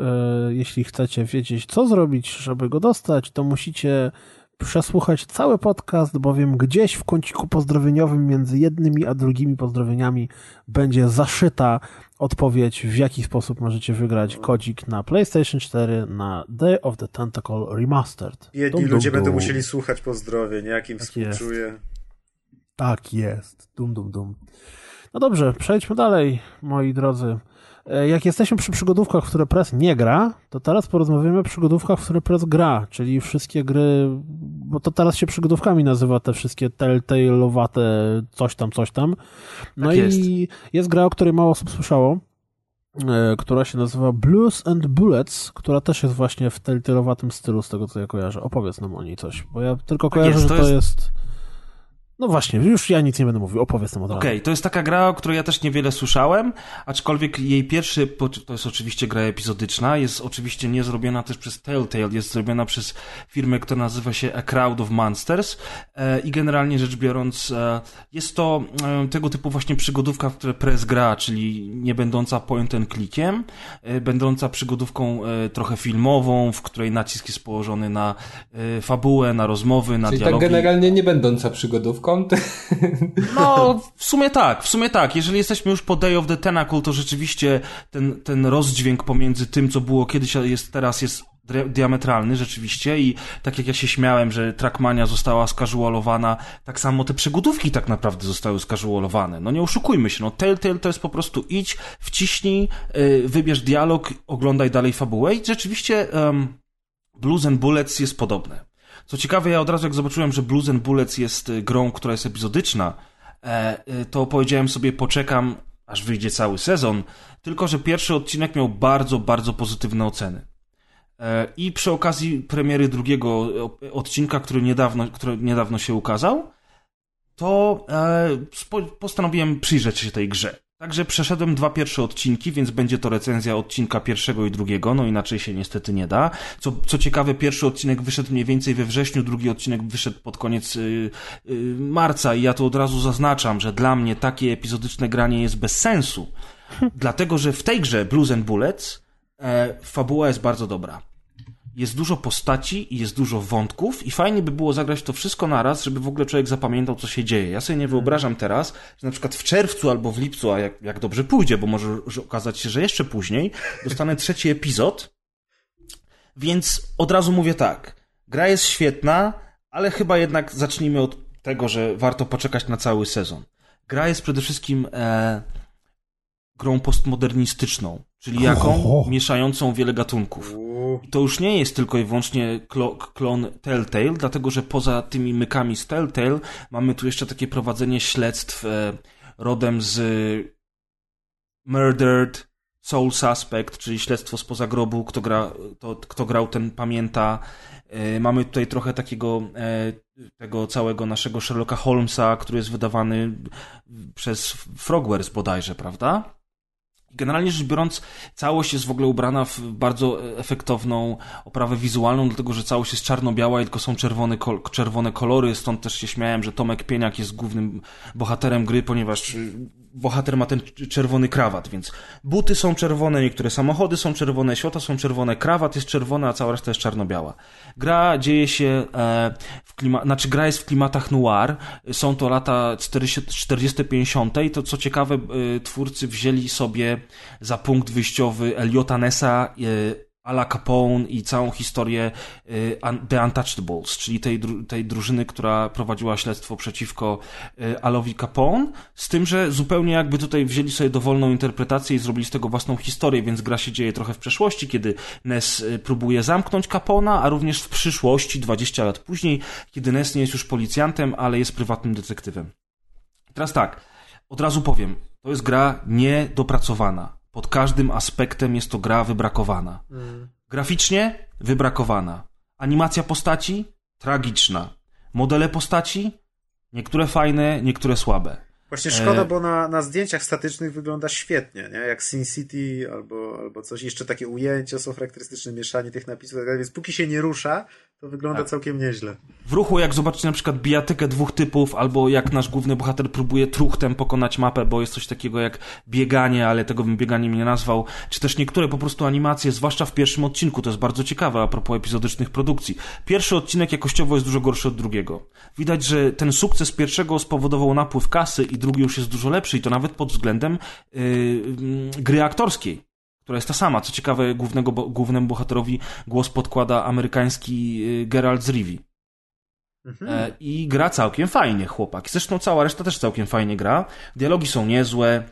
jeśli chcecie wiedzieć, co zrobić, żeby go dostać, to musicie przesłuchać cały podcast, bowiem gdzieś w kąciku pozdrowieniowym między jednymi a drugimi pozdrowieniami będzie zaszyta odpowiedź, w jaki sposób możecie wygrać kodzik na PlayStation 4 na Day of the Tentacle Remastered. Jedni dum, ludzie dum, będą musieli słuchać pozdrowień, jakim tak współczuję. Jest. Tak jest. Dum, dum, dum. No dobrze, przejdźmy dalej, moi drodzy. E, jak jesteśmy przy przygodówkach, w które Press nie gra, to teraz porozmawiamy o przygodówkach, w które Press gra, czyli wszystkie gry, bo to teraz się przygodówkami nazywa te wszystkie telltale'owate coś tam, coś tam. No tak i jest. jest gra, o której mało osób słyszało, e, która się nazywa Blues and Bullets, która też jest właśnie w telltale'owatym stylu, z tego co ja kojarzę. Opowiedz nam o niej coś, bo ja tylko tak kojarzę, jest, że to jest... jest no właśnie, już ja nic nie będę mówił, opowiedz nam od razu. Okej, okay, to jest taka gra, o której ja też niewiele słyszałem, aczkolwiek jej pierwszy, to jest oczywiście gra epizodyczna, jest oczywiście nie zrobiona też przez Telltale, jest zrobiona przez firmę, która nazywa się A Crowd of Monsters e, i generalnie rzecz biorąc e, jest to e, tego typu właśnie przygodówka, w której press gra, czyli nie będąca point and clickiem, będąca przygodówką trochę filmową, w której nacisk jest położony na fabułę, na rozmowy, na czyli dialogi. Czyli tak generalnie nie będąca przygodówką, kąt? No, [laughs] w sumie tak, w sumie tak. Jeżeli jesteśmy już po Day of the Tentacle, to rzeczywiście ten, ten rozdźwięk pomiędzy tym, co było kiedyś, a jest teraz, jest diametralny rzeczywiście i tak jak ja się śmiałem, że Trackmania została skażualowana, tak samo te przygodówki tak naprawdę zostały skażualowane. No nie oszukujmy się, no Telltale to jest po prostu idź, wciśnij, yy, wybierz dialog, oglądaj dalej fabułę i rzeczywiście um, Blues and Bullets jest podobne. Co ciekawe, ja od razu jak zobaczyłem, że Blues and Bullets jest y, grą, która jest epizodyczna, e, y, to powiedziałem sobie, poczekam, aż wyjdzie cały sezon, tylko że pierwszy odcinek miał bardzo, bardzo pozytywne oceny. E, I przy okazji premiery drugiego odcinka, który niedawno, który niedawno się ukazał, to e, postanowiłem przyjrzeć się tej grze. Także przeszedłem dwa pierwsze odcinki, więc będzie to recenzja odcinka pierwszego i drugiego, no inaczej się niestety nie da. Co, co ciekawe, pierwszy odcinek wyszedł mniej więcej we wrześniu, drugi odcinek wyszedł pod koniec yy, yy, marca i ja to od razu zaznaczam, że dla mnie takie epizodyczne granie jest bez sensu. [laughs] Dlatego, że w tej grze Blues and Bullets e, fabuła jest bardzo dobra jest dużo postaci i jest dużo wątków i fajnie by było zagrać to wszystko naraz, żeby w ogóle człowiek zapamiętał, co się dzieje. Ja sobie nie wyobrażam teraz, że na przykład w czerwcu albo w lipcu, a jak, jak dobrze pójdzie, bo może okazać się, że jeszcze później, dostanę [laughs] trzeci epizod, więc od razu mówię tak. Gra jest świetna, ale chyba jednak zacznijmy od tego, że warto poczekać na cały sezon. Gra jest przede wszystkim e, grą postmodernistyczną, czyli jaką? Mieszającą wiele gatunków. I to już nie jest tylko i wyłącznie klon Telltale, dlatego że poza tymi mykami z Telltale mamy tu jeszcze takie prowadzenie śledztw e, rodem z Murdered Soul Suspect, czyli śledztwo spoza grobu, kto, gra, to, kto grał, ten pamięta. E, mamy tutaj trochę takiego e, tego całego naszego Sherlocka Holmesa, który jest wydawany przez Frogwares bodajże, prawda? Generalnie rzecz biorąc, całość jest w ogóle ubrana w bardzo efektowną oprawę wizualną, dlatego że całość jest czarno-biała i tylko są czerwone, czerwone kolory, stąd też się śmiałem, że Tomek Pieniak jest głównym bohaterem gry, ponieważ bohater ma ten czerwony krawat, więc buty są czerwone, niektóre samochody są czerwone, świata są czerwone, krawat jest czerwony, a cała reszta jest czarno-biała. Gra dzieje się e, w klimatach, znaczy gra jest w klimatach noir, są to lata 40-50 i to co ciekawe, e, twórcy wzięli sobie za punkt wyjściowy Eliota Nessa, e, Ala Capone i całą historię y, The Untouchables, czyli tej, tej drużyny, która prowadziła śledztwo przeciwko y, Alowi Capone, z tym, że zupełnie jakby tutaj wzięli sobie dowolną interpretację i zrobili z tego własną historię, więc gra się dzieje trochę w przeszłości, kiedy Ness y, próbuje zamknąć Capona, a również w przyszłości, 20 lat później, kiedy Ness nie jest już policjantem, ale jest prywatnym detektywem. Teraz tak, od razu powiem, to jest gra niedopracowana pod każdym aspektem jest to gra wybrakowana. Mm. Graficznie wybrakowana. Animacja postaci tragiczna. Modele postaci Niektóre fajne, niektóre słabe. Właśnie szkoda, e... bo na, na zdjęciach statycznych wygląda świetnie, nie? Jak Sin City albo, albo coś. Jeszcze takie ujęcia są charakterystyczne, mieszanie tych napisów, tak więc póki się nie rusza, to wygląda tak. całkiem nieźle. W ruchu, jak zobaczycie na przykład bijatykę dwóch typów, albo jak nasz główny bohater próbuje truchtem pokonać mapę, bo jest coś takiego jak bieganie, ale tego bym bieganiem nie nazwał, czy też niektóre po prostu animacje, zwłaszcza w pierwszym odcinku, to jest bardzo ciekawe a propos epizodycznych produkcji. Pierwszy odcinek jakościowo jest dużo gorszy od drugiego. Widać, że ten sukces pierwszego spowodował napływ kasy i drugi już jest dużo lepszy i to nawet pod względem yy, gry aktorskiej która jest ta sama. Co ciekawe, głównego, głównemu bohaterowi głos podkłada amerykański y, Geralt z Rivi. Mhm. E, I gra całkiem fajnie, chłopak. Zresztą cała reszta też całkiem fajnie gra. Dialogi są niezłe.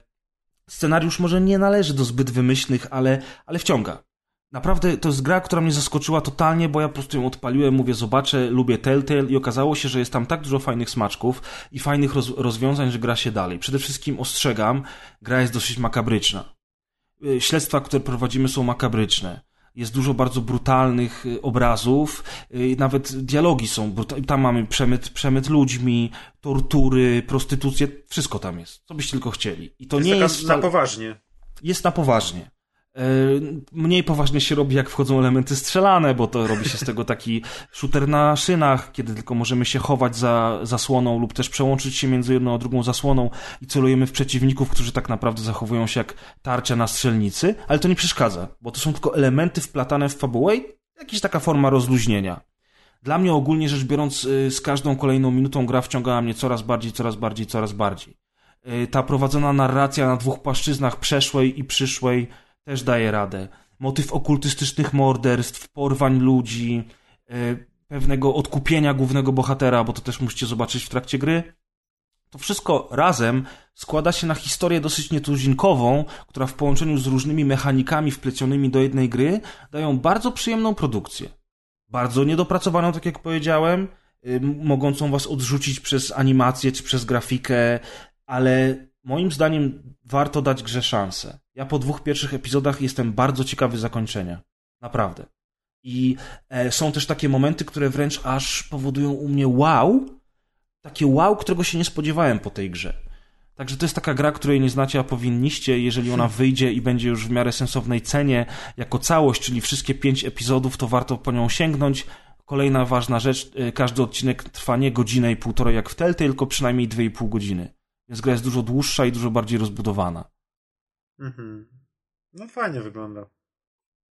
Scenariusz może nie należy do zbyt wymyślnych, ale, ale wciąga. Naprawdę to jest gra, która mnie zaskoczyła totalnie, bo ja po prostu ją odpaliłem, mówię, zobaczę, lubię Telltale i okazało się, że jest tam tak dużo fajnych smaczków i fajnych roz rozwiązań, że gra się dalej. Przede wszystkim ostrzegam, gra jest dosyć makabryczna. Y, śledztwa, które prowadzimy są makabryczne. Jest dużo bardzo brutalnych y, obrazów, y, nawet dialogi są, tam mamy przemyt, przemyt ludźmi, tortury, prostytucję, wszystko tam jest, co byście tylko chcieli. I to jest nie jest... na poważnie. Jest na poważnie. E, mniej poważnie się robi, jak wchodzą elementy strzelane, bo to robi się z tego taki shooter na szynach, kiedy tylko możemy się chować za zasłoną lub też przełączyć się między jedną a drugą zasłoną i celujemy w przeciwników, którzy tak naprawdę zachowują się jak tarcia na strzelnicy, ale to nie przeszkadza, bo to są tylko elementy wplatane w fabułę i jakaś taka forma rozluźnienia. Dla mnie ogólnie rzecz biorąc, y, z każdą kolejną minutą gra wciągała mnie coraz bardziej, coraz bardziej, coraz bardziej. Y, ta prowadzona narracja na dwóch płaszczyznach przeszłej i przyszłej też daje radę. Motyw okultystycznych morderstw, porwań ludzi, e, pewnego odkupienia głównego bohatera, bo to też musicie zobaczyć w trakcie gry. To wszystko razem składa się na historię dosyć nietuzinkową, która w połączeniu z różnymi mechanikami wplecionymi do jednej gry dają bardzo przyjemną produkcję. Bardzo niedopracowaną, tak jak powiedziałem, y, mogącą was odrzucić przez animację czy przez grafikę, ale moim zdaniem warto dać grze szansę. Ja po dwóch pierwszych epizodach jestem bardzo ciekawy zakończenia. Naprawdę. I e, są też takie momenty, które wręcz aż powodują u mnie wow. Takie wow, którego się nie spodziewałem po tej grze. Także to jest taka gra, której nie znacie, a powinniście, jeżeli ona [laughs] wyjdzie i będzie już w miarę sensownej cenie jako całość, czyli wszystkie pięć epizodów, to warto po nią sięgnąć. Kolejna ważna rzecz, e, każdy odcinek trwa nie godzinę i półtorej jak w Telltale, tylko przynajmniej dwie i pół godziny. Więc gra jest dużo dłuższa i dużo bardziej rozbudowana. Mhm. No fajnie wygląda.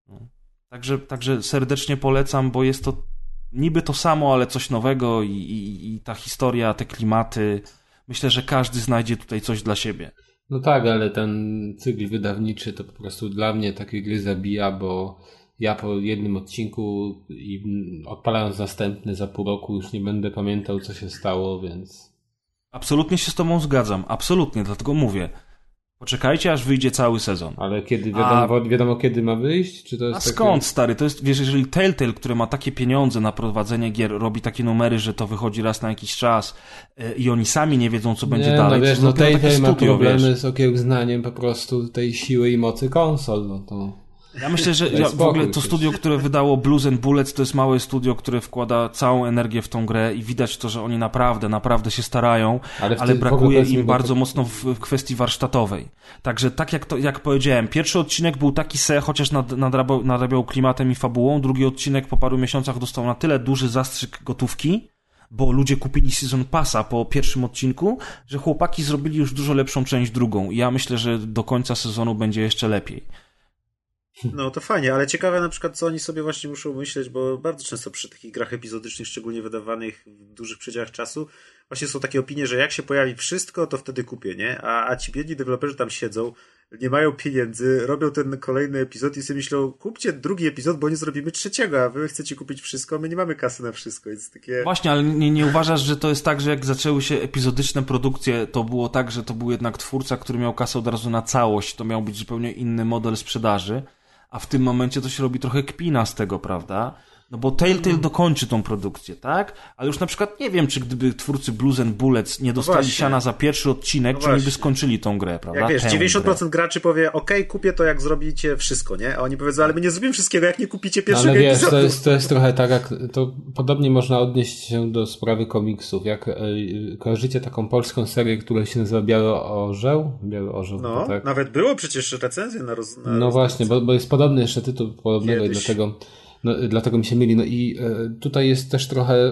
No. Także, także serdecznie polecam, bo jest to niby to samo, ale coś nowego i, i, i ta historia, te klimaty. Myślę, że każdy znajdzie tutaj coś dla siebie. No tak, ale ten cykl wydawniczy to po prostu dla mnie takie gry zabija, bo ja po jednym odcinku i odpalając następny za pół roku już nie będę pamiętał, co się stało, więc. Absolutnie się z Tobą zgadzam, absolutnie, dlatego mówię. Poczekajcie, aż wyjdzie cały sezon. Ale kiedy wiadomo, A... wiadomo kiedy ma wyjść? Czy to jest A takie... skąd, stary? To jest, wiesz, jeżeli Telltale, które ma takie pieniądze na prowadzenie gier, robi takie numery, że to wychodzi raz na jakiś czas yy, i oni sami nie wiedzą, co będzie nie, dalej. No wiesz, no Telltale ma problemy wiesz. z okiełznaniem po prostu tej siły i mocy konsol, no to... Ja myślę, że ja, w ogóle to studio, które wydało Blues and Bullets, to jest małe studio, które wkłada całą energię w tą grę i widać to, że oni naprawdę, naprawdę się starają, ale, ale brakuje im bardzo to... mocno w, w, kwestii warsztatowej. Także tak jak, to, jak powiedziałem, pierwszy odcinek był taki se, chociaż nad, nadrabiał, nadrabiał klimatem i fabułą, drugi odcinek po paru miesiącach dostał na tyle duży zastrzyk gotówki, bo ludzie kupili Season Passa po pierwszym odcinku, że chłopaki zrobili już dużo lepszą część drugą i ja myślę, że do końca sezonu będzie jeszcze lepiej. No to fajnie, ale ciekawe na przykład, co oni sobie właśnie muszą myśleć, bo bardzo często przy takich grach epizodycznych, szczególnie wydawanych w dużych przedziałach czasu, właśnie są takie opinie, że jak się pojawi wszystko, to wtedy kupię, nie? A, a ci biedni deweloperzy tam siedzą, nie mają pieniędzy, robią ten kolejny epizod i sobie myślą, kupcie drugi epizod, bo nie zrobimy trzeciego, a wy chcecie kupić wszystko, my nie mamy kasy na wszystko, więc takie... Właśnie, ale nie, nie uważasz, że to jest tak, że jak zaczęły się epizodyczne produkcje, to było tak, że to był jednak twórca, który miał kasę od razu na całość, to miał być zupełnie inny model sprzedaży, a w tym momencie to się robi trochę kpina z tego, prawda? No bo Telltale dokończy tą produkcję, tak? Ale już na przykład nie wiem, czy gdyby twórcy Blues and Bullets nie no dostali no siana za pierwszy odcinek, no czy oni by skończyli tą grę, prawda? Jak wiesz, 90% grę. graczy powie, ok, kupię to jak zrobicie wszystko, nie? A oni powiedzą, ale my nie zrobimy wszystkiego, jak nie kupicie no, pierwszego Ale wiesz, to jest, to jest trochę tak, jak to podobnie można odnieść się do sprawy komiksów. Jak e, kojarzycie taką polską serię, która się nazywa Biały Orzeł? Biały Orzeł, no, tak? nawet było przecież recenzje na, roz, na No właśnie, bo, bo jest podobny jeszcze tytuł podobnego Kiedyś. i dlatego no, dlatego mi się myli. No i e, tutaj jest też trochę,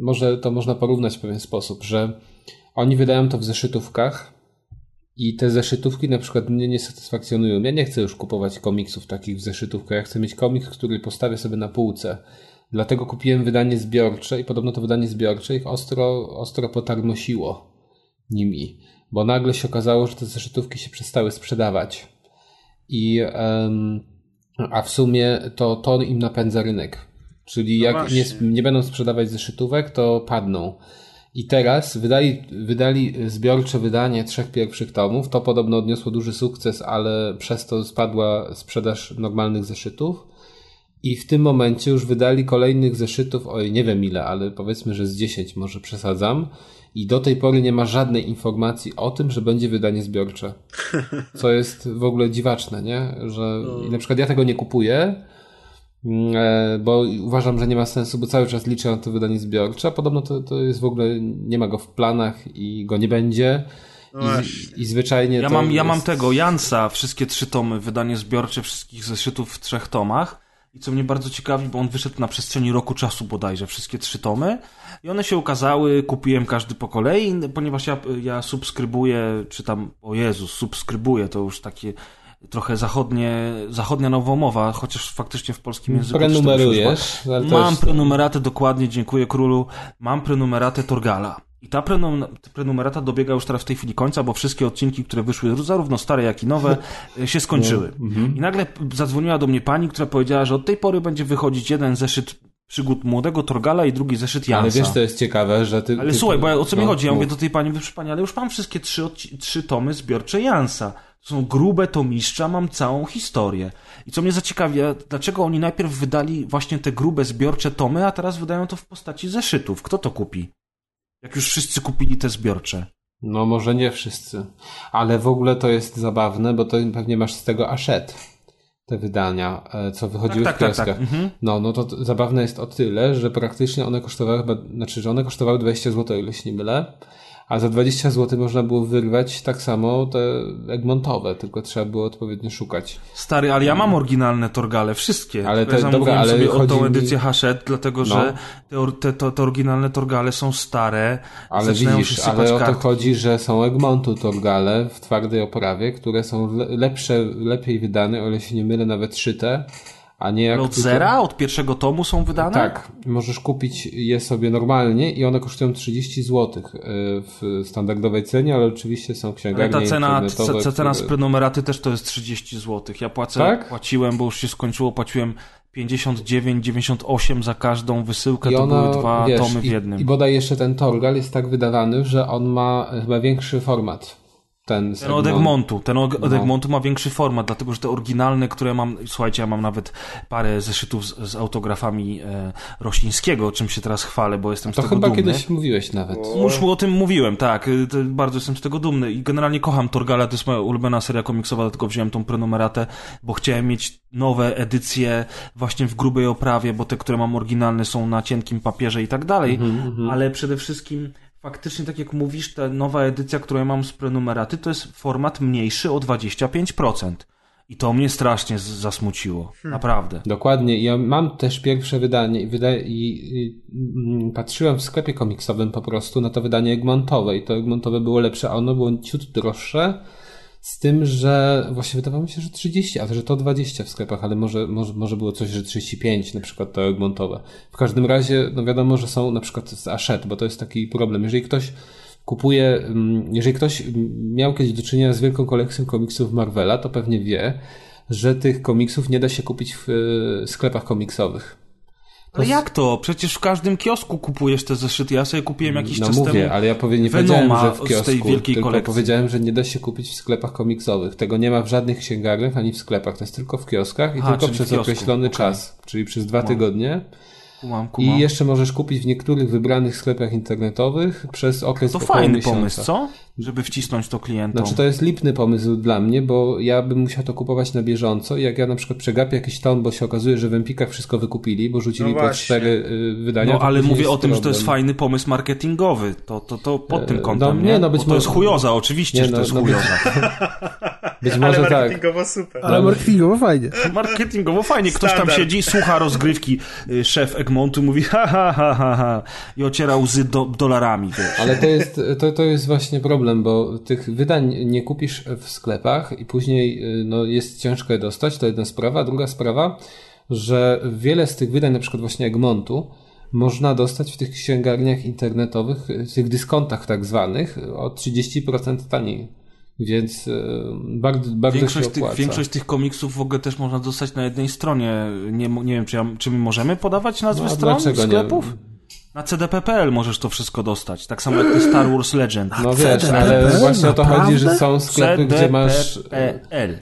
może to można porównać w pewien sposób, że oni wydają to w zeszytówkach i te zeszytówki na przykład mnie nie satysfakcjonują. Ja nie chcę już kupować komiksów takich w zeszytówkach. Ja chcę mieć komiks, który postawię sobie na półce. Dlatego kupiłem wydanie zbiorcze i podobno to wydanie zbiorcze ich ostro, ostro potarmosiło nimi. Bo nagle się okazało, że te zeszytówki się przestały sprzedawać. I um, a w sumie to to im napędza rynek. Czyli no jak nie, nie, będą sprzedawać zeszytówek, to padną. I teraz wydali, wydali zbiorcze wydanie trzech pierwszych tomów. To podobno odniosło duży sukces, ale przez to spadła sprzedaż normalnych zeszytów. I w tym momencie już wydali kolejnych zeszytów, oj nie wiem ile, ale powiedzmy, że z 10 może przesadzam i do tej pory nie ma żadnej informacji o tym, że będzie wydanie zbiorcze. Co jest w ogóle dziwaczne, nie? Że no. na przykład ja tego nie kupuję, mm, e, bo uważam, że nie ma sensu, bo cały czas liczę na to wydanie zbiorcze, a podobno to, to jest w ogóle, nie ma go w planach i go nie będzie. No I, I, zwyczajnie. Ja, mam, jest... ja mam tego Jansa, wszystkie trzy tomy, wydanie zbiorcze wszystkich zeszytów w trzech tomach. I co mnie bardzo ciekawi, bo on wyszedł na przestrzeni roku czasu bodajże, wszystkie trzy tomy. I one się ukazały, kupiłem każdy po kolei, ponieważ ja, ja subskrybuję, czy tam, o Jezus, subskrybuję, to już takie trochę zachodnie, zachodnia nowomowa, chociaż faktycznie w polskim języku Prenumerujesz? Mam prenumeratę, dokładnie, dziękuję królu, mam prenumeratę Torgala. I ta prenumerata dobiega już teraz w tej chwili końca, bo wszystkie odcinki, które wyszły, zarówno stare, jak i nowe, się skończyły. No, mhm. I nagle zadzwoniła do mnie pani, która powiedziała, że od tej pory będzie wychodzić jeden zeszyt przygód młodego Torgala i drugi zeszyt Jansa. Ale wiesz, to jest ciekawe, że ty... Ale ty, słuchaj, bo ja, o co no, mi chodzi? Ja mówię do tej pani, proszę pani, ale już mam wszystkie trzy, trzy tomy zbiorcze Jansa. To są grube tomiszcza, mam całą historię. I co mnie zaciekawia, dlaczego oni najpierw wydali właśnie te grube zbiorcze tomy, a teraz wydają to w postaci zeszytów? Kto to kupi? Jak już wszyscy kupili te zbiorcze. No może nie wszyscy. Ale w ogóle to jest zabawne, bo to pewnie masz z tego Ashet te wydania, e, co wychodziły tak, w. Tak, tak, tak. Mhm. No, no to zabawne jest o tyle, że praktycznie one kosztowały chyba, znaczy, że one kosztowały 20 zł, o ile się nie mylę a za 20 zł można było wyrwać tak samo te Egmontowe, tylko trzeba było odpowiednio szukać. Stary, ale ja mam oryginalne Torgale, wszystkie. Ale te, ja dobra, ale sobie o tą edycję mi... Hachette, dlatego no. że te, te, te, oryginalne Torgale są stare. Ale widzisz, ale o to chodzi, że są Egmontu Torgale w twardej oprawie, które są lepsze, lepiej wydane, o ile się nie mylę, nawet szyte a nie jak od zera, od pierwszego tomu są wydane? Tak, możesz kupić je sobie normalnie i one kosztują 30 zł e, w standardowej cenie, ale oczywiście są księgarnie Ale ta cena, ta cena z prenumeraty też to jest 30 zł. Ja płacę, tak? płaciłem, bo już się skończyło, płaciłem 59, 98 za każdą wysyłkę, I to były dwa wiesz, tomy w jednym. I, I bodaj jeszcze ten Torgal jest tak wydawany, że on ma chyba większy format ten, ten od Egmontu. Ten od no. Egmontu ma większy format, dlatego że te oryginalne, które mam, słuchajcie, ja mam nawet parę zeszytów z, z autografami e, Rosińskiego, czym się teraz chwalę, bo jestem z tego dumny. To chyba kiedyś mówiłeś nawet. Już o tym mówiłem, tak. E, bardzo jestem z tego dumny i generalnie kocham Torgala, to jest moja ulubiona seria komiksowa, dlatego wziąłem tą prenumeratę, bo chciałem mieć nowe edycje właśnie w grubej oprawie, bo te, które mam oryginalne są na cienkim papierze i tak dalej, mm -hmm. ale przede wszystkim faktycznie, tak jak mówisz, ta nowa edycja, którą ja mam z prenumeraty, to jest format mniejszy o 25%. I to mnie strasznie zasmuciło. Hmm. Naprawdę. Dokładnie. Ja mam też pierwsze wydanie i, wyda i, i mm, patrzyłem w sklepie komiksowym po prostu na to wydanie Egmontowe i to Egmontowe było lepsze, a ono było ciut droższe z tym, że właśnie wydawało mi się, że 30, a że to 20 w sklepach, ale może, może, może było coś, że 35, na przykład to Egmontowe. W każdym razie, no wiadomo, że są na przykład z Ashet, bo to jest taki problem. Jeżeli ktoś kupuje, mm, jeżeli ktoś miał kiedyś do czynienia z wielką kolekcją komiksów Marvela, to pewnie wie, że tych komiksów nie da się kupić w sklepach komiksowych. No jak to? Przecież w każdym kiosku kupujesz te zeszyty. Ja sobie kupiłem jakiś no czas mówię, temu ale ja powie, nie powiedziałem, że w kiosku, z tej wielkiej tylko kolekcji. powiedziałem, że nie da się kupić w sklepach komiksowych. Tego nie ma w żadnych księgarniach ani w sklepach. To jest tylko w kioskach i tylko przez określony okay. czas, czyli przez dwa tygodnie. Kumam, kumam. I jeszcze możesz kupić w niektórych wybranych sklepach internetowych przez okres To fajny miesiąca. pomysł, co? Żeby wcisnąć to klientom. Znaczy to jest lipny pomysł dla mnie, bo ja bym musiał to kupować na bieżąco i jak ja na przykład przegapię jakiś ton, bo się okazuje, że w Empikach wszystko wykupili, bo rzucili no po cztery y, wydania. No ale mówię o tym, że to jest fajny pomysł marketingowy. To, to, to pod tym e, kątem, no, nie? No, być bo to jest chujoza, oczywiście, nie, że to no, jest no, chujoza. [laughs] Być może ale tak. marketingowo tak. super. Ale marketingowo fajnie. [laughs] Marketingowo fajnie. Ktoś Standard. tam siedzi, słucha rozgrywki, y, szef Egmontu mówi ha, ha, ha, ha, ha i ociera łzy do, dolarami, wiesz. Ale to jest, to, to jest właśnie problem, bo tych wydań nie kupisz w sklepach i później y, no, jest ciężko je dostać, to jedna sprawa. Druga sprawa, że wiele z tych wydań, na przykład właśnie Egmontu, można dostać w tych księgarniach internetowych, w tych dyskontach tak zwanych, o 30% taniej. Więc e, bardzo, bardzo większość się opłaca. Tych, większość tych komiksów w ogóle też można dostać na jednej stronie. Nie, nie wiem, czy, ja, czy my możemy podawać nazwy no, stron sklepów? Nie? Na CDP.pl możesz to wszystko dostać. Tak samo jak Star Wars Legend. No wiesz, ale właśnie o to chodzi, że są sklepy, gdzie masz...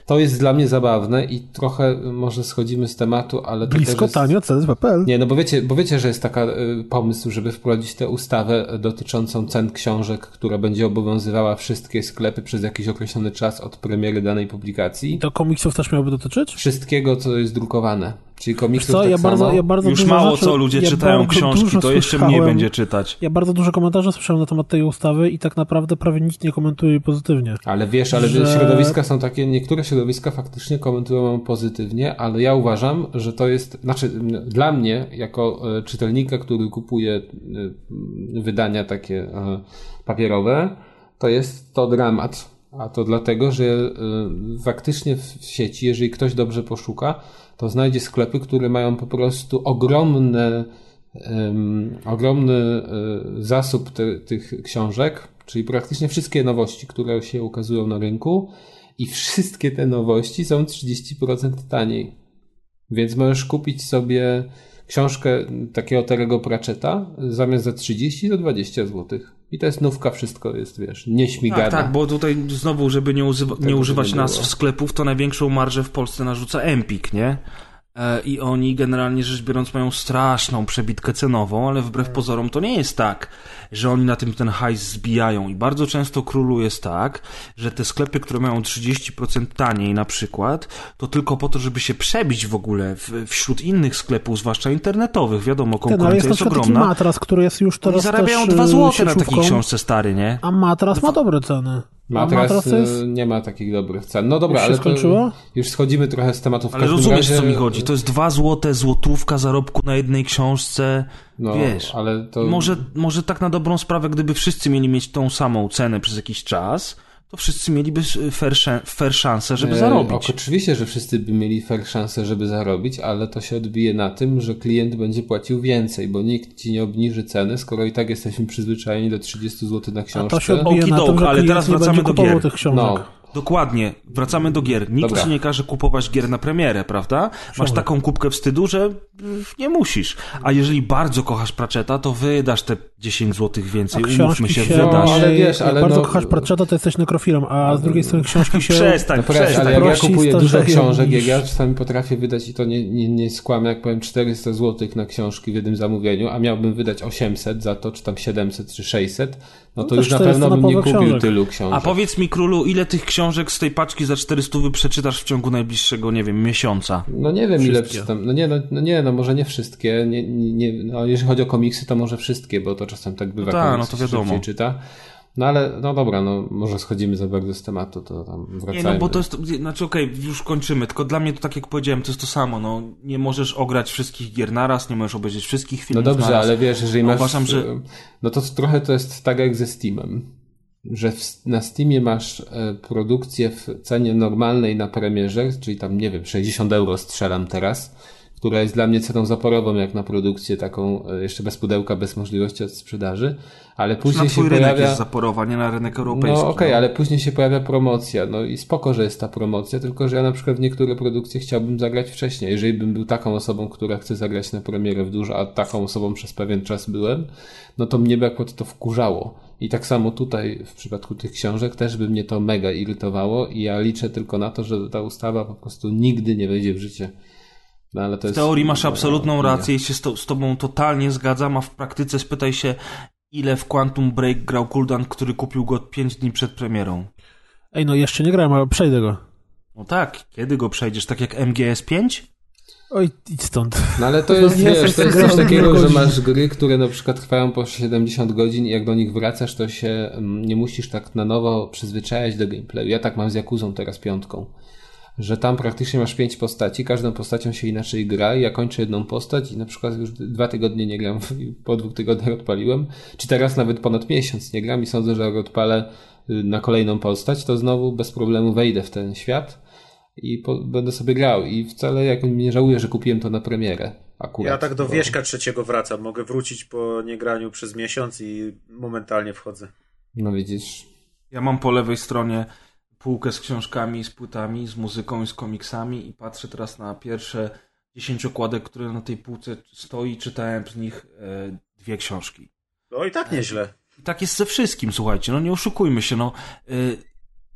To jest dla mnie zabawne i trochę może schodzimy z tematu, ale... Blisko tanio CDP.pl. Nie, no bo wiecie, bo wiecie, że jest taka y, pomysł, żeby wprowadzić tę ustawę dotyczącą cen książek, która będzie obowiązywała wszystkie sklepy przez jakiś określony czas od premiery danej publikacji. To komiksów też miałoby dotyczyć? Wszystkiego, co jest drukowane. Czyli komiksów co, tak ja bardzo, ja bardzo Już mało rzeczy, co ludzie ja czytają książki, to jeszcze mniej będzie czytać. Ja bardzo dużo komentarzy słyszałem na temat tej ustawy i tak naprawdę prawie nikt nie komentuje pozytywnie. Ale wiesz, ale że... środowiska są takie, niektóre środowiska faktycznie komentują pozytywnie, ale ja uważam, że to jest, znaczy dla mnie, jako e, czytelnika, który kupuje e, wydania takie e, papierowe, to jest to dramat. A to dlatego, że faktycznie w sieci, jeżeli ktoś dobrze poszuka, to znajdzie sklepy, które mają po prostu ogromne, um, ogromny um, zasób te, tych książek, czyli praktycznie wszystkie nowości, które się ukazują na rynku i wszystkie te nowości są 30% taniej. Więc możesz kupić sobie książkę takiego Terego Pratchetta zamiast za 30 to 20 zł. I to jest nówka, wszystko jest, wiesz, nieśmigane. Tak, tak, bo tutaj znowu, żeby nie, używa, nie używać nazw sklepów, to największą marżę w Polsce narzuca Empik, nie? E, i oni generalnie rzecz biorąc mają straszną przebitkę cenową, ale wbrew pozorom to nie jest tak, że oni na tym ten hajs zbijają i bardzo często królu jest tak, że te sklepy, które mają 30% taniej na przykład, to tylko po to, żeby się przebić w ogóle w, wśród innych sklepów, zwłaszcza internetowych, wiadomo, konkurencja Ten, jest, jest ogromna. Taki matras, który jest już teraz Oni zarabiają 2 y, zł na takiej książce stary, nie? A matras ma dobre ceny. Matras, matras jest... nie ma takich dobrych cen. No dobra, już ale skończyło? już schodzimy trochę z tematu. W ale rozumiesz, razie... co mi chodzi. To jest dwa złote złotówka zarobku na jednej książce. No, Wiesz, ale to... może, może tak na dobrą sprawę, gdyby wszyscy mieli mieć tą samą cenę przez jakiś czas, to wszyscy mieliby fair, fair szansę, żeby e, zarobić. Oczywiście, że wszyscy by mieli fair szansę, żeby zarobić, ale to się odbije na tym, że klient będzie płacił więcej, bo nikt ci nie obniży ceny, skoro i tak jesteśmy przyzwyczajeni do 30 zł na książkę. A to się odbije na tym, że ale teraz wracamy do gier. Tych książek. No, Dokładnie, wracamy do gier. Nikt Dobra. ci nie każe kupować gier na premierę, prawda? Masz taką kubkę wstydu, że nie musisz. A jeżeli bardzo kochasz Pratchetta, to wydasz te 10 zł więcej, umówmy się, się wydasz. No, ale wiesz, ale bardzo no... kochasz Pratchetta, to jesteś nekrofilem, a z drugiej strony książki się... Przestań, no, przestań. Ale jak ja kupuję dużo książek, jak ja czasami potrafię wydać i to nie, nie, nie skłamę, jak powiem 400 zł na książki w jednym zamówieniu, a miałbym wydać 800 za to, czy tam 700, czy 600, no to, no już na pewno bym nie kupił książek. tylu książek. A powiedz mi, królu, ile tych książek z tej paczki za 400 przeczytasz w ciągu najbliższego, nie wiem, miesiąca? No nie wiem, wszystkie. ile przeczytam. No nie, no, no, nie, no może nie wszystkie. Nie, nie, no, jeżeli chodzi o komiksy, to może wszystkie, bo to czasem tak bywa. No tak, no to wiadomo. czyta. No ale, no dobra, no może schodzimy za bardzo z tematu, to tam wracajmy. Nie, no bo to jest, znaczy okej, okay, już kończymy, tylko dla mnie to tak jak powiedziałem, to jest to samo, no nie możesz ograć wszystkich gier naraz, nie możesz obejrzeć wszystkich filmów No dobrze, naraz. ale wiesz, jeżeli no, masz... Uważam, że... No to trochę to jest tak jak ze Steamem, że w, na Steamie masz e, produkcję w cenie normalnej na premierze, czyli tam, nie wiem, 60 euro strzelam teraz, która jest dla mnie ceną zaporową jak na produkcję taką e, jeszcze bez pudełka, bez możliwości sprzedaży, ale później na się pojawia... rynek jest zaporowa, nie na rynek europejski. No okej, okay, no. ale później się pojawia promocja, no i spoko, że jest ta promocja, tylko że ja na przykład w niektóre produkcje chciałbym zagrać wcześniej. Jeżeli bym był taką osobą, która chce zagrać na premierę w dużo, a taką osobą przez pewien czas byłem, no to mnie by akurat to wkurzało. I tak samo tutaj w przypadku tych książek też by mnie to mega irytowało i ja liczę tylko na to, że ta ustawa po prostu nigdy nie wejdzie w życie. No, ale to w teorii masz absolutną rację i się z, to, z tobą totalnie zgadzam, a w praktyce spytaj się, ile w Quantum Break grał Kuldan, który kupił go 5 dni przed premierą. Ej, no jeszcze nie grałem, ale przejdę go. No tak, kiedy go przejdziesz? Tak jak MGS 5? Oj, idź stąd. No ale to jest, wiesz, to jest coś takiego, że masz gry, które na przykład trwają po 70 godzin i jak do nich wracasz, to się mm, nie musisz tak na nowo przyzwyczajać do gameplayu. Ja tak mam z Jakuzą teraz piątką że tam praktycznie masz pięć postaci, każdą postacią się inaczej gra i ja kończę jedną postać i na przykład już dwa tygodnie nie gram, [laughs] po dwóch tygodniach odpaliłem, czy teraz nawet ponad miesiąc nie gram i sądzę, że jak odpalę y, na kolejną postać, to znowu bez problemu wejdę w ten świat i po, będę sobie grał i wcale jak nie żałuję, że kupiłem to na premierę. Akurat, ja tak do bo... wieśka trzeciego wracam. Mogę wrócić po niegraniu przez miesiąc i momentalnie wchodzę. No widzisz. Ja mam po lewej stronie półkę z książkami, z płytami, z muzyką i z komiksami i patrzę teraz na pierwsze 10 okładek, które na tej półce stoi, czytałem z nich e, dwie książki. No i tak nieźle. I tak jest ze wszystkim, słuchajcie, no nie oszukujmy się, no. E,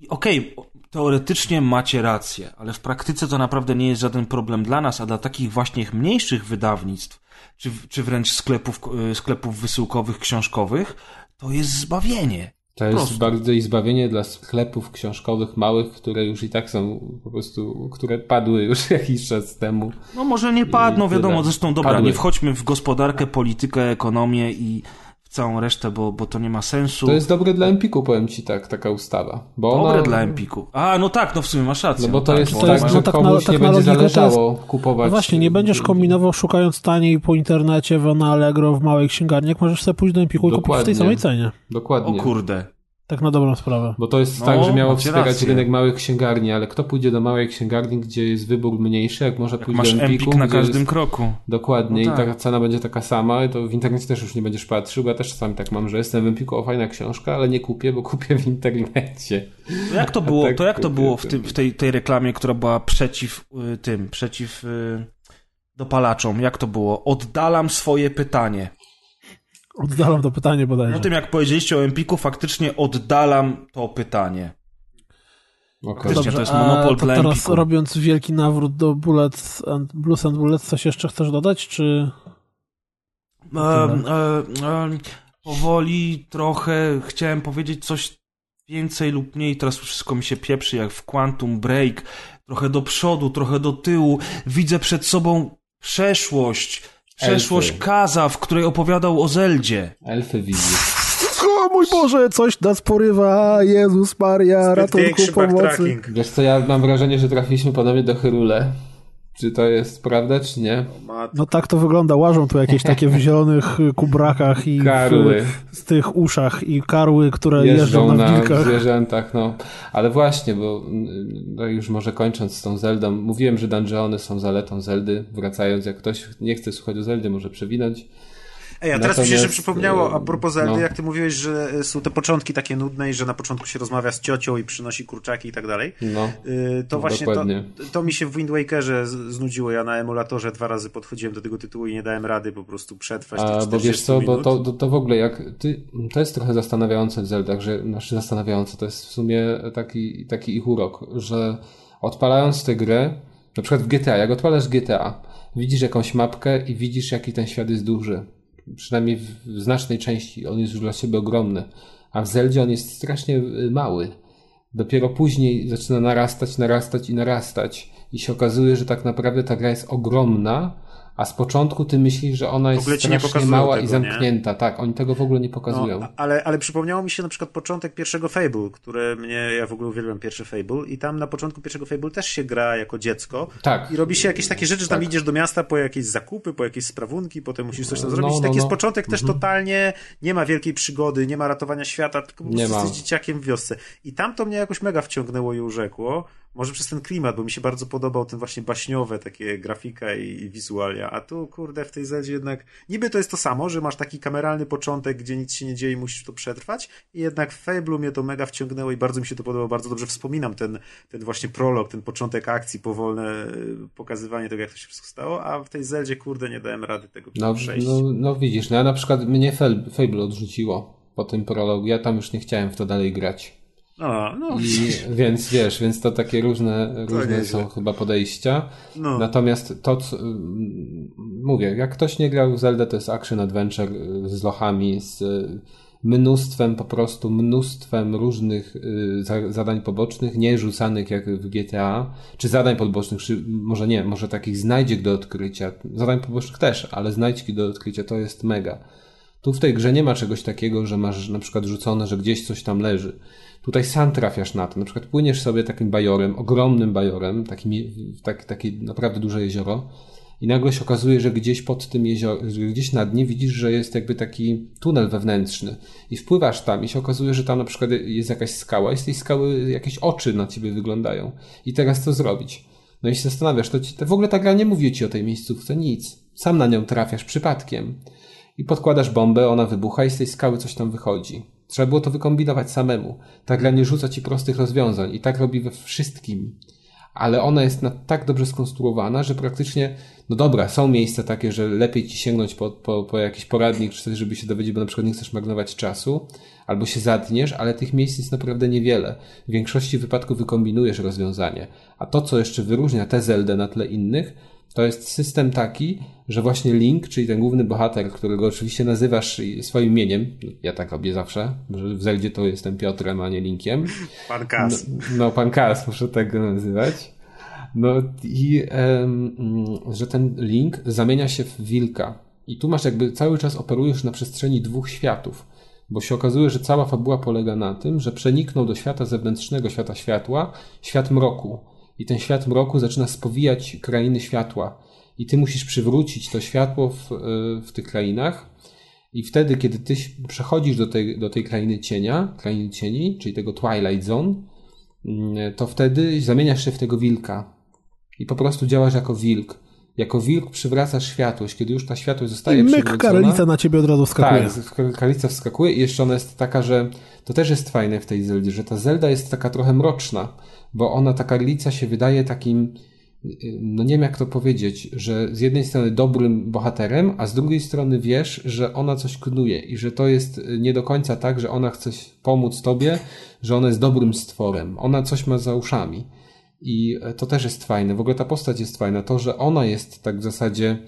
Okej, okay, teoretycznie macie rację, ale w praktyce to naprawdę nie jest żaden problem dla nas, a dla takich właśnie mniejszych wydawnictw, czy, czy wręcz sklepów, e, sklepów wysyłkowych, książkowych, to jest zbawienie. To jest Prosto. bardzo i zbawienie dla sklepów książkowych małych, które już i tak są po prostu, które padły już [laughs] jakiś czas temu. No może nie padną, wiadomo, zresztą dobra, padły. nie wchodźmy w gospodarkę, politykę, ekonomię i całą resztę, bo, bo to nie ma sensu. To jest dobre dla Empiku, powiem ci tak, taka ustawa. Bo dobre ona... dla Empiku. A, no tak, no w sumie masz rację. No bo to tak, jest tak, jest, że no tak komuś tak nie będzie zależało jest... kupować. No właśnie, nie będziesz kombinował szukając taniej po internecie, w na Allegro, w małej księgarni, jak możesz sobie pójść do Empiku i kupić w tej samej cenie. Dokładnie. O kurde. Tak na dobrą sprawę. Bo to jest no, tak, że miało wspierać rację. rynek małych księgarni, ale kto pójdzie do małej księgarni, gdzie jest wybór mniejszy, jak może jak pójść masz do Empiku, Empik na każdym jest... kroku. Dokładnie no tak. i ta cena będzie taka sama, to w internecie też już nie będziesz patrzył, bo ja też czasami tak mam, że jestem w Empiku, o fajna książka, ale nie kupię, bo kupię w internecie. To jak to było, tak to jak to było w, tym, w tej, tej reklamie, która była przeciw y, tym, przeciw y, dopalaczom? Jak to było? Oddalam swoje pytanie. Oddalam to pytanie bodajże. Po tym jak powiedzieliście o Empiku, faktycznie oddalam to pytanie. Okay. Dobrze, to jest monopol to teraz Empiku. robiąc wielki nawrót do Bullets and, Blues and Bullets, coś jeszcze chcesz dodać, czy... E, e, e, powoli trochę chciałem powiedzieć coś więcej lub mniej, teraz wszystko mi się pieprzy jak w Quantum Break, trochę do przodu, trochę do tyłu, widzę przed sobą przeszłość, Przeszłość Elfy. Kaza, w której opowiadał o Zeldzie. Elfy widzisz. O mój Boże, coś nas porywa, Jezus Maria, ratunku, pomocy. Wiesz co, ja mam wrażenie, że trafiliśmy ponownie do Hyrule. Czy to jest prawda, czy nie? No tak to wygląda. Łażą tu jakieś takie w zielonych kubrakach i karły. W, z tych uszach i karły, które jeżdżą, jeżdżą na, na zwierzętach. No. Ale właśnie, bo no już może kończąc z tą Zeldą, mówiłem, że dungeony są zaletą Zeldy. Wracając, jak ktoś nie chce słuchać o Zeldzie, może przewinąć. Ej, a teraz Natomiast, mi się jeszcze przypomniało, a propos Zeldy, no. jak ty mówiłeś, że e, są te początki takie nudne i że na początku się rozmawia z ciocią i przynosi kurczaki i tak dalej. No, y, to właśnie to, to, mi się w Wind Wakerze znudziło. Ja na emulatorze dwa razy podchodziłem do tego tytułu i nie dałem rady po prostu przetrwać a, Bo wiesz co, bo to, to, to w ogóle jak ty, to jest trochę zastanawiające w Zeldach, że, znaczy zastanawiające, to jest w sumie taki, taki ich urok, że odpalając tę grę, na przykład w GTA, jak odpalasz GTA, widzisz jakąś mapkę i widzisz jaki ten świat jest duży przynajmniej w, znacznej części, on jest już dla siebie ogromny, a w Zeldzie on jest strasznie y, mały. Dopiero później zaczyna narastać, narastać i narastać i się okazuje, że tak naprawdę ta gra jest ogromna, a z początku ty myślisz, że ona jest strasznie mała tego, i zamknięta. Nie? Tak, oni tego w ogóle nie pokazują. No, ale, ale przypomniało mi się na przykład początek pierwszego Fable, które mnie, ja w ogóle uwielbiam pierwszy Fable i tam na początku pierwszego Fable też się gra jako dziecko. Tak. I robi się jakieś takie rzeczy, że tam tak. idziesz do miasta po jakieś zakupy, po jakieś sprawunki, potem musisz coś tam no, zrobić. No, taki no. jest początek też mhm. totalnie, nie ma wielkiej przygody, nie ma ratowania świata, tylko po prostu jesteś dzieciakiem w wiosce. I tam to mnie jakoś mega wciągnęło i urzekło. Może przez ten klimat, bo mi się bardzo podobał ten właśnie baśniowe takie grafika i, i wizualia, a tu kurde w tej Zeldzie jednak niby to jest to samo, że masz taki kameralny początek, gdzie nic się nie dzieje i musisz to przetrwać i jednak w Fable'u mnie to mega wciągnęło i bardzo mi się to podobało, bardzo dobrze wspominam ten, ten właśnie prolog, ten początek akcji, powolne y, pokazywanie tego, jak to się wszystko stało, a w tej Zeldzie kurde nie dałem rady tego no, przejść. No, no widzisz, no ja na przykład mnie Fable odrzuciło po tym prologu, ja tam już nie chciałem w to dalej grać. A, no. I, więc wiesz, więc to takie różne, różne są chyba podejścia. No. Natomiast to, co, mówię, jak ktoś nie grał w Zelda, to jest action adventure y, z lochami, z y, mnóstwem, po prostu mnóstwem różnych y, zadań pobocznych, nie rzucanych jak w GTA, czy zadań pobocznych, czy może nie, może takich znajdziek do odkrycia. Zadań pobocznych też, ale znajdźki do odkrycia to jest mega. Tu w tej grze nie ma czegoś takiego, że masz na przykład rzucone, że gdzieś coś tam leży. Tutaj sam trafiasz na to. Na przykład płyniesz sobie takim bajorem, ogromnym bajorem, takim, tak, takie naprawdę duże jezioro i nagle się okazuje, że gdzieś pod tym jeziorem, gdzieś na dnie widzisz, że jest jakby taki tunel wewnętrzny i wpływasz tam i się okazuje, że tam na przykład jest jakaś skała i z tej skały jakieś oczy na ciebie wyglądają. I teraz co zrobić? No i się zastanawiasz, to, ci, to w ogóle ta gra nie mówi ci o tej miejscówce nic. Sam na nią trafiasz przypadkiem. I podkładasz bombę, ona wybucha i z tej skały coś tam wychodzi. Trzeba było to wykombinować samemu. Ta gra nie rzuca ci prostych rozwiązań i tak robi we wszystkim. Ale ona jest na, tak dobrze skonstruowana, że praktycznie, no dobra, są miejsca takie, że lepiej ci sięgnąć po, po, po jakiś poradnik czy coś, żeby się dowiedzieć, bo na przykład nie chcesz marnować czasu, albo się zadniesz, ale tych miejsc jest naprawdę niewiele. W większości wypadków wykombinujesz rozwiązanie. A to, co jeszcze wyróżnia tę Zeldę na tle innych, to jest system taki, że właśnie Link, czyli ten główny bohater, którego oczywiście nazywasz swoim imieniem, ja tak robię zawsze, że w Zeldzie to jestem Piotrem, a nie Linkiem. Pan Kas. No, no pan Kas, muszę tak go nazywać. No i um, że ten Link zamienia się w wilka. I tu masz jakby cały czas operujesz na przestrzeni dwóch światów. Bo się okazuje, że cała fabuła polega na tym, że przeniknął do świata zewnętrznego, świata światła, świat mroku i ten świat mroku zaczyna spowijać krainy światła. I ty musisz przywrócić to światło w, e, w tych krainach. I wtedy, kiedy ty przechodzisz do tej, do tej krainy cienia, krainy cieni, czyli tego Twilight Zone, mm, to wtedy zamieniasz się w tego wilka. I po prostu działasz jako wilk. Jako wilk przywracasz światłość, kiedy już ta światłość zostaje I myk karlica na ciebie od razu wskakuje. Tak, karlica wskakuje i jeszcze ona jest taka, że to też jest fajne w tej Zeldzie, że ta Zelda jest taka trochę mroczna bo ona, ta karlica się wydaje takim, no nie wiem jak to powiedzieć, że z jednej strony dobrym bohaterem, a z drugiej strony wiesz, że ona coś knuje i że to jest nie do końca tak, że ona chce pomóc tobie, że ona jest dobrym stworem. Ona coś ma za uszami. I to też jest fajne. W ogóle ta postać jest fajna. To, że ona jest tak w zasadzie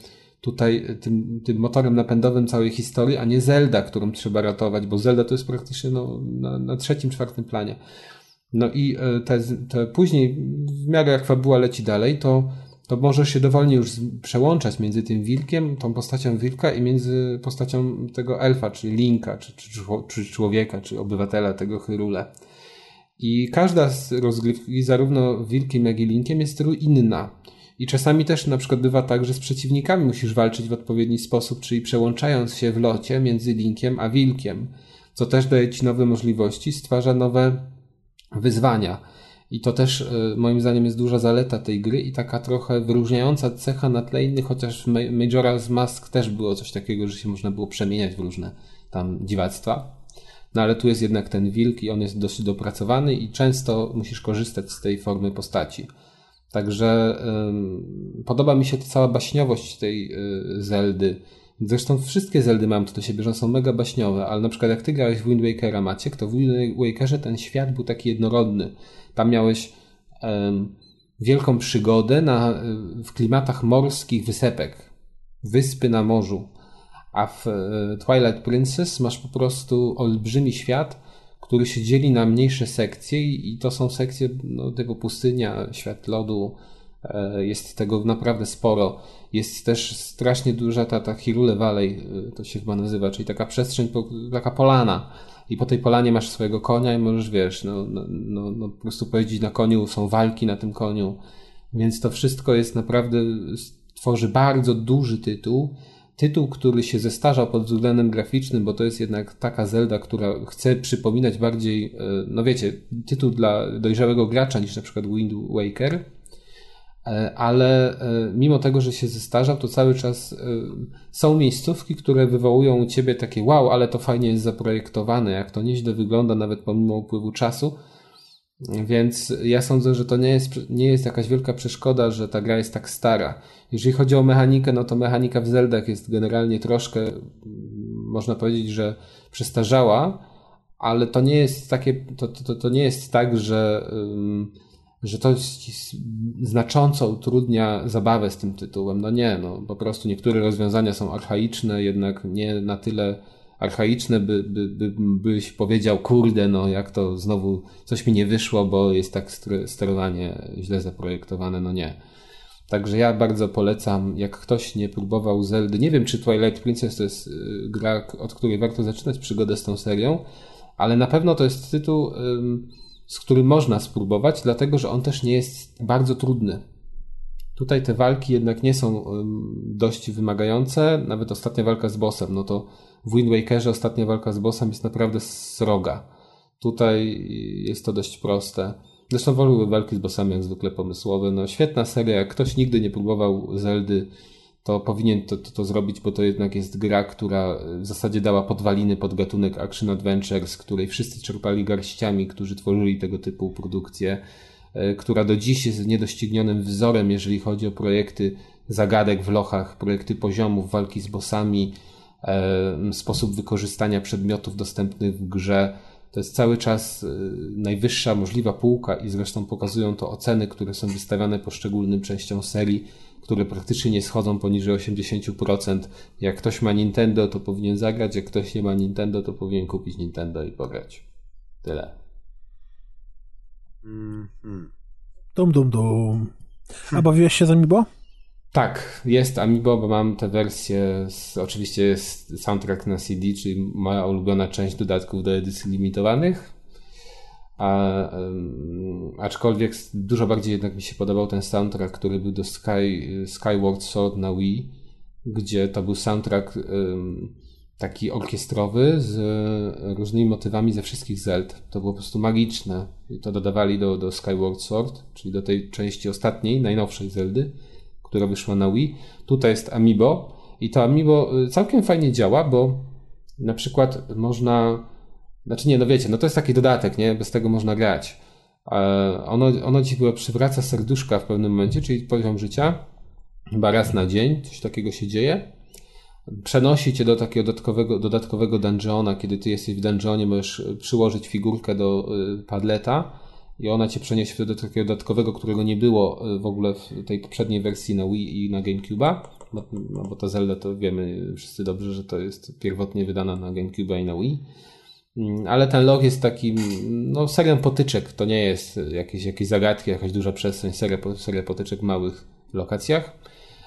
tutaj tym, tym motorem napędowym całej historii, a nie Zelda, którą trzeba ratować, bo Zelda to jest praktycznie no, na, na trzecim, czwartym planie. No i e, te, te później, w miarę jak fabuła leci dalej, to, to możesz się dowolnie już przełączać między tym wilkiem, tą postacią wilka i między postacią tego elfa, czyli linka, czy, czy, czy człowieka, czy obywatela tego Hyrule. I każda z rozgrywki, zarówno wilkiem, jak i linkiem, jest inna. I czasami też na przykład bywa tak, że z przeciwnikami musisz walczyć w odpowiedni sposób, czyli przełączając się w locie między linkiem a wilkiem, co też daje ci nowe możliwości, stwarza nowe wyzwania. I to też e, moim zdaniem jest duża zaleta tej gry i taka trochę wyróżniająca cecha na tle innych, chociaż w Majora's Mask też było coś takiego, że się można było przemieniać w różne tam dziwactwa. No ale tu jest jednak ten wilk i on jest dosyć dopracowany i często musisz korzystać z tej formy postaci. Także podoba mi się ta cała baśniowość tej y, Zeldy Zresztą wszystkie Zeldy mam to do siebie, że są mega baśniowe, ale na przykład jak ty grałeś w Wind Wakera, Maciek, to w Wind Wakerze ten świat był taki jednorodny. Tam miałeś um, wielką przygodę na, w klimatach morskich wysepek. Wyspy na morzu. A w e, Twilight Princess masz po prostu olbrzymi świat, który się dzieli na mniejsze sekcje i, to są sekcje no, typu pustynia, świat lodu, jest tego naprawdę sporo. Jest też strasznie duża ta, ta Hirule Valley, e, to się chyba nazywa, czyli taka przestrzeń, taka polana. I po tej polanie masz swojego konia i możesz, wiesz, no, no, no, no po prostu pojeździć na koniu, są walki na tym koniu. Więc to wszystko jest naprawdę, tworzy bardzo duży tytuł. Tytuł, który się zestarzał pod względem graficznym, bo to jest jednak taka Zelda, która chce przypominać bardziej, e, no wiecie, tytuł dla dojrzałego gracza niż na przykład Wind Waker E, ale e, mimo tego, że się zestarzał, to cały czas e, są miejscówki, które wywołują u ciebie takie wow, ale to fajnie jest zaprojektowane, jak to nieźle wygląda nawet pomimo upływu czasu. Więc ja sądzę, że to nie jest, nie jest jakaś wielka przeszkoda, że ta gra jest tak stara. Jeżeli chodzi o mechanikę, no to mechanika w Zeldach jest generalnie troszkę, można powiedzieć, że przestarzała, ale to nie jest takie, to, to, to nie jest tak, że że to znacząco utrudnia zabawę z tym tytułem. No nie, no po prostu niektóre rozwiązania są archaiczne, jednak nie na tyle archaiczne, by, by, by, byś powiedział, kurde, no jak to znowu coś mi nie wyszło, bo jest tak sterowanie źle zaprojektowane, no nie. Także ja bardzo polecam, jak ktoś nie próbował Zeldy, nie wiem czy Twilight Princess to jest y, gra, od której warto zaczynać przygodę z tą serią, ale na pewno to jest tytuł z którym można spróbować, dlatego że on też nie jest bardzo trudny. Tutaj te walki jednak nie są dość wymagające, nawet ostatnia walka z bossem, no to w Wind Wakerze ostatnia walka z bossem jest naprawdę sroga. Tutaj jest to dość proste. Zresztą wolę walki z bossami jak zwykle pomysłowe. No świetna seria, jak ktoś nigdy nie próbował Zeldy, to powinien to, to, to, zrobić, bo to jednak jest gra, która w zasadzie dała podwaliny pod gatunek Action Adventure, z której wszyscy czerpali garściami, którzy tworzyli tego typu produkcje, e, która do dziś jest niedoścignionym wzorem, jeżeli chodzi o projekty zagadek w lochach, projekty poziomów, walki z bossami, e, sposób wykorzystania przedmiotów dostępnych w grze. To jest cały czas e, najwyższa możliwa półka i zresztą pokazują to oceny, które są wystawiane poszczególnym częściom serii które praktycznie nie schodzą poniżej 80%. Jak ktoś ma Nintendo, to powinien zagrać, jak ktoś nie ma Nintendo, to powinien kupić Nintendo i pograć. Tyle. Mm -hmm. Dum, dum, dum. A bawiłeś się z Amiibo? Tak, jest Amiibo, bo mam tę wersję, z, oczywiście jest soundtrack na CD, czyli moja ulubiona część dodatków do edycji limitowanych. A, aczkolwiek dużo bardziej jednak mi się podobał ten soundtrack, który był do Sky, Skyward Sword na Wii, gdzie to był soundtrack taki orkiestrowy z różnymi motywami ze wszystkich Zeld. To było po prostu magiczne. I to dodawali do, do Skyward Sword, czyli do tej części ostatniej, najnowszej Zeldy, która wyszła na Wii. Tutaj jest Amiibo i to Amiibo y, całkiem fajnie działa, bo na przykład można znaczy nie, no wiecie, no to jest taki dodatek, nie? Bez tego można grać. Ono, ono ci chyba przywraca serduszka w pewnym momencie, czyli poziom życia. Chyba raz na dzień coś takiego się dzieje. Przenosi cię do takiego dodatkowego, dodatkowego dungeona. Kiedy ty jesteś w dungeonie, możesz przyłożyć figurkę do y, padleta i ona cię przeniesie do takiego dodatkowego, którego nie było y, w ogóle w tej poprzedniej wersji na Wii i na GameCube'a. No, bo ta Zelda to wiemy wszyscy dobrze, że to jest pierwotnie wydana na GameCube'a i na Wii. Mm, ale ten log jest takim, no, serią potyczek. To nie jest jakieś, jakieś zagadki, jakaś duża przestrzeń, seria, seria potyczek w małych lokacjach.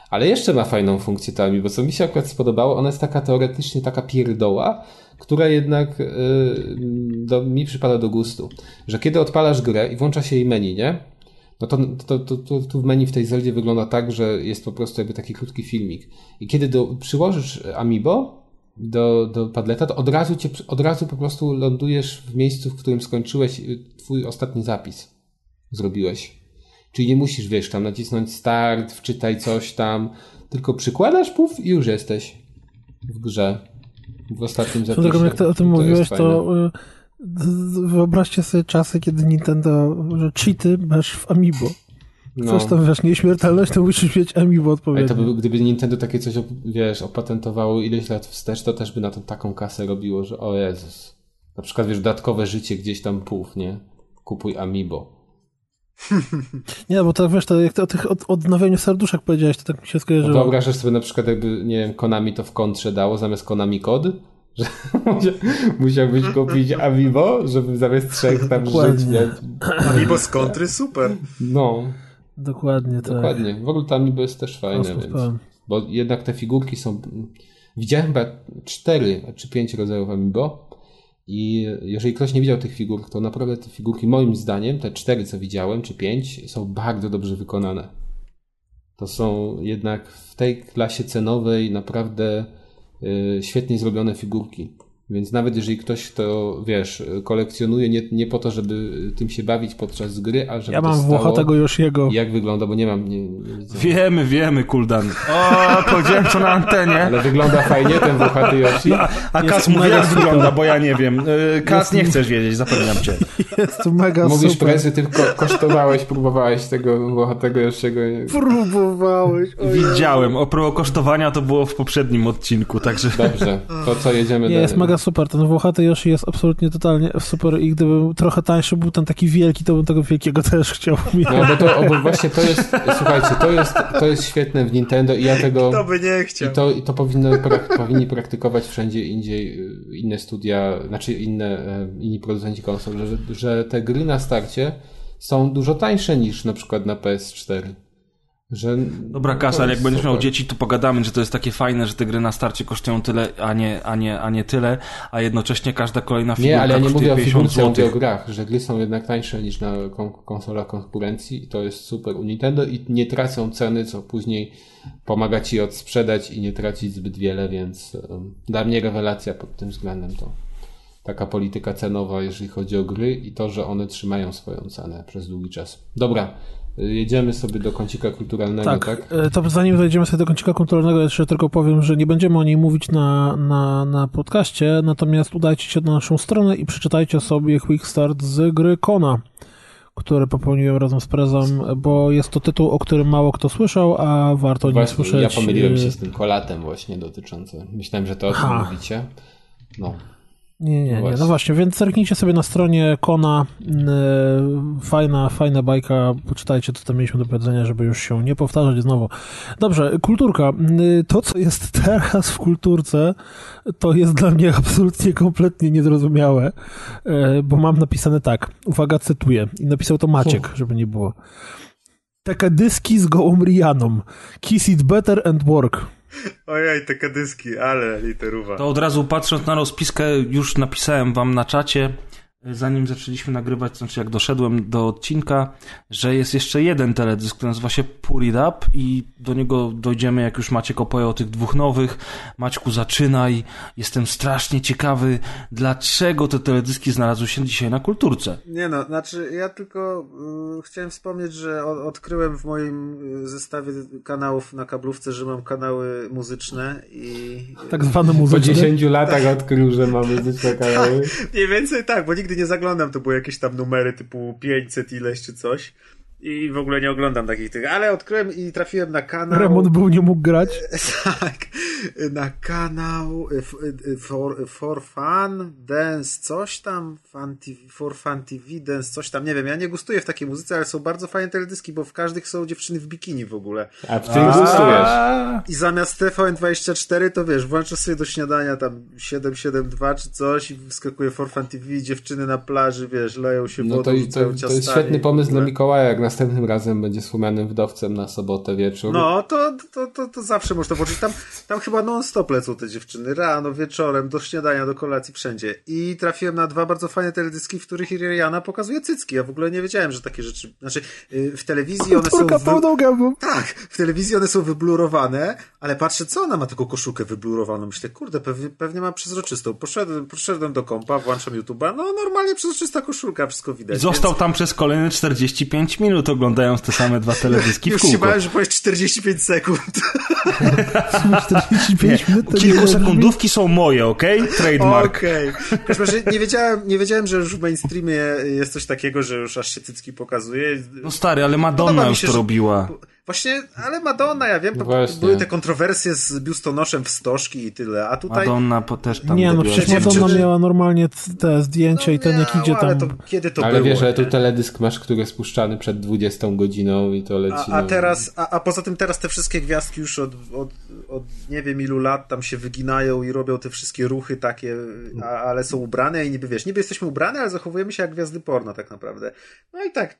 Ale jeszcze ma fajną funkcję Tami, bo co mi się akurat spodobało, ona jest taka teoretycznie taka pierdoła, która jednak yy, do, mi przypada do gustu. Że kiedy odpalasz grę i włącza się jej menu, nie? No to, to, to, to, tu w menu w tej Zeldzie wygląda tak, że jest po prostu jakby taki krótki filmik. I kiedy do, przyłożysz Amiibo, do, do Padleta, to od razu, cię, od razu po prostu lądujesz w miejscu, w którym skończyłeś y, twój ostatni zapis. Zrobiłeś. Czyli nie musisz, wiesz, tam nacisnąć start, wczytaj coś tam, tylko przykładasz, puf i już jesteś w grze. W ostatnim zapisie. Dlatego jak ty o tym to mówiłeś, to y, wyobraźcie sobie czasy, kiedy Nintendo, że cheaty masz w Amiibo. No. Coś tam, wiesz, nieśmiertelność, to musisz mieć Amiibo odpowiednio. to by, gdyby Nintendo takie coś, wiesz, opatentowało ileś lat wstecz, to też by na to taką kasę robiło, że o Jezus. Na przykład, wiesz, dodatkowe życie gdzieś tam puf, nie? Kupuj Amiibo. [laughs] nie, bo to wiesz, to jak to o tych od, odnowieniu serduszek powiedziałeś, to tak mi się skojarzyło. No wyobrażasz sobie na przykład, jakby, nie wiem, Konami to w kontrze dało zamiast Konami kod? [laughs] Że musiałbyś kupić Amiibo, żeby zamiast trzech tam [laughs] żyć. Amiibo z kontry, super. No. Dokładnie, tak. Dokładnie. W ogóle tam niby jest też fajne, więc, bo jednak te figurki są... Widziałem chyba cztery czy pięć rodzajów Amiibo i jeżeli ktoś nie widział tych figur, to naprawdę te figurki moim zdaniem, te cztery co widziałem, czy pięć, są bardzo dobrze wykonane. To są jednak w tej klasie cenowej naprawdę yy, świetnie zrobione figurki. Więc nawet jeżeli ktoś to, wiesz, kolekcjonuje nie, nie po to, żeby tym się bawić podczas gry, a żeby Ja mam włochatego już jego. Jak wygląda, bo nie mam... Nie, nie wiemy, wiemy, Kuldan. O, powiedziałem co na antenie. Ale wygląda fajnie ten włochaty Yoshi. A, a Kas mówi jak super. wygląda, bo ja nie wiem. Y, Kas, nie chcesz wiedzieć, zapewniam cię. Jest to mega Mówisz super. prezy, ty ko kosztowałeś, próbowałeś tego włochatego Yoshiego. Próbowałeś. Widziałem. O kosztowania to było w poprzednim odcinku, także... Dobrze, to co jedziemy Nie, dalej. jest mega super. Ten włochaty Yoshi jest absolutnie totalnie super i gdyby trochę tańszy był ten taki wielki, to bym tego wielkiego też chciał mieć. No bo to bo właśnie to jest, słuchajcie, to jest, to jest świetne w Nintendo i ja tego... Kto by nie chciał. I to, i to powinno, prak, powinni praktykować wszędzie indziej y, inne studia, znaczy inne, y, inni producenci konsol, że, że te gry na starcie są dużo tańsze niż na przykład na PS4. Że Dobra, Kasar, jak będziesz miał dzieci, to pogadamy, że to jest takie fajne, że te gry na starcie kosztują tyle, a nie, a nie, a nie tyle, a jednocześnie każda kolejna figurka Nie, ale ja nie mówię o figurce, ja mówię o grach, że gry są jednak tańsze niż na konsolach konkurencji i to jest super u Nintendo i nie tracą ceny, co później pomaga ci odsprzedać i nie tracić zbyt wiele, więc um, dla mnie rewelacja pod tym względem to taka polityka cenowa, jeżeli chodzi o gry i to, że one trzymają swoją cenę przez długi czas. Dobra, Jedziemy sobie do kącika kulturalnego, tak? tak? To zanim dojdziemy sobie do kącika kulturalnego, jeszcze tylko powiem, że nie będziemy o niej mówić na, na, na podcaście, natomiast udajcie się na naszą stronę i przeczytajcie sobie Quick Start z gry Kona, który popełniłem razem z Prezem, bo jest to tytuł, o którym mało kto słyszał, a warto nie słyszeć. Ja pomyliłem się z tym kolatem właśnie dotyczącym. Myślałem, że to o tym mówicie. No. Nie, nie, nie. No właśnie, więc zerknijcie sobie na stronie Kona. Fajna, fajna bajka. Poczytajcie, co tam mieliśmy do powiedzenia, żeby już się nie powtarzać znowu. Dobrze, kulturka. To, co jest teraz w kulturce, to jest dla mnie absolutnie, kompletnie niezrozumiałe, bo mam napisane tak. Uwaga, cytuję. I napisał to Maciek, żeby nie było. Taka dyski z gołą Rianą. Kiss it better and work. Ojej, te kadyski, ale literuwa. To od razu patrząc na rozpiskę, już napisałem wam na czacie, zanim zaczęliśmy nagrywać, znaczy jak doszedłem do odcinka, że jest jeszcze jeden teledysk, który nazywa się Pull It Up i do niego dojdziemy, jak już Maciek opowie o tych dwóch nowych. Maćku, zaczynaj. Jestem strasznie ciekawy, dlaczego te teledyski znalazły się dzisiaj na kulturce. Nie no, znaczy ja tylko y, chciałem wspomnieć, że o, odkryłem w moim y, zestawie kanałów na kablówce, że mam kanały muzyczne i... Tak zwane muzyczne? Po 10 latach odkrył, że mam muzyczne kanały. [laughs] Mniej więcej tak, bo nigdy nie zaglądam, to były jakieś tam numery typu 500 ileś czy coś. I w ogóle nie oglądam takich tych, ale odkryłem i trafiłem na kanał. Remont był nie mógł grać. [laughs] tak. Na kanał for, for Fun Dance, coś tam, fun TV, For Fun TV Dance, coś tam, nie wiem, ja nie gustuję w takiej muzyce, ale są bardzo fajne teledyski, bo w każdych są dziewczyny w bikini w ogóle. A w tym gustujesz. I zamiast TVN24 to wiesz, włączasz sobie do śniadania tam 772 czy coś i wyskakuje For Fun TV, dziewczyny na plaży, wiesz, leją się no wodą, to, to, to jest świetny pomysł dla Mikołaja, jak następnym razem będzie wspomnianym wdowcem na sobotę wieczór. No, to, to, to, to zawsze można włożyć. Tam, tam chyba non-stop lecą te dziewczyny. Rano, wieczorem, do śniadania, do kolacji, wszędzie. I trafiłem na dwa bardzo fajne teledyski, w których Iriana pokazuje cycki. Ja w ogóle nie wiedziałem, że takie rzeczy... Znaczy, w telewizji one są... Wy... Tak, w telewizji one są wyblurowane, ale patrzę, co ona ma taką koszulkę wyblurowaną. Myślę, kurde, pewnie, pewnie ma przezroczystą. Poszedłem, poszedłem do kompa, włączam YouTube'a, no normalnie przezroczysta koszulka, wszystko widać. Został więc... tam przez kolejne 45 minut oglądając oglądając te same dwa teledyski Już w kółko. się bałem, że powiesz 45 sekund. 45 minut Kilkusekundówki są moje, okej? Okay? Trademark. Okej. Okay. Nie, wiedziałem, nie wiedziałem, że już w mainstreamie jest coś takiego, że już aż się cycki pokazuje. No stary, ale Madonna już to, że, robiła. Właśnie, ale Madonna, ja wiem, Właśnie. były te kontrowersje z biustonoszem w stożki i tyle, a tutaj... Madonna też tam... Nie, no przecież Madonna dziewczyny... miała normalnie te zdjęcia no, i ten jak idzie tam... Ale to, kiedy to ale było? Ale wiesz, ale tu teledysk masz, który jest spuszczany przed 20 godziną i to leci... A, a teraz, a, a, poza tym teraz te wszystkie gwiazdki już od, od, od, nie wiem ilu lat tam się wyginają i robią te wszystkie ruchy takie, a, ale są ubrane i niby wiesz, niby jesteśmy ubrane, ale zachowujemy się jak gwiazdy porno tak naprawdę. No i tak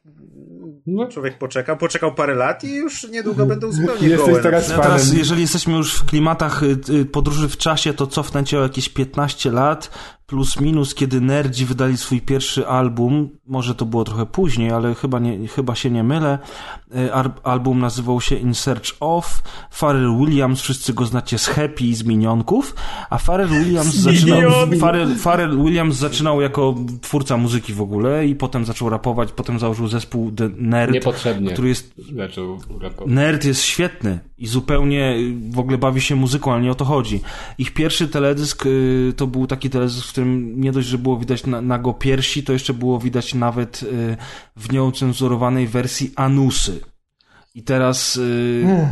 no. człowiek poczekał, poczekał parę lat i już niedługo będą zupełnie Jesteś gołe. Teraz, no teraz, jeżeli jesteśmy już w klimatach y, y, podróży w czasie, to cofnę cię o jakieś 15 lat plus minus, kiedy Nerdzi wydali swój pierwszy album, może to było trochę później, ale chyba, nie, chyba się nie mylę. E, album nazywał się In Search Of. Pharrell Williams, wszyscy go znacie z Happy i z Minionków, a Pharrell Williams zaczynał, Pharrell, Pharrell Williams zaczynał jako twórca muzyki w ogóle i potem zaczął rapować, potem założył zespół The Nerd, Niepotrzebnie który jest... Zaczął rapować. Nerd jest świetny i zupełnie w ogóle bawi się muzyką, ale nie o to chodzi. Ich pierwszy teledysk y, to był taki teledysk, którym nie dość, że było widać na, nago piersi, to jeszcze było widać nawet y, w nieocenzurowanej wersji anusy. I teraz y,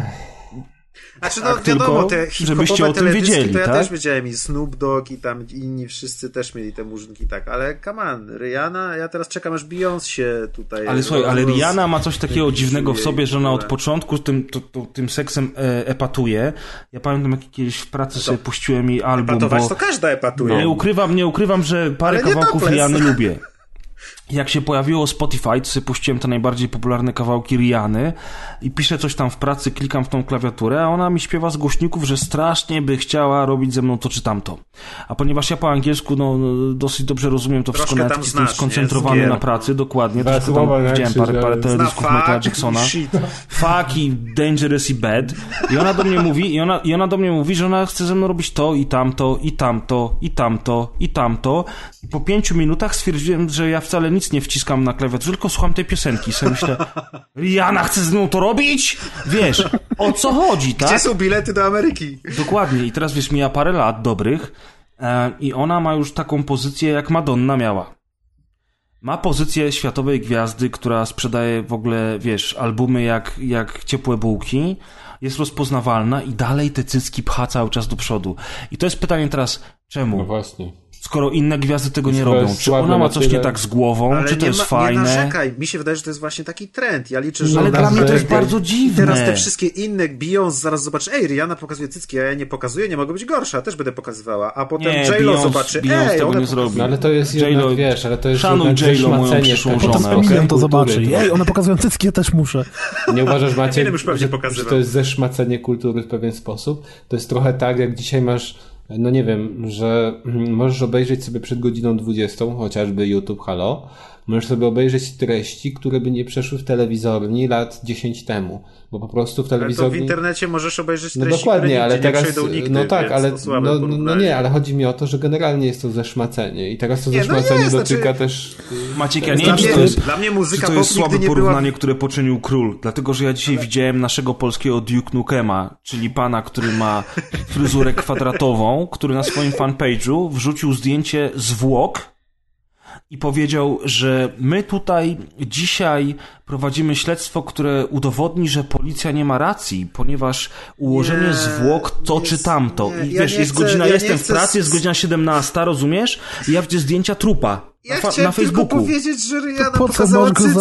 znaczy, no tak, wiadomo, te żebyście o tym wiedzieli, to ja tak? też wiedziałem i Snoop Dogg i tam inni wszyscy też mieli te murzynki tak, ale come on, Rihanna, ja teraz czekam aż Beyoncé się tutaj... Ale słuchaj, ale Rihanna ma coś takiego dziwnego w sobie, że ona od początku tym, to, to, tym seksem e, epatuje. Ja pamiętam, jak kiedyś w pracy no sobie puściłem jej album, Epatować bo... to każda epatuje. Nie ukrywam, nie ukrywam, że parę kawałków Rihanny lubię [laughs] jak się pojawiło Spotify, to sobie puściłem te najbardziej popularne kawałki Riany i piszę coś tam w pracy, klikam w tą klawiaturę, a ona mi śpiewa z głośników, że strasznie by chciała robić ze mną to czy tamto. A ponieważ ja po angielsku no, dosyć dobrze rozumiem to wszystko, nawet jestem skoncentrowany na pracy, dokładnie, troszkę tam widziałem parę, parę teledysków Michaela Jacksona. Fuck i Dangerous i Bad. I ona do mnie mówi, i ona, i ona do mnie mówi, że ona chce ze mną robić to i tamto, i tamto, i tamto, i tamto. I po pięciu minutach stwierdziłem, że ja wcale nic nie wciskam na klawiaturze, tylko słucham tej piosenki. Sobie myślę, Rihanna chce z mną to robić? Wiesz, o co chodzi, tak? Gdzie są bilety do Ameryki? Dokładnie. I teraz wiesz, mija parę lat dobrych e, i ona ma już taką pozycję, jak Madonna miała. Ma pozycję światowej gwiazdy, która sprzedaje w ogóle, wiesz, albumy jak, jak ciepłe bułki, jest rozpoznawalna i dalej te cycki pcha cały czas do przodu. I to jest pytanie teraz, czemu? No właśnie skoro inne gwiazdy tego nie robią? Czy ona ma coś nie tak z głową? Ale czy to jest ma, fajne? Nie narzekaj. Mi się wydaje, że to jest właśnie taki trend. Ja liczę, że... Ale dla mnie to jest bardzo dziwne. Teraz te wszystkie inne Beyoncé zaraz zobaczy, ej, Rihanna pokazuje cycki, a ja nie pokazuję, nie mogę być gorsza, też będę pokazywała. A potem J-Lo zobaczy, Beyoncé ej, tego nie zrobi. No, ale to jest jednak, wiesz, ale to jest Szanuj J-Lo, moją przyszłą żonę. Potem Eminem to zobaczy. Ej, one pokazują cycki, ja też muszę. Nie uważasz, Maciek, że, że to jest zeszmacenie kultury w pewien sposób? To jest trochę tak, jak dzisiaj masz no nie wiem, że możesz obejrzeć sobie przed godziną 20, chociażby YouTube Halo, możesz sobie obejrzeć treści, które by nie przeszły w telewizorni lat 10 temu bo po prostu w telewizorni... Ale to w internecie możesz obejrzeć treści, No dokładnie, ale teraz... Nigdy, no tak, ale no, no, no, nie, ale chodzi mi o to, że generalnie jest to zeszmacenie i teraz to nie, no zeszmacenie no dotyka znaczy... też... Maciek, ja nie wiem, czy to jest, dla mnie muzyka czy to jest słabe porównanie, była... które poczynił król, dlatego, że ja dzisiaj ale... widziałem naszego polskiego Duke Nukema, czyli pana, który ma fryzurę kwadratową, który na swoim fanpage'u wrzucił zdjęcie zwłok i powiedział, że my tutaj dzisiaj prowadzimy śledztwo, które udowodni, że policja nie ma racji, ponieważ ułożenie nie, zwłok to czy tamto. Nie, I wiesz, ja jest chcę, godzina, ja jestem w pracy, jest godzina 17, rozumiesz? I ja widzę zdjęcia trupa. Ja na, chciałem na Facebooku. tylko powiedzieć, że Rihanna po pokazała cycki w,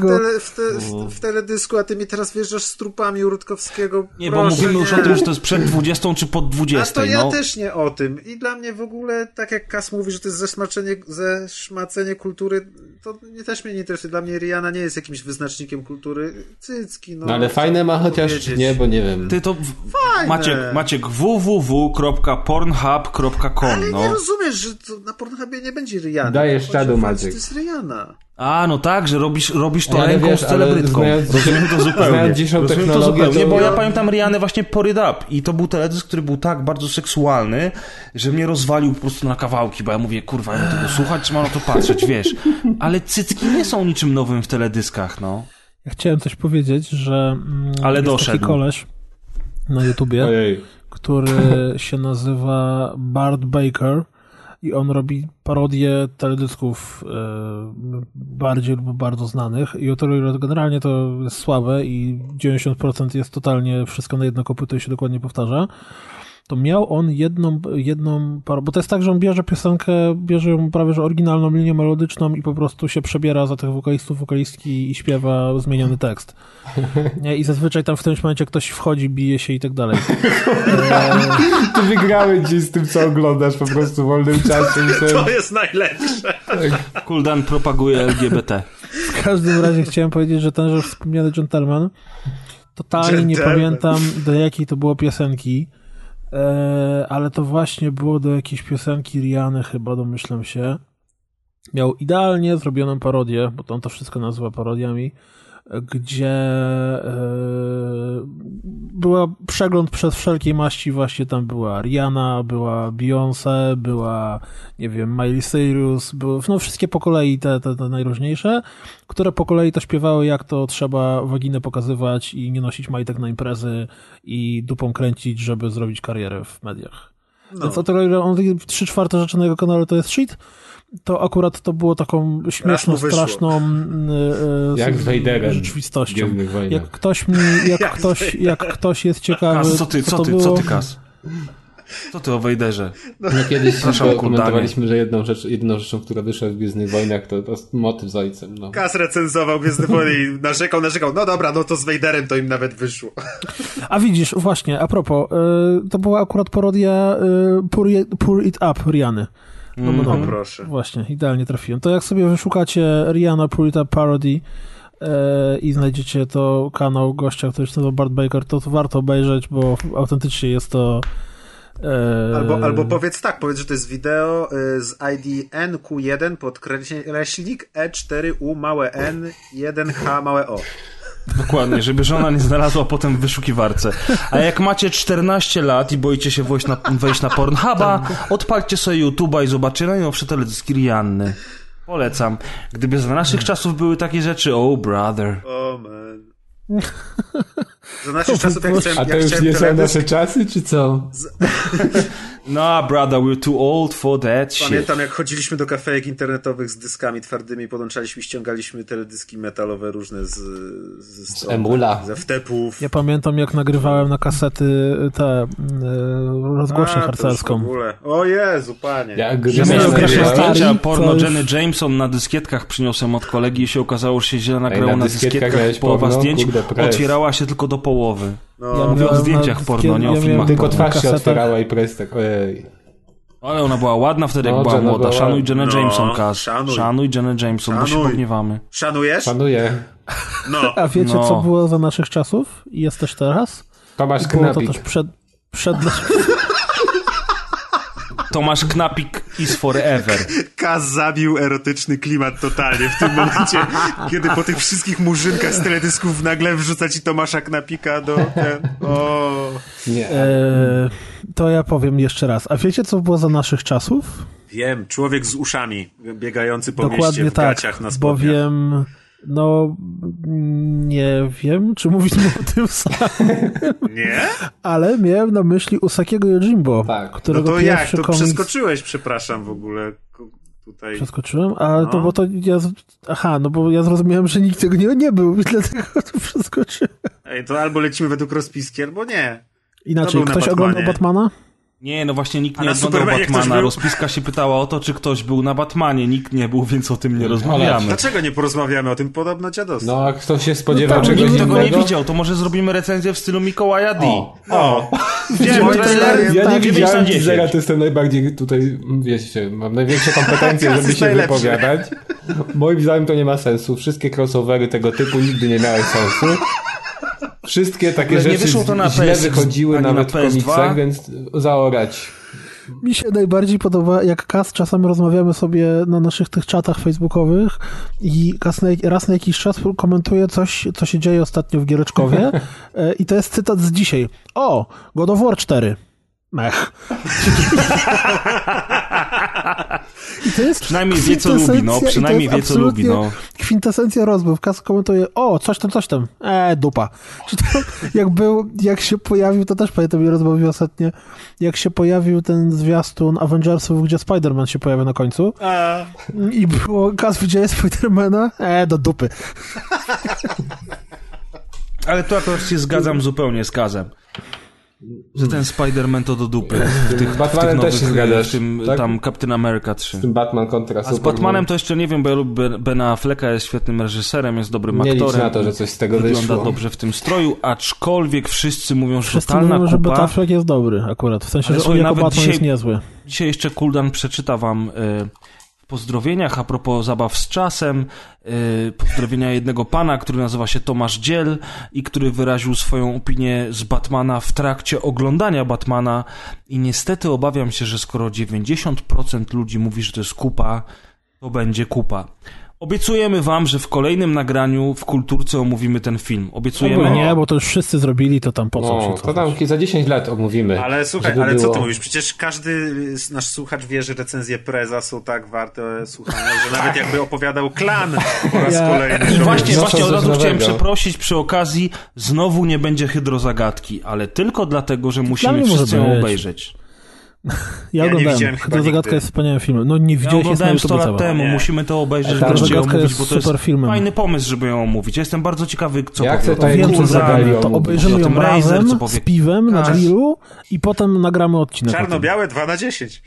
tele, w, te, w, w, teledysku, a ty mi teraz wjeżdżasz z trupami Rutkowskiego. Nie, Proszę, bo mówimy nie. już o tym, że to jest przed 20 czy pod 20. A to ja no. też nie o tym. I dla mnie w ogóle, tak jak Kas mówi, że to jest zeszmacenie, zeszmacenie kultury, to nie, też mnie nie interesuje. Dla mnie Rihanna nie jest jakimś wyznacznikiem kultury. Cycki, no. no ale fajne ma chociaż, powiedzieć. nie, bo nie wiem. Ty to... Fajne. Maciek, Maciek www.pornhub.com Ale no. nie rozumiesz, że na Pornhubie nie będzie Rihanna dajesz czadu, Maciek. To jest Rihanna. A, no tak, że robisz, robisz to ręką wiesz, z celebrytką. Rozumiem to zupełnie. Rozumiem to zupełnie, to... bo ja pamiętam Rianę właśnie Pory Up i to był teledysk, który był tak bardzo seksualny, że mnie rozwalił po prostu na kawałki, bo ja mówię, kurwa, ja mam tego słuchać, czy mam na to patrzeć, wiesz. Ale cycki nie są niczym nowym w teledyskach, no. Ja chciałem coś powiedzieć, że mm, Ale jest doszedł. taki koleś na YouTubie, Ojej. który się nazywa Bart Baker i on robi parodię teledysków e, bardziej lub bardzo znanych. I Otero generalnie to jest słabe i 90% jest totalnie wszystko na jedno kopyto i się dokładnie powtarza to miał on jedną, jedną parę, bo to jest tak, że on bierze piosenkę, bierze ją prawie że oryginalną linię melodyczną i po prostu się przebiera za tych wokalistów, wokalistki i śpiewa zmieniony tekst. Nie? I zazwyczaj tam w tym momencie ktoś wchodzi, bije się i tak dalej. [laughs] Ty wygrałeś gdzieś z tym, co oglądasz po prostu w wolnym czasie. [laughs] To jest najlepsze. Kuldan propaguje LGBT. W każdym razie chciałem powiedzieć, że tenże wspomniany gentleman totalnie gentleman. nie pamiętam do jakiej to było piosenki, ale to właśnie było do jakiejś piosenki Riany chyba, domyślam się. Miał idealnie zrobioną parodię, bo on to wszystko nazywa parodiami, gdzie e, była przegląd przez wszelkiej maści, właśnie tam była Rihanna, była Beyoncé, była, nie wiem, Miley Cyrus, były, no wszystkie po kolei te, te, te najróżniejsze, które po kolei to śpiewały, jak to trzeba waginę pokazywać i nie nosić majtek na imprezy i dupą kręcić, żeby zrobić karierę w mediach. No. Więc o tyle, on trzy czwarte rzeczy na jego kanale to jest shit, to akurat to było taką śmieszną, straszną e, jak z rzeczywistością. Jak ktoś mi, jak, [laughs] jak ktoś, jak ktoś jest ciekawy. Kas, co ty, co, co ty, co ty, Kas? Co ty o Wejderze? No, no kiedyś Proszę komentowaliśmy, że jedną, rzecz, jedną rzeczą, która wyszła w Gwiezdnych Wojnach, to, to motyw z ojcem. No. Kas recenzował Gwiezdne Wojny i narzekał, narzekał. No dobra, no to z Wejderem to im nawet wyszło. A widzisz, właśnie, a propos, y, to była akurat parodia y, Pour, Pour It Up Riany. No, no, no, proszę. Właśnie, idealnie trafiłem. To jak sobie wyszukacie Rihanna Purita Parody e, i znajdziecie to kanał gościa, który się nazywa Bart Baker, to, to warto obejrzeć, bo autentycznie jest to e, Albo, albo powiedz tak, powiedz, że to jest wideo e, z ID NQ1 podkreślnik E4U małe N 1H małe O. Dokładnie, żeby żona nie znalazła potem w wyszukiwarce. A jak macie 14 lat i boicie się wejść na, wejść na Pornhuba, odpalcie sobie YouTube'a i zobaczcie najnowsze teledyski Rianny. Polecam. Gdyby za naszych czasów były takie rzeczy, oh brother. Oh man. [laughs] Za naszych [laughs] czasów jak chciałem... A to już nie są nasze czasy, czy co? [laughs] No, brother, we're too old for that shit. Pamiętam, jak chodziliśmy do kafejek internetowych z dyskami twardymi, podłączaliśmy i ściągaliśmy teledyski metalowe różne z, z, z emula. Ze wtepów. Ja pamiętam, jak nagrywałem na kasety te e, rozgłośnię harcerską. O Jezu, panie. Ja, ja miałem pierwsze zdjęcia porno Jenny Jameson na dyskietkach przyniosłem od kolegi i się okazało, że się źle nagrało na, na dyskietkach. Połowa porno? zdjęć Kurde, otwierała się tylko do połowy. No. Ja mówię o zdjęciach porno, nie o filmach Tylko twarz się otwierała i press tak, ojej. Ale ona była ładna wtedy, jak no, była młoda. Była... Szanuj Jenna no, Jameson, Kaz. Szanuj. Szanuj Jenna Jameson, Szanuj. bo się pogniewamy. Szanujesz? Szanuję. No. [laughs] A wiecie, no. co było za naszych czasów i jest też teraz? Tomasz Knapik. To też przed... przed... Tomasz Knapik is forever. [laughs] Kaz zabił erotyczny klimat totalnie w tym momencie, [laughs] kiedy po tych wszystkich murzynkach z teledysków nagle wrzuca ci Tomasza Knapika do... O. Nie. E, to ja powiem jeszcze raz. A wiecie, co było za naszych czasów? Wiem, człowiek z uszami biegający po Dokładnie mieście w tak, gaciach na spodniach. bowiem no, nie wiem, czy mówić o tym [laughs] samym. Nie? Ale miałem na myśli Usakiego Yojimbo, tak. którego No to jak? To komiks... przeskoczyłeś, przepraszam w ogóle. Tutaj. Przeskoczyłem? A no. to bo to ja. Aha, no bo ja zrozumiałem, że nikt tego nie, nie był, i [laughs] dlatego to przeskoczyłem. Ej, to albo lecimy według rozpiski, albo nie. Inaczej, ktoś oglądał Batmana? Nie, no właśnie nikt nie oglądał Batmana. Rozpiska się pytała o to, czy ktoś był na Batmanie. Nikt nie był, więc o tym nie rozmawiamy. Dlaczego nie porozmawiamy o tym? Podobno dziadostwo. No, a ktoś się spodziewał no, tak, czegoś Nikt tego nie widział, to może zrobimy recenzję w stylu Mikołaja D. O! o. [laughs] Widziałem trailer. Ja nie widziałem teasera, to jestem najbardziej tutaj, wiecie, mam największe kompetencje, żeby się wypowiadać. Moim zdaniem to nie ma sensu. Wszystkie crossovery tego typu nigdy nie miały sensu. Wszystkie takie rzeczy nie wyszło to na źle PS, wychodziły nawet na w komiksach, więc zaorać. Mi się najbardziej podoba, jak Kas czasami rozmawiamy sobie na naszych tych czatach facebookowych i Kas na, raz na jakiś czas komentuje coś, co się dzieje ostatnio w Giereczkowie [laughs] e, i to jest cytat z dzisiaj. O, God of War 4. Mech. I to jest przynajmniej wie, co lubi, no. Przynajmniej wie, co lubi, no. kwintesencja rozmów. Kas komentuje, o, coś tam, coś tam. E, dupa. Czy to, jak był, jak się pojawił, to też pamiętam, mi rozmawiał ostatnio, jak się pojawił ten zwiastun Avengersów, gdzie Spider-Man się pojawia na końcu. A. I było, Kas widziałeś Spider-Mana? E, do dupy. Ale tu akurat się zgadzam zupełnie z Kazem. Że ten Spider-Man to do dupy. W tych, Batmanem w tych nowych, też się zgadzasz. W tym, tak? tam Captain America 3. Z tym Batman kontra A z Batmanem to jeszcze nie wiem, bo ja lubię Bena Afflecka, jest świetnym reżyserem, jest dobrym nie aktorem. na to, że coś z tego wygląda wyszło. dobrze w tym stroju, aczkolwiek wszyscy mówią, że wszyscy totalna mówią, kupa. że Ben Affleck jest dobry akurat. W sensie, Ale że oj, jako Batman dzisiaj, jest niezły. Dzisiaj jeszcze Kuldan przeczyta wam... Y pozdrowieniach a propos zabaw z czasem. Yy, pozdrowienia jednego pana, który nazywa się Tomasz Dziel i który wyraził swoją opinię z Batmana w trakcie oglądania Batmana i niestety obawiam się, że skoro 90% ludzi mówi, że to jest kupa, to będzie kupa. Obiecujemy wam, że w kolejnym nagraniu w Kulturce omówimy ten film. Obiecujemy. No nie, bo to już wszyscy zrobili, to tam po co no, się To tam za 10 lat omówimy. Ale słuchaj, ale było... co ty mówisz? Przecież każdy nasz słuchacz wie, że recenzje Preza są tak warte słuchania, że nawet jakby opowiadał klan po raz ja... kolejny. Właśnie, no właśnie od razu chciałem przeprosić przy okazji, znowu nie będzie hydrozagadki, ale tylko dlatego, że musimy wszyscy ją obejrzeć. Ja, ja oglądałem. Hydrozagadka jest wspaniałym filmem. No nie widziałeś ja oglądałem 100 lat temu, nie. musimy to obejrzeć, tak, wreszcie ją omówić, bo to jest filmem. fajny pomysł, żeby ją omówić. Ja jestem bardzo ciekawy, co ja powie. To wiem, co. To obejrzymy ją razem z piwem na grillu i potem nagramy odcinek. Czarno-białe 2 na 10.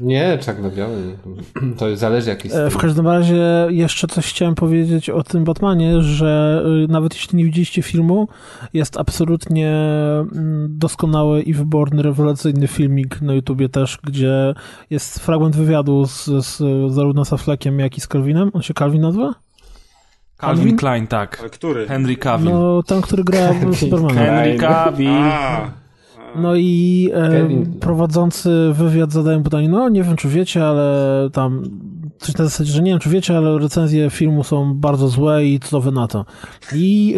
Nie, czarno-białe. To zależy jaki e, W każdym razie jeszcze coś chciałem powiedzieć o tym Batmanie, że y, nawet jeśli nie widzieliście filmu, jest absolutnie mm, doskonały i wyborny, rewelacyjny filmik na YouTubie też, gdzie jest fragment wywiadu z, z zarówno z Affleckiem, jak i z Calvinem. On się Calvin nazywa? Calvin, Calvin Klein, tak. Ale który? Henry Cavill. No, ten, który gra w Supermana. Henry Cavill. No i e, prowadzący wywiad zadają pytanie, no nie wiem czy wiecie, ale tam coś na zasadzie, że nie wiem, czy wiecie, ale recenzje filmu są bardzo złe i co wy na to. I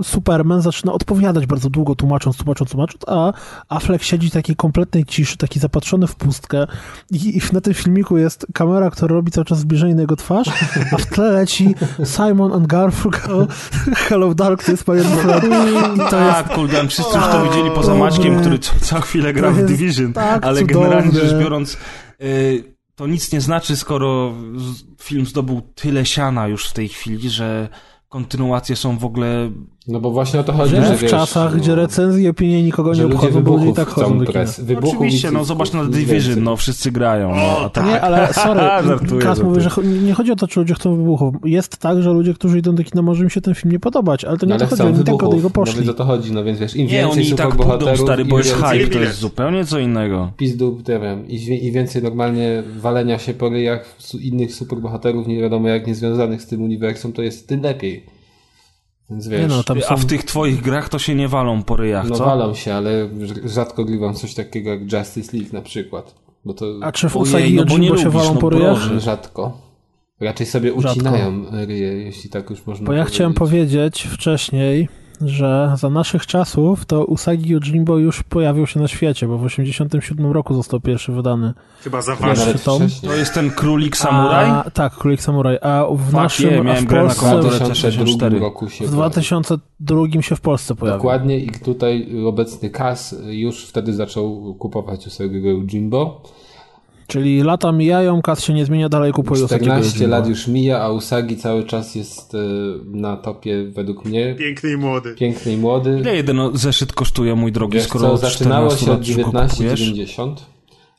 y, Superman zaczyna odpowiadać bardzo długo, tłumacząc, tłumacząc, tłumacząc, a Affleck siedzi w takiej kompletnej ciszy, taki zapatrzony w pustkę i, i na tym filmiku jest kamera, która robi cały czas zbliżenie na jego twarz, a w tle leci Simon and Garfunkel [laughs] Hello panie To tak, jest... kurde, wszyscy już to widzieli poza Maćkiem, który co, co chwilę gra w Division, tak ale cudowne. generalnie rzecz biorąc... Y, to nic nie znaczy, skoro film zdobył tyle siana już w tej chwili, że kontynuacje są w ogóle no bo właśnie o to chodzi, że, że w wiesz, czasach, no, gdzie recenzje opinie nikogo nie obchodzą, bo ludzie i tak chodzą do kina. No oczywiście, no zobacz na Division, no wszyscy grają. No, tak. Nie, ale sorry, [laughs] Kas mówi, że nie chodzi o to, czy ludzie chcą wybuchów. Jest tak, że ludzie, którzy idą do kina, może im się ten film nie podobać, ale to nie no, o to chodzi, oni tylko do niego poszli. No więc o to chodzi, no więc wiesz, im nie, więcej oni tak bohaterów, stary, bo jest hype, to jest zupełnie co innego. Pizdu, nie wiem, i więcej normalnie walenia się po ryjach innych superbohaterów, nie wiadomo jak niezwiązanych z tym uniwersum, to jest tym lepiej. Więc wiesz, no, są... A w tych twoich grach to się nie walą po ryjach, no, co? walą się, ale rzadko grywam coś takiego jak Justice League na przykład. Bo to... A czy w Usagi no, bo nie się walą no, po ryjach? Rzadko. Raczej sobie ucinają Rzadko. ryje, jeśli tak już można Bo ja powiedzieć. chciałem powiedzieć wcześniej, że za naszych czasów to Usagi Yojimbo już pojawił się na świecie, bo w 87 roku został pierwszy wydany. Chyba za wasze. To jest ten Królik Samuraj? A, tak, Królik Samuraj. A w Fuck naszym je, miałem w Polsce, w 2002 roku się w 2002 się w Polsce pojawił. Dokładnie i tutaj obecny Kas już wtedy zaczął kupować Usagi Yojimbo. Czyli lata mijają, kas się nie zmienia, dalej kupuje 14 lat już mija, a Usagi cały czas jest e, na topie według mnie. Piękny i młody. Piękny i młody. Ile jeden zeszyt kosztuje, mój drogi, Wiesz skoro co, zaczynało się od 19,90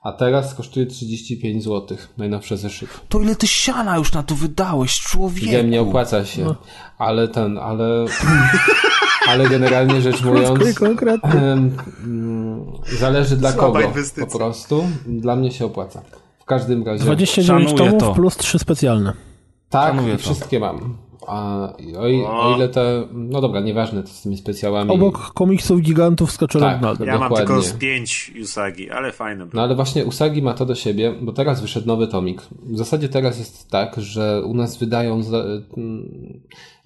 a teraz kosztuje 35 zł, najnowsze zeszyt. To ile ty siana już na to wydałeś, człowieku? Wiem, nie opłaca się, no. ale ten, ale... [laughs] ale generalnie rzecz mówiąc, zależy dla kogo po prostu. Dla mnie się opłaca. W każdym razie. 29 tomów to. plus 3 specjalne. Tak, wszystkie mam. A o, o ile te, no dobra, nieważne z tymi specjałami. Obok komiksów gigantów z tak, Ja dokładnie. mam tylko z pięć Usagi, ale fajne. No ale właśnie Usagi ma to do siebie, bo teraz wyszedł nowy tomik. W zasadzie teraz jest tak, że u nas wydają,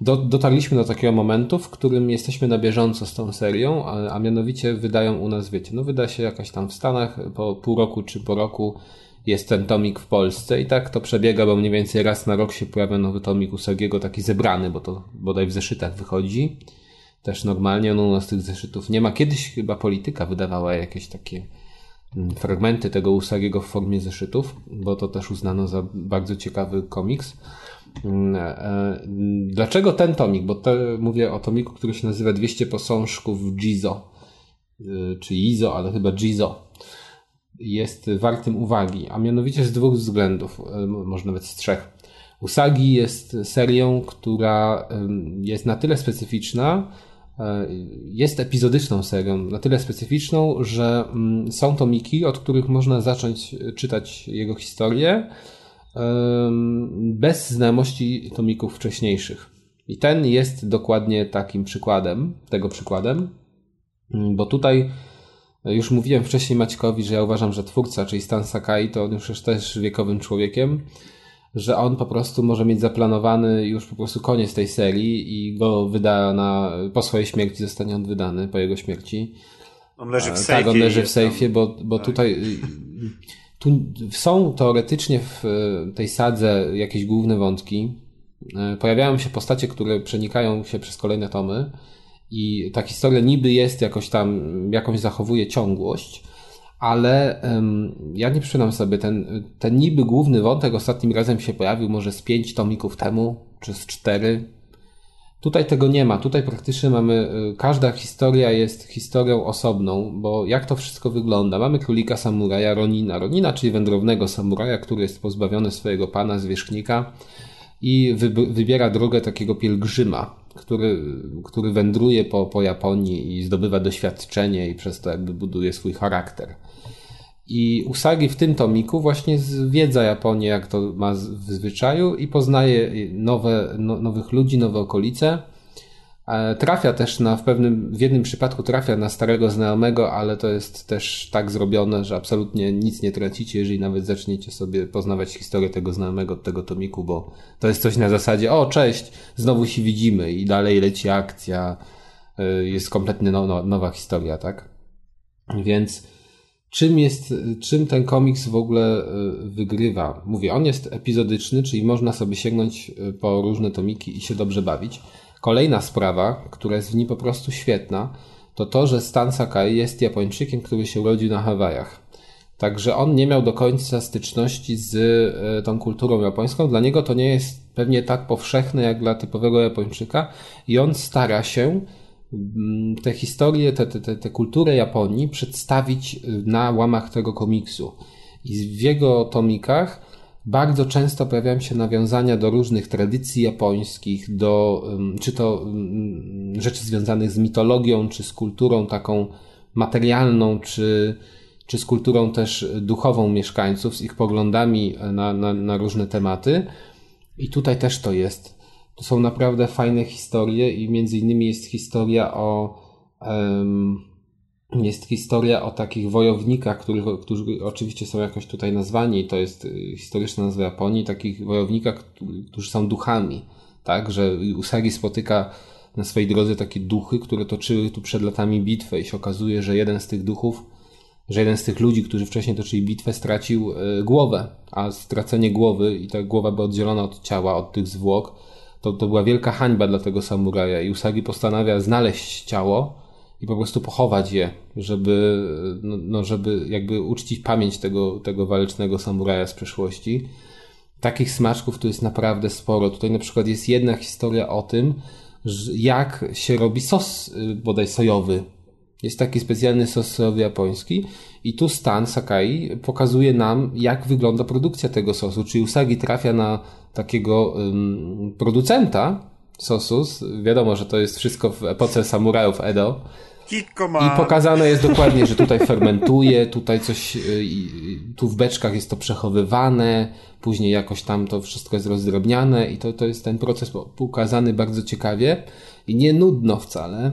do, dotarliśmy do takiego momentu, w którym jesteśmy na bieżąco z tą serią, a, a mianowicie wydają u nas, wiecie, no wyda się jakaś tam w Stanach po pół roku czy po roku jest ten tomik w Polsce i tak to przebiega, bo mniej więcej raz na rok się pojawia nowy tomik Usagiego, taki zebrany, bo to bodaj w zeszytach wychodzi. Też normalnie, no u nas tych zeszytów nie ma. Kiedyś chyba polityka wydawała jakieś takie mm, fragmenty tego Usagiego w formie zeszytów, bo to też uznano za bardzo ciekawy komiks. Mm, e, dlaczego ten tomik? Bo mówię o tomiku, który się nazywa 200 posążków Gizo, y, czy Izo, ale chyba Gizo jest wartym uwagi, a mianowicie z dwóch względów, e, może nawet z trzech. Usagi jest serią, która jest na tyle specyficzna, e, jest epizodyczną serią, na tyle specyficzną, że są tomiki, od których można zacząć czytać jego historię bez znajomości tomików wcześniejszych. I ten jest dokładnie takim przykładem, tego przykładem, bo tutaj już mówiłem wcześniej Maćkowi, że ja uważam, że twórca, czyli Stan Sakai, to on już jest też wiekowym człowiekiem, że on po prostu może mieć zaplanowany już po prostu koniec tej serii i go wyda na, po swojej śmierci zostanie on wydany, po jego śmierci. On leży w sejfie. Tak, on leży w sejfie, bo, bo tak. tutaj y, tu są teoretycznie w tej sadze jakieś główne wątki. Y, pojawiają się postacie, które przenikają się przez kolejne tomy i ta historia niby jest jakoś tam, jakąś zachowuje ciągłość, ale um, ja nie przypominam sobie, ten, ten niby główny wątek ostatnim razem się pojawił może z pięć tomików temu, czy z cztery. Tutaj tego nie ma. Tutaj praktycznie mamy, y, każda historia jest historią osobną, bo jak to wszystko wygląda? Mamy królika samuraja Ronina. Ronina, czyli wędrownego samuraja, który jest pozbawiony swojego pana, zwierzchnika i wybiera drogę takiego pielgrzyma, który, który wędruje po, po Japonii i zdobywa doświadczenie i przez to jakby buduje swój charakter. I Usagi w tym tomiku właśnie zwiedza Japonię, jak to ma w zwyczaju i poznaje nowe, no, nowych ludzi, nowe okolice trafia też na, w pewnym, w jednym przypadku trafia na starego znajomego, ale to jest też tak zrobione, że absolutnie nic nie tracicie, jeżeli nawet zaczniecie sobie poznawać historię tego znajomego od tego tomiku, bo to jest coś na zasadzie, o cześć, znowu się widzimy i dalej leci akcja, e, jest kompletnie no, no, nowa historia, tak? Więc czym jest, czym ten komiks w ogóle e, wygrywa? Mówię, on jest epizodyczny, czyli można sobie sięgnąć po różne tomiki i się dobrze bawić. Kolejna sprawa, która jest w nim po prostu świetna, to to, że Stan Sakai jest Japończykiem, który się urodził na Hawajach. Także on nie miał do końca styczności z e, tą kulturą japońską. Dla niego to nie jest pewnie tak powszechne jak dla typowego Japończyka i on stara się mm, tę historię, tę, te, te, te kulturę Japonii przedstawić na łamach tego komiksu. I w jego tomikach bardzo często pojawiają się nawiązania do różnych tradycji japońskich, do czy to rzeczy związanych z mitologią, czy z kulturą taką materialną, czy, czy z kulturą też duchową mieszkańców, z ich poglądami na, na, na różne tematy. I tutaj też to jest. To są naprawdę fajne historie i między innymi jest historia o um, jest historia o takich wojownikach, których, którzy oczywiście są jakoś tutaj nazwani, to jest y, historyczna nazwa Japonii, takich wojownikach, którzy są duchami, tak, że Usagi spotyka na swojej drodze takie duchy, które toczyły tu przed latami bitwę i się okazuje, że jeden z tych duchów, że jeden z tych ludzi, którzy wcześniej toczyli bitwę, stracił y, głowę, a stracenie głowy i ta głowa była oddzielona od ciała, od tych zwłok, to, to była wielka hańba dla tego samuraja. I Usagi postanawia znaleźć ciało, i po prostu pochować je, żeby, no, no, żeby jakby uczcić pamięć tego, tego walecznego samuraja z przeszłości. Takich smaczków tu jest naprawdę sporo. Tutaj na przykład jest jedna historia o tym, jak się robi sos y, bodaj sojowy. Jest taki specjalny sos sojowy japoński i tu Stan Sakai pokazuje nam, jak wygląda produkcja tego sosu. Czyli Usagi trafia na takiego um, producenta sosu. Wiadomo, że to jest wszystko w epoce samurajów Edo i pokazane jest dokładnie, że tutaj fermentuje, tutaj coś, y, tu w beczkach jest to przechowywane, później jakoś tam to wszystko jest rozdrobniane i to, to jest ten proces pokazany bardzo ciekawie i nie nudno wcale.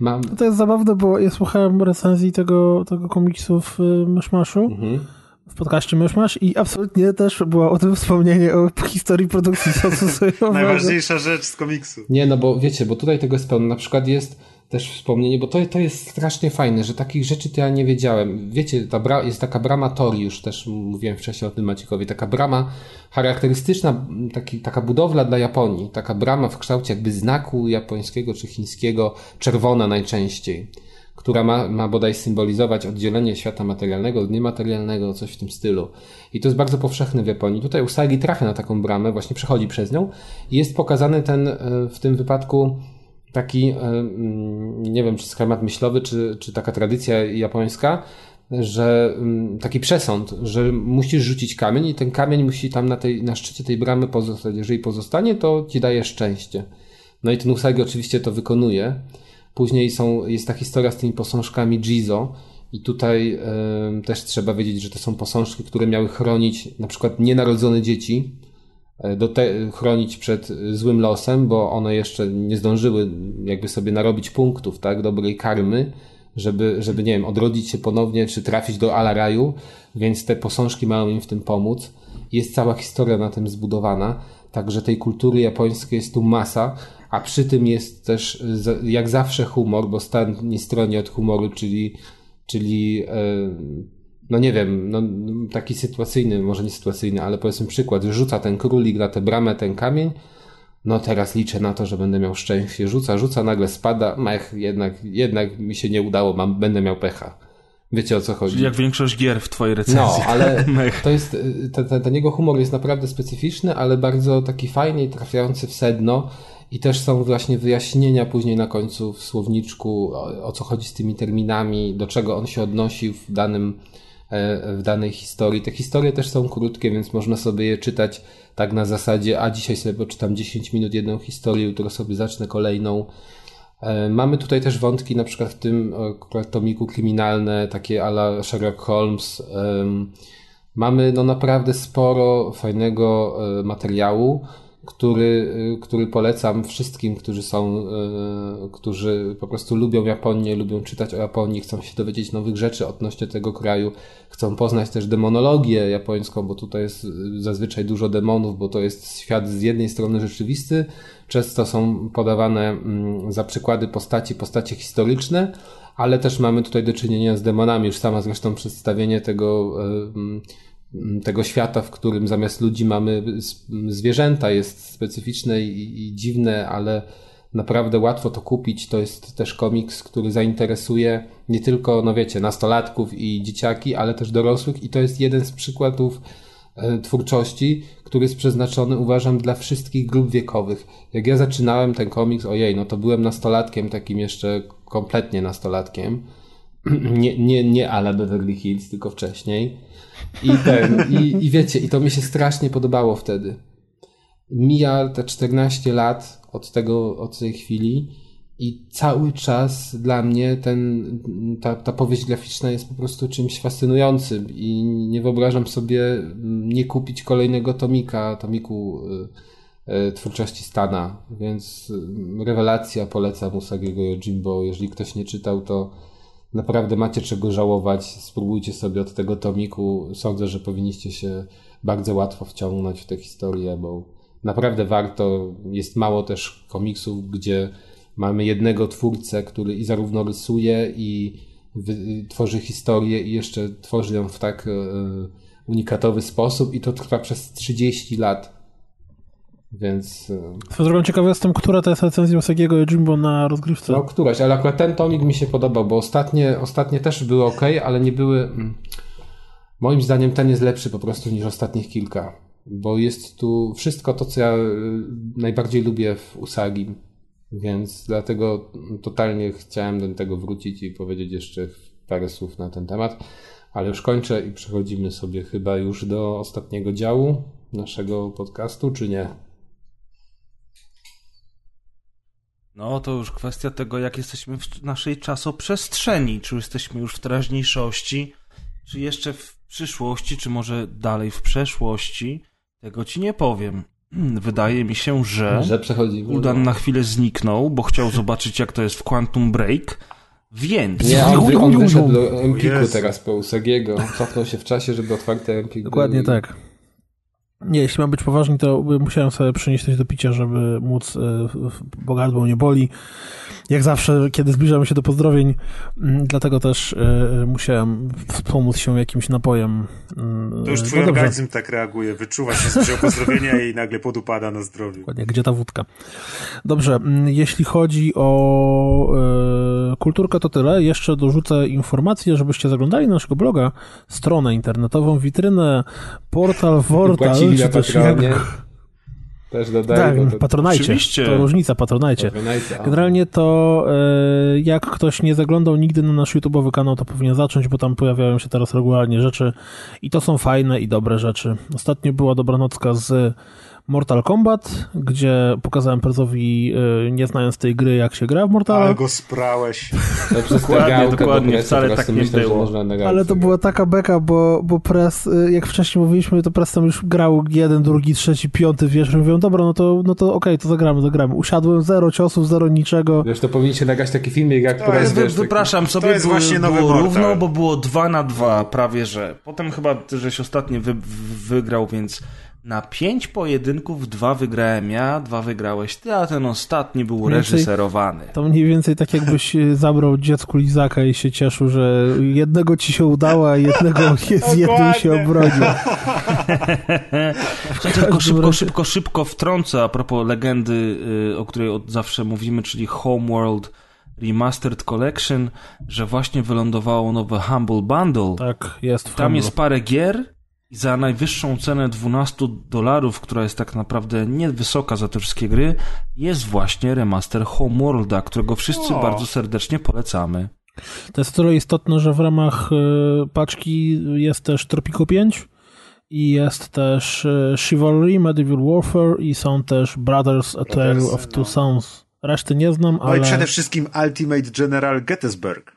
Mam... To jest zabawne, bo ja słuchałem recenzji tego, tego komiksu w y, Myszmaszu. Mhm w podcaście Myszmasz i absolutnie też było o tym wspomnienie o historii produkcji sosu sojowego. Najważniejsza rzecz z komiksu. Nie, no bo wiecie, bo tutaj tego jest pełno. Na przykład jest też wspomnienie, bo to, to jest strasznie fajne, że takich rzeczy to ja nie wiedziałem. Wiecie, ta bra, jest taka brama Tori, już też mówiłem wcześniej o tym Maciekowi, taka brama charakterystyczna, taki, taka budowla dla Japonii, taka brama w kształcie jakby znaku japońskiego czy chińskiego, czerwona najczęściej, która ma, ma bodaj symbolizować oddzielenie świata materialnego od niematerialnego, coś w tym stylu. I to jest bardzo powszechne w Japonii. Tutaj Usagi trafia na taką bramę, właśnie przechodzi przez nią i jest pokazany ten, e, w tym wypadku taki, e, mm, nie wiem, czy schemat myślowy, czy, czy taka tradycja japońska, że mm, taki przesąd, że musisz rzucić kamień i ten kamień musi tam na, tej, na szczycie tej bramy pozostać. Jeżeli pozostanie, to ci daje szczęście. No i ten Usagi oczywiście to wykonuje. Później są, jest ta historia z tymi posążkami Jizo i tutaj y, też trzeba wiedzieć, że to są posążki, które miały chronić na przykład nienarodzone dzieci, E, do te, chronić przed złym losem, bo one jeszcze nie zdążyły jakby sobie narobić punktów, tak, dobrej karmy, żeby, żeby nie wiem, odrodzić się ponownie, czy trafić do Alaraju, więc te posążki mają im w tym pomóc. Jest cała historia na tym zbudowana, także tej kultury japońskiej jest tu masa, a przy tym jest też jak zawsze humor, bo stan nie stroni od humoru, czyli, czyli yy, no nie wiem, no, taki sytuacyjny, może nie sytuacyjny, ale powiedzmy przykład, rzuca ten królik na tę bramę, ten kamień, no teraz liczę na to, że będę miał szczęście, rzuca, rzuca, nagle spada, mech, jednak, jednak mi się nie udało, mam, będę miał pecha. Wiecie o co chodzi. Czyli jak większość gier w twojej recenzji. No, ale [laughs] to jest, ten, ten, ten jego humor jest naprawdę specyficzny, ale bardzo taki fajnie trafiający w sedno i też są właśnie wyjaśnienia później na końcu w słowniczku, o, o co chodzi z tymi terminami, do czego on się odnosił w danym E, w danej historii. Te historie też są krótkie, więc można sobie je czytać tak na zasadzie, a dzisiaj sobie poczytam 10 minut jedną historię, jutro sobie zacznę kolejną. E, mamy tutaj też wątki, na przykład w tym tomiku kryminalne, takie ala Sherlock Holmes. Mamy no naprawdę sporo fajnego e, materiału który, y, który polecam wszystkim, którzy są, y, którzy po prostu lubią Japonię, lubią czytać o Japonii, chcą się dowiedzieć nowych rzeczy odnośnie tego kraju, chcą poznać też demonologię japońską, bo tutaj jest y, zazwyczaj dużo demonów, bo to jest świat z jednej strony rzeczywisty, często są podawane mm, za przykłady postaci, postacie historyczne, ale też mamy tutaj do czynienia z demonami. Już sama zresztą przedstawienie tego mm, tego świata, w którym zamiast ludzi mamy zwierzęta, jest specyficzne i, i, dziwne, ale naprawdę łatwo to kupić. To jest też komiks, który zainteresuje nie tylko, no wiecie, nastolatków i dzieciaki, ale też dorosłych i to jest jeden z przykładów e, twórczości, który jest przeznaczony, uważam, dla wszystkich grup wiekowych. Jak ja zaczynałem ten komiks, ojej, no to byłem nastolatkiem, takim jeszcze kompletnie nastolatkiem. [clears throat] Nie, nie, nie ala Beverly Hills, tylko wcześniej. I ten, i, i wiecie, i to mi się strasznie podobało wtedy. Mija te 14 lat od tego, od tej chwili i cały czas dla mnie ten, ta, ta powieść graficzna jest po prostu czymś fascynującym i nie wyobrażam sobie nie kupić kolejnego tomika, tomiku y, y, twórczości Stana, więc y, rewelacja polecam Usagiego Jimbo. Jeżeli ktoś nie czytał, to naprawdę macie czego żałować, spróbujcie sobie od tego tomiku. Sądzę, że powinniście się bardzo łatwo wciągnąć w tę historię, bo naprawdę warto. Jest mało też komiksów, gdzie mamy jednego twórcę, który i zarówno rysuje, i tworzy historię, i jeszcze tworzy ją w tak e, unikatowy sposób, i to trwa przez 30 lat. Więc. E, Swoją drogą ciekawy jestem, która to jest recenzja Usagiego i Jimbo na rozgrywce. No, któraś, ale akurat ten tomik mi się podobał, bo ostatnie, ostatnie też były ok, ale nie były. Mm, moim zdaniem ten jest lepszy po prostu niż ostatnich kilka. Bo jest tu wszystko to, co ja e, najbardziej lubię w Usagi. Więc dlatego totalnie chciałem do tego wrócić i powiedzieć jeszcze parę słów na ten temat. Ale już kończę i przechodzimy sobie chyba już do ostatniego działu naszego podcastu, czy nie? No to już kwestia tego, jak jesteśmy w naszej czasoprzestrzeni. Czy jesteśmy już w teraźniejszości, czy jeszcze w przyszłości, czy może dalej w przeszłości. Tego ci nie powiem. Wydaje mi się, że, że. Udan na chwilę zniknął, bo chciał zobaczyć, jak to jest w Quantum Break. Więc. Nie, on, on wyszedł do Empiku teraz po Usagiego. Cofnął się w czasie, żeby otwarte Empik. Dokładnie był... tak. Nie, jeśli mam być poważny, to musiałem sobie przynieść coś do picia, żeby móc, bo gardło nie boli. Jak zawsze, kiedy zbliżamy się do pozdrowień, mm, dlatego też musiałem wspomóc się jakimś napojem. To już twój no organizm tak reaguje, wyczuwa się z pozdrowienia i nagle podupada na zdrowiu. Dokładnie, gdzie ta wódka? Dobrze, mm, jeśli chodzi o e, kulturkę, to tyle. Jeszcze dorzucę informację, żebyście zaglądali na naszego bloga, stronę internetową, witrynę, portal, [laughs] portal, też jak... Też dodaję. Tak, to, patronajcie. Oczywiście. To różnica, patronajcie. Generalnie to e, jak ktoś nie zaglądał nigdy na nasz YouTube'owy kanał, to powinien zacząć, bo tam pojawiają się teraz regularnie rzeczy i to są fajne i dobre rzeczy. Ostatnio była dobranocka z Mortal Kombat, gdzie pokazałem Prezowi, y, nie znając tej gry, jak się gra w Mortal Ale go sprałeś. dokładnie, dokładnie, wcale tak nie myślę, było. Ale to była taka beka, bo, bo Prez, y, jak wcześniej mówiliśmy, to Prez tam już grał jeden, drugi, trzeci, piąty, wiesz, mówią, dobra, no to, no to okej, okay, to zagramy, zagramy. Usiadłem, zero ciosów, zero niczego. Wiesz, to powinniście nagrać taki filmik, jak to Prez, wiesz, Wypraszam sobie, to jest było, właśnie nowy było równo, bo było dwa na dwa prawie, że. Potem chyba, żeś ostatnio wy, wygrał, więc na pięć pojedynków dwa wygrałem ja, dwa wygrałeś ty, a ten ostatni był więcej, reżyserowany. To mniej więcej tak jakbyś e, zabrał dziecku lizaka i się cieszył, że jednego ci się udało, a jednego [laughs] z jednym się obronił. [laughs] tylko szybko, szybko, szybko wtrącę a propos legendy, y, o której od zawsze mówimy, czyli Homeworld Remastered Collection, że właśnie wylądowało nowe Humble Bundle. Tak, jest. Tam jest parę gier, i za najwyższą cenę 12 dolarów, która jest tak naprawdę niewysoka za te wszystkie gry, jest właśnie remaster Homeworlda, którego wszyscy o. bardzo serdecznie polecamy. To jest tyle istotne, że w ramach y, paczki jest też Tropico 5 i jest też y, Chivalry, Medieval Warfare i są też Brothers A Tale of Two no. Sons. Reszty nie znam, ale... No i przede wszystkim Ultimate General Gettysburg.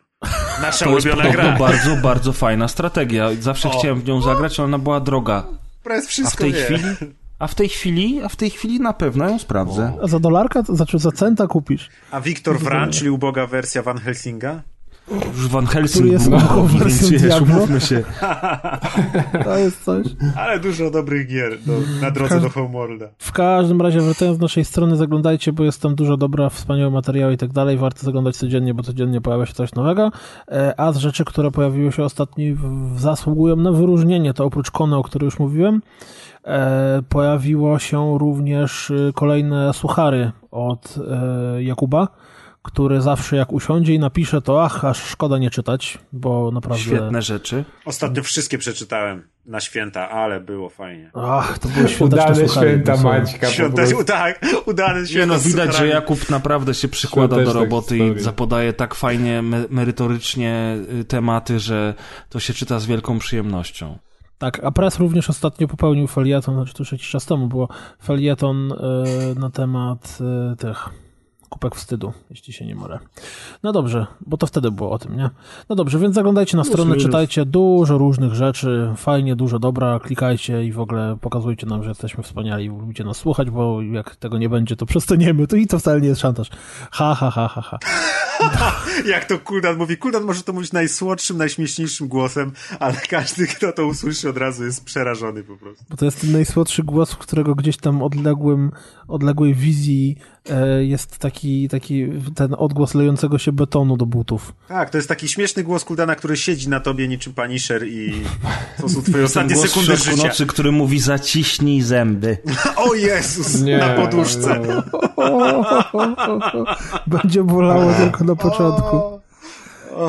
Nasza to ulubiona jest gra. bardzo, bardzo fajna strategia. Zawsze o. chciałem w nią zagrać, ale ona była droga. wszystko a w tej wie. chwili a w tej chwili, a w tej chwili na pewno ją sprawdzę. A za dolarka, to znaczy za centa kupisz. A Wiktor Wran, czyli uboga wersja Van Helsinga? Już Van Helsing jest był więc wiesz, umówmy się. [laughs] To jest coś. Ale dużo dobrych gier do, na drodze do Homeworlda. W każdym razie, wracając z naszej strony, zaglądajcie, bo jest tam dużo dobra, wspaniałe materiały i tak dalej. Warto zaglądać codziennie, bo codziennie pojawia się coś nowego. E, a z rzeczy, które pojawiły się ostatnio, zasługują na wyróżnienie, to oprócz Kony, o której już mówiłem, e, pojawiło się również e, kolejne suchary od Jakuba który zawsze jak usiądzie i napisze, to ach, aż szkoda nie czytać, bo naprawdę... Świetne rzeczy. Ostatnio wszystkie przeczytałem na święta, ale było fajnie. Ach, to było święta święta Maćka. Święta, tak, udane święta no, Widać, że Jakub naprawdę się przykłada do roboty i zapadaje tak fajnie, merytorycznie y, tematy, że to się czyta z wielką przyjemnością. Tak, a Press również ostatnio popełnił felieton, znaczy to już jakiś czas temu było, felieton y, na temat y, tych Kupek wstydu, jeśli się nie mylę. No dobrze, bo to wtedy było o tym, nie? No dobrze, więc zaglądajcie na stronę, czytajcie dużo różnych rzeczy, fajnie, dużo dobra, klikajcie i w ogóle pokazujcie nam, że jesteśmy wspaniali i lubicie nas słuchać, bo jak tego nie będzie, to [laughs] przestaniemy. To i to wcale nie jest szantaż. Ha, ha, ha, ha, ha. [laughs] jak to Kuldan mówi. Kuldan może to mówić najsłodszym, najśmieszniejszym głosem, ale każdy, kto to usłyszy od razu jest przerażony po prostu. Bo to jest ten najsłodszy głos, którego gdzieś tam odległym, odległej wizji jest taki, taki ten odgłos lejącego się betonu do butów. Tak, to jest taki śmieszny głos Kuldana, który siedzi na tobie niczym paniszer i to są twoje ostatnie sekundy życia. nocy, który mówi zaciśnij zęby. [laughs] o Jezus, nie, na poduszce. Nie. [laughs] Będzie bolało tylko na początku.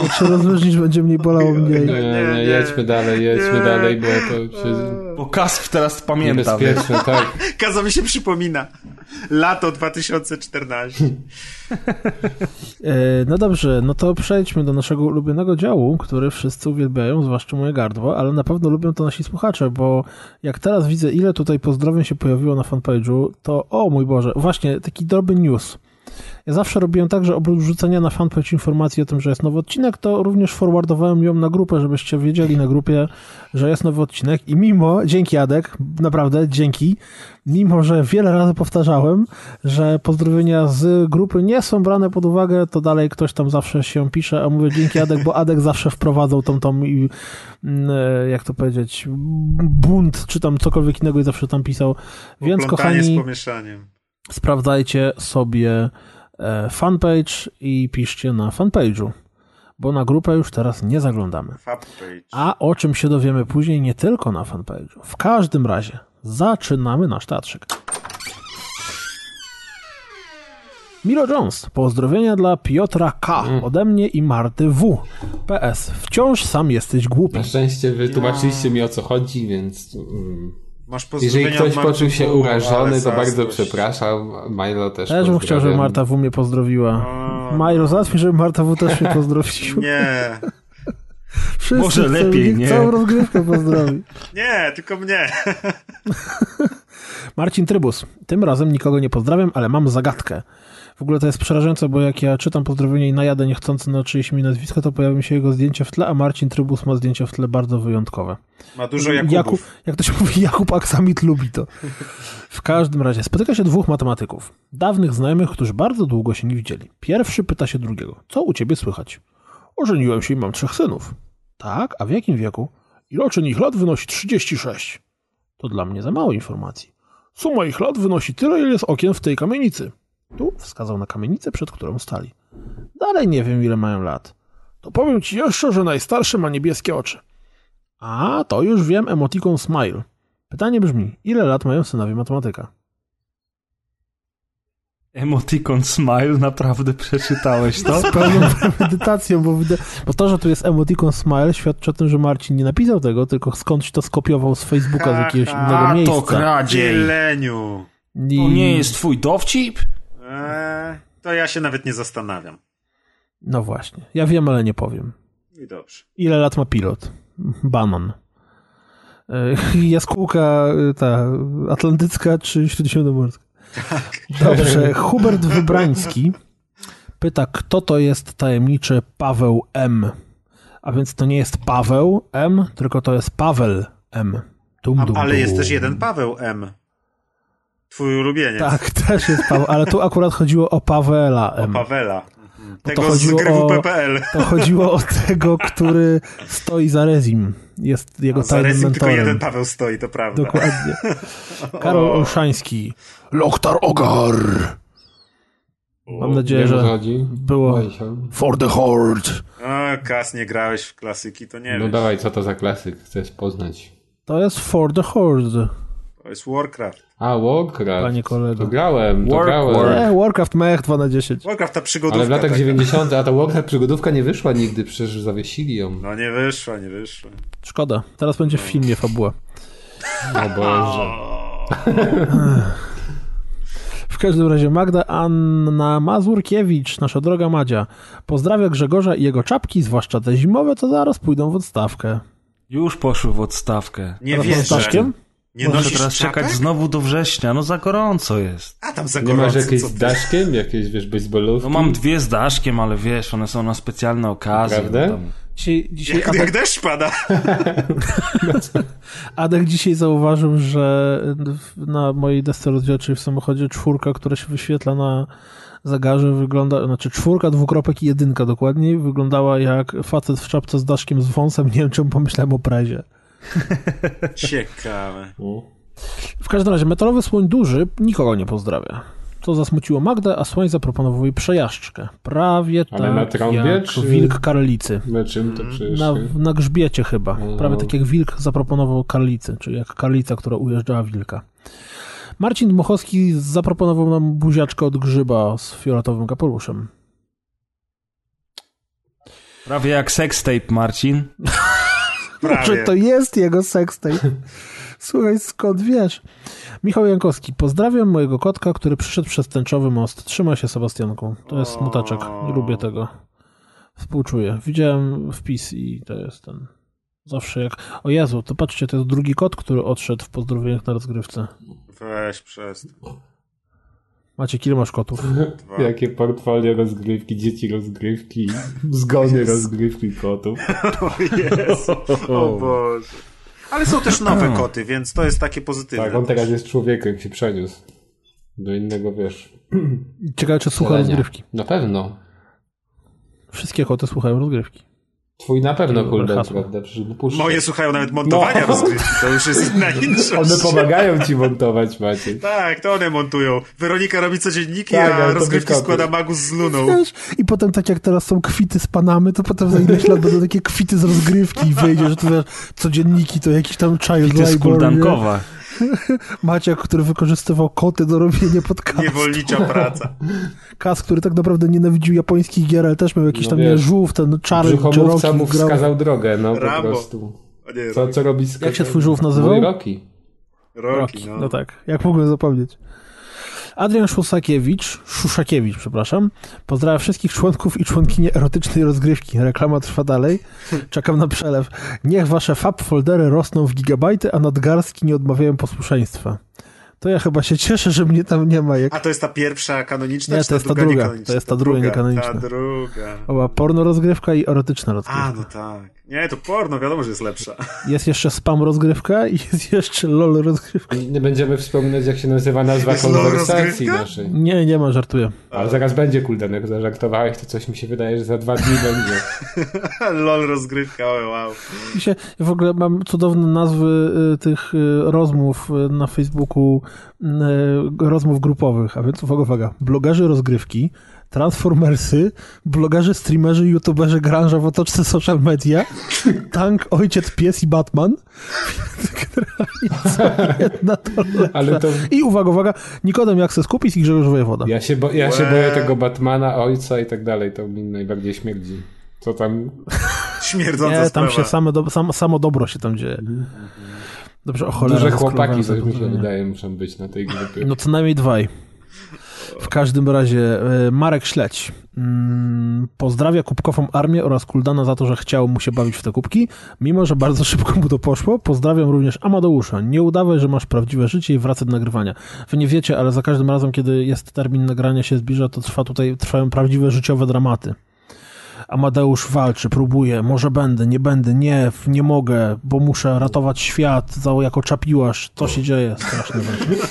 Jak się rozluźnisz, będzie mniej bolało mniej. Nie, nie, nie, jedźmy dalej, jedźmy dalej, bo to się... Bo Kasp teraz pamięta. Niebezpieczne, tak. [laughs] Kazowi się przypomina. Lato 2014. E, no dobrze, no to przejdźmy do naszego ulubionego działu, który wszyscy uwielbiają, zwłaszcza moje gardło, ale na pewno lubią to nasi słuchacze, bo jak teraz widzę, ile tutaj pozdrowień się pojawiło na fanpage'u, to o mój Boże, właśnie taki drobny news. Ja zawsze robiłem tak, że oprócz wrzucenia na fanpage informacji o tym, że jest nowy odcinek, to również forwardowałem ją na grupę, żebyście wiedzieli na grupie, że jest nowy odcinek i mimo, dzięki Adek, naprawdę dzięki, mimo, że wiele razy powtarzałem, że pozdrowienia z grupy nie są brane pod uwagę, to dalej ktoś tam zawsze się pisze, a mówię dzięki Adek, bo Adek zawsze wprowadzał tą, tą i mm, e, jak to powiedzieć, bunt, czy tam cokolwiek innego i zawsze tam pisał. Więc kochani... z pomieszaniem. Sprawdzajcie sobie e, fanpage i piszcie na fanpage'u, bo na grupę już teraz nie zaglądamy. A o czym się dowiemy później nie tylko na fanpage'u. W każdym razie zaczynamy nasz teatrzyk. Milo Jones, pozdrowienia dla Piotra K. Mm. ode mnie i Marty W. PS, wciąż sam jesteś głupi. Na szczęście wytłumaczyliście mi o co chodzi, więc... Masz Jeżeli ktoś poczuł się urażony, to bardzo przepraszam. Milo też Też bym chciał, żeby Marta W mnie pozdrowiła. Milo, załatwij, żeby Marta W też mnie pozdrowiła. Nie. Wszyscy Może lepiej, nie? Całą rozgrywkę pozdrowi. Nie, tylko mnie. Marcin Trybus. Tym razem nikogo nie pozdrawiam, ale mam zagadkę. W ogóle to jest przerażające, bo jak ja czytam pozdrowienie i najadę niechcący na czyjeś mi nazwisko, to pojawi mi się jego zdjęcie w tle, a Marcin Trybus ma zdjęcie w tle bardzo wyjątkowe. Ma dużo Jakubów. Jakub, jak to się mówi, Jakub Aksamit lubi to. W każdym razie spotyka się dwóch matematyków. Dawnych znajomych, którzy bardzo długo się nie widzieli. Pierwszy pyta się drugiego. Co u ciebie słychać? Ożeniłem się i mam trzech synów. Tak? A w jakim wieku? Iloczyn ich lat wynosi 36. To dla mnie za mało informacji. Suma ich lat wynosi tyle, ile jest okien w tej kamienicy. Tu wskazał na kamienicę, przed którą stali. Dalej nie wiem, ile mają lat. To powiem ci jeszcze, że najstarszy ma niebieskie oczy. A, to już wiem, emotikon smile. Pytanie brzmi, ile lat mają synowie matematyka? Emotikon smile, naprawdę przeczytałeś to? [laughs] Z pełną medytacją, bo, bo to, że tu jest emotikon smile świadczy o tym, że Marcin nie napisał tego, tylko skądś to skopiował z Facebooka z jakiegoś innego miejsca. A to kradziej! Leniu! I... To nie jest twój dowcip? Eee, to ja się nawet nie zastanawiam. No właśnie. Ja wiem, ale nie powiem. I dobrze. Ile lat ma pilot? Banan. Eee, [laughs] jaskółka e, ta atlantycka czy śródziemnomorska? Tak. Dobrze. Hubert Wybrański pyta, kto to jest tajemniczy Paweł M. A więc to nie jest Paweł M, tylko to jest Paweł M. Dum, dum, ale jest też jeden Paweł M. Twój ulubieniec. Tak, [laughs] też jest Paweł, ale tu akurat chodziło o Pawela. O Pawela. Tego to chodziło z gry WP.pl. To chodziło o tego, który stoi za Rezim. Jest jego tajnym za Rezim mentorem. tylko jeden Paweł stoi, to prawda. Dokładnie. [laughs] Karol Olszański. Lochtar Ogar. Mam nadzieję, że było For the Horde. A, Kas, nie grałeś w klasyki, to nie No dawaj, co to za klasyk? Chcesz poznać. To jest For the Horde. To jest Warcraft. A, Warcraft. Panie kolego. To grałem, to War, grałem. War. Warcraft mech 2 na 10. Warcraft ta przygodówka. Ale w latach taka. 90. a ta Warcraft przygodówka nie wyszła nigdy, przecież zawiesili ją. No nie wyszła, nie wyszła. Szkoda. Teraz będzie w filmie fabuła. O Boże. W każdym razie Magda Anna Mazurkiewicz, nasza droga Madzia, pozdrawia Grzegorza i jego czapki, zwłaszcza te zimowe, to zaraz pójdą w odstawkę. Już poszły w odstawkę. Nie wierzę. Nie Muszę teraz czapek? czekać znowu do września, no za gorąco jest. A tam za gorąco. Nie masz jakieś z daszkiem, jakieś wiesz, baseballówki? No mam dwie z daszkiem, ale wiesz, one są na specjalne okazje. Prawda? No dzisiaj, dzisiaj jak, Adek... jak deszcz pada. [laughs] Adek dzisiaj zauważył, że na mojej desce rozdzielczej w samochodzie czwórka, która się wyświetla na zegarze wygląda, znaczy czwórka, dwukropek i jedynka dokładniej, wyglądała jak facet w czapce z daszkiem z wąsem, nie wiem czemu pomyślałem o prezie. [laughs] Ciekawe. W każdym razie, metalowy słoń duży nikogo nie pozdrawia. To zasmuciło Magdę, a słoń zaproponował jej przejażdżkę. Prawie Ale tak na trąbie, jak czy... wilk karlicy. Na czym to przecież? Na, na grzbiecie chyba. No. Prawie tak jak wilk zaproponował karlicy, czyli jak karlica, która ujeżdżała wilka. Marcin Dmochowski zaproponował nam buziaczkę od grzyba z fioletowym kapeluszem. Prawie jak sextape, Marcin. [laughs] Może to jest jego sextape. [laughs] Słuchaj, skąd wiesz? Michał Jankowski, pozdrawiam mojego kotka, który przyszedł przez tęczowy most. Trzyma się Sebastianką. To jest smutaczek. Lubię tego. Współczuję. Widziałem wpis i to jest ten. Zawsze jak. O Jezu, to patrzcie, to jest drugi kot, który odszedł w pozdrowieniach na rozgrywce. Weź przez. Macie, ile masz kotów? [laughs] Jakie portfolio rozgrywki, dzieci rozgrywki, zgony rozgrywki kotów. [laughs] O Jezu, o Boże. Ale są też nowe koty, więc to jest takie pozytywne. Tak, on teraz jest człowiekiem, się przeniósł. Do innego, wiesz... Ciekawe, czy słucha rozgrywki. Na pewno. Wszystkie koty słuchają rozgrywki. Twój na pewno Kulden, prawda? Moje słuchają nawet montowania no. rozgrywki, to już jest inna [laughs] inszość. One pomagają ci montować, Maciej. Tak, to one montują. Weronika robi codzienniki, tak, a rozgrywki składa Magus z Luną. Wiesz, I potem tak jak teraz są kwity z Panamy, to potem za ileś lat będą takie kwity z rozgrywki i wyjdzie, że to wiesz, codzienniki to jakiś tam child Kwity skuldankowa. [laughs] Maciek, który wykorzystywał koty do robienia podcastów. Niewolnicza praca. [laughs] Kas, który tak naprawdę nienawidził japońskich gier, ale też miał jakiś no tam wiesz, żółw, ten czary, Brzuchomówca mu wskazał drogę, no Rambo. po prostu. Nie, co, co robi Jak się twój żółw nazywał? Rocky. Rocky, no. no tak. Jak mogłem zapomnieć? Adrian Szusakiewicz, Szuszakiewicz, przepraszam, pozdrawia wszystkich członków i członkinie erotycznej rozgrywki. Reklama trwa dalej. Czekam na przelew. Niech wasze fab foldery rosną w gigabajty, a nadgarstki nie odmawiają posłuszeństwa to ja chyba się cieszę, że mnie tam nie ma. Jak... A to jest ta pierwsza kanoniczna, nie, to jest ta druga. To jest ta druga niekanoniczna. Ta druga. Była porno rozgrywka i erotyczna rozgrywka. A, no tak. Nie, to porno, wiadomo, że jest lepsza. Jest jeszcze spam rozgrywka i jest jeszcze lol rozgrywka. Nie będziemy wspominać, jak się nazywa nazwa jest konwersacji naszej. Nie, nie ma, żartuję. Ale zaraz będzie, kulden, jak zażartowałeś, to coś mi się wydaje, że za dwa dni będzie. [laughs] lol rozgrywka, wow. I się, w ogóle mam cudowne nazwy y, tych y, rozmów y, na Facebooku, rozmów grupowych, a więc uwaga, uwaga, blogerzy rozgrywki, Transformersy, blogerzy, streamerzy, youtuberzy, granża w otoczce social media, Tank, Ojciec, Pies i Batman. Jedna to Ale to... I uwaga, uwaga, Nikodem jak se skupić i Grzegorz Wojewoda. Ja się, bo, ja się boję tego Batmana, ojca i tak dalej, to mi najbardziej śmierdzi. Co tam... Śmierdząca Nie, tam się same do, sam, samo dobro się tam dzieje. Dobrze, o cholera. Duże chłopaki, coś mi się wydaje, muszą być na tej grupie. No co najmniej dwaj. W każdym razie e, Marek Śledź mm, pozdrawia kubkową armię oraz Kuldana za to, że chciał mu się bawić w te kubki, mimo że bardzo szybko mu to poszło. Pozdrawiam również Amadeusza. Nie udawaj, że masz prawdziwe życie i wracaj do nagrywania. Wy nie wiecie, ale za każdym razem, kiedy jest termin nagrania się zbliża, to trwa tutaj, trwają prawdziwe życiowe dramaty. Amadeusz walczy, próbuje, może będę, nie będę, nie, nie mogę, bo muszę ratować świat jako czapiłasz. Co się dzieje? Straszne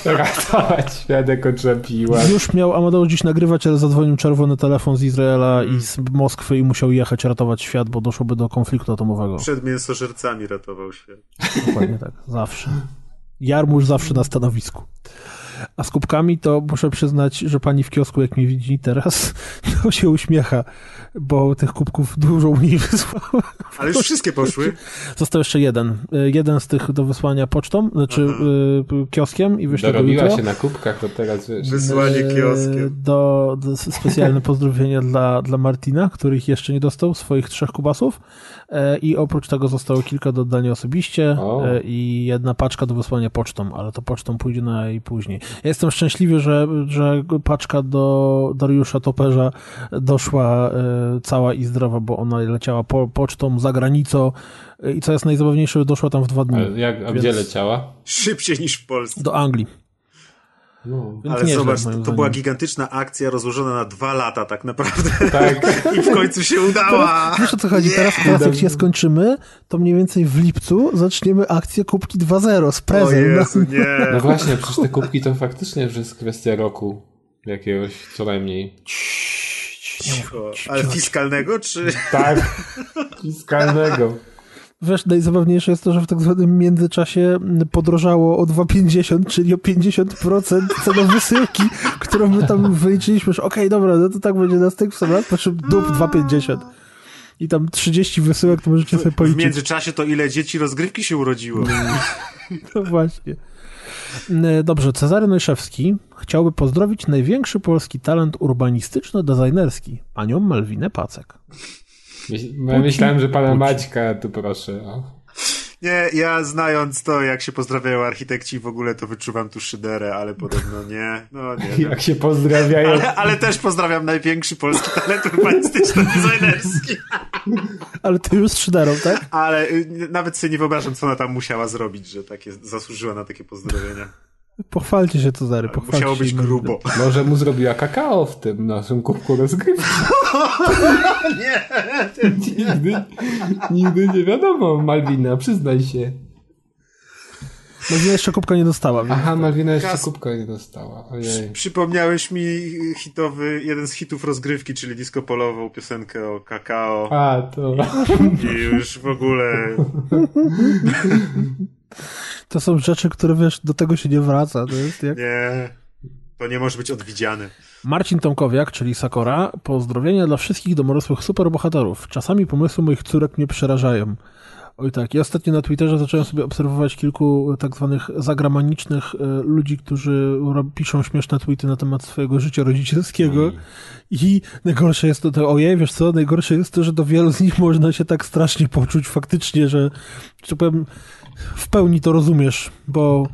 [laughs] Ratować świat jako czapiłasz. Już miał Amadeusz dziś nagrywać, ale zadzwonił czerwony telefon z Izraela i z Moskwy i musiał jechać ratować świat, bo doszłoby do konfliktu atomowego. Przed mięsożercami ratował świat. Dokładnie tak, zawsze. Jarmuż zawsze na stanowisku. A z kubkami to muszę przyznać, że pani w kiosku, jak mnie widzi teraz, [laughs] to się uśmiecha, bo tych kubków dużo mniej wysłała. Ale już wszystkie poszły? Został jeszcze jeden. Y, jeden z tych do wysłania pocztą, znaczy Aha. Y, kioskiem i wyślę Dorobiła się na kubkach, to teraz wiesz. Wysłanie y, kioskiem. Do, do specjalne pozdrowienia dla, dla Martina, których jeszcze nie dostał, swoich trzech kubasów. I oprócz tego zostało kilka do oddania osobiście o. i jedna paczka do wysłania pocztą, ale to pocztą pójdzie najpóźniej. Ja jestem szczęśliwy, że, że paczka do Dariusza Toperza doszła e, cała i zdrowa, bo ona leciała po, pocztą za granicą e, i co jest najzabawniejsze, doszła tam w dwa dni. A, jak, a więc... gdzie leciała? Szybciej niż w Polsce. Do Anglii. No. Ale zobacz, to była gigantyczna akcja rozłożona na dwa lata tak naprawdę. Tak. [laughs] I w końcu się udała. wiesz o co chodzi? Teraz, teraz jak się skończymy, to mniej więcej w lipcu zaczniemy akcję kubki 2.0 z prezent. O Jezu, nie. No właśnie, przecież te kubki to faktycznie już jest kwestia roku jakiegoś co najmniej. Cicho. Ale fiskalnego, czy... Tak, fiskalnego. Wiesz, najzabawniejsze jest to, że w tak zwanym międzyczasie podrożało o 2,50, czyli o 50% cena wysyłki, którą my tam wyliczyliśmy, że okej, okay, dobra, no to tak będzie na styk w po czym dup 2,50. I tam 30 wysyłek, to możecie sobie policzyć. W międzyczasie to ile dzieci rozgrywki się urodziło. No właśnie. Dobrze, Cezary Nojszewski chciałby pozdrowić największy polski talent urbanistyczno-designerski, panią Malwinę Pacek. My, myślałem, że pana Maćka tu proszę. O. Nie, ja znając to, jak się pozdrawiają architekci w ogóle, to wyczuwam tu szyderę, ale podobno nie. No nie. [laughs] No. Jak się pozdrawiają. Ale, ale, też pozdrawiam największy polski talent urbanistyczno-designerski. [laughs] ale ty już z szyderą, tak? Ale y, nawet sobie nie wyobrażam, co ona tam musiała zrobić, że takie zasłużyła na takie pozdrowienia. Pochwalcie się, Cezary, pochwalcie Musiało być grubo. Może mu zrobiła kakao w tym naszym kubku rozgrywki. [laughs] nie, nigdy, nigdy nie wiadomo, Malwina, przyznaj się. Malwina jeszcze kubka nie dostała. Więc... Aha, Malwina jeszcze Kas... kubka nie dostała. Ojej. Przypomniałeś mi hitowy, jeden z hitów rozgrywki, czyli disco polową piosenkę o kakao. A, to. I już w ogóle. [laughs] To są rzeczy, które wiesz, do tego się nie wraca. To jest jak... Nie. To nie może być odwidziane. Marcin Tomkowiak, czyli Sakora, pozdrowienia dla wszystkich domorosłych superbohaterów. Czasami pomysły moich córek mnie przerażają. Oj tak, ja ostatnio na Twitterze zacząłem sobie obserwować kilku tak zwanych zagramanicznych e, ludzi, którzy piszą śmieszne tweety na temat swojego życia rodzicielskiego mm. i najgorsze jest to, to, ojej, wiesz co, najgorsze jest to, że do wielu z nich można się tak strasznie poczuć faktycznie, że, że powiem, w pełni to rozumiesz, bo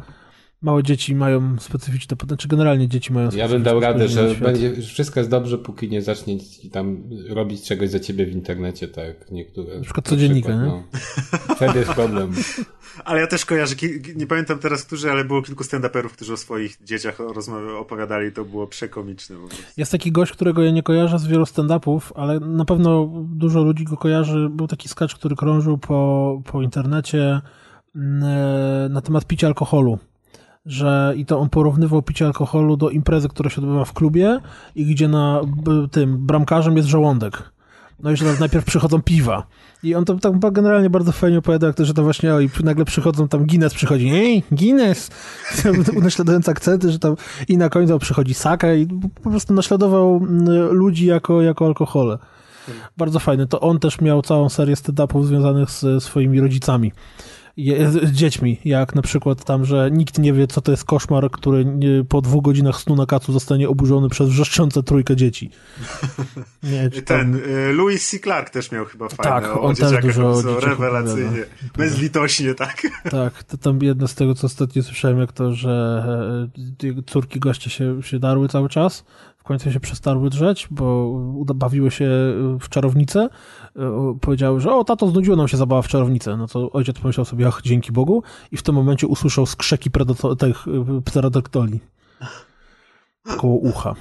małe dzieci mają specyficzne, znaczy generalnie dzieci mają Ja bym dał radę, że będzie, wszystko jest dobrze, póki nie zacznie tam robić czegoś za ciebie w internecie, tak niektóre. Na przykład codziennika, nie? No. Wtedy jest problem. [laughs] Ale ja też kojarzę, nie pamiętam teraz, którzy, ale było kilku stand-uperów, którzy o swoich dzieciach opowiadali, to było przekomiczne. Jest taki gość, którego ja nie kojarzę z wielu stand-upów, ale na pewno dużo ludzi go kojarzy. Był taki sketch, który krążył po, po internecie na temat picia alkoholu że i to on porównywał picie alkoholu do imprezy, która się odbywa w klubie i gdzie na tym bramkarzem jest żołądek. No i że najpierw przychodzą piwa. I on to tak generalnie bardzo fajnie opowiada, jak to, że to właśnie o, i nagle przychodzą tam Guinness przychodzi, ej, Guinness! [laughs] naśladując akcenty, że tam i na końcu przychodzi Saka i po prostu naśladował ludzi jako, jako alkohole. Bardzo fajny. To on też miał całą serię stand-upów związanych z swoimi rodzicami z dziećmi, jak na przykład tam, że nikt nie wie, co to jest koszmar, który po dwóch godzinach snu na kacu zostanie oburzony przez wrzeszczące trójkę dzieci. [laughs] Nie, tam... Ten, y, Louis C. Clark też miał chyba fajne tak, on też dużo o rewelacyjnie, bezlitośnie, tak. Tak, to tam jedno z tego, co ostatnio słyszałem, jak to, że e, córki goście się, się darły cały czas, w końcu się przestarły drzeć, bo bawiły się w czarownicę, e, powiedziały, że o, tato, znudziło nam się zabawa w czarownicę. No to ojciec pomyślał sobie, ach, dzięki Bogu i w tym momencie usłyszał skrzeki tych e, pterodaktoli koło ucha.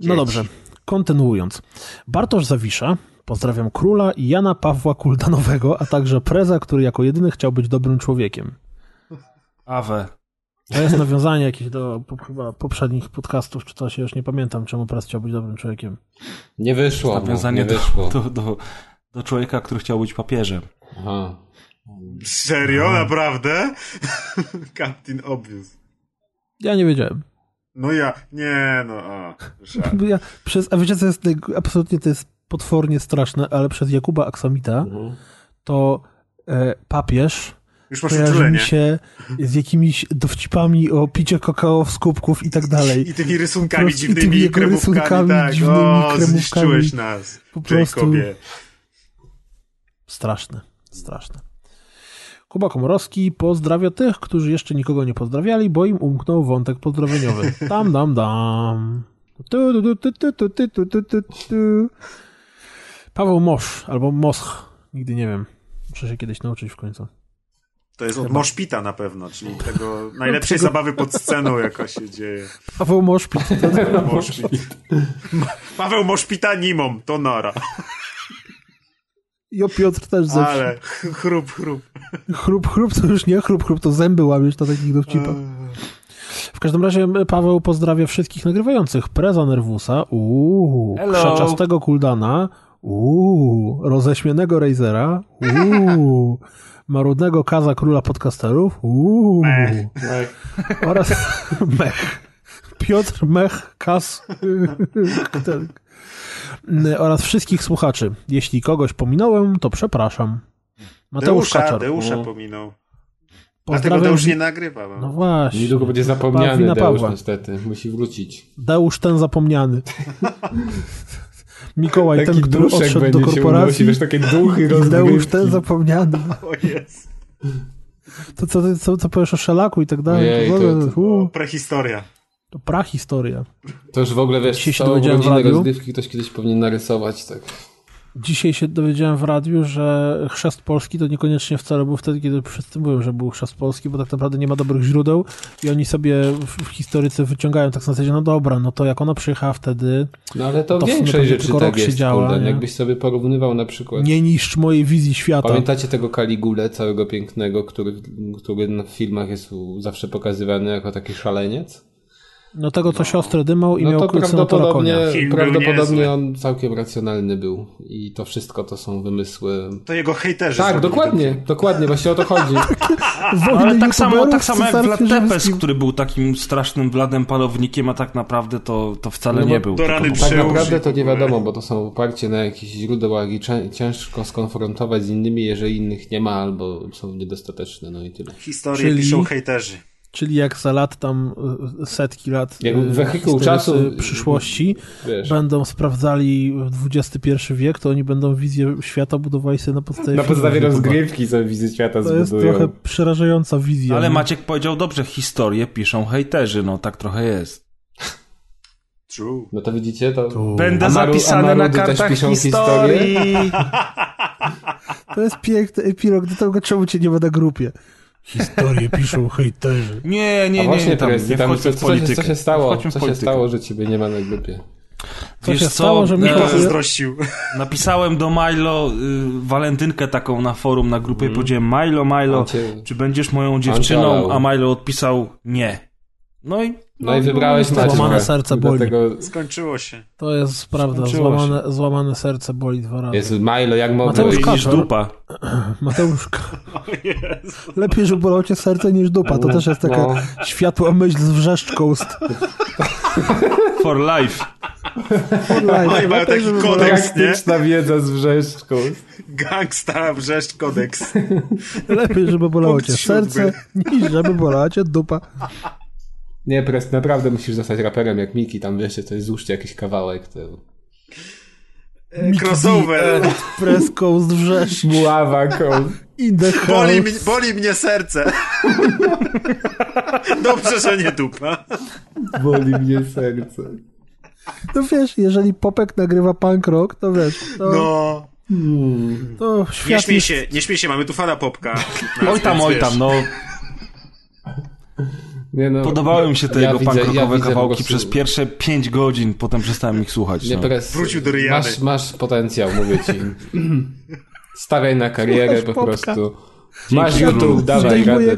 No dobrze, kontynuując. Bartosz Zawisza, pozdrawiam króla i Jana Pawła Kuldanowego, a także Preza, który jako jedyny chciał być dobrym człowiekiem. Awe. To jest nawiązanie jakieś do chyba poprzednich podcastów, czy coś, ja już nie pamiętam, czemu Prez chciał być dobrym człowiekiem. Nie wyszło. Nawiązanie nie wyszło. Do, do, do, do, człowieka, który chciał być papieżem. Aha. Serio? Aha. Naprawdę? [laughs] Captain Obvious. Ja nie wiedziałem. No ja, nie, no, a, ja, przez, A wiecie, co jest, absolutnie to jest potwornie straszne, ale przez Jakuba Aksamita mhm. to e, papież już masz uczulenie. mi się z jakimiś dowcipami o picie kakao z kubków i tak dalej. I tymi rysunkami prostu, dziwnymi, tymi kremówkami, rysunkami, tak. dziwnymi o, kremówkami. nas, po prostu Jacobie. straszne, straszne. Kuba Komorowski pozdrawia tych, którzy jeszcze nikogo nie pozdrawiali, bo im umknął wątek pozdrowieniowy. [laughs] Tam, dam, dam. Tu, tu, tu, tu, tu, tu, tu, tu, tu. Paweł Mosz albo Mosch. Nigdy nie wiem. Muszę się kiedyś nauczyć w końcu. To jest od Moszpita na pewno, czyli tego najlepszej zabawy pod sceną, jaka się dzieje. Paweł Moszpit. [laughs] Moszpit. Paweł Moszpita nimom, to nara. I o Piotr też zawsze. Ale chrup, chrup. Chrup, chrup to już nie chrup, chrup to zęby łamiesz na takich dowcipach. W każdym razie Paweł pozdrawia wszystkich nagrywających. Preza Nervusa, uuu, krzaczastego Kuldana, uuu, roześmienego Razera, uuu, marudnego kaza króla podcasterów. Uuu. Mech. Mech. Oraz [laughs] Mech. Piotr Mech Kas. oraz wszystkich słuchaczy. Jeśli kogoś pominąłem, to przepraszam. Mateusz Deusza, Kaczor. Deusza pominął. Dlatego Deusz nie nagrywa. No właśnie. Niedługo będzie zapomniany Deusz niestety. Musi wrócić. Deusz ten zapomniany. [laughs] Mikołaj, Taki ten, który odszedł do korporacji. Unosi, takie duchy już ten zapomniany. O jest. To co, co, co powiesz o szelaku i tak dalej? Ojej, to, to, to, prehistoria. To prahistoria. To już w ogóle wiesz, Dzisiaj całą rodzinę rozgrywki ktoś kiedyś powinien narysować, tak. Dzisiaj się dowiedziałem w radiu, że chrzest polski to niekoniecznie wcale był wtedy, kiedy wszyscy mówią, że był chrzest polski, bo tak naprawdę nie ma dobrych źródeł i oni sobie w historyce wyciągają tak na zasadzie, no dobra, no to jak ona przyjechała wtedy... No ale to, to większość rzeczy tak jest, siedziała, jakbyś sobie porównywał na przykład... Nie niszcz mojej wizji świata. Pamiętacie tego Kaligulę całego pięknego, który, który w filmach jest zawsze pokazywany jako taki szaleniec? No tego, co no. siostrę dymał i no miał to prawdopodobnie, prawdopodobnie on całkiem racjonalny był. I to wszystko to są wymysły. To jego hejterzy. Tak, dokładnie, dokładnie, właśnie o to chodzi. [laughs] Ale tak samo, tak samo jak Vlad Tepes, który był takim strasznym Wladem palownikiem, a tak naprawdę to, to wcale no, nie był. Do rany tak naprawdę to nie wiadomo, bo to są oparcie na jakichś źródłach i ciężko skonfrontować z innymi, jeżeli innych nie ma albo są niedostateczne, no i tyle. Historię Czyli... piszą hejterzy. Czyli jak za lat tam e, setki lat jak e, wehikuł czasu przyszłości wiesz. będą sprawdzali XXI wiek, to oni będą wizję świata budowali sobie na podstawie Na podstawie rozgrywki sobie wizję świata to zbudują. To jest trochę przerażająca wizja. Ale Maciek powiedział dobrze, historię piszą hejterzy, no tak trochę jest. True. No to widzicie, to... Tu. Będę Amaru, zapisany na kartach historii. [laughs] [laughs] to jest piękny epilog do tego, czemu cię nie ma na grupie. Historię piszą hejterzy. Nie, nie, A właśnie, nie, tam, nie tam, co, co, się, co się stało? Co się stało, że ciebie nie ma na grupie? Co Wiesz się co? stało, że e, zazdrościł. Napisałem do Milo y, walentynkę taką na forum, na grupie mm. powiedziałem Milo, Milo, cię... czy będziesz moją dziewczyną? A Milo odpisał nie. No i no, no i wybrałeś Maciek. Złamane serce boli. Dlatego... Skończyło się. To jest prawda, złamane, złamane serce boli dwa razy. Jest Milo, jak mogę Mateusz niż dupa. [clears throat] Mateusz [laughs] Lepiej, żeby bolało cię serce niż dupa. To też jest taka no. światła myśl z wrzeszczką. [laughs] For life. For life. Oni mają taki kodeks, nie? wiedza z wrzeszczką. Gangsta wrzeszcz kodeks. Lepiej, żeby bolało cię serce niż żeby bolała cię dupa. Nie, Prest, naprawdę musisz zostać raperem jak Miki, tam wiecie, coś złóżcie jakiś kawałek. To... E, crossover. Press Coast wrzesz. Muawa Coast. Boli, mi, boli mnie serce. [laughs] Dobrze, że nie dupa. Boli mnie serce. No wiesz, jeżeli Popek nagrywa punk rock, to wiesz. To... No. Hmm. To świat nie śmiej jest... się, nie śmiej się, mamy tu fana Popka. Oj tam, oj tam, no. Nie no, Podobały mi się te ja jego widzę, ja kawałki przez pierwsze 5 godzin, potem przestałem ich słuchać. Nie, no. Wrócił do Riany. Masz, masz potencjał, mówię ci. [clears throat] Stawiaj na karierę po prostu. Masz YouTube, dawaj radę.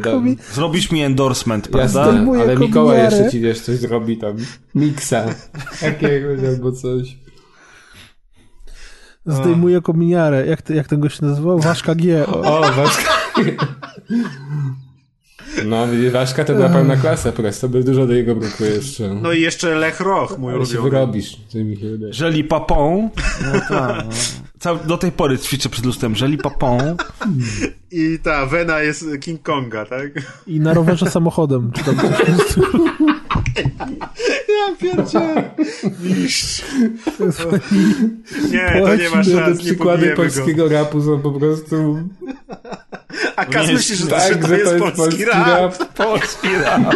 Zrobisz mi endorsement, prawda? Jasne, ale Mikołaj jeszcze ci wiesz, coś zrobi tam. Miksa [laughs] jakiegoś albo coś. Zdejmuję kominiarę. Jak, jak ten gość nazywał? Waszka G. O, o Waszka no, Waszka to była pełna klasa, po prostu by dużo do jego brakuje jeszcze. No i jeszcze Lech Roch, mój ulubiony. się wyrobisz, co mi się wydaje. Żeli Papon. No tak. No. Do tej pory ćwiczę przed lustrem. Żeli Papon. [laughs] I ta Wena jest King Konga, tak? I na rowerze samochodem. Czy tam coś ja pierdzielę. Mistrz. Nie, to nie ma szans. Przykłady polskiego go. rapu są po prostu... A Kaz myśli, że, tak, że, to, że jest to jest polski, polski rap. rap. Polski rap.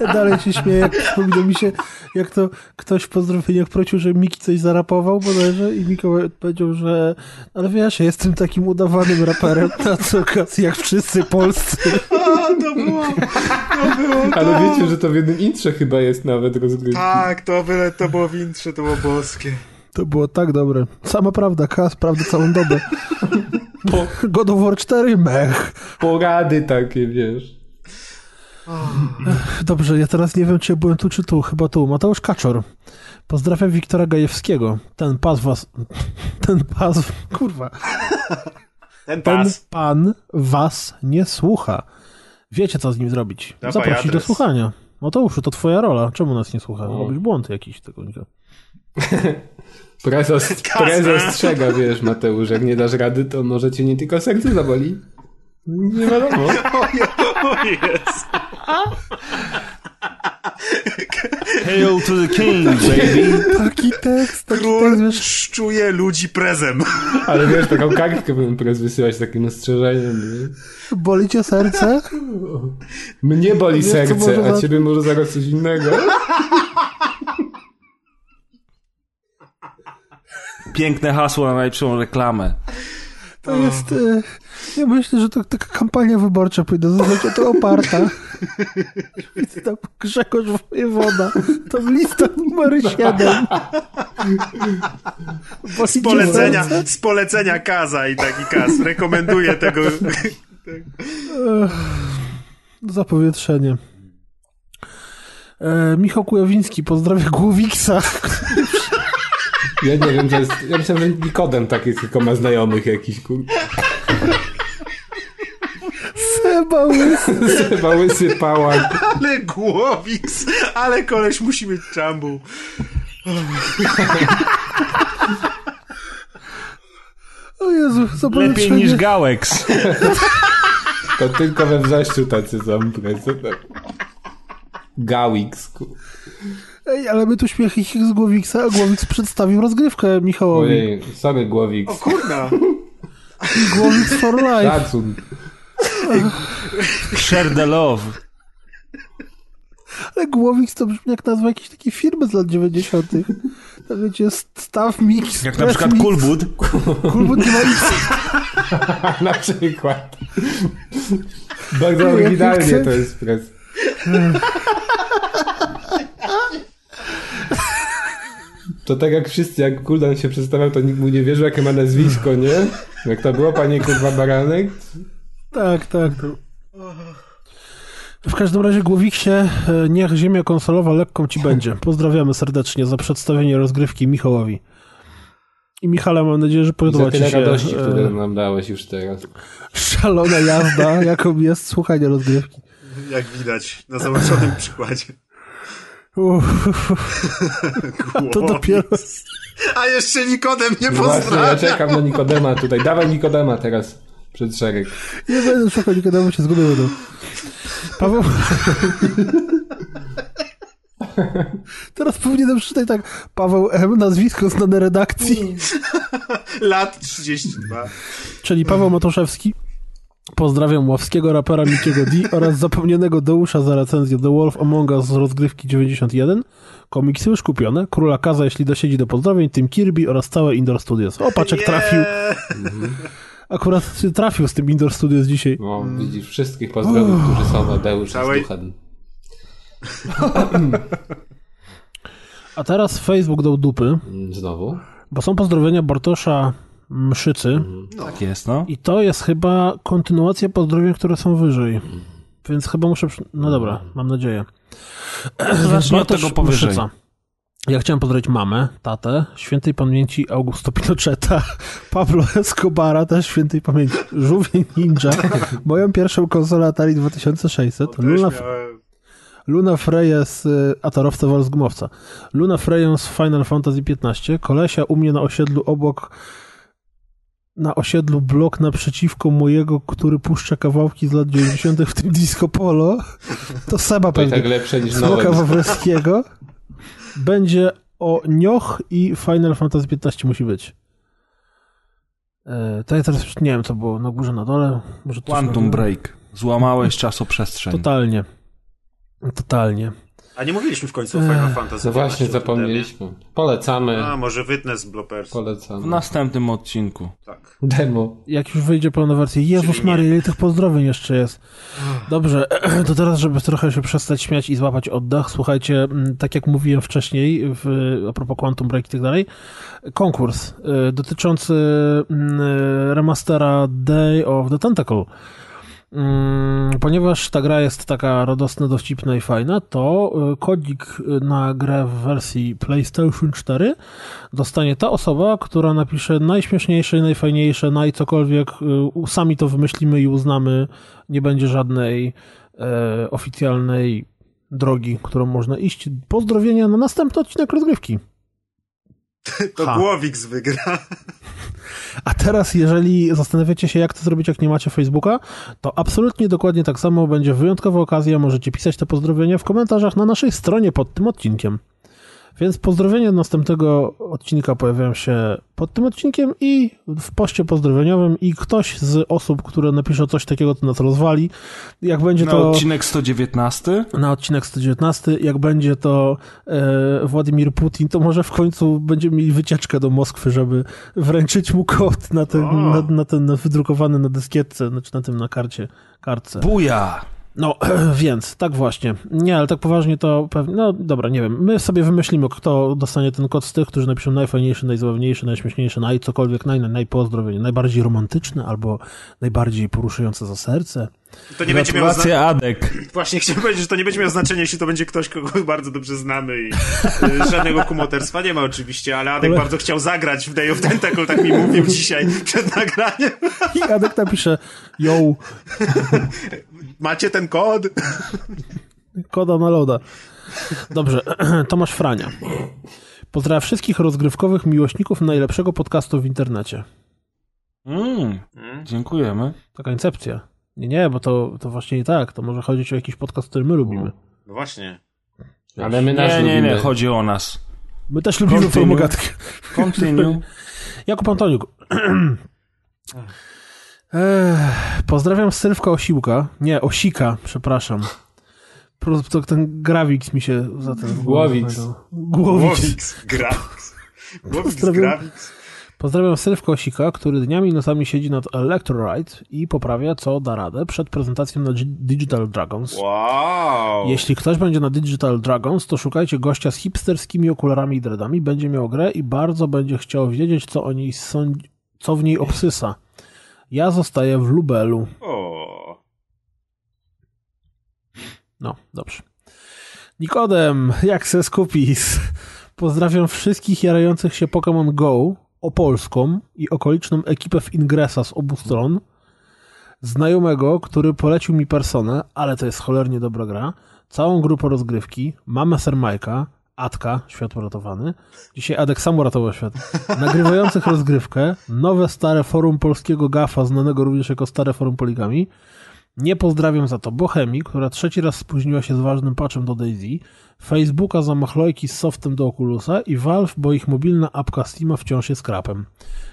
Ja dalej się śmieję, jak wspomina mi się, jak to ktoś w pozdrowieniach prosił, że Miki coś zarapował bodajże i Mikołaj odpowiedział, że ale wiesz, ja jestem takim udawanym raperem na co okazji, jak wszyscy polscy. A, to było, to było Ale wiecie, że to w jednym intrze chyba jest nawet rozgrywki. Tak, to, byle, to było w intrze, to było boskie. To było tak dobre. Sama prawda, Kas, prawda całą dobę. Po... [laughs] God of War 4, mech. Porady takie, wiesz. Dobrze, ja teraz nie wiem, czy ja byłem tu, czy tu. Chyba tu. Mateusz Kaczor. Pozdrawiam Wiktora Gajewskiego. Ten pas was... Ten pas... Kurwa. Ten pas. Ten pan was nie słucha. Wiecie, co z nim zrobić. Dawaj Zaprosić adres. do słuchania. Mateuszu, to twoja rola. Czemu nas nie słucha? Robisz błąd jakiś tego. [laughs] prezes, [laughs] prezes strzega, wiesz, Mateusz, jak nie dasz rady, to może cię nie tylko serce zaboli. Nie wiadomo. [laughs] O jest. Hail to the king, baby. Taki tekst, taki Król tekst, wiesz. szczuje ludzi prezem. Ale wiesz, taką kartkę bym prez wysyłać z takim ostrzeżeniem. Nie? Boli cię serce? Mnie boli wiesz, serce, a ciebie może zaraz coś innego. Piękne hasło na najlepszą reklamę. To jest... E, ja myślę, że to taka kampania wyborcza powinna zostać o to oparta. Widzę tam Grzegorz Wojewoda. To lista numer 7. Z polecenia, z polecenia Kaza i taki Kaz. Rekomenduję tego. Zapowietrzenie. E, Michał Kujawiński pozdrawia Głowiksa. Ja nie wiem, to jest, ja myślałem, że Nikodem taki tylko ma znajomych jakiś, kur... Seba łysy. Seba łysy pałak. Ale Głowiks, ale koleś musi mieć czambu. O Jezu, Lepiej niż Gałeks. To tylko we wrześniu tacy są. Gałix. Ej, ale my tu śmiech ich z Głowiksa, a Głowix przedstawił rozgrywkę Michałowi. Ojej, sorry Głowix. O kurna. Głowix for life. Szacun. [laughs] Share the love. Ale Głowix to brzmi jak nazwa jakiejś takiej firmy z lat 90. To wiecie, Staff Mix. Jak na przykład Kulbud. Kulbud nie ma X. [laughs] na przykład. Bardzo oryginalnie to jest press. [laughs] To tak jak wszyscy, jak Kuldan się przedstawiał, to nikt mu nie wierzył, jakie ma nazwisko, nie? Jak to było, panie kurwa Baranek? Tak, tak. W każdym razie, Głowiksie, niech ziemia konsolowa lekką ci będzie. Pozdrawiamy serdecznie za przedstawienie rozgrywki Michałowi. I Michale, mam nadzieję, że podoba ci się... radości, które nam dałeś już teraz. Szalona jazda, jaką jest słuchanie rozgrywki. Jak widać na załączonym przykładzie. To dopiero... A jeszcze Nikodem nie pozdrawia. ja czekam na Nikodema tutaj. Dawaj Nikodema teraz przed szereg. Nie będę szukał Nikodema, się zgubił. No. Paweł... Teraz powinienem przeczytać tak. Paweł M. Nazwisko znane redakcji. Lat 32. Czyli Paweł Matoszewski. Pozdrawiam ławskiego rapera Miciego D [laughs] oraz zapomnianego Deusza za recenzję The Wolf Among Us z rozgrywki 91. Komiksy już kupione. Króla Kaza, jeśli dosiedzi do pozdrowień, Tim Kirby oraz całe Indoor Studios. O, paczek yeah. trafił. Akurat trafił z tym Indoor Studios dzisiaj. No, widzisz, wszystkich pozdrowień, którzy są Deusz Całej... z duchem. A teraz Facebook dał dupy. Znowu? Bo są pozdrowienia Bartosza Mszycy. No. Tak jest, no. I to jest chyba kontynuacja pozdrowień, które są wyżej. Więc chyba muszę... No dobra, mam nadzieję. Zacznij od tego powyżej. Mszyca. Ja chciałem pozdrowić mamę, tatę, świętej pamięci Augusto Pinocheta, [laughs] Pablo Escobara, też świętej pamięci, Żółwie Ninja, moją pierwszą konsolę Atari 2600, Luna, Luna Freya z y, Atarowca wraz Gumowca, Luna Freya z Final Fantasy XV, kolesia u mnie na osiedlu obok na osiedlu blok naprzeciwko mojego, który puszcza kawałki z lat 90. w tym disco polo, to Seba to pewnie. tak lepsze niż Smoka Wawrowskiego. Będzie o Nioch i Final Fantasy XV musi być. E, to ja teraz już nie wiem, co było na górze, na dole. Może Quantum Break. Złamałeś czasoprzestrzeń. Totalnie. Totalnie. A nie mówiliśmy w końcu o Final Fantasy. No właśnie, zapomnieliśmy. Polecamy. A, może wytnę z bloopers. Polecamy. W następnym odcinku. Tak. Demo. Jak już wyjdzie pełna wersja. Jezus Maria, ile tych pozdrowień jeszcze jest. Dobrze, [clears throat] to teraz, żeby trochę się przestać śmiać i złapać oddech, słuchajcie, tak jak mówiłem wcześniej, w, a propos Quantum Break i tak dalej, konkurs y, dotyczący y, remastera Day of the Tentacle. Mm, ponieważ ta gra jest taka radosna, dowcipna i fajna, to y, kodzik na grę w wersji PlayStation 4 dostanie ta osoba, która napisze najśmieszniejsze, najfajniejsze, najcokolwiek, y, sami to wymyślimy i uznamy, nie będzie żadnej e, oficjalnej drogi, którą można iść. Pozdrowienia na następny odcinek rozgrywki. To ha. Głowix wygra. A teraz, jeżeli zastanawiacie się, jak to zrobić, jak nie macie Facebooka, to absolutnie dokładnie tak samo będzie wyjątkowa okazja. Możecie pisać te pozdrowienia w komentarzach na naszej stronie pod tym odcinkiem. Więc pozdrowienia następnego odcinka pojawiają się pod tym odcinkiem i w poście pozdrowieniowym i ktoś z osób, które napisze coś takiego, to nas rozwali. Jak będzie na to... Na odcinek 119? Na odcinek 119. Jak będzie to e, Władimir Putin, to może w końcu będziemy mieli wycieczkę do Moskwy, żeby wręczyć mu kod na ten, na, na, ten wydrukowany na dyskietce, znaczy na tym, na karcie, kartce. Buja! No, [clears throat] więc, tak właśnie. Nie, ale tak poważnie to pewnie, no dobra, nie wiem. My sobie wymyślimy, kto dostanie ten kod z tych, którzy napiszą najfajniejszy, najzabawniejszy, najśmieszniejszy, naj cokolwiek, naj, najpozdrowienie, najbardziej romantyczne albo najbardziej poruszające za serce. To nie będzie miało zna... Adek. Właśnie chciałem powiedzieć, że to nie będzie miało znaczenia, jeśli to będzie ktoś, kogo [laughs] bardzo dobrze znamy i y, żadnego kumoterstwa nie ma oczywiście, ale Adek ale... bardzo chciał zagrać w Day of Tentacle, tak mi mówił dzisiaj przed nagraniem. I Adek napisze, yo. [laughs] Macie ten kod? Koda na loda. Dobrze, [clears throat] Tomasz Frania. Pozdrawiam wszystkich rozgrywkowych miłośników najlepszego podcastu w internecie. Mm, dziękujemy. Taka incepcja. Nie, nie, bo to, to właśnie nie tak. To może chodzić o jakiś podcast, który my lubimy. No właśnie. Ale my nas nie, lubimy. nie, nie, chodzi o nas. My też lubimy formogatkę. Continue. [laughs] Jakub Antoniuk. [clears throat] pozdrawiam Sylwka Osiłka. Nie, Osika, przepraszam. To ten Grawix mi się za ten... Głowix. Głowix. Grawix. [laughs] Głowix, Grawix. Pozdrawiam Sylwka Osika, który dniami i nocami siedzi nad Electroride i poprawia co da radę przed prezentacją na Digital Dragons. Wow! Jeśli ktoś będzie na Digital Dragons, to szukajcie gościa z hipsterskimi okularami i dreadami, będzie miał grę i bardzo będzie chciał wiedzieć, co o niej sądzi, co w niej obsysa. Ja zostaję w Lubelu. O. No, dobrze. Nikodem, jak se skupisz? Pozdrawiam wszystkich jarających się Pokémon Go, opolską i okoliczną ekipę w Ingresa z obu stron, znajomego, który polecił mi personę, ale to jest cholernie dobra gra, całą grupę rozgrywki, mamę Sir Atka, świat uratowany. Dzisiaj Adek sam uratował świat. Nagrywających [laughs] rozgrywkę, nowe stare forum polskiego gafa, znanego również jako stare forum poligami. Nie pozdrawiam za to Bohemii, która trzeci raz spóźniła się z ważnym patchem do Daisy, Facebooka za machlojki z softem do Oculusa i Valve, bo ich mobilna apka Steama wciąż jest krapem.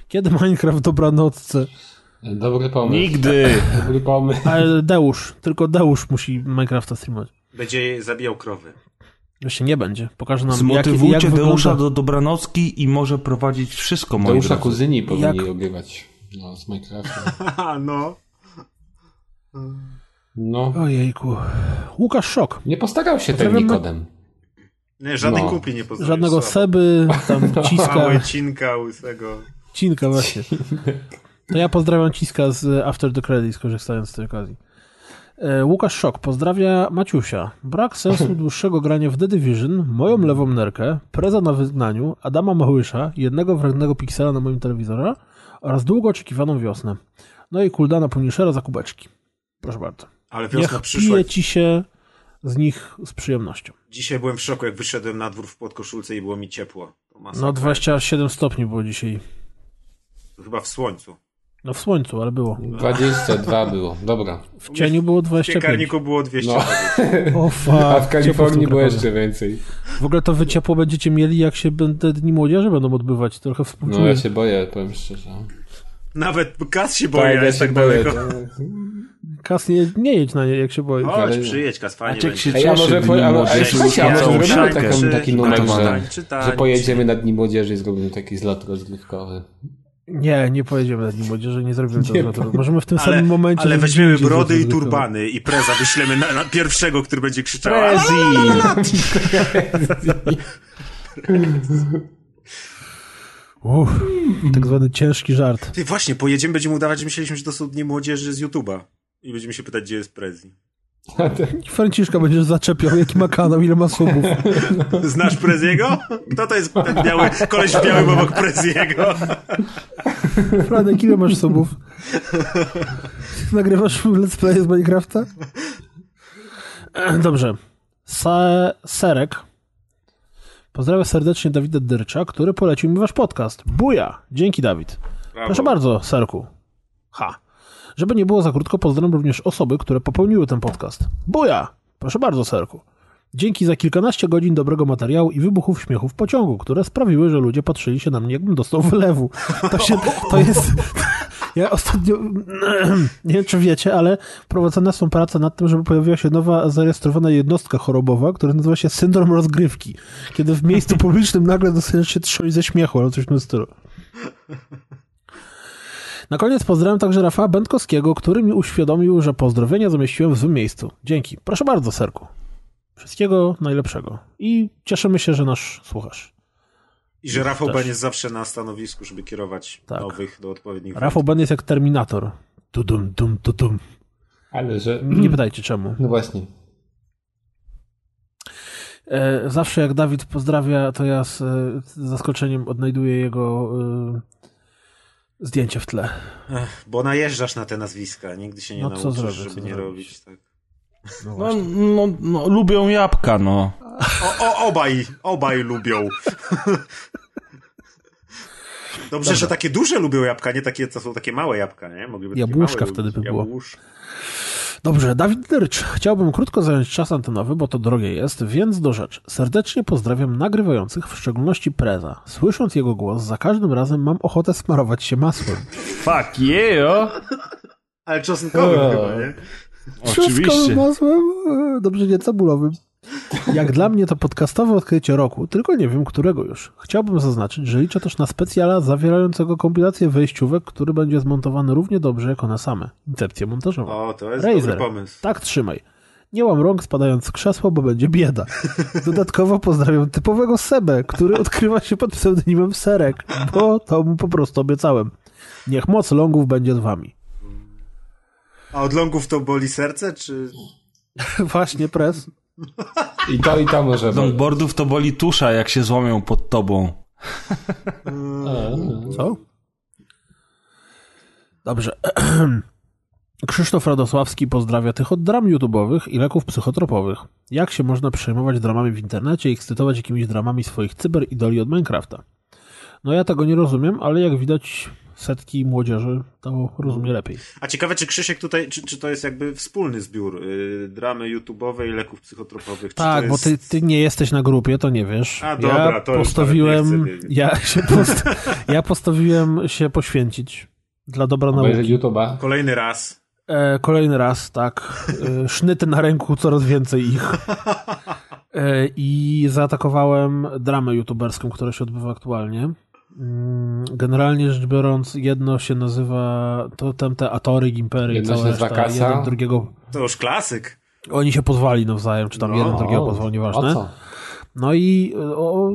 Kiedy Minecraft dobranocce? Dobry pomysł. Nigdy. [laughs] Dobry pomysł. Ale Deusz, tylko Deusz musi Minecrafta streamować. Będzie zabijał krowy. Jeszcze nie będzie. Pokażę nam, Zmotywujcie jak, jak Deusza wygląda... do Dobranocki i może prowadzić wszystko, moi Deusza drodzy. kuzyni powinni Jak- ogrywać. No, z Minecraftem. [laughs] Haha, no. No. Ojejku. Łukasz Szok. Nie postarał się ten Pozdrawiamy- Nikodem. Nie, żadnych No. kumpli nie poznaję. Żadnego Seby, tam [laughs] Ciska. Małe cinka, łysego. Cinka właśnie. To ja pozdrawiam Ciska z After the Credits, korzystając z tej okazji. E, Łukasz Szok pozdrawia Maciusia. Brak sensu [laughs] dłuższego grania w The Division, moją lewą nerkę, preza na wygnaniu, Adama Małysza, jednego wrednego piksela na moim telewizorze oraz długo oczekiwaną wiosnę. No i Kuldana Punishera za kubeczki. Proszę bardzo. Ale wiosna Niech przyszła. pije ci się z nich z przyjemnością. Dzisiaj byłem w szoku, jak wyszedłem na dwór w podkoszulce i było mi ciepło. No 27 stopni było dzisiaj. Chyba w słońcu. No w słońcu, ale było. 22 było. Dobra. W cieniu było W 25. piekarniku było 200 No. [laughs] O fuck. A w Kalifornii w było jeszcze więcej. W ogóle to wy ciepło będziecie mieli, jak się będę Dni Młodzieży będą odbywać. Trochę No współczuję. ja się boję, powiem szczerze. Nawet Kas się boję, ja jest się tak boję. daleko. Kas, nie, nie jedź na nie, jak się boisz. Chodź, przyjedź, Kas, fajnie będzie. się Ej, a cieszy może w po, a, ale młodzieży. słuchajcie, a może zrobimy taki numer, że, że pojedziemy na Dni Młodzieży i zrobimy taki zlot rozgrywkowy. Nie, nie pojedziemy na Dni Młodzieży, nie zrobimy Nie tego. Możemy w tym Ale, samym momencie... ale weźmiemy brody i turbany i preza wyślemy na, na pierwszego, który będzie krzyczał. Prezi! [laughs] Uff, tak zwany ciężki żart. Ty właśnie, pojedziemy, będziemy udawać, że myśleliśmy, że to są dni młodzieży z YouTube'a. I będziemy się pytać, gdzie jest Prezi. I Franciszka będziesz zaczepiał, jaki ma kanał, ile ma subów. Znasz Preziego? Kto to jest ten biały, koleś w białym obok Preziego? Franek, ile masz subów? Nagrywasz let's play z Minecrafta? Dobrze. Se Serek. Pozdrawiam serdecznie Dawida Dyrcza, który polecił mi wasz podcast. Buja! Dzięki, Dawid. Brawo. Proszę bardzo, Serku. Ha. Żeby nie było za krótko, pozdrawiam również osoby, które popełniły ten podcast. Buja! Proszę bardzo, Serku. Dzięki za kilkanaście godzin dobrego materiału i wybuchów śmiechu w pociągu, które sprawiły, że ludzie patrzyli się na mnie, jakbym dostał wylewu. To, się, to jest... [laughs] Ja ostatnio, [clears throat] nie wiem czy wiecie, ale prowadzone są prace nad tym, żeby pojawiła się nowa zarejestrowana jednostka chorobowa, która nazywa się syndrom rozgrywki. Kiedy w miejscu publicznym nagle dostajesz się trząść ze śmiechu, albo coś w tym stylu. Na koniec pozdrawiam także Rafała Będkowskiego, który mi uświadomił, że pozdrowienia zamieściłem w złym miejscu. Dzięki. Proszę bardzo, Serku. Wszystkiego najlepszego. I cieszymy się, że nasz słuchasz. I że Rafał Ben jest zawsze na stanowisku, żeby kierować tak. nowych do odpowiednich Rafał Ben jest jak Terminator. Tudum, dum, tudum. Ale że... [clears throat] Nie pytajcie czemu. No właśnie. E, zawsze jak Dawid pozdrawia, to ja z, z zaskoczeniem odnajduję jego y, zdjęcie w tle. Ech, bo najeżdżasz na te nazwiska, nigdy się nie no, nauczysz, zrobię, żeby nie robić tak. No, no, no, no, lubią jabłka, no. O, o, obaj, obaj lubią. Dobrze, Dobra. że takie duże lubią jabłka, nie takie, co są takie małe jabłka, nie? Mogliby Jabłuszka wtedy by było. Jabłusz. Dobrze, Dawid Dyrcz. Chciałbym krótko zająć czas antenowy, bo to drogie jest, więc do rzeczy. Serdecznie pozdrawiam nagrywających, w szczególności Preza. Słysząc jego głos, za każdym razem mam ochotę smarować się masłem. Fuck yeah! Ale czosnkowym chyba, nie? Oczywiście. masłem? E, dobrze, nie cebulowym. Jak dla mnie to podcastowe odkrycie roku, tylko nie wiem którego już. Chciałbym zaznaczyć, że liczę też na specjala zawierającego kompilację wejściówek, który będzie zmontowany równie dobrze jak one same. Incepcję montażową. O, to jest Razer. dobry pomysł. Tak trzymaj. Nie mam rąk spadając z krzesła, bo będzie bieda. Dodatkowo pozdrawiam typowego Sebę, który odkrywa się pod pseudonimem Serek, bo to mu po prostu obiecałem. Niech moc longów będzie z wami. A od longów to boli serce, czy... [laughs] Właśnie, pres. I to i to może być. Longboardów to boli tusza, jak się złomią pod tobą. Co? Dobrze. [clears throat] Krzysztof Radosławski pozdrawia tych od dram YouTube'owych i leków psychotropowych. Jak się można przejmować dramami w internecie i ekscytować jakimiś dramami swoich cyber-idoli od Minecrafta? No ja tego nie rozumiem, ale jak widać setki młodzieży to rozumie lepiej. A ciekawe, czy Krzysiek tutaj, czy, czy to jest jakby wspólny zbiór yy, dramy YouTube'owej leków psychotropowych? Tak, jest... bo ty, ty nie jesteś na grupie, to nie wiesz. A dobra, ja to postawiłem, ja się, post, ja postawiłem się poświęcić dla dobra nauki. YouTube'a. Kolejny raz. E, kolejny raz, tak. E, sznyty na ręku, coraz więcej ich. E, I zaatakowałem dramę youtuberską, która się odbywa aktualnie. Mm, generalnie rzecz biorąc, jedno się nazywa Totem te Atory, Impery jedno cała reszta, kasa. jeden drugiego... To już klasyk. Oni się pozwali nawzajem, czy tam no, jeden drugiego pozwał, nieważne. No i o,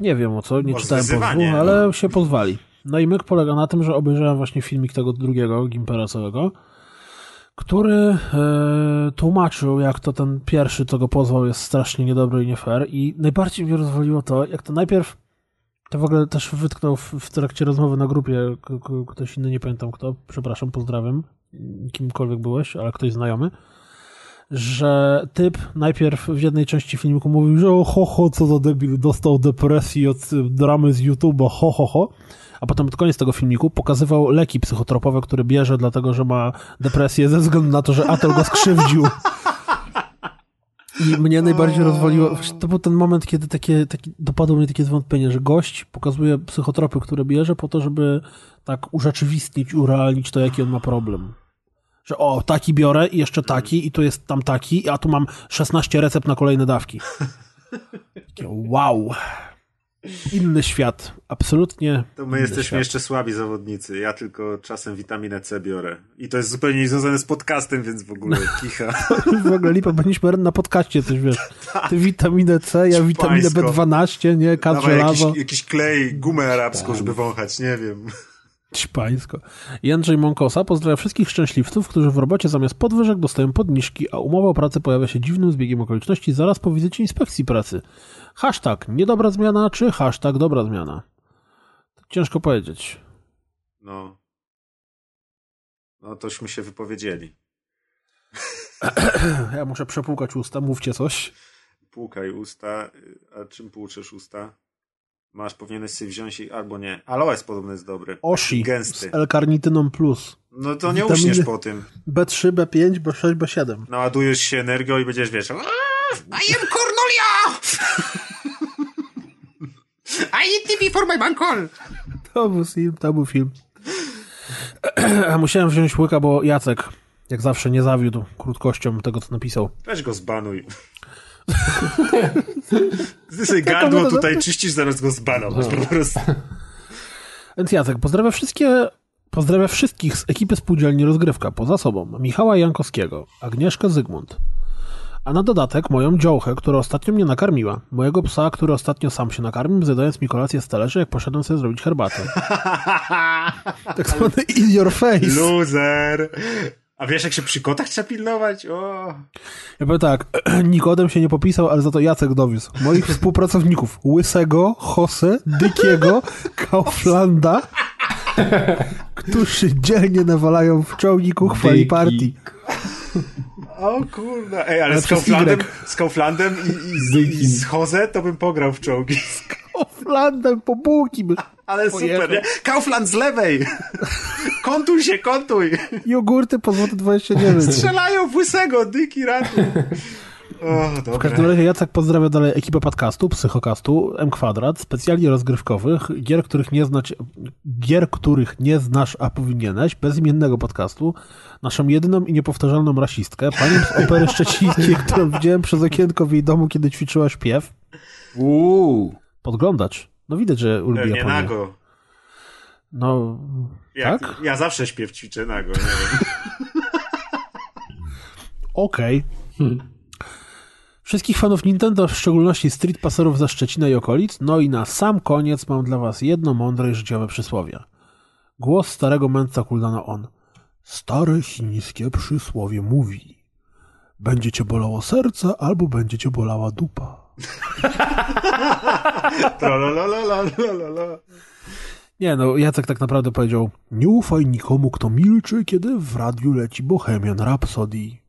nie wiem o co, nie Może czytałem pozwu, ale się pozwali. No i myk polega na tym, że obejrzałem właśnie filmik tego drugiego, Gimpera całego, który e, tłumaczył, jak to ten pierwszy, co go pozwał, jest strasznie niedobry i nie fair. I najbardziej mnie rozwaliło to, jak to najpierw to w ogóle też wytknął w, w trakcie rozmowy na grupie ktoś inny, nie pamiętam kto, przepraszam, pozdrawiam, kimkolwiek byłeś, ale ktoś znajomy, że typ najpierw w jednej części filmiku mówił, że ho, ho co za debil, dostał depresji od dramy z YouTube'a, ho, ho, ho, a potem pod koniec tego filmiku pokazywał leki psychotropowe, które bierze dlatego, że ma depresję ze względu na to, że Atel go skrzywdził. [laughs] I mnie najbardziej rozwaliło, to był ten moment, kiedy takie, takie, dopadło mnie takie zwątpienie, że gość pokazuje psychotropy, które bierze po to, żeby tak urzeczywistnić, urealnić to, jaki on ma problem. Że o, taki biorę i jeszcze taki i tu jest tam taki, a tu mam 16 recept na kolejne dawki. [laughs] Takie, wow. Inny świat, absolutnie. To my jesteśmy świat. jeszcze słabi zawodnicy. Ja tylko czasem witaminę C biorę. I to jest zupełnie niezwiązane z podcastem, więc w ogóle kicha. [laughs] w ogóle lipa, powinniśmy na podcaście coś wiesz. [laughs] Ty witaminę C, ja witaminę B12, nie? Kat jakiś, jakiś klej, gumę arabską, żeby wąchać, nie wiem. Ćpańsko. Jędrzej Mąkosa pozdrawia wszystkich szczęśliwców, którzy w robocie zamiast podwyżek dostają podniżki, a umowa o pracę pojawia się dziwnym zbiegiem okoliczności zaraz po wizycie inspekcji pracy. Hashtag niedobra zmiana, czy hashtag dobra zmiana? Ciężko powiedzieć. No. No tośmy się wypowiedzieli. [clears throat] Ja muszę przepłukać usta, mówcie coś. Płukaj usta. A czym płuczesz usta? Masz, powinieneś sobie wziąć i albo nie. Aloes podobno jest dobry. Oshi Gęsty. z L-karnityną plus. No to nie uśniesz po tym. B3, B5, B6, B7. Naładujesz się energią i będziesz, wiesz, I am Cornelia! [laughs] I eat TV for my uncle! To był film, to był film. [clears throat] A musiałem wziąć łyka, bo Jacek, jak zawsze, nie zawiódł krótkością tego, co napisał. Weź go zbanuj. Ty sobie gardło tutaj czyścisz, zamiast go zbanować po prostu. Więc Jacek, pozdrawia wszystkie Pozdrawia wszystkich z ekipy spółdzielni Rozgrywka, poza sobą Michała Jankowskiego, Agnieszkę Zygmunt, a na dodatek moją dziołchę, która ostatnio mnie nakarmiła, mojego psa, który ostatnio sam się nakarmił, zjadając mi kolację z talerzy, jak poszedłem sobie zrobić herbatę. [laughs] tak zwany in your face. Loser! A wiesz, jak się przy kotach trzeba pilnować? O. Ja powiem tak, [clears throat] Nikodem się nie popisał, ale za to Jacek dowiózł. Moich współpracowników, Łysego, Jose, Dykiego, [laughs] Kauflanda, którzy dzielnie nawalają w czołniku chwali partii. O kurde, ej, ale, ale z, Kauflandem, z Kauflandem i, i, z, i z Jose to bym pograł w czołgi. Z Kauflandem po bułki by Ale super, nie? Kaufland z lewej! Kontuj się, kontuj! Jogurty po złote 29. Strzelają w łysego, dyki ratuj. O, w każdym razie Jacek pozdrawia dalej ekipę podcastu, Psychokastu, M Kwadrat, specjalnie rozgrywkowych, gier, których nie znać, gier, których nie znasz, a powinieneś, bezimiennego podcastu, naszą jedyną i niepowtarzalną rasistkę, panią z opery szczecińskiej, [laughs] którą widziałem przez okienko w jej domu, kiedy ćwiczyła śpiew. Uuu. Podglądacz. No widać, że lubi Pewnie Japonię. nago. No, Jak, tak? Ja zawsze śpiew ćwiczę nago, nie wiem. [laughs] Okej. Okay. Hmm. Wszystkich fanów Nintendo, w szczególności Street Passerów ze Szczecina i okolic, no i na sam koniec mam dla was jedno mądre i życiowe przysłowie. Głos starego mędrca Kuldana on. Stare chińskie przysłowie mówi. Będzie cię bolało serce, albo będzie cię bolała dupa. [laughs] Nie no, Jacek tak naprawdę powiedział Nie ufaj nikomu, kto milczy, kiedy w radiu leci Bohemian Rhapsody.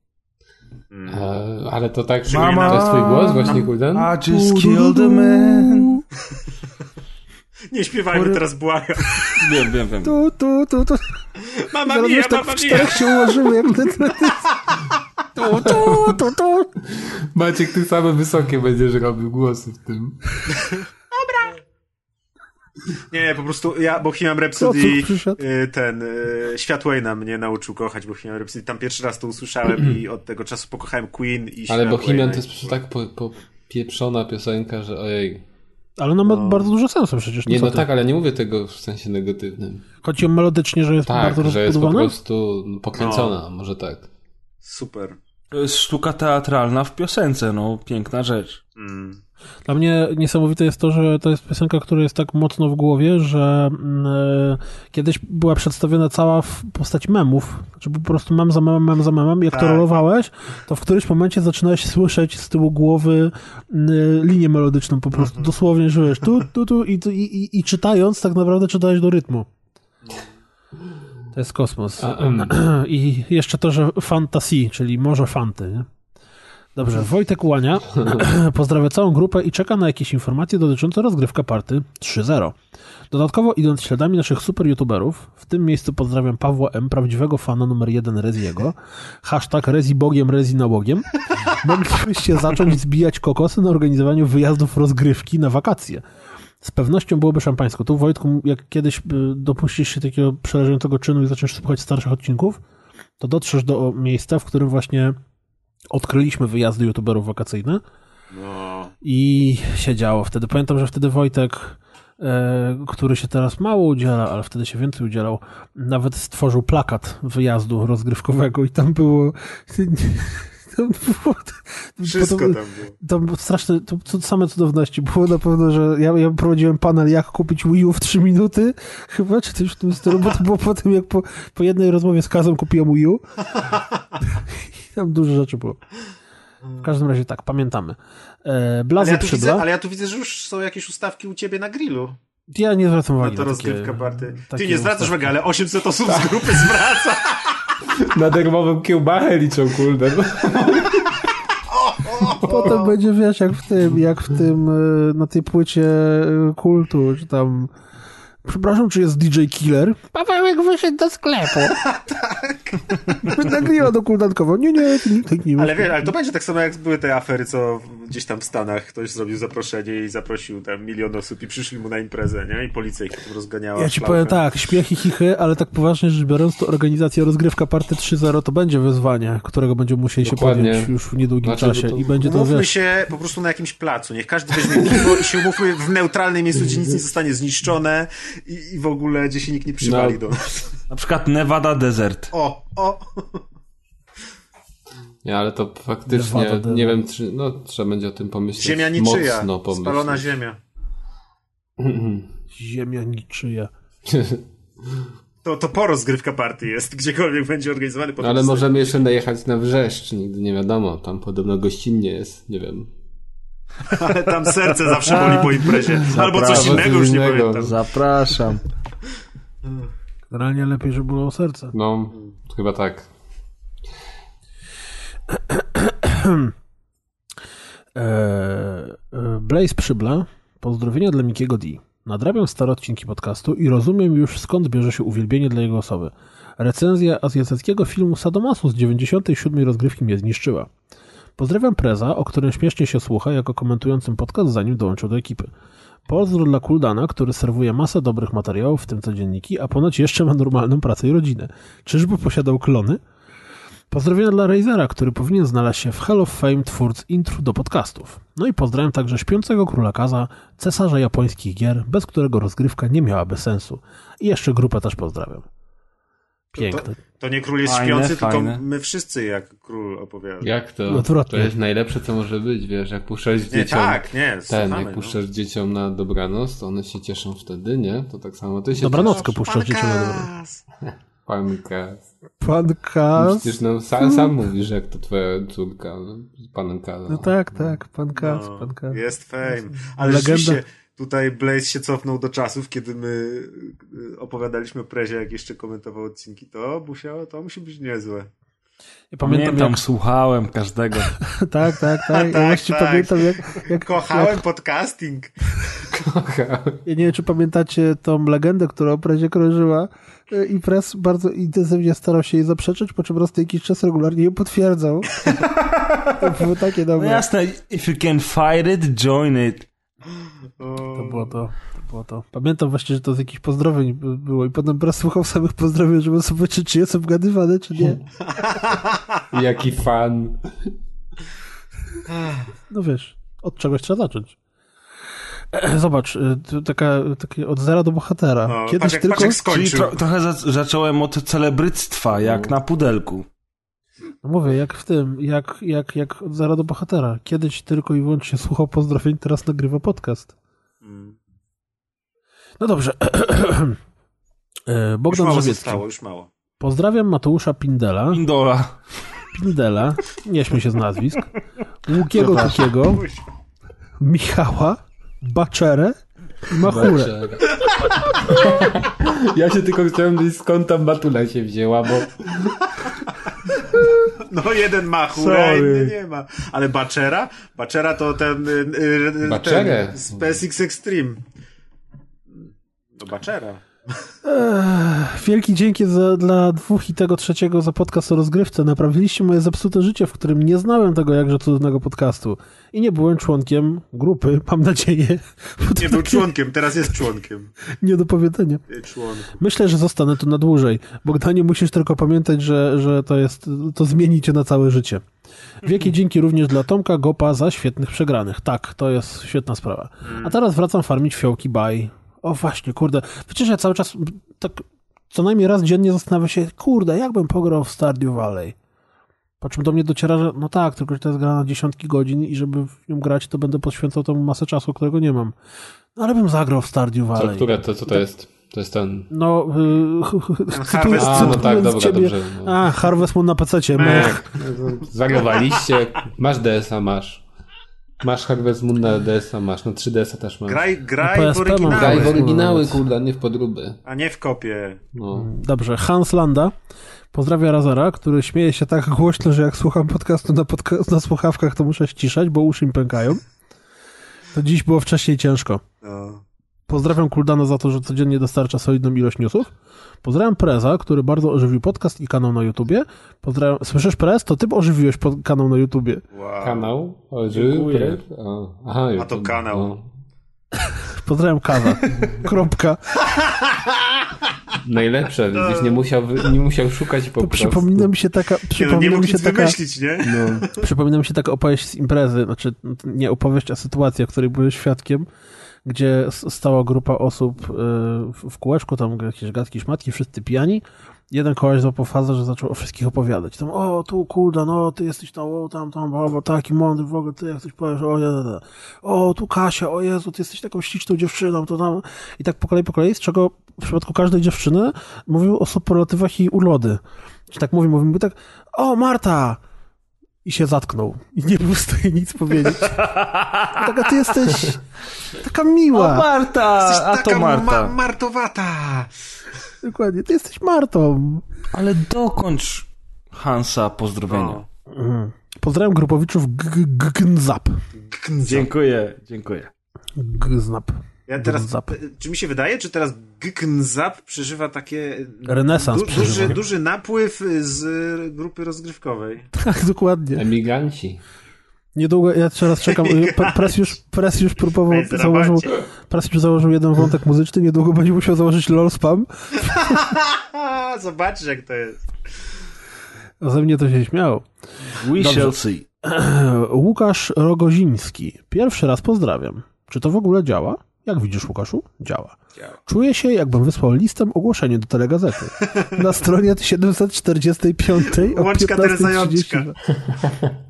Mm. E, ale to tak, Mama, to jest twój głos właśnie, Kulden? I just killed a man. [laughs] Nie śpiewajmy teraz, błagam. Wiem, wiem, wiem. Tu, tu, tu, tu. Mama Zaraz mia, tak mama mia. się ułożyły, jak [laughs] te tu, tu, tu, tu. Maciek, ty same wysokie będziesz robił głosy w tym. [laughs] Nie, po prostu ja Bohemian Rhapsody y, ten y, Światłejna mnie nauczył kochać Bohemian Rhapsody. Tam pierwszy raz to usłyszałem i od tego czasu pokochałem Queen i Ale Bohemian to jest tak po, po pieprzona piosenka, że ojej. Ale ona ma no. bardzo dużo sensu przecież. Nie, no tak, ale nie mówię tego w sensie negatywnym. Chodzi o melodycznie, że jest tak, bardzo że jest po prostu pokręcona, no. może tak. Super. To jest sztuka teatralna w piosence, no piękna rzecz. Mm. Dla mnie niesamowite jest to, że to jest piosenka, która jest tak mocno w głowie, że y, kiedyś była przedstawiona cała w postaci memów, znaczy po prostu mem za memem, mem za memem. Jak tak. to rolowałeś, to w którymś momencie zaczynałeś słyszeć z tyłu głowy y, linię melodyczną po prostu, mhm. dosłownie, wiesz, tu, tu, tu i, i, i, i czytając tak naprawdę czytałeś do rytmu. To jest kosmos. [clears throat] I jeszcze to, że fantasy, czyli morze fanty, nie? Dobrze, Wojtek Łania [clears throat] [clears throat] pozdrawia całą grupę i czeka na jakieś informacje dotyczące rozgrywka party 3.0. Dodatkowo idąc śladami naszych super youtuberów, w tym miejscu pozdrawiam Pawła M., prawdziwego fana numer jeden Reziego, hashtag Rezi Bogiem, [laughs] Rezi moglibyście zacząć zbijać kokosy na organizowaniu wyjazdów rozgrywki na wakacje. Z pewnością byłoby szampańsko. Tu Wojtku, jak kiedyś y, dopuścisz się takiego przerażającego czynu i zaczniesz słuchać starszych odcinków, to dotrzesz do miejsca, w którym właśnie odkryliśmy wyjazdy youtuberów wakacyjne no. i się działo wtedy. Pamiętam, że wtedy Wojtek, e, który się teraz mało udziela, ale wtedy się więcej udzielał, nawet stworzył plakat wyjazdu rozgrywkowego i tam było... Wszystko [laughs] tam było. To było straszne, to, to same cudowności. Było na pewno, że ja, ja prowadziłem panel jak kupić Wii U w 3 minuty, chyba, czy coś w tym stylu, bo to było po tym, jak po, po jednej rozmowie z Kazem kupiłem Wii U. [laughs] Tam dużo rzeczy było. W każdym razie tak, pamiętamy. E, Blazy ale, ja widzę, ale ja tu widzę, że już są jakieś ustawki u ciebie na grillu. Ja nie zwracam uwagi na to rozgrywka party. Ty nie zwracasz uwagi, ale 800 osób z grupy zwraca. Na darmową kiełbachę liczą, kurde. Potem będzie, wiesz, jak w tym, jak w tym, e, na tej płycie e, kultu, czy tam Przepraszam, czy jest DJ Killer? Pawełek wyszedł do sklepu. [laughs] tak. Nagrywa do kuldankowo. Nie, nie, tak nie Ale wiesz, ale to będzie tak samo jak były te afery, co gdzieś tam w Stanach ktoś zrobił zaproszenie i zaprosił tam milion osób i przyszli mu na imprezę, nie? I policja ich tam rozganiała. Ja ci powiem tak, śmiech i chichy, ale tak poważnie rzecz biorąc, to organizacja rozgrywka party 3.0 to będzie wyzwanie, którego będziemy musieli Dokładnie. się podjąć już w niedługim znaczy, czasie. To... I będzie to, Umówmy wiesz... się po prostu na jakimś placu. Niech każdy weźmie piwo i się umówmy w neutralnym miejscu, gdzie nic nie zostanie zniszczone i, i w ogóle, gdzie się nikt nie przywali no. do nas. Na przykład Nevada Desert. O, o! Nie, ale to faktycznie, Nevada, nie wiem, czy, no, trzeba będzie o tym pomyśleć. Ziemia niczyja, mocno pomyśleć. spalona ziemia. [clears throat] ziemia niczyja. [laughs] To, to po rozgrywka party jest, gdziekolwiek będzie organizowany. Ale możemy jeszcze najechać na Wrzeszcz, nigdy nie wiadomo. Tam podobno gościnnie jest, nie wiem. [laughs] Ale tam serce zawsze boli po imprezie. [laughs] Albo coś innego, już nie pamiętam. Zapraszam. Generalnie lepiej, żeby było serce. No, chyba tak. E, e, Blaze Przybla. Pozdrowienia dla Mikiego D. Nadrabiam stare odcinki podcastu i rozumiem już skąd bierze się uwielbienie dla jego osoby. Recenzja azjatyckiego filmu Sadomasu z 97 rozgrywki mnie zniszczyła. Pozdrawiam Preza, o którym śmiesznie się słucha jako komentującym podcast, zanim dołączył do ekipy. Pozdro dla Kuldana, który serwuje masę dobrych materiałów, w tym codzienniki, a ponoć jeszcze ma normalną pracę i rodzinę. Czyżby posiadał klony? Pozdrowienia dla Razera, który powinien znaleźć się w Hall of Fame twórc intro do podcastów. No i pozdrawiam także śpiącego króla Kaza, cesarza japońskich gier, bez którego rozgrywka nie miałaby sensu. I jeszcze grupę też pozdrawiam. Piękne. To, to nie król jest fajne, śpiący, fajne. tylko my wszyscy jak król opowiada. Jak to? To jest najlepsze, co może być, wiesz, jak puszczasz dzieciom... Nie, tak, nie, ten, jak no. puszczasz dzieciom na dobranoc, to one się cieszą wtedy, nie? To tak samo ty się Dobranockę puszczasz dzieciom na dobranoc. Pan Kaz. Pan Kaz. Przecież no, sam, sam mówisz, jak to twoja córka, no, pan Kaz. No tak, tak, pan Kaz, no. Jest fame. Ale Legenda. rzeczywiście tutaj Blaze się cofnął do czasów, kiedy my y, opowiadaliśmy o prezie, jak jeszcze komentował odcinki. To musiało, to musi być niezłe. Ja pamiętam, pamiętam jak... słuchałem każdego. [laughs] tak, tak, tak. Ja tak, tak. pamiętam jak... jak Kochałem jak... podcasting. Kochałem. Ja nie wiem, czy pamiętacie tą legendę, która o prezie krążyła y, i press bardzo intensywnie starał się jej zaprzeczyć, po czym raz jakiś czas regularnie ją potwierdzał. [laughs] to było takie dobre. No jasne, if you can fight it, join it. To było to, to było to. Pamiętam właśnie, że to z jakichś pozdrowień było i potem teraz słuchał samych pozdrowień, żeby sobie czy, czy jest obgadywany, czy nie. Jaki fan. No wiesz, od czegoś trzeba zacząć. [clears throat] Zobacz, y, taka, takie od zera do bohatera. No, Kiedyś patrz, tylko... Czyli tro, trochę za, zacząłem od celebryctwa, jak no. na pudelku. No mówię, jak w tym, jak, jak, jak od zera do bohatera. Kiedyś tylko i wyłącznie słuchał pozdrowień, teraz nagrywa podcast. Mm. No dobrze. [clears throat] E, Bogdan już mało zostało, już mało. Pozdrawiam Mateusza Pindela. Pindola. Pindela. Nie śmiej się z nazwisk. [laughs] Łukiego Tukiego. Michała. Baczerę i Machurę. Ja się tylko chciałem wiedzieć skąd tam Matula się wzięła, bo... No jeden Machurę, inny nie ma. Ale Baczera? Baczera to ten... Y, y, Baczerę? Ten SpaceX Extreme. To Baczera. Wielki dzięki za, dla dwóch i tego trzeciego za podcast o rozgrywce. Naprawiliście moje zepsute życie, w którym nie znałem tego jakże cudownego podcastu. I nie byłem członkiem grupy, mam nadzieję. Nie był członkiem, teraz jest członkiem. Nie do powiedzenia. Myślę, że zostanę tu na dłużej. Bogdanie, musisz tylko pamiętać, że, że to jest, to zmieni cię na całe życie. Wielkie dzięki również dla Tomka Gopa za świetnych przegranych. Tak, to jest świetna sprawa. A teraz wracam farmić fiołki baj o właśnie, kurde. Przecież ja cały czas tak co najmniej raz dziennie zastanawiam się, kurde, jakbym pograł w Stardew Valley. Po czym do mnie dociera, że no tak, tylko że to jest gra na dziesiątki godzin i żeby w nią grać, to będę poświęcał temu masę czasu, którego nie mam. No ale bym zagrał w Stardew Valley. Co, które, to, co to jest? To jest ten... No, [laughs] yy, Harvest A, no tak, dobra, ciebie. dobrze. No. A, Harvest Moon na PC. Mech. [laughs] Zagrywaliście, masz DS-a, masz. Masz Harvest Moon na DS-a, masz na 3DS-a też masz. Graj, graj w oryginały. Graj w oryginały, kurde, nie w podróby. A nie w kopie. No. Dobrze, Hans Landa pozdrawia Razara, który śmieje się tak głośno, że jak słucham podcastu na, podca- na słuchawkach, to muszę ściszać, bo uszy mi pękają. To dziś było wcześniej ciężko. No. Pozdrawiam Kuldana za to, że codziennie dostarcza solidną ilość newsów. Pozdrawiam Preza, który bardzo ożywił podcast i kanał na YouTubie. Pozdrawiam... Słyszysz Prez? To ty ożywiłeś kanał na YouTubie. Wow. Kanał? Prez? Aha, A to kanał. No. [laughs] Pozdrawiam Kaza. Kropka. [laughs] Najlepsze, no. gdzieś nie musiał, nie musiał szukać po to prostu. Przypomina mi się taka... Przypomina nie, no mi się taka, wymyślić, nie? No. Przypomina mi się taka opowieść z imprezy, znaczy nie opowieść, a sytuacja, której byłem świadkiem gdzie stała grupa osób y, w kółeczku, tam jakieś gadki, szmatki, wszyscy pijani. Jeden koleś złapał fazę, że zaczął o wszystkich opowiadać. Tam, o, tu kulda, no, ty jesteś tam, o, tam, tam, bo taki mądry, w ogóle ty jak coś powiesz, o, nie, o, tu Kasia, o Jezu, ty jesteś taką śliczną dziewczyną, to tam. I tak po kolei, po kolei, z czego w przypadku każdej dziewczyny mówił o superlatywach i urody. Czy tak mówi, mówi, tak, o, Marta, i się zatknął. I nie był w stanie nic powiedzieć. [laughs] Taka ty jesteś taka miła. O Marta! Jesteś a to Marta. Ma martowata. Dokładnie, ty jesteś Martą. Ale dokończ Hansa pozdrowienia. Mhm. Pozdrawiam grupowiczów Gnzap. Dziękuję, dziękuję. Gznap. Ja teraz, czy mi się wydaje, czy teraz Gknzap przeżywa takie... Renesans du, duży, duży napływ z grupy rozgrywkowej. Tak, dokładnie. Emigranci. Niedługo, ja teraz czekam, Pres już, Pres już próbował, założył, Pres już założył jeden wątek muzyczny, niedługo będzie musiał założyć LOL Spam. [laughs] Zobaczysz jak to jest. A ze mnie to się śmiało. We Dobrze. shall see. [clears throat] Łukasz Rogoziński. Pierwszy raz pozdrawiam. Czy to w ogóle działa? Jak widzisz, Łukaszu? Działa. Działa. Czuję się, jakbym wysłał listem ogłoszenie do telegazety. [laughs] Na stronie 745 Łączka Teresa Jączka.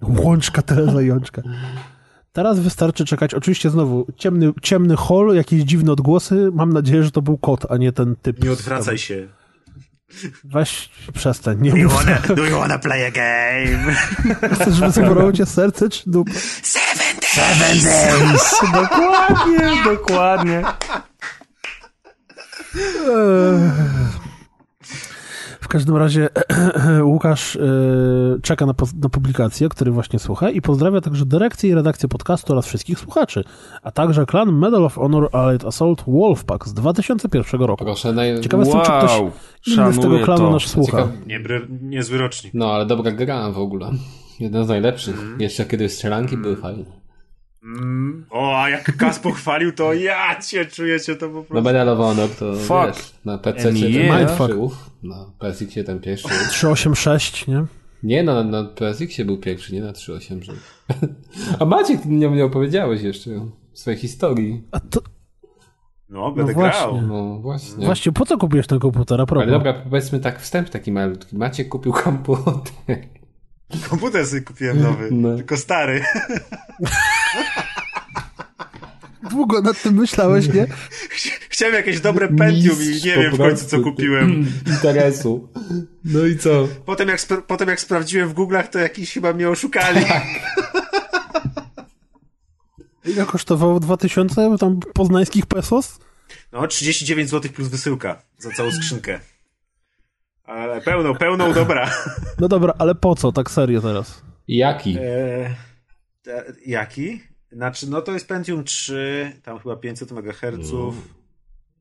Łączka Teresa Jączka. Teraz wystarczy czekać. Oczywiście znowu ciemny, ciemny hol, jakieś dziwne odgłosy. Mam nadzieję, że to był kot, a nie ten typ. Nie odwracaj się. Weź przestań, nie do you, wanna, do you wanna play a game? [laughs] Chcesz, cię serce czy dupa? Seven days! Seven days! [laughs] dokładnie, dokładnie. [laughs] W każdym razie [clears throat] Łukasz e, czeka na, na publikację, który właśnie słucha i pozdrawia także dyrekcję i redakcję podcastu oraz wszystkich słuchaczy, a także klan Medal of Honor Allied Assault Wolfpack z 2001 roku. Proszę, naj... Ciekawe wow, czy ktoś inny z tego klanu to. nasz słucha. Ciekawe... Nie, niezły rocznik. No, ale dobra gra w ogóle. Jeden z najlepszych. Mm. Jeszcze kiedy strzelanki mm. były fajne. Mm. O, a jak Kas pochwalił, to ja cię czujecie to po prostu. No Medal of Honor to Fuck. Wiesz, na PC ten pierwszy, na PSX ten pierwszy. 386, nie? Nie, no, na PSX był pierwszy, nie na 386. [laughs] A Maciek, nie, nie opowiedziałeś jeszcze swojej historii. A to... No, będę no grał. No właśnie. Właśnie, po co kupiłeś ten komputer, a propos? Ale dobra, powiedzmy tak, wstęp taki malutki. Maciek kupił komputer. Komputer sobie kupiłem nowy, no. tylko stary. [laughs] Długo nad tym myślałeś, nie? Chciałem jakieś dobre Pentium i nie wiem w końcu, co kupiłem. [laughs] Interesu. No i co? Potem jak, potem jak sprawdziłem w Google'ach, to jakiś chyba mnie oszukali. Tak. Ile kosztowało 2000 tam poznańskich pesos? No, 39 zł plus wysyłka za całą skrzynkę. Ale pełną, pełną dobra. No dobra, ale po co tak serio teraz? Jaki? E, te, jaki? Znaczy, no to jest Pentium 3, tam chyba 500 MHz, mm.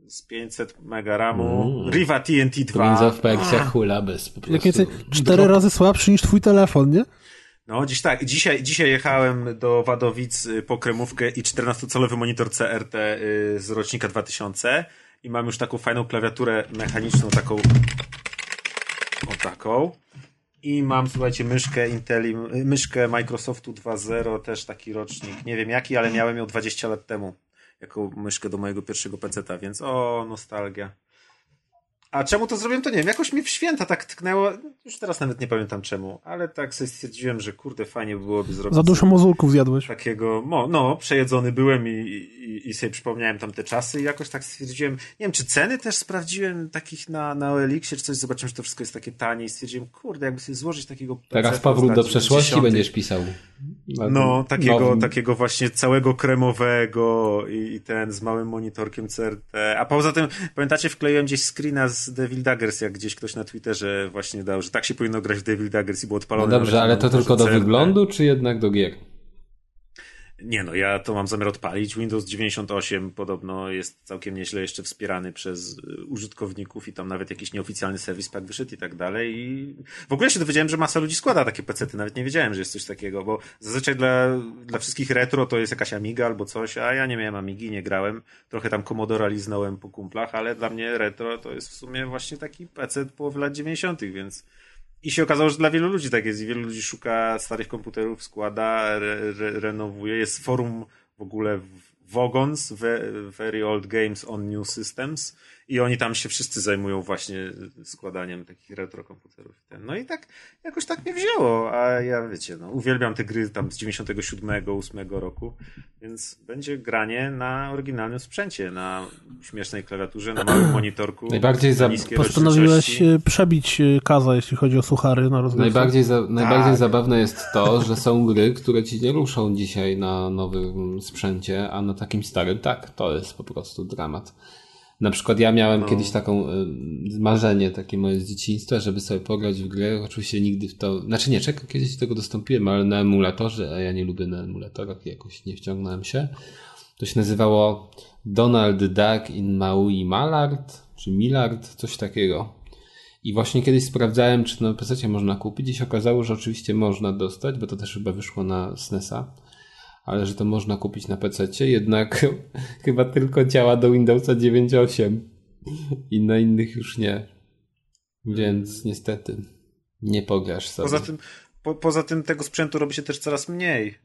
z 500 MB RAMu, mm. Riva TNT 2. Twins of Persia hula bez po prostu. Jak cztery razy słabszy niż twój telefon, nie? No, dziś tak. Dzisiaj, dzisiaj jechałem do Wadowic y, po kremówkę i 14-calowy monitor CRT y, z rocznika 2000 i mam już taką fajną klawiaturę mechaniczną, taką o taką. I mam, słuchajcie, myszkę Inteli, myszkę Microsoftu 2.0, też taki rocznik. Nie wiem jaki, ale miałem ją 20 lat temu. Jako myszkę do mojego pierwszego peceta, więc o, nostalgia. A czemu to zrobiłem, to nie wiem. Jakoś mi w święta tak tknęło. Już teraz nawet nie pamiętam czemu, ale tak sobie stwierdziłem, że kurde, fajnie byłoby zrobić. Za dużo mozulków zjadłeś. Takiego, no, przejedzony byłem i, i, i sobie przypomniałem tam te czasy i jakoś tak stwierdziłem. Nie wiem, czy ceny też sprawdziłem takich na, na OLX-ie, czy coś. Zobaczyłem, że to wszystko jest takie tanie i stwierdziłem, kurde, jakby sobie złożyć takiego. Teraz powrót do przeszłości będziesz pisał. No, takiego, takiego właśnie całego kremowego i, i, ten z małym monitorkiem CRT. A poza tym, pamiętacie, wkleiłem gdzieś screena z Devil Daggers, jak gdzieś ktoś na Twitterze właśnie dał, że tak się powinno grać w Devil Daggers i było odpalone. No dobrze, ale to tylko do wyglądu, czy jednak do gier? Nie no, ja to mam zamiar odpalić. Windows 98 podobno jest całkiem nieźle jeszcze wspierany przez y, użytkowników i tam nawet jakiś nieoficjalny serwis pack wyszedł i tak dalej. I w ogóle się dowiedziałem, że masa ludzi składa takie pecety. Nawet nie wiedziałem, że jest coś takiego, bo zazwyczaj dla, dla wszystkich retro to jest jakaś Amiga albo coś, a ja nie miałem Amigi, nie grałem. Trochę tam Commodore liznąłem po kumplach, ale dla mnie retro to jest w sumie właśnie taki pecet połowy lat 90., więc i się okazało, że dla wielu ludzi tak jest i wielu ludzi szuka starych komputerów, składa, re, re, renowuje. Jest forum w ogóle Wogons, Very Old Games on New Systems i oni tam się wszyscy zajmują właśnie składaniem takich retro komputerów. No i tak jakoś tak mnie wzięło, a ja wiecie, no, uwielbiam te gry tam z 97, 8 roku, więc będzie granie na oryginalnym sprzęcie, na śmiesznej klawiaturze, na małym monitorku. Najbardziej za... Postanowiłeś e, przebić e, kaza, jeśli chodzi o suchary na rozgrywce. Najbardziej, za... Najbardziej tak. zabawne jest to, że są gry, które ci nie ruszą dzisiaj na nowym sprzęcie, a na takim starym tak, to jest po prostu dramat. Na przykład ja miałem no. kiedyś taką y, marzenie, takie moje z dzieciństwa, żeby sobie pograć w grę. Oczywiście nigdy w to, znaczy nie, czekam, kiedyś tego dostąpiłem, ale na emulatorze, a ja nie lubię na emulatorach, jakoś nie wciągnąłem się. To się nazywało Donald Duck in Maui Malard, czy Millard, coś takiego. I właśnie kiedyś sprawdzałem, czy na PC można kupić i się okazało, że oczywiście można dostać, bo to też chyba wyszło na SNESa ale że to można kupić na PC, jednak [laughs] chyba tylko działa do Windowsa 9.8 i na innych już nie. Więc niestety nie pograsz sobie. Poza tym, po, poza tym tego sprzętu robi się też coraz mniej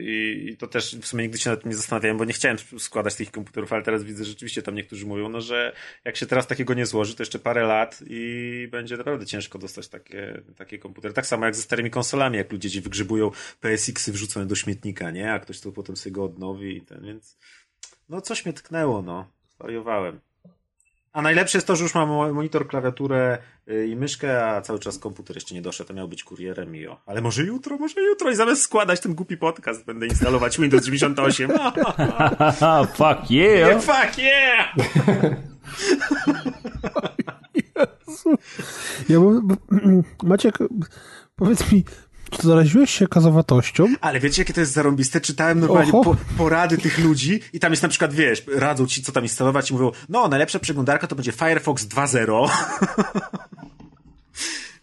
I, i to też w sumie nigdy się nad tym nie zastanawiałem, bo nie chciałem składać tych komputerów, ale teraz widzę, że rzeczywiście tam niektórzy mówią, no że jak się teraz takiego nie złoży, to jeszcze parę lat i będzie naprawdę ciężko dostać takie, takie komputery. Tak samo jak ze starymi konsolami, jak ludzie ci wygrzebują PSX-y wrzucone do śmietnika, nie? A ktoś to potem sobie go odnowi i ten, więc no coś mnie tknęło, no. Zwariowałem. A najlepsze jest to, że już mam monitor, klawiaturę y, i myszkę, a cały czas komputer jeszcze nie doszedł, to miał być kurierem i o. Ale może jutro, może jutro i zamiast składać ten głupi podcast będę instalować Windows 98. [laughs] [laughs] fuck yeah! yeah fuck yeah! [laughs] Jezu. Ja mam, Maciek, powiedz mi, czy zaraziłeś się kazowatością? Ale wiecie, jakie to jest zarąbiste? Czytałem normalnie po, porady tych ludzi i tam jest na przykład, wiesz, radzą ci, co tam instalować i mówią, no, najlepsza przeglądarka to będzie Firefox 2.0. [laughs]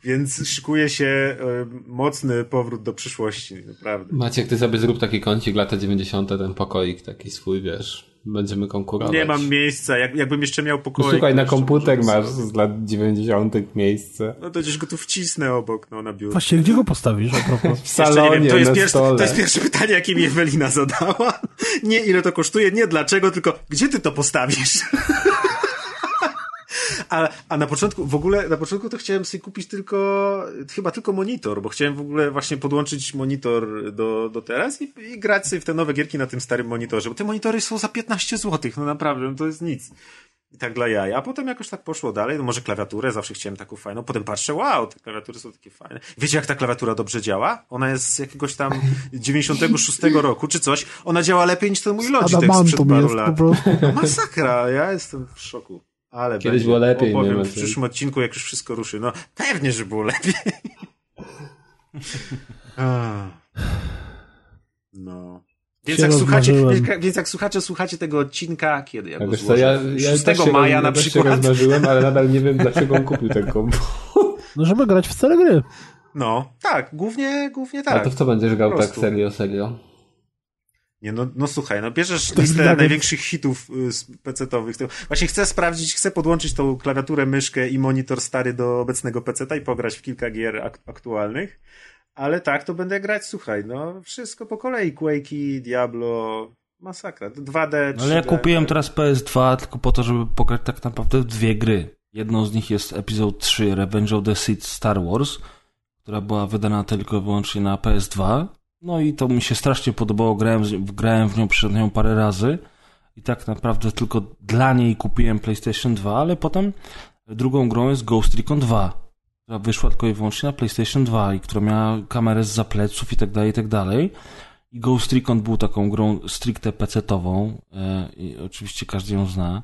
Więc szykuje się y, mocny powrót do przyszłości, naprawdę. Maciek, ty sobie zrób taki kącik lata 90. ten pokoik taki swój, wiesz będziemy konkurować. Nie mam miejsca, Jak, jakbym jeszcze miał pokój. No, słuchaj, na komputer masz z lat 90. miejsce. No to gdzieś go tu wcisnę obok, no na biurze. Właśnie, gdzie go postawisz a propos? W salonie, wiem, to, jest pierwsze, to jest pierwsze pytanie, jakie mi Ewelina zadała. Nie ile to kosztuje, nie dlaczego, tylko gdzie ty to postawisz? [laughs] A, a na początku, w ogóle, na początku to chciałem sobie kupić tylko, chyba tylko monitor, bo chciałem w ogóle właśnie podłączyć monitor do, do teraz i, i grać sobie w te nowe gierki na tym starym monitorze, bo te monitory są za 15 zł, no naprawdę, no to jest nic. I tak dla jaja. A potem jakoś tak poszło dalej. No może klawiaturę, zawsze chciałem taką fajną. Potem patrzę, wow, te klawiatury są takie fajne. Wiecie, jak ta klawiatura dobrze działa? Ona jest z jakiegoś tam [laughs] 96 roku, czy coś. Ona działa lepiej niż ten mój Logitech sprzed paru lat. No, masakra, ja jestem w szoku. Ale Kiedyś było lepiej. Opowiem nie w przyszłym odcinku, jak już wszystko ruszy. No, pewnie, że było lepiej. [laughs] no. Więc jak, słuchacie, [laughs] więc jak słuchacie, słuchacie tego odcinka, kiedy ja go tak? Ja, ja 6 maja na przykład. Ja rozmarzyłem, ale nadal nie wiem, [laughs] dlaczego on kupił ten komputer. No, żeby grać w stare gry. No, tak, głównie, głównie tak. A to w co będziesz grał tak serio, serio? Nie, no, no słuchaj, no bierzesz listę największych hitów y, PC-owych. Właśnie chcę sprawdzić, chcę podłączyć tą klawiaturę, myszkę i monitor stary do obecnego PC-ta i pograć w kilka gier ak aktualnych. Ale tak, to będę grać, słuchaj, no wszystko po kolei. Quake'i, Diablo, masakra. 2D, 3D. Ale ja kupiłem teraz PS2 tylko po to, żeby pograć tak naprawdę w dwie gry. Jedną z nich jest Episode 3 Revenge of the Sith Star Wars, która była wydana tylko i wyłącznie na PS2 no i to mi się strasznie podobało, grałem, grałem w nią, przed nią parę razy i tak naprawdę tylko dla niej kupiłem PlayStation 2, ale potem drugą grą jest Ghost Recon 2, która wyszła tylko i wyłącznie na PlayStation 2 i która miała kamerę z zapleców i tak dalej, i tak dalej. I Ghost Recon był taką grą stricte PC-tową e, i oczywiście każdy ją zna.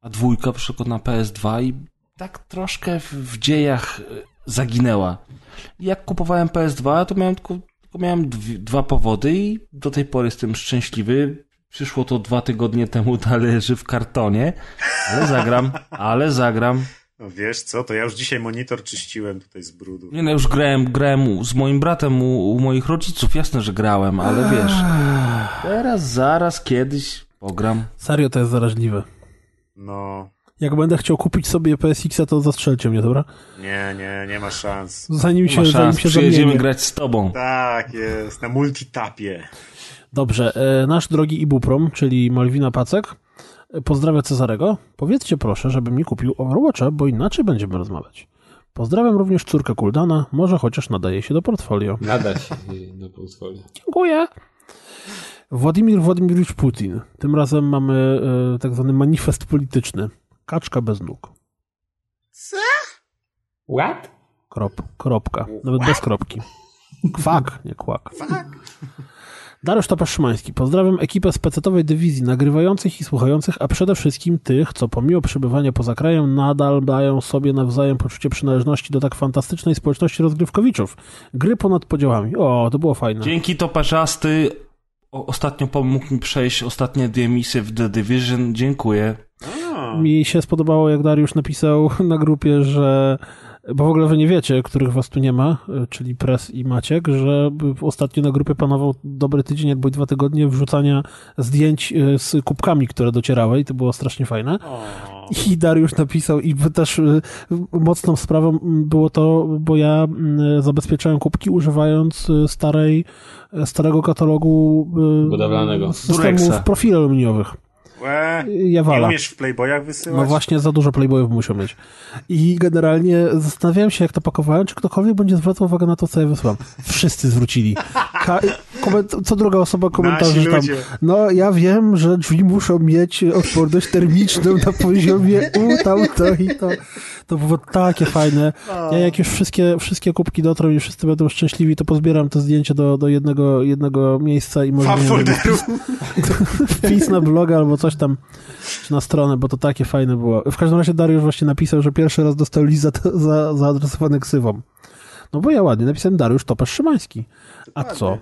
A dwójka przyszła na PS2 i tak troszkę w, w dziejach e, zaginęła. I jak kupowałem PS2, to miałem tylko Tylko miałem dwa powody i do tej pory jestem szczęśliwy. Przyszło to dwa tygodnie temu, należy w kartonie, ale zagram, ale zagram. No wiesz co, to ja już dzisiaj monitor czyściłem tutaj z brudu. Nie no, już grałem, grałem z moim bratem u, u moich rodziców, jasne, że grałem, ale wiesz, teraz, zaraz, kiedyś pogram. Serio, to jest zaraźliwe. No. Jak będę chciał kupić sobie PSX-a, to zastrzelcie mnie, dobra? Nie, nie, nie ma szans. Zanim się, ma szans. zanim się Przyjedziemy zamienię. grać z tobą. Tak jest, na multitapie. Dobrze, e, nasz drogi Ibuprom, czyli Malwina Pacek, e, pozdrawia Cezarego. Powiedzcie proszę, żeby mi kupił Overwatcha, bo inaczej będziemy rozmawiać. Pozdrawiam również córkę Kuldana, może chociaż nadaje się do portfolio. Nada się do portfolio. Dziękuję. Władimir Władimirowicz Putin. Tym razem mamy e, tak zwany manifest polityczny. Kaczka bez nóg. Co? What? Krop, kropka. Nawet bez kropki. Kwak, nie kłak. Dariusz Topasz-Szymański. Pozdrawiam ekipę z pecetowej dywizji nagrywających i słuchających, a przede wszystkim tych, co pomimo przebywania poza krajem nadal dają sobie nawzajem poczucie przynależności do tak fantastycznej społeczności rozgrywkowiczów. Gry ponad podziałami. O, to było fajne. Dzięki Toparzasty o- ostatnio pomógł mi przejść ostatnie dwie misje w The Division. Dziękuję. Mi się spodobało, jak Dariusz napisał [laughs] na grupie, że bo w ogóle wy nie wiecie, których was tu nie ma, czyli Pres i Maciek, że ostatnio na grupie panował dobry tydzień albo i dwa tygodnie wrzucania zdjęć y, z kubkami, które docierały i to było strasznie fajne. I Dariusz napisał, i też y, mocną sprawą było to, bo ja zabezpieczałem kubki używając y, starej, starego katalogu Budowlanego. systemów Durexa. profili aluminiowych. Łe, nie Jawala. umiesz w Playboyach wysyłać? No właśnie, za dużo playboyów musiał mieć. I generalnie zastanawiałem się, jak to pakowałem, czy ktokolwiek będzie zwracał uwagę na to, co ja wysłałem. Wszyscy zwrócili. Ka- co druga osoba komentarze, tam, no ja wiem, że drzwi muszą mieć odporność termiczną na poziomie u, tam, to i to. To było takie fajne. Ja jak już wszystkie, wszystkie kubki dotrą i wszyscy będą szczęśliwi, to pozbieram to zdjęcie do, do jednego, jednego miejsca i może folderu. [laughs] wpis na bloga albo coś tam, czy na stronę, bo to takie fajne było. W każdym razie Dariusz właśnie napisał, że pierwszy raz dostał list za, za, zaadresowany ksywą. No bo ja ładnie napisałem Dariusz Topasz Szymański. A co?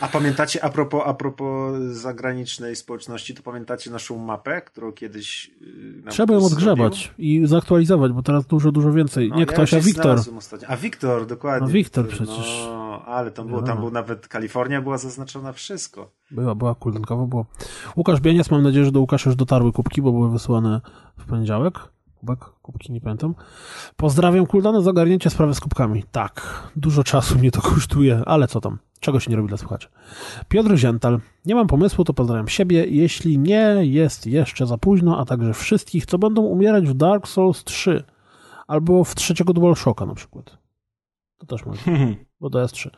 A pamiętacie, a propos, a propos zagranicznej społeczności, to pamiętacie naszą mapę, którą kiedyś yy, Trzeba ją odgrzebać i zaktualizował, bo teraz dużo, dużo więcej. zrobił? Nie No, ktoś, ja a Wiktor. A Wiktor, dokładnie. No, Wiktor przecież. No, ale tam było, tam było nawet Kalifornia była zaznaczona wszystko. Była, była kuldankowo było. Łukasz Bieniec, mam nadzieję, że do Łukasza już dotarły kubki, bo były wysyłane w poniedziałek. Kubek, kubki, nie pamiętam. Pozdrawiam Kuldana za ogarnięcie sprawy z kubkami. Tak, dużo czasu mnie to [laughs] kosztuje, ale co tam, czego się nie robi dla słuchaczy. Piotr Ziental, nie mam pomysłu, to pozdrawiam siebie, jeśli nie jest jeszcze za późno, a także wszystkich, co będą umierać w Dark Souls 3 albo w trzeciego DualShocka na przykład. To też może, [laughs] bo to jest 3.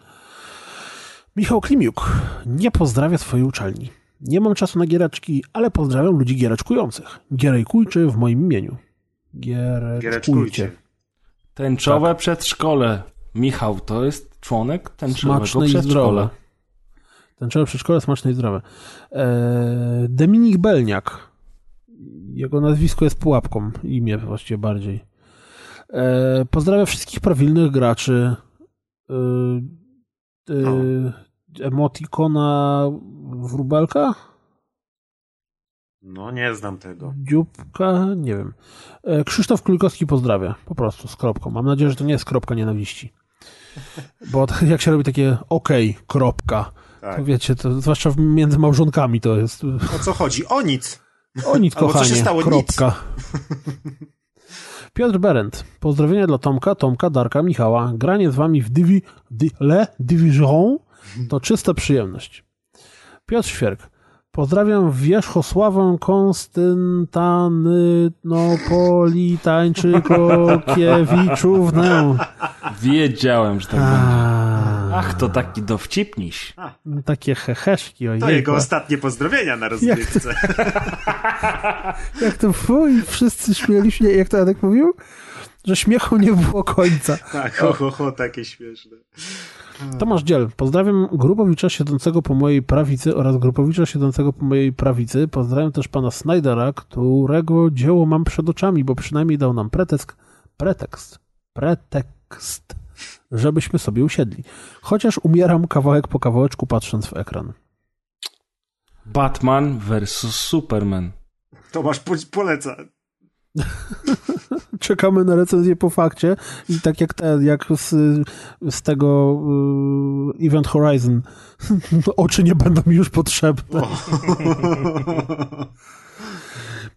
Michał Klimiuk nie pozdrawia swojej uczelni. Nie mam czasu na giereczki, ale pozdrawiam ludzi giereczkujących. Gierejkujcie w moim imieniu. Giereczkujcie. Tęczowe przedszkole. Michał, to jest członek tęczowego Smaczne przedszkola. Tęczowe przedszkole, smaczne i zdrowe. Eee, Dominik Belniak. Jego nazwisko jest pułapką. Imię właściwie bardziej. Eee, pozdrawiam wszystkich prawilnych graczy. Eee, eee, emotikona wróbelka? No, nie znam tego. Dzióbka, nie wiem. E, Krzysztof Królikowski pozdrawia, po prostu, z kropką. Mam nadzieję, że to nie jest kropka nienawiści. Bo [laughs] to, jak się robi takie okej, kropka, Tak. to wiecie, to zwłaszcza między małżonkami to jest O co chodzi? O nic. o nic, [laughs] Albo co kochanie, się stało? kropka. [laughs] Piotr Berendt, pozdrowienia dla Tomka, Tomka, Darka, Michała. Granie z wami w Divi, di, Le Division to czysta przyjemność. Piotr Świerk, pozdrawiam Wierzchosławę Konstantynopolitańczykokiewiczownę. [laughs] Wiedziałem, że tak będzie. A, Ach, to taki dowcipniś. takie heheszki, To ojej. jego ostatnie pozdrowienia na rozgrywce. [laughs] Jak to fuj, wszyscy śmieli się, jak to Adek mówił? Że śmiechu nie było końca. Tak, ho, ho, ho, takie śmieszne. Tomasz Dziel, pozdrawiam Grupowicza siedzącego po mojej prawicy oraz Grupowicza siedzącego po mojej prawicy. Pozdrawiam też pana Snydera, którego dzieło mam przed oczami, bo przynajmniej dał nam pretekst, pretekst, pretekst żebyśmy sobie usiedli. Chociaż umieram kawałek po kawałeczku patrząc w ekran. Batman versus Superman. Tomasz poleca. [laughs] Czekamy na recenzję po fakcie i tak jak te, jak z, z tego y, Event Horizon [laughs] oczy nie będą mi już potrzebne. [laughs]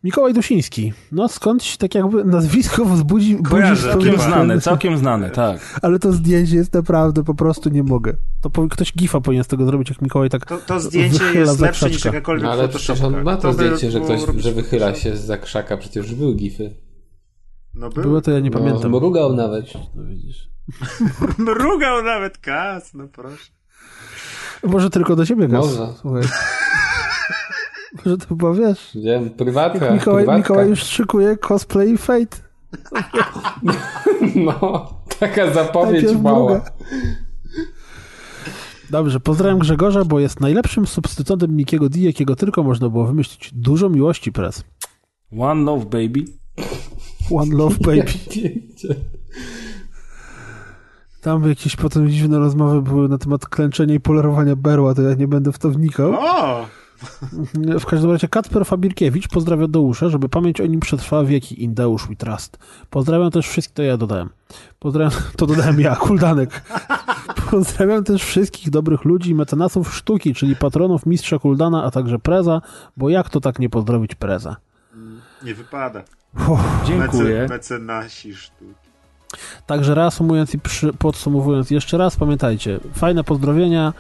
Mikołaj Dusiński. No skądś tak jakby nazwisko wzbudzi... Kojarzę, całkiem znane, całkiem znane, tak. Ale to zdjęcie jest naprawdę, po prostu nie mogę. To po, ktoś gifa powinien z tego zrobić, jak Mikołaj tak To, to zdjęcie jest lepsze niż jakakolwiek no, Ale przecież on ma to, to zdjęcie, że ktoś, że wychyla się z zakrzaka, przecież już były gify. No był. Było to, ja nie no, pamiętam. Mrugał nawet. No widzisz. [laughs] mrugał nawet, kas, no proszę. Może tylko do siebie kas. Może. Słuchaj. Może to było, wiesz... Wiem, prywatka. Mikołaj, Mikołaj już szykuje cosplay Fate. [laughs] No, taka zapowiedź mała. Dobrze, pozdrawiam Grzegorza, bo jest najlepszym substytutem Mikiego D, jakiego tylko można było wymyślić. Dużo miłości, press. One love, baby. One love, baby. Tam jakieś potem dziwne rozmowy były na temat klęczenia i polerowania berła, to ja nie będę w to wnikał. O! [laughs] W każdym razie Kacper Fabirkiewicz pozdrawia Deusza, żeby pamięć o nim przetrwała wieki in Deusz we trust. Pozdrawiam też wszystkich, to ja dodałem. Pozdrawiam, [laughs] to dodałem ja, Kuldanek. [laughs] Pozdrawiam też wszystkich dobrych ludzi i mecenasów sztuki, czyli patronów mistrza Kuldana, a także Preza, bo jak to tak nie pozdrowić Preza? Nie wypada. Uff, dziękuję. Mece, mecenasi sztuki. Także reasumując i przy, podsumowując jeszcze raz, pamiętajcie, fajne pozdrowienia,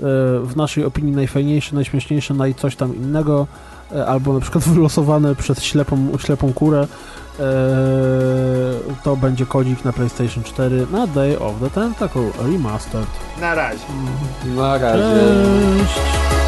E, w naszej opinii najfajniejsze, najśmieszniejsze, naj coś tam innego, e, albo na przykład [laughs] wylosowane przez ślepą, ślepą kurę, e, to będzie kodzik na PlayStation 4 na Day of the Tentacle Remastered. Na razie. Na razie. Cześć.